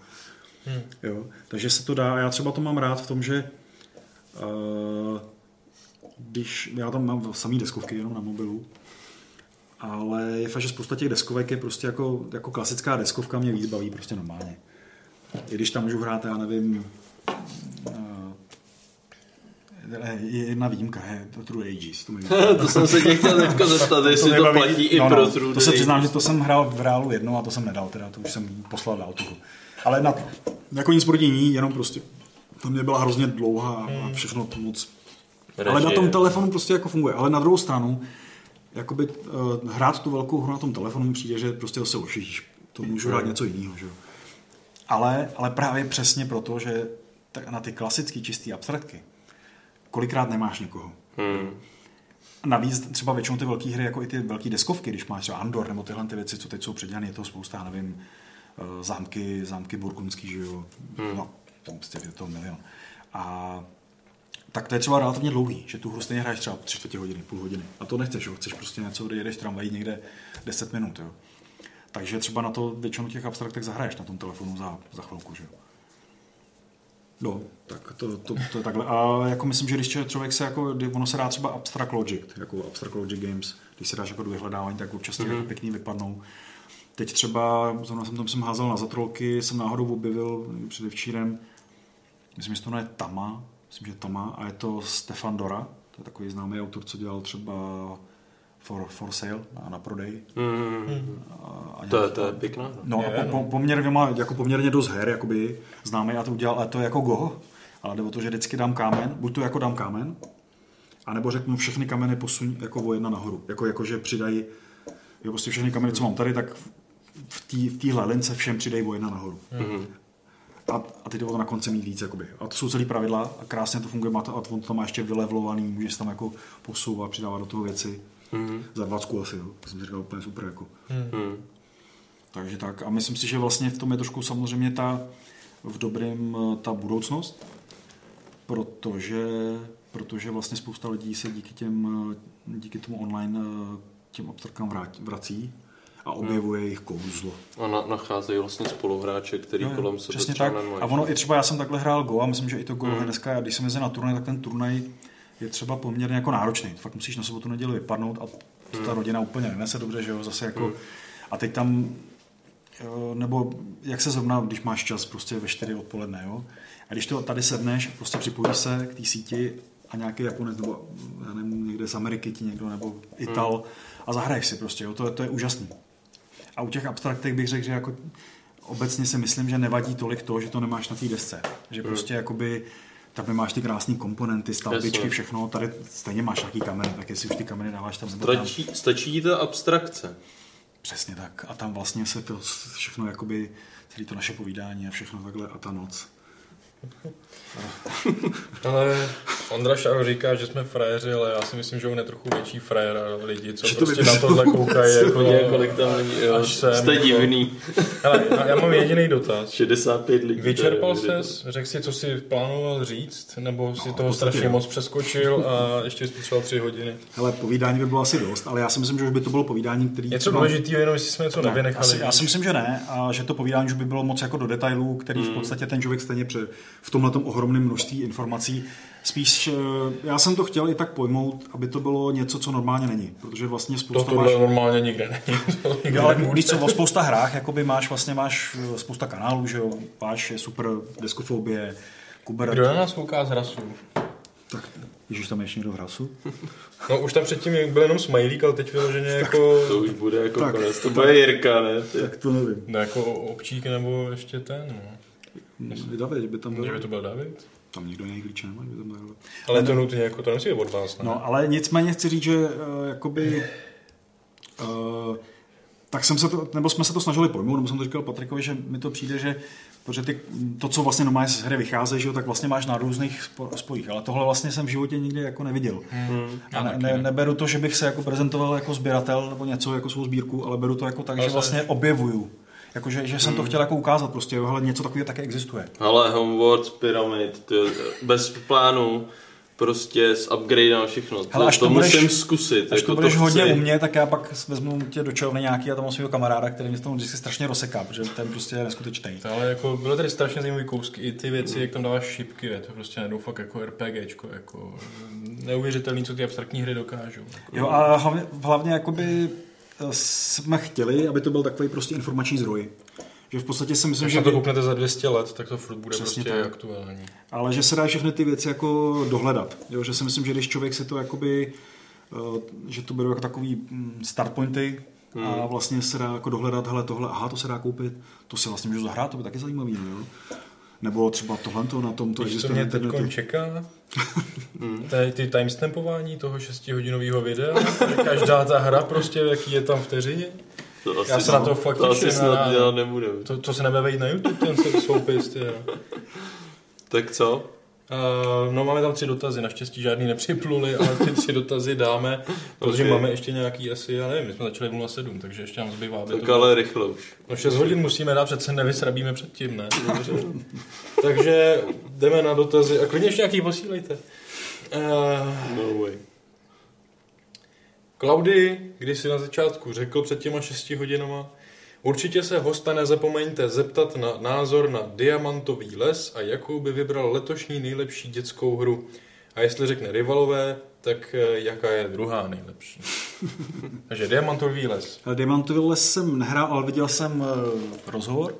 Hmm. Jo? Takže se to dá, já třeba to mám rád v tom, že uh, když, já tam mám samý deskovky jenom na mobilu, ale je fakt, že spousta těch deskovek je prostě jako, jako klasická deskovka, mě víc baví prostě normálně. I když tam můžu hrát, já nevím, uh, je jedna výjimka, je to True Ages. To, to jsem se tě chtěl teďka zeptat, jestli to, to platí i no, pro no, True To se přiznám, že to jsem hrál v reálu jedno a to jsem nedal, teda to už jsem poslal dál tuhu. Ale na, jako nic proti ní, jenom prostě to mě byla hrozně dlouhá a všechno to moc... Režie. Ale na tom telefonu prostě jako funguje. Ale na druhou stranu, jakoby uh, hrát tu velkou hru na tom telefonu přijde, že prostě se ošidíš. to můžu hrát něco jiného, že jo. Ale, ale právě přesně proto, že na ty klasické čisté abstraktky kolikrát nemáš někoho. Hmm. Navíc třeba většinou ty velké hry, jako i ty velké deskovky, když máš třeba Andor nebo tyhle ty věci, co teď jsou předělané, je to spousta, nevím, zámky, zámky burgundský, že jo, Hmm. no, tam prostě je to milion. A tak to je třeba relativně dlouhý, že tu hru stejně hraješ třeba tři čtvrtě hodiny, půl hodiny. A to nechceš, jo? chceš prostě něco, kde jedeš tramvají někde 10 minut. Jo? Takže třeba na to většinu těch abstraktek zahraješ na tom telefonu za, za chvilku. Že? jo. No, tak to, to, to, je takhle. A jako myslím, že když člověk se jako, ono se dá třeba Abstract Logic, jako Abstract Logic Games, když se dáš jako do vyhledávání, tak občas mm-hmm. jako pěkný vypadnou. Teď třeba, zrovna jsem tam jsem házel na zatrolky, jsem náhodou objevil předevčírem, myslím, že to jmenuje Tama, myslím, že Tama, a je to Stefan Dora, to je takový známý autor, co dělal třeba For, for Sale na, na prodej. Hmm. A, a To je, to je pěkná. hra. No, a po, po, poměrně má jako poměrně dost her, jakoby známý, já to udělal, ale to je jako go. Ale jde o to, že vždycky dám kámen, buď to jako dám kámen, anebo řeknu všechny kameny posuň jako o jedna nahoru. Jako, jako že přidají, jo, prostě všechny kameny, co mám tady, tak v té v téhle lince všem přidají o jedna nahoru. Mhm. A, a ty jde o to na konci mít víc, jakoby. A to jsou celý pravidla a krásně to funguje, má to, a on to má ještě vylevlovaný, můžeš tam jako posouvat, přidávat do toho věci. Mhm. Za 20 asi, jo. To jsem si říkal úplně super, jako. Hmm. Takže tak. A myslím si, že vlastně v tom je trošku samozřejmě ta v dobrém ta budoucnost, protože, protože vlastně spousta lidí se díky, těm, díky tomu online těm vrát- vrací a objevuje jejich kouzlo. A na, nacházejí vlastně spoluhráče, který jo, kolem sebe Přesně tak. nemají. A ono i třeba, já jsem takhle hrál Go a myslím, že i to Go Mm. je dneska, když jsem jezdil na turnaj, tak ten turnaj je třeba poměrně jako náročný. Fakt musíš na sobotu neděli vypadnout a to ta Mm. rodina úplně nenese dobře, že jo, zase jako. Mm. A teď tam, jo, nebo jak se zrovna, když máš čas prostě ve 4 odpoledne, jo. A když to tady sedneš, prostě připojíš se k té síti a nějaký Japonec, nebo já nevím, někde z Ameriky ti někdo, nebo Ital a zahraješ si prostě, jo, to, je- to je úžasný. A u těch abstraktek bych řekl, že jako obecně si myslím, že nevadí tolik to, že to nemáš na té desce. Že Hmm. prostě jakoby tam nemáš ty krásné komponenty, stavbičky, všechno, tady stejně máš nějaký kameny, tak jestli už ty kameny dáváš tam nebo tam. Stačí, stačí ta abstrakce. Přesně tak. A tam vlastně se to všechno, jakoby, celé to naše povídání a všechno takhle a ta noc. Ale Ondra Šaro říká, že jsme frajeři, ale já si myslím, že on je trochu větší frajer a lidi, co Že to prostě na tohle koukají. Jako, Vidíte, kolik tam lidí, jo. až sem, Jste jako- divný. Hele, já mám jediný dotaz. 65 lidí. Vyčerpal ses, řekl si, co si plánoval říct, nebo si No, toho strašně jo. moc přeskočil a ještě jsi potřeboval tři hodiny. Hele, povídání by bylo asi dost, ale já si myslím, že už by to bylo povídání, který... Něco třeba- důležitého, jenom jestli jsme něco Ne, nevynechali. asi, já si myslím, že ne, a že to povídání už by bylo moc jako do detailů, který v podstatě ten člověk stejně pře, v tomhle ohromném množství informací. Spíš, eh, já jsem to chtěl i tak pojmout, aby to bylo něco, co normálně není, protože vlastně To spousta tohle máš... normálně nikde není. To nikde ale víš co, o spousta hrách, jakoby máš vlastně máš eh, spousta kanálů, že jo, máš je super, deskofobie, Kuber. Kdo na nás kouká z rasu? Tak, Ježíš, tam je ještě někdo v hrasu? No už tam předtím byl jenom smajlík, ale teď vyloženě jako... To už bude jako Tak, konec. To bude Jirka, ne? Ty. Tak to nevím. Ne, jako občík nebo ještě ten, no. David, by tam byl. Že by to byl David? Tam nikdo jiný klíče nemá, by tam takhle. Ale to nutně jako, to nemusí od vás, ne? No, ale nicméně chci říct, že uh, jakoby... Uh, tak jsem se to, nebo jsme se to snažili pojmout, nebo jsem to říkal Patrikovi, že mi to přijde, že protože ty, to, co vlastně normálně z hry vychází, že jo, tak vlastně máš na různých spo, spojích, ale tohle vlastně jsem v životě nikdy jako neviděl. Hmm. A ne, ne, neberu to, že bych se jako prezentoval jako sběratel nebo něco jako svou sbírku, ale beru to jako tak, Ale že vlastně objevuju. Jako, že, že jsem to chtěl jako ukázat prostě, jo, hele, něco takového také existuje. Ale Homeworld, Pyramid, to je bez plánu, prostě s upgrade a všechno. To, Hele, až to, to budeš- musím zkusit. Až jako to budeš chci. hodně u mě, tak já pak vezmu tě do čovny nějaký a tam mám svého kamaráda, který mě v tom vždycky strašně rozseká, protože ten prostě je neskutečný. To ale jako bylo tady strašně zajímavý kousky, i ty věci, jak tam dáváš šipky, je to prostě najednou fakt jako RPGčko, jako neuvěřitelný, co ty abstraktní hry dokážou. Jako, Jo a hlavně, hlavně jakoby jsme chtěli, aby to byl takový prostě informační zdroj. Že v podstatě si myslím, Když že... to kouknete za 200 let, tak to furt bude Přesně prostě tak. aktuální. Ale že se dá všechny ty věci jako dohledat. Jo, že si myslím, že když člověk si to jakoby, eh, že to beru jako takový mm, start pointy a Hmm. vlastně se dá jako dohledat, hele tohle, aha, to se dá koupit, to si vlastně můžu zahrát, to by taky zajímavý, no, jo. Nebo třeba tohle na tom to existuje mě na teď internetu. Čeká? Tady ty timestampování toho 6-hodinového videa, každá ta hra prostě, jaký je tam vteřině. To asi Já se na to fakt to asi snad ale- dělat nebudeme. To, to se nebude vejít na YouTube, ten se- soupis, ty, jo. Tak co? Uh, no máme tam tři dotazy, naštěstí žádný nepřipluli, ale ty tři dotazy dáme, protože Ok. máme ještě nějaký asi, já nevím, my jsme začali v 07, takže ještě nám zbývá, Tak to ale rychle už. No 6 hodin musíme dát, přece nevysrabíme předtím, ne? takže jdeme na dotazy a klidně ještě nějaký posílejte. Uh, No way. Klaudy, když si na začátku řekl před těma 6 hodinama, určitě se hosta nezapomeňte zeptat na názor na Diamantový les a jakou by vybral letošní nejlepší dětskou hru. A jestli řekne rivalové, tak eh, jaká je druhá nejlepší. Takže Diamantový les. Diamantový les jsem nehrál, ale viděl jsem eh, rozhovor.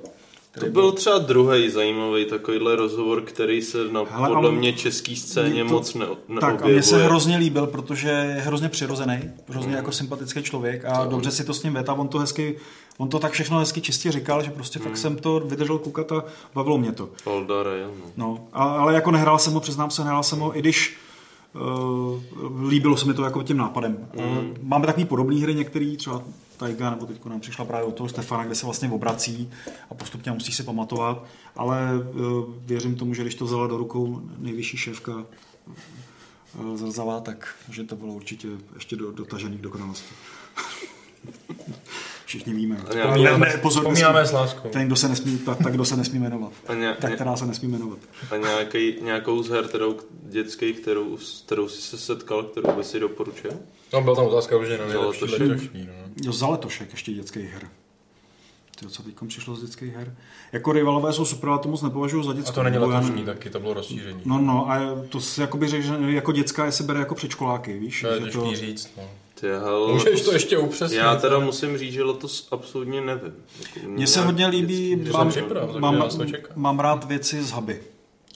To byl třeba druhý zajímavý takovýhle rozhovor, který se na Hele, podle mě český scéně to- moc ne, neobjevuje. Tak a mně se hrozně líbil, protože je hrozně přirozený, hrozně jako sympatický člověk a dobře si to s ním věta, on to hezky, on to tak všechno hezky čistě říkal, že prostě fakt jsem to vydržel koukat a bavilo mě to. Valda Rail, no. No, a, ale jako nehrál jsem ho, přiznám se, nehrál jsem ho, i když uh, líbilo se mi to jako tím nápadem. Mm. Uh, máme takový podobné hry některý, třeba Taiga, nebo teď nám přišla právě od toho Stefana, kde se vlastně obrací a postupně musí si pamatovat, ale uh, věřím tomu, že když to vzala do rukou nejvyšší šéfka uh, Zrzavá, tak že to bylo určitě ještě do, dotažený k dokonalosti. Všichni víme. Ne, ne, pozor, nesmí- s láskou. Ten, kdo se nesmí, tak, tak kdo se nesmí jmenovat. A ně, Tak, ně, která se nesmí jmenovat. a nějaký, nějakou z her, kterou, dětských, kterou, kterou jsi se setkal, kterou by si doporučil? No, byla tam otázka už na nejlepší letošní. No. Jo, za letošek ještě dětských her. Tyjo, co teď přišlo z dětských her? Jako rivalové jsou super, ale to moc nepovažuji za dětskou. A to není letošní taky, to bylo rozšíření. No, no, a to si jakoby řekl, že jako dětská je se bere jako předškoláky, víš? To je těžký říct, no. Ty, hele, Můžeš to ještě upřesnit? Já teda musím říct, že letos absolutně nevím. Jako Mně se hodně líbí, dětský- mám, připrav, mám, to mám rád věci z Huby.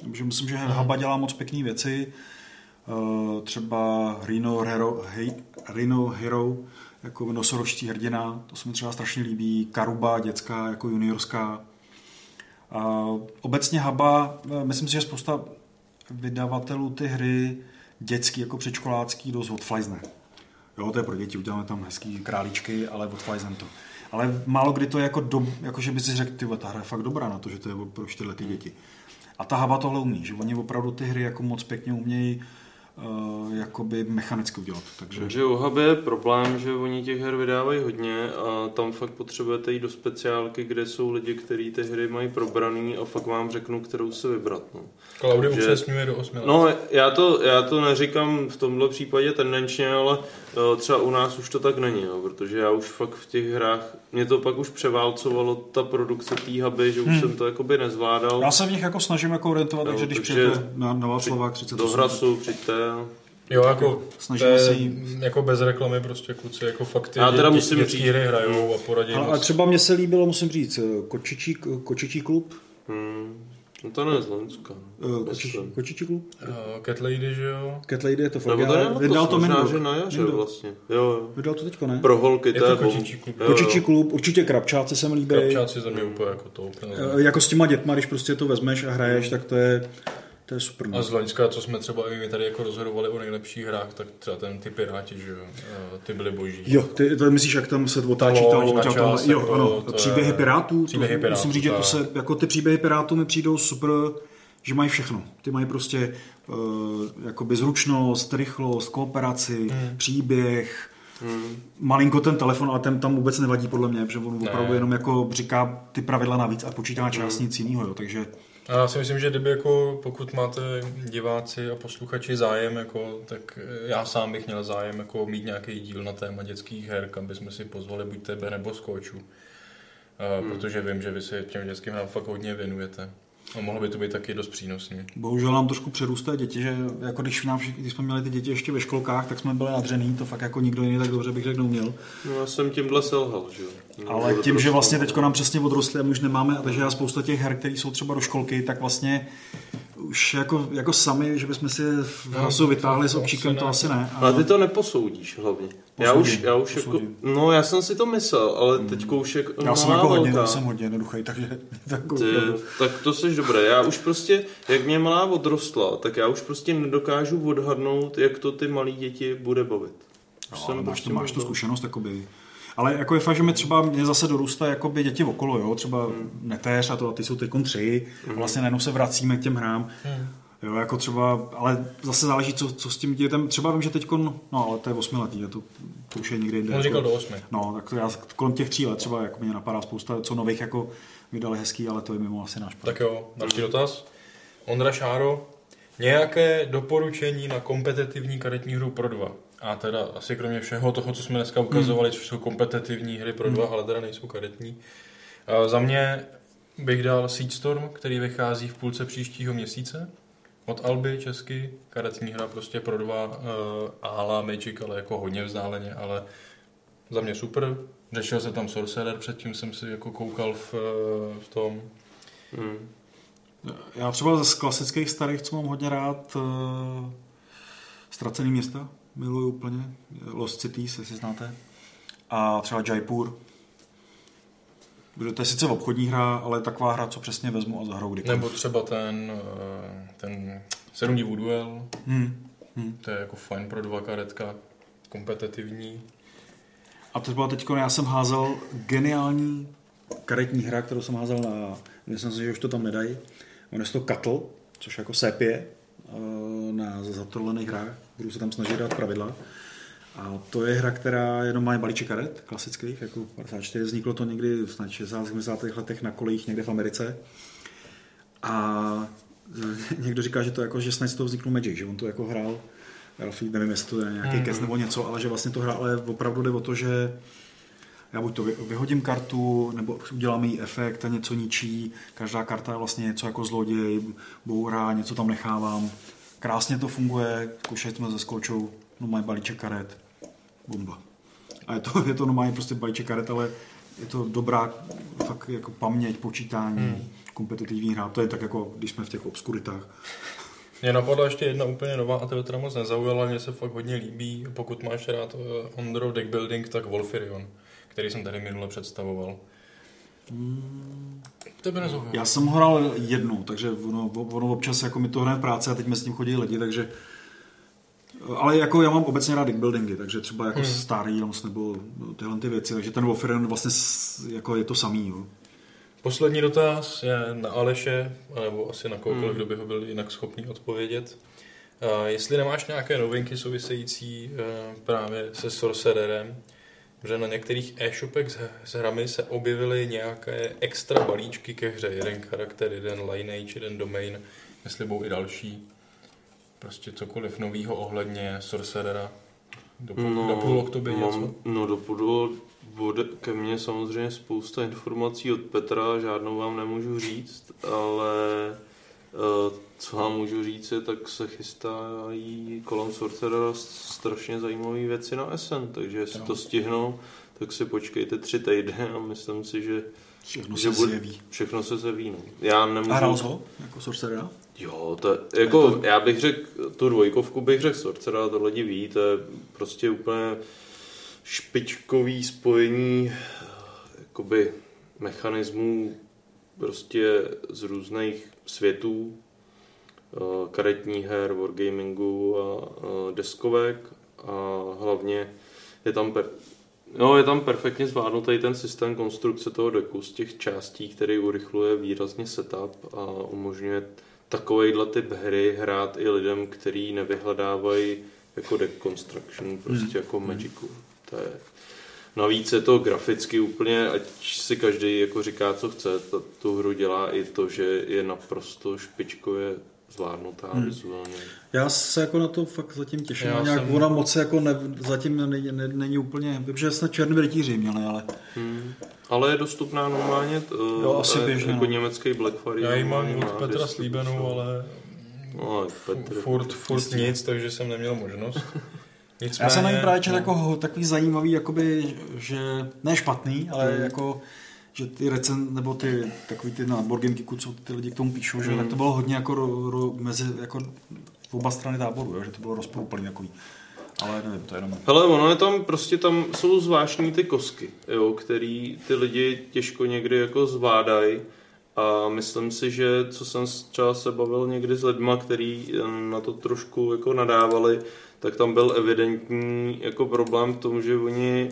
Takže myslím, že Mhm. Haba dělá moc pěkné věci. Uh, třeba Rhino Hero, hej, Rhino Hero jako nosorožští hrdina, to se mi třeba strašně líbí. Karuba, dětská, jako juniorská. Uh, obecně Haba, eh, myslím si, že spousta vydavatelů ty hry dětský, jako předškolácký, dost odflajzne. Jo, to je pro děti, uděláme tam hezký králíčky, ale odflajznem to. Ale málo kdy to je jako, do, jako že by si řekl, ty ta hra je fakt dobrá na to, že to je pro čtyřleté ty děti. A ta Haba tohle umí, že oni opravdu ty hry jako moc pěkně umějí jakoby mechanicky udělat. Takže Takže u Hub je problém, že oni těch her vydávají hodně a tam fakt potřebujete jít do speciálky, kde jsou lidi, kteří ty hry mají probraný a fakt vám řeknu, kterou si vybrat. No. Klaudy Takže- upřesňuje do 8 let. No, já to, já to neříkám v tomhle případě tendenčně, ale eh, třeba u nás už to tak není, jo, protože já už fakt v těch hrách, mě to pak už převálcovalo ta produkce té huby, že už Hmm. jsem to jakoby nezvládal. já se v nich jako snažím jako orientovat, Jo, takže když přijete na, na Václavák 38, Do Hrasu přijďte. a- Jo, jako, Snažíme se jí... jako bez reklamy prostě kluci, jako fakt ty Já teda dě- musím dětský říct- hry hrajou a poradí Ale, ale třeba mně se líbilo, musím říct, eh, Kočičí, kočičí klub. Hmm. No to ne z Loňska. Eh, Kočičí, klub? Uh, Cat Lady, že jo? Cat Lady je to fakt. Nebo to Vydal to možná, Mindok. že na jaře vlastně. Jo, jo. Vydal to teďko, ne? Pro holky, Je to je to kočičí klub. Jo, jo. Kočičí klub, určitě krabčáci se mi líbí. Krabčáci za mě úplně jako to. Úplně Eh, Jako s těma dětma, když prostě to vezmeš a hraješ, tak to je, to je super. A z Loňska, co jsme třeba i my tady jako rozhodovali o nejlepších hrách, tak třeba ten ty Piráti, že jo, eh, ty byly boží. Jo, ty, to myslíš, jak tam se otáčí Ta loď a tohle. Jo, jako ano, to je- příběhy pirátů. Příběhy to, pirátů, Musím říct, že to se, jako ty příběhy pirátů mi přijdou super, že mají všechno. Ty mají prostě uh, jakoby zručnost, rychlost, kooperaci, Hmm. příběh, malinko ten telefon, ale ten tam vůbec nevadí podle mě, že on Ne. opravdu jenom jako říká ty pravidla navíc a počítá část nic jiného, jo, takže já si myslím, že kdyby jako, pokud máte diváci a posluchači zájem, jako, tak eh, já sám bych měl zájem jako mít nějaký díl na téma dětských her, kam bychom si pozvali buď tebe nebo skočů. Hmm. Protože vím, že vy se těm dětským hrám fakt hodně věnujete. A mohlo by to být taky dost přínosný. Bohužel nám trošku přerůstají děti, že jako když, nám všichni, když jsme měli ty děti ještě ve školkách, tak jsme byli nadřený, to fakt jako nikdo jiný tak dobře bych řekl neuměl. No, já jsem tímhle selhal, že jo. No, Ale tím, že prostě- vlastně teď nám přesně odrostli a my už nemáme, a takže já spousta těch her, které jsou třeba do školky, tak vlastně už jako, jako sami, že bychom si v No, hlasu vytáhli s občíkem, to asi ne. Ale ty to neposoudíš hlavně. Já Posoudím, už, já už jako, no já jsem si to myslel, ale teď už jako Já jsem malá jako hodně, já jsem hodně jednoduchý, takže jako, Ty, tak to seš dobré. Já už prostě, jak mě malá odrostla, tak já už prostě nedokážu odhadnout, jak to ty malí děti bude bavit. Už no, jsem ale máš, prostě to, máš tu mohl- zkušenost, jakoby. Ale jako je fakt, že mi třeba mě zase dorůstá jakoby děti okolo, jo, třeba hmm. netéř a to, a ty jsou teď tři, hmm. a vlastně najednou se vracíme k těm hrám. Hmm. Jo, jako třeba, ale zase záleží, co, co s tím dítětem. Třeba vím, že teď, no ale to je osmiletý, to, to už je někde jinde. On jako, říkal do osmi. No, tak to já kolem těch tří let třeba jako mě napadá spousta, co nových jako vydali hezký, ale to je mimo asi náš. Tak jo, další dotaz. Ondra Šáro, nějaké doporučení na kompetitivní karetní hru pro dva? A teda asi kromě všeho toho, co jsme dneska ukazovali, hmm. což jsou kompetitivní hry pro dva, hmm. ale teda nejsou karetní. A za mě bych dal Seedstorm, který vychází v půlce příštího měsíce. Od Alby česky, karetní hra prostě pro dva, uh, ala Magic, ale jako hodně vzdáleně, ale za mě super. Řešil se tam Sorcerer, předtím jsem si jako koukal v, v tom. Hmm. Já třeba z klasických starých, co mám hodně rád, uh, Ztracený města, miluju úplně, Lost Cities, jestli znáte, a třeba Jaipur, protože to je sice obchodní hra, ale taková hra, co přesně vezmu a zahraju kdykoliv. Nebo třeba ten, eh, ten sedmdivů duel, hmm. Hmm. to je jako fajn pro dva karetka, kompetitivní. A to byla teď, já jsem házel geniální karetní hra, kterou jsem házel na, myslím si, že už to tam nedají. On je to Katl, což je jako sepie eh, na zatrolených hrách. Budu se tam snažit dát pravidla. A to je hra, která jenom má balíček karet klasických, jako 54. Vzniklo to někdy v 60. 70. letech na kolejích někde v Americe. A někdo říká, že to jako, že snad z toho vzniknul Magic, že on to jako hrál, nevím, jestli to je nějaký mm-hmm. kes nebo něco, ale že vlastně to hrál, ale opravdu jde o to, že já buď to vyhodím kartu, nebo udělám jí efekt a něco ničí, každá karta je vlastně něco jako zloděj, bourá, něco tam nechávám. Krásně to funguje, zkoušeli jsme se skoučou, no mají balíček karet, bomba. A je to, je to normálně prostě balíček karet, ale je to dobrá fakt jako paměť, počítání, hmm. kompetitivní hra. To je tak jako, když jsme v těch obskuritách. Mě napadla ještě jedna úplně nová a tebe teda moc nezaujala, mě se fakt hodně líbí. Pokud máš rád eh, Ondro deck building, tak Wolfirion, který jsem tady minule představoval. Hmm. Tebe nezaujalo. Já jsem ho hrál jednou, takže ono, ono občas jako mi to hraje v práci a teď mi s tím chodí lidi, takže ale jako já mám obecně rád buildingy, takže třeba jako hmm. Star Realms nebo tyhle ty věci, takže ten Warframe vlastně jako je to samý. Jo. Poslední dotaz je na Aleše, nebo asi na kohokoliv, hmm. kdo by ho byl jinak schopný odpovědět. Uh, jestli nemáš nějaké novinky související uh, právě se Sorcererem, že na některých e-shopech s, s hrami se objevily nějaké extra balíčky ke hře. Jeden charakter, jeden lineage, jeden domain, jestli budou i další prostě cokoliv novýho ohledně Sorcerera? Do, no, do půl tobě něco? No do půl bude ke mně samozřejmě spousta informací od Petra, žádnou vám nemůžu říct, ale co vám můžu říct je, tak se chystají kolem Sorcerera strašně zajímavé věci na SN, takže jestli no. to stihnou, tak si počkejte tři týdny a myslím si, že Všechno že se bude, zjeví. Všechno se zjeví, no. Já nemůžu... A hrál ho jako Sorcerera? Jo, to, jako, to... já bych řekl, tu dvojkovku bych řekl Sorcera, to lidi ví, to je prostě úplně špičkový spojení jakoby mechanismů prostě z různých světů, eh, karetní her, wargamingu a deskovek a hlavně je tam per, No, je tam perfektně zvládnutý ten systém konstrukce toho deku z těch částí, který urychluje výrazně setup a umožňuje takovejhle typ hry hrát i lidem, kteří nevyhledávají jako deck construction, prostě hmm. jako Magicu. To je... Navíc je to graficky úplně, ať si každý jako říká, co chce, ta, tu hru dělá i to, že je naprosto špičkově zvládnutá hmm. vizuálně. Já se jako na to fakt zatím těším. Já nějak jsem... ona moc jako ne, zatím není, ne, není úplně, vím, že snad černý rytíři měli, ale... Hmm. Ale je dostupná normálně, t, jo, asi běžně, jako no. německý Black Fire. Já ji mám od Petra slíbenou, ale no, Petr, furt, furt nic, takže jsem neměl možnost. Nicméně, Já jsem na ní právě no. jako takový zajímavý, jakoby, že ne špatný, ale hmm. jako že ty recen, nebo ty takový ty na Borgen Geeku, co ty lidi k tomu píšou, mm. že tak to bylo hodně jako ro, ro, mezi jako v oba strany táboru, jo, že to bylo rozporuplný takový. Ale nevím, to je jenom... Hele, ono je tam, prostě tam jsou zvláštní ty kosky, jo, který ty lidi těžko někdy jako zvládají. A myslím si, že co jsem třeba se bavil někdy s lidma, kteří na to trošku jako nadávali, tak tam byl evidentní jako problém v tom, že oni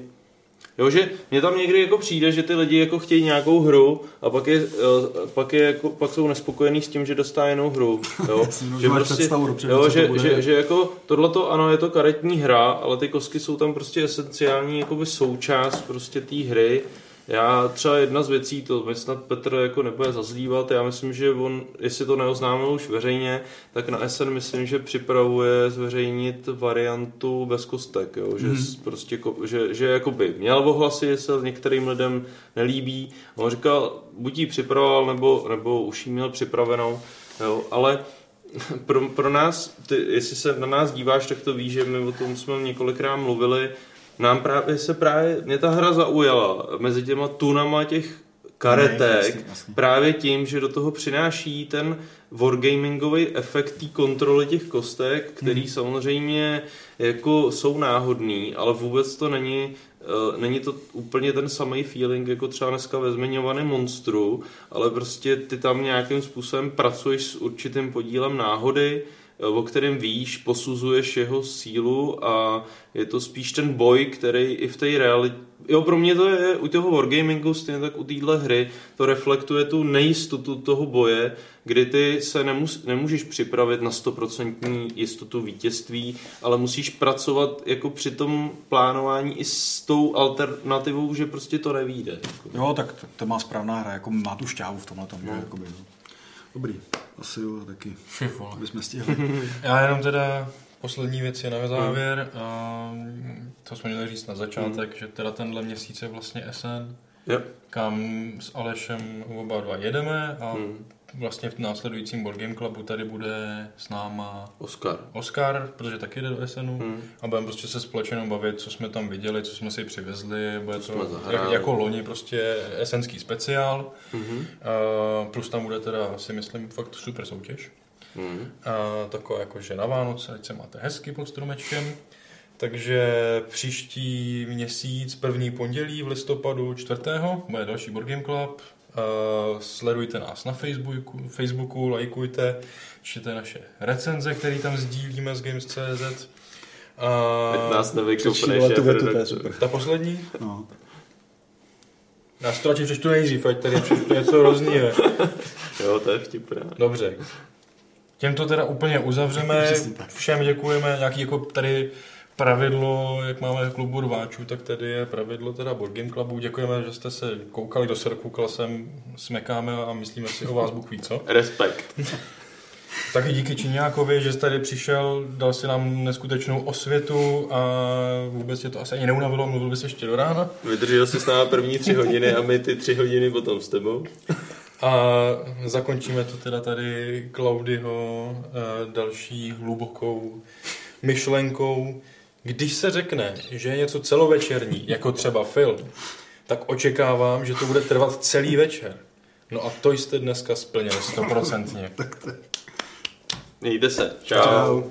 Jo, že mě tam někdy jako přijde, že ty lidi jako chtějí nějakou hru a pak, je, eh, pak, je jako, pak jsou nespokojení s tím, že dostá jenom hru. Jo, že, prostě, dopředu, jo, že, že, že, jako tohleto ano, je to karetní hra, ale ty kostky jsou tam prostě esenciální jakoby součást prostě té hry. Já třeba jedna z věcí, to mi snad Petr jako nebude zazlívat, já myslím, že on, jestli to neoznámil už veřejně, tak na SN myslím, že připravuje zveřejnit variantu bez kostek, jo? že, Mhm. mm. prostě, že, že jakoby měl ohlasy, že se některým lidem nelíbí. On říkal, buď ji připravoval, nebo, nebo už ji měl připravenou, jo? ale pro, pro nás, ty, jestli se na nás díváš, tak to víš, že my o tom jsme několikrát mluvili, nám právě se právě, mě ta hra zaujala mezi těma tunama těch karetek, Ne, jasně, jasně. právě tím, že do toho přináší ten wargamingový efekt té kontroly těch kostek, který hmm. samozřejmě jako jsou náhodný, ale vůbec to není eh, není to úplně ten samý feeling, jako třeba dneska ve zmiňovaném monstru, ale prostě ty tam nějakým způsobem pracuješ s určitým podílem náhody, o kterém víš, posuzuješ jeho sílu a je to spíš ten boj, který i v té realitě Jo, pro mě to je u toho wargamingu, stejně tak u téhle hry, to reflektuje tu nejistotu toho boje, kdy ty se nemus, nemůžeš připravit na 100% jistotu vítězství, ale musíš pracovat jako při tom plánování i s tou alternativou, že prostě to nevíde. Jo, tak to, to má správná hra, jako má tu šťávu v tomhle tom, no. jakoby, no. Dobrý, asi jo, taky. Aby jsme stihli. Já jenom teda poslední věc je na závěr. A to jsme měli říct na začátek, že teda tenhle měsíc je vlastně SN, Yep. kam s Alešem oba dva jedeme a Hmm. Vlastně v následujícím Board Game Clubu tady bude s náma Oscar. Oscar, protože taky jde do SNu Hmm. a budeme prostě se společně bavit, co jsme tam viděli, co jsme si přivezli, bude Co to jak, jako loni prostě esenský speciál, Mhm. uh, plus tam bude teda si myslím fakt super soutěž. Mhm. A takové jako, že na Vánoce, ať se máte hezky pod stromečkem. Takže příští měsíc, první pondělí v listopadu, čtvrtého, bude další Board Game Club. Uh, sledujte nás na Facebooku, Facebooku, lajkujte, čtěte naše recenze, které tam sdílíme z Games.cz. Uh, nás nevykopne Přečívala tu větu, to je šéf-redaktor. super. ta poslední? No. Já si to radši přečtu nejdřív, ať tady přečtu něco rozdíle. Jo, to je vtipné. Dobře. Tím to teda úplně uzavřeme. Všem děkujeme. Nějaký jako tady pravidlo, jak máme klubu rváčů, tak tady je pravidlo teda Board Game Clubu. Děkujeme, že jste se koukali, kdo se dokoukal sem, smekáme a myslíme si o vás Bůh ví co. Respekt. Taky díky Číňákovi, že jsi tady přišel, dal si nám neskutečnou osvětu a vůbec tě to asi ani neunavilo, mluvil bys ještě do rána. Vydržel jsi s námi první tři hodiny a my ty tři hodiny potom s tebou. A zakončíme to teda tady Claudyho eh, další hlubokou myšlenkou. Když se řekne, že je něco celovečerní, jako třeba film, tak očekávám, že to bude trvat celý večer. No a to jste dneska splnili stoprocentně. Mějte se. Čau. Čau.